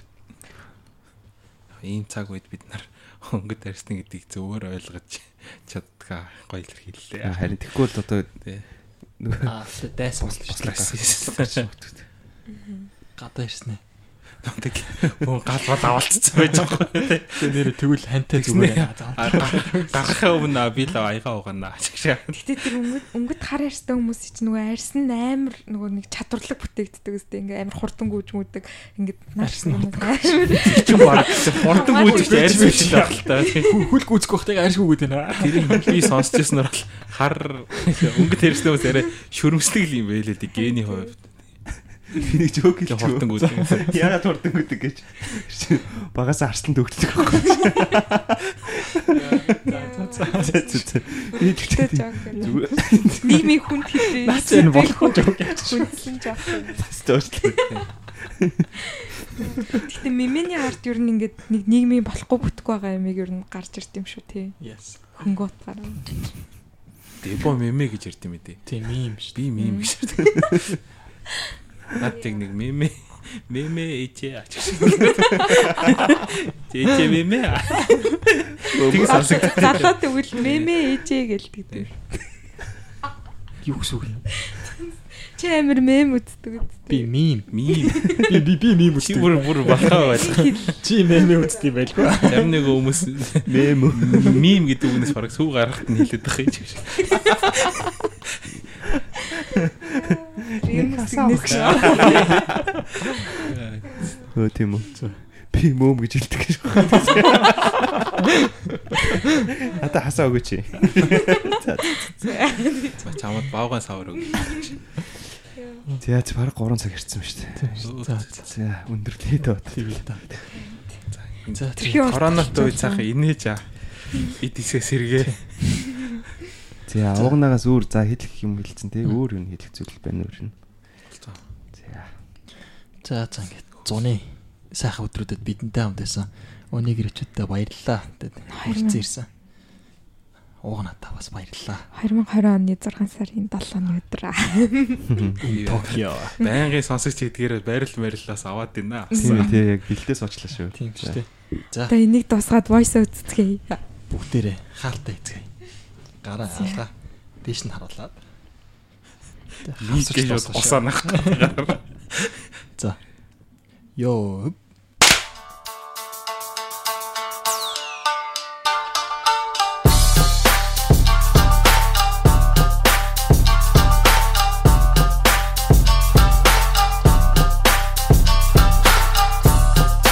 Ийм цаг үед бид нар өнгөт арьсна гэдгийг зөвөр ойлгож чаддгаа гоё илэрхийллээ. Харин бол одоо Аа тэгээ дайс бас болсон шүү. бас Гадаа ирсэн ээ. Тэг мөн гал бол авалцсан байж байгаа юм. Тэгээ нэр тэгвэл хантай зүгээр аа. Гарахаа өмнө би л аяга угаана. Гэтэ тэр өнгөт өнгөт хар арьстай хүмүүс чинь нөгөө арьс нь амар нөгөө нэг чадварлаг бүтээгддэг үстэй ингээ амар хурдан гүйжмүүдэг ингээд Арьс нь амар Чи баг хурдан гүйж арьс биш л байх л та. Хүл гүцэх байхдаа арьс хүүгээд байна. Тэрийг би сонсч ирсэн бол хар өнгөт хэрсний хүмүүс арай шүрмслэг л юм байлээ дээ гений хувьд. Энийг жоок Тэгээ хурдан гүйж. Яагаад хурдан гэдэг гэж багаас арслан төгөлдөг байхгүй. Тэгтээ жоок. Нийгмийн хүн хэлээ. Наац энэ болохгүй жоок яаж. Хүндлэн жоок. тоочлоо. Гэтэ мемэний арт ер нь ингээд нэг нийгмийн болохгүй бүтэхгүй байгаа юмыг ер нь гарч ирд юм шүү тий. Yes. Хөнгөт гараа. Дэбо мемэ гэж ярьд юм ээ. Тийм юм шүү. Би мем гэж ярьд. Наад яг нэг мемэ мемэ ичээ ач. Ичээ мемэ. Тэг сонсогдсон. Залуу тэгвэл мемэ ээжээ гэлдэг. Юу гэсэн үг юм? Чи амир мем үздэг үст. Би мим. Мим. Би би би мим Чи үздэг. бүр бүр балхаа байл. Чи мем үздэг байлгүй. Зарим нэг хүмүүс Мем мим гэдэг үгнээс бараг сүү гаргахт нь хэлээд байгаа юм шиг. Юм үснээс. Өө тийм үү. Би мөөм гэж хэлдэг гэж байна. Ата хасаа өгөөч. За чамд баавган савар өг. За за бараг 3 цаг ярьсан ба шүү дээ. За За өндөрлөө дөө. тийм л да. За үед болчихсон. цаахан инээж аа. Бид хэсгээ сэргээ. За авгнаагаас өөр за хэлэх юм хэлсэн тий өөр юм хэлэх зүйл байна өөр нь. За За за ингээд зуны сайхан өдрүүдэд бидэнтэй хамт байсан. Өнийг ирчүүдтэй баярлалаа. Тэгэд хүрцэн ирсэн. Уугна та бас баярлалаа. 2020 оны 6 сарын 7-ны өдөр. аа. Токио. Байнгын сонсогч гэдгээр байрал байрлалаас аваад байна. тийм тий яг бэлдээс очлаа шүү. Тийм шүү. За Одоо энийг дуусгаад voice үзцгээе. бүгдээрээ хаалтаа эзгээ. Гараа хаалгаа. Дээш нь харуулаад. Лиг гэж усаанах. За. Йоо.